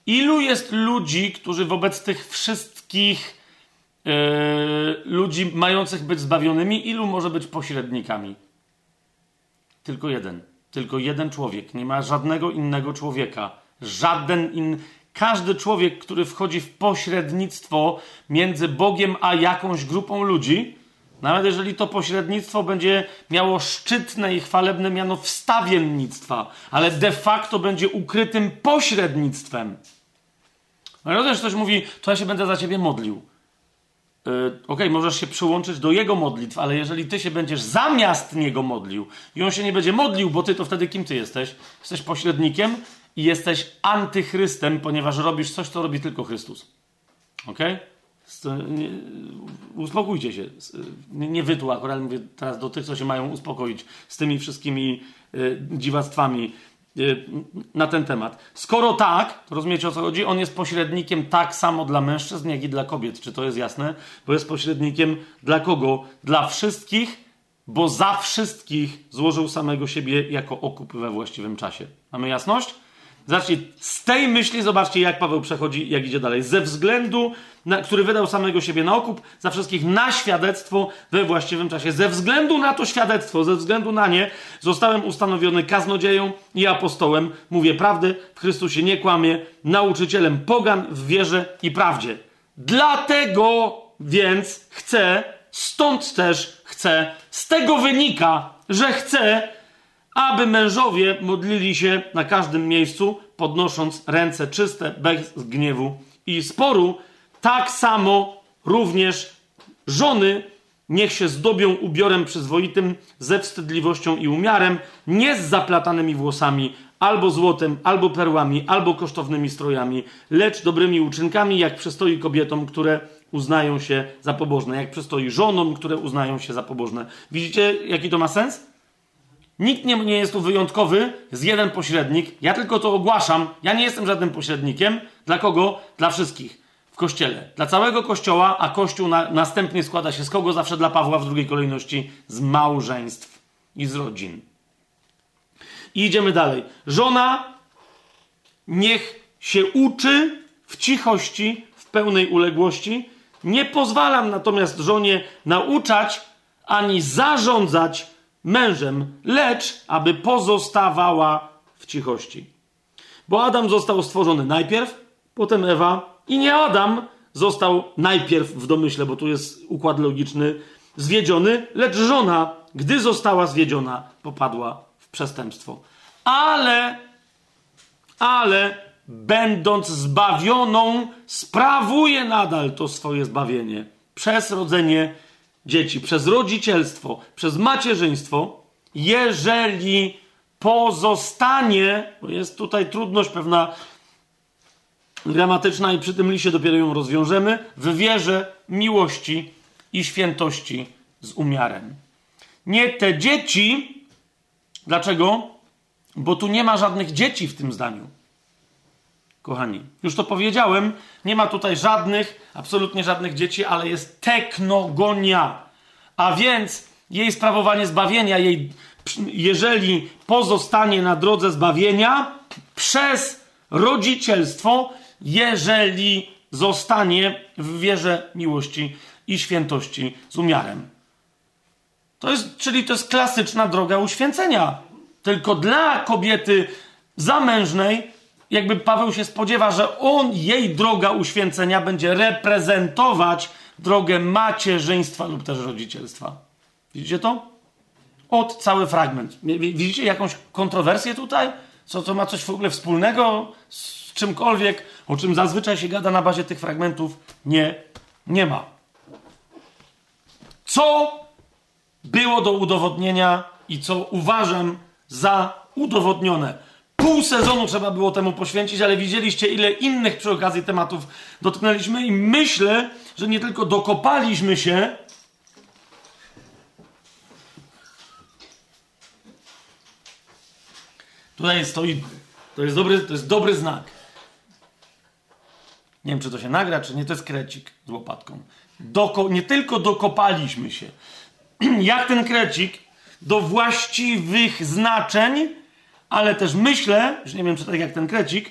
Ilu jest ludzi, którzy wobec tych wszystkich yy, ludzi mających być zbawionymi, ilu może być pośrednikami? Tylko jeden. Tylko jeden człowiek. Nie ma żadnego innego człowieka. Żaden inny. Każdy człowiek, który wchodzi w pośrednictwo między Bogiem a jakąś grupą ludzi, nawet jeżeli to pośrednictwo będzie miało szczytne i chwalebne miano wstawiennictwa, ale de facto będzie ukrytym pośrednictwem. No rozumiesz, ktoś mówi, to ja się będę za ciebie modlił. Yy, Okej, okay, możesz się przyłączyć do jego modlitw, ale jeżeli ty się będziesz zamiast niego modlił i on się nie będzie modlił, bo ty to wtedy kim ty jesteś? Jesteś pośrednikiem i jesteś antychrystem, ponieważ robisz coś, co robi tylko Chrystus. Okej? Okay? uspokójcie się. Nie wy tu akurat mówię teraz do tych, co się mają uspokoić z tymi wszystkimi dziwactwami. Y, na ten temat. Skoro tak, rozumiecie o co chodzi? On jest pośrednikiem tak samo dla mężczyzn, jak i dla kobiet. Czy to jest jasne? Bo jest pośrednikiem dla kogo? Dla wszystkich, bo za wszystkich złożył samego siebie jako okup we właściwym czasie. Mamy jasność? Zobaczcie, z tej myśli zobaczcie, jak Paweł przechodzi, jak idzie dalej. Ze względu, na, który wydał samego siebie na okup, za wszystkich na świadectwo we właściwym czasie. Ze względu na to świadectwo, ze względu na nie, zostałem ustanowiony kaznodzieją i apostołem. Mówię prawdę, w Chrystusie nie kłamie, nauczycielem pogan w wierze i prawdzie. Dlatego więc chcę, stąd też chcę, z tego wynika, że chcę, aby mężowie modlili się na każdym miejscu, podnosząc ręce czyste, bez gniewu i sporu. Tak samo również żony niech się zdobią ubiorem przyzwoitym, ze wstydliwością i umiarem, nie z zaplatanymi włosami, albo złotem, albo perłami, albo kosztownymi strojami, lecz dobrymi uczynkami, jak przystoi kobietom, które uznają się za pobożne, jak przystoi żonom, które uznają się za pobożne. Widzicie, jaki to ma sens? Nikt nie, nie jest tu wyjątkowy, jest jeden pośrednik. Ja tylko to ogłaszam. Ja nie jestem żadnym pośrednikiem. Dla kogo? Dla wszystkich kościele. Dla całego kościoła, a kościół na, następnie składa się z kogo? Zawsze dla Pawła w drugiej kolejności z małżeństw i z rodzin. I idziemy dalej. Żona niech się uczy w cichości, w pełnej uległości. Nie pozwalam natomiast żonie nauczać ani zarządzać mężem, lecz aby pozostawała w cichości. Bo Adam został stworzony najpierw, potem Ewa i nie Adam został najpierw w domyśle, bo tu jest układ logiczny, zwiedziony, lecz żona, gdy została zwiedziona, popadła w przestępstwo. Ale, ale, będąc zbawioną, sprawuje nadal to swoje zbawienie przez rodzenie dzieci, przez rodzicielstwo, przez macierzyństwo, jeżeli pozostanie, bo jest tutaj trudność pewna gramatyczna i przy tym liście dopiero ją rozwiążemy, w wierze, miłości i świętości z umiarem. Nie te dzieci, dlaczego? Bo tu nie ma żadnych dzieci w tym zdaniu. Kochani, już to powiedziałem, nie ma tutaj żadnych, absolutnie żadnych dzieci, ale jest teknogonia. A więc jej sprawowanie zbawienia, jej, jeżeli pozostanie na drodze zbawienia przez rodzicielstwo, jeżeli zostanie w wierze miłości i świętości z umiarem. To jest, czyli to jest klasyczna droga uświęcenia. Tylko dla kobiety zamężnej jakby Paweł się spodziewa, że on, jej droga uświęcenia będzie reprezentować drogę macierzyństwa lub też rodzicielstwa. Widzicie to? Od cały fragment. Widzicie jakąś kontrowersję tutaj? Co to ma coś w ogóle wspólnego z czymkolwiek, o czym zazwyczaj się gada na bazie tych fragmentów? Nie, nie ma. Co było do udowodnienia i co uważam za udowodnione? Pół sezonu trzeba było temu poświęcić, ale widzieliście, ile innych przy okazji tematów dotknęliśmy, i myślę, że nie tylko dokopaliśmy się. Tutaj stoi. To jest dobry, to jest dobry znak. Nie wiem, czy to się nagra, czy nie. To jest krecik z łopatką. Doko, nie tylko dokopaliśmy się, [clears throat] jak ten krecik do właściwych znaczeń ale też myślę, że nie wiem, czy tak jak ten krecik,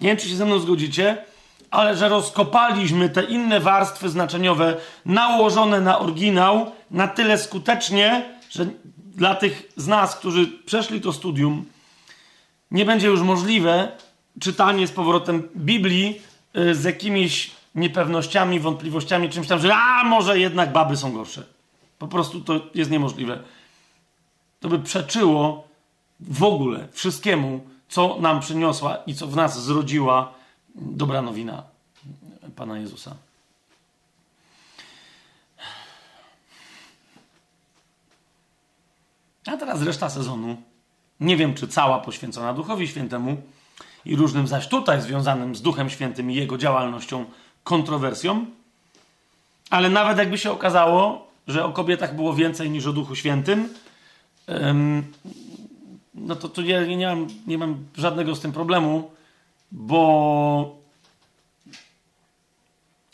nie wiem, czy się ze mną zgodzicie, ale że rozkopaliśmy te inne warstwy znaczeniowe nałożone na oryginał na tyle skutecznie, że dla tych z nas, którzy przeszli to studium, nie będzie już możliwe czytanie z powrotem Biblii y, z jakimiś niepewnościami, wątpliwościami, czymś tam, że a może jednak baby są gorsze. Po prostu to jest niemożliwe. To by przeczyło w ogóle wszystkiemu, co nam przyniosła i co w nas zrodziła dobra nowina Pana Jezusa. A teraz reszta sezonu. Nie wiem, czy cała poświęcona Duchowi Świętemu i różnym zaś tutaj związanym z Duchem Świętym i jego działalnością kontrowersjom, ale nawet jakby się okazało, że o kobietach było więcej niż o Duchu Świętym, no to, to ja nie mam, nie mam żadnego z tym problemu, bo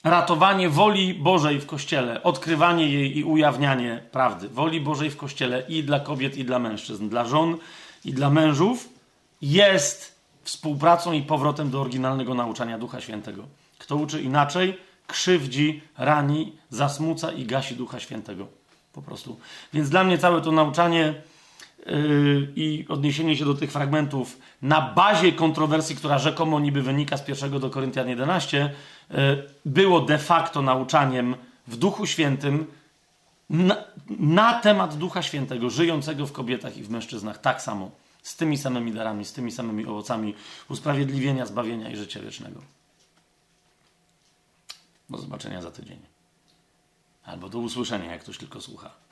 ratowanie woli Bożej w Kościele, odkrywanie jej i ujawnianie prawdy, woli Bożej w Kościele i dla kobiet, i dla mężczyzn, dla żon i dla mężów jest współpracą i powrotem do oryginalnego nauczania Ducha Świętego. Kto uczy inaczej, krzywdzi, rani, zasmuca i gasi Ducha Świętego. Po prostu. Więc dla mnie całe to nauczanie yy, i odniesienie się do tych fragmentów na bazie kontrowersji, która rzekomo niby wynika z pierwszego do Koryntian 11, yy, było de facto nauczaniem w Duchu Świętym na, na temat Ducha Świętego, żyjącego w kobietach i w mężczyznach tak samo, z tymi samymi darami, z tymi samymi owocami usprawiedliwienia, zbawienia i życia wiecznego. Do zobaczenia za tydzień. Albo do usłyszenia, jak ktoś tylko słucha.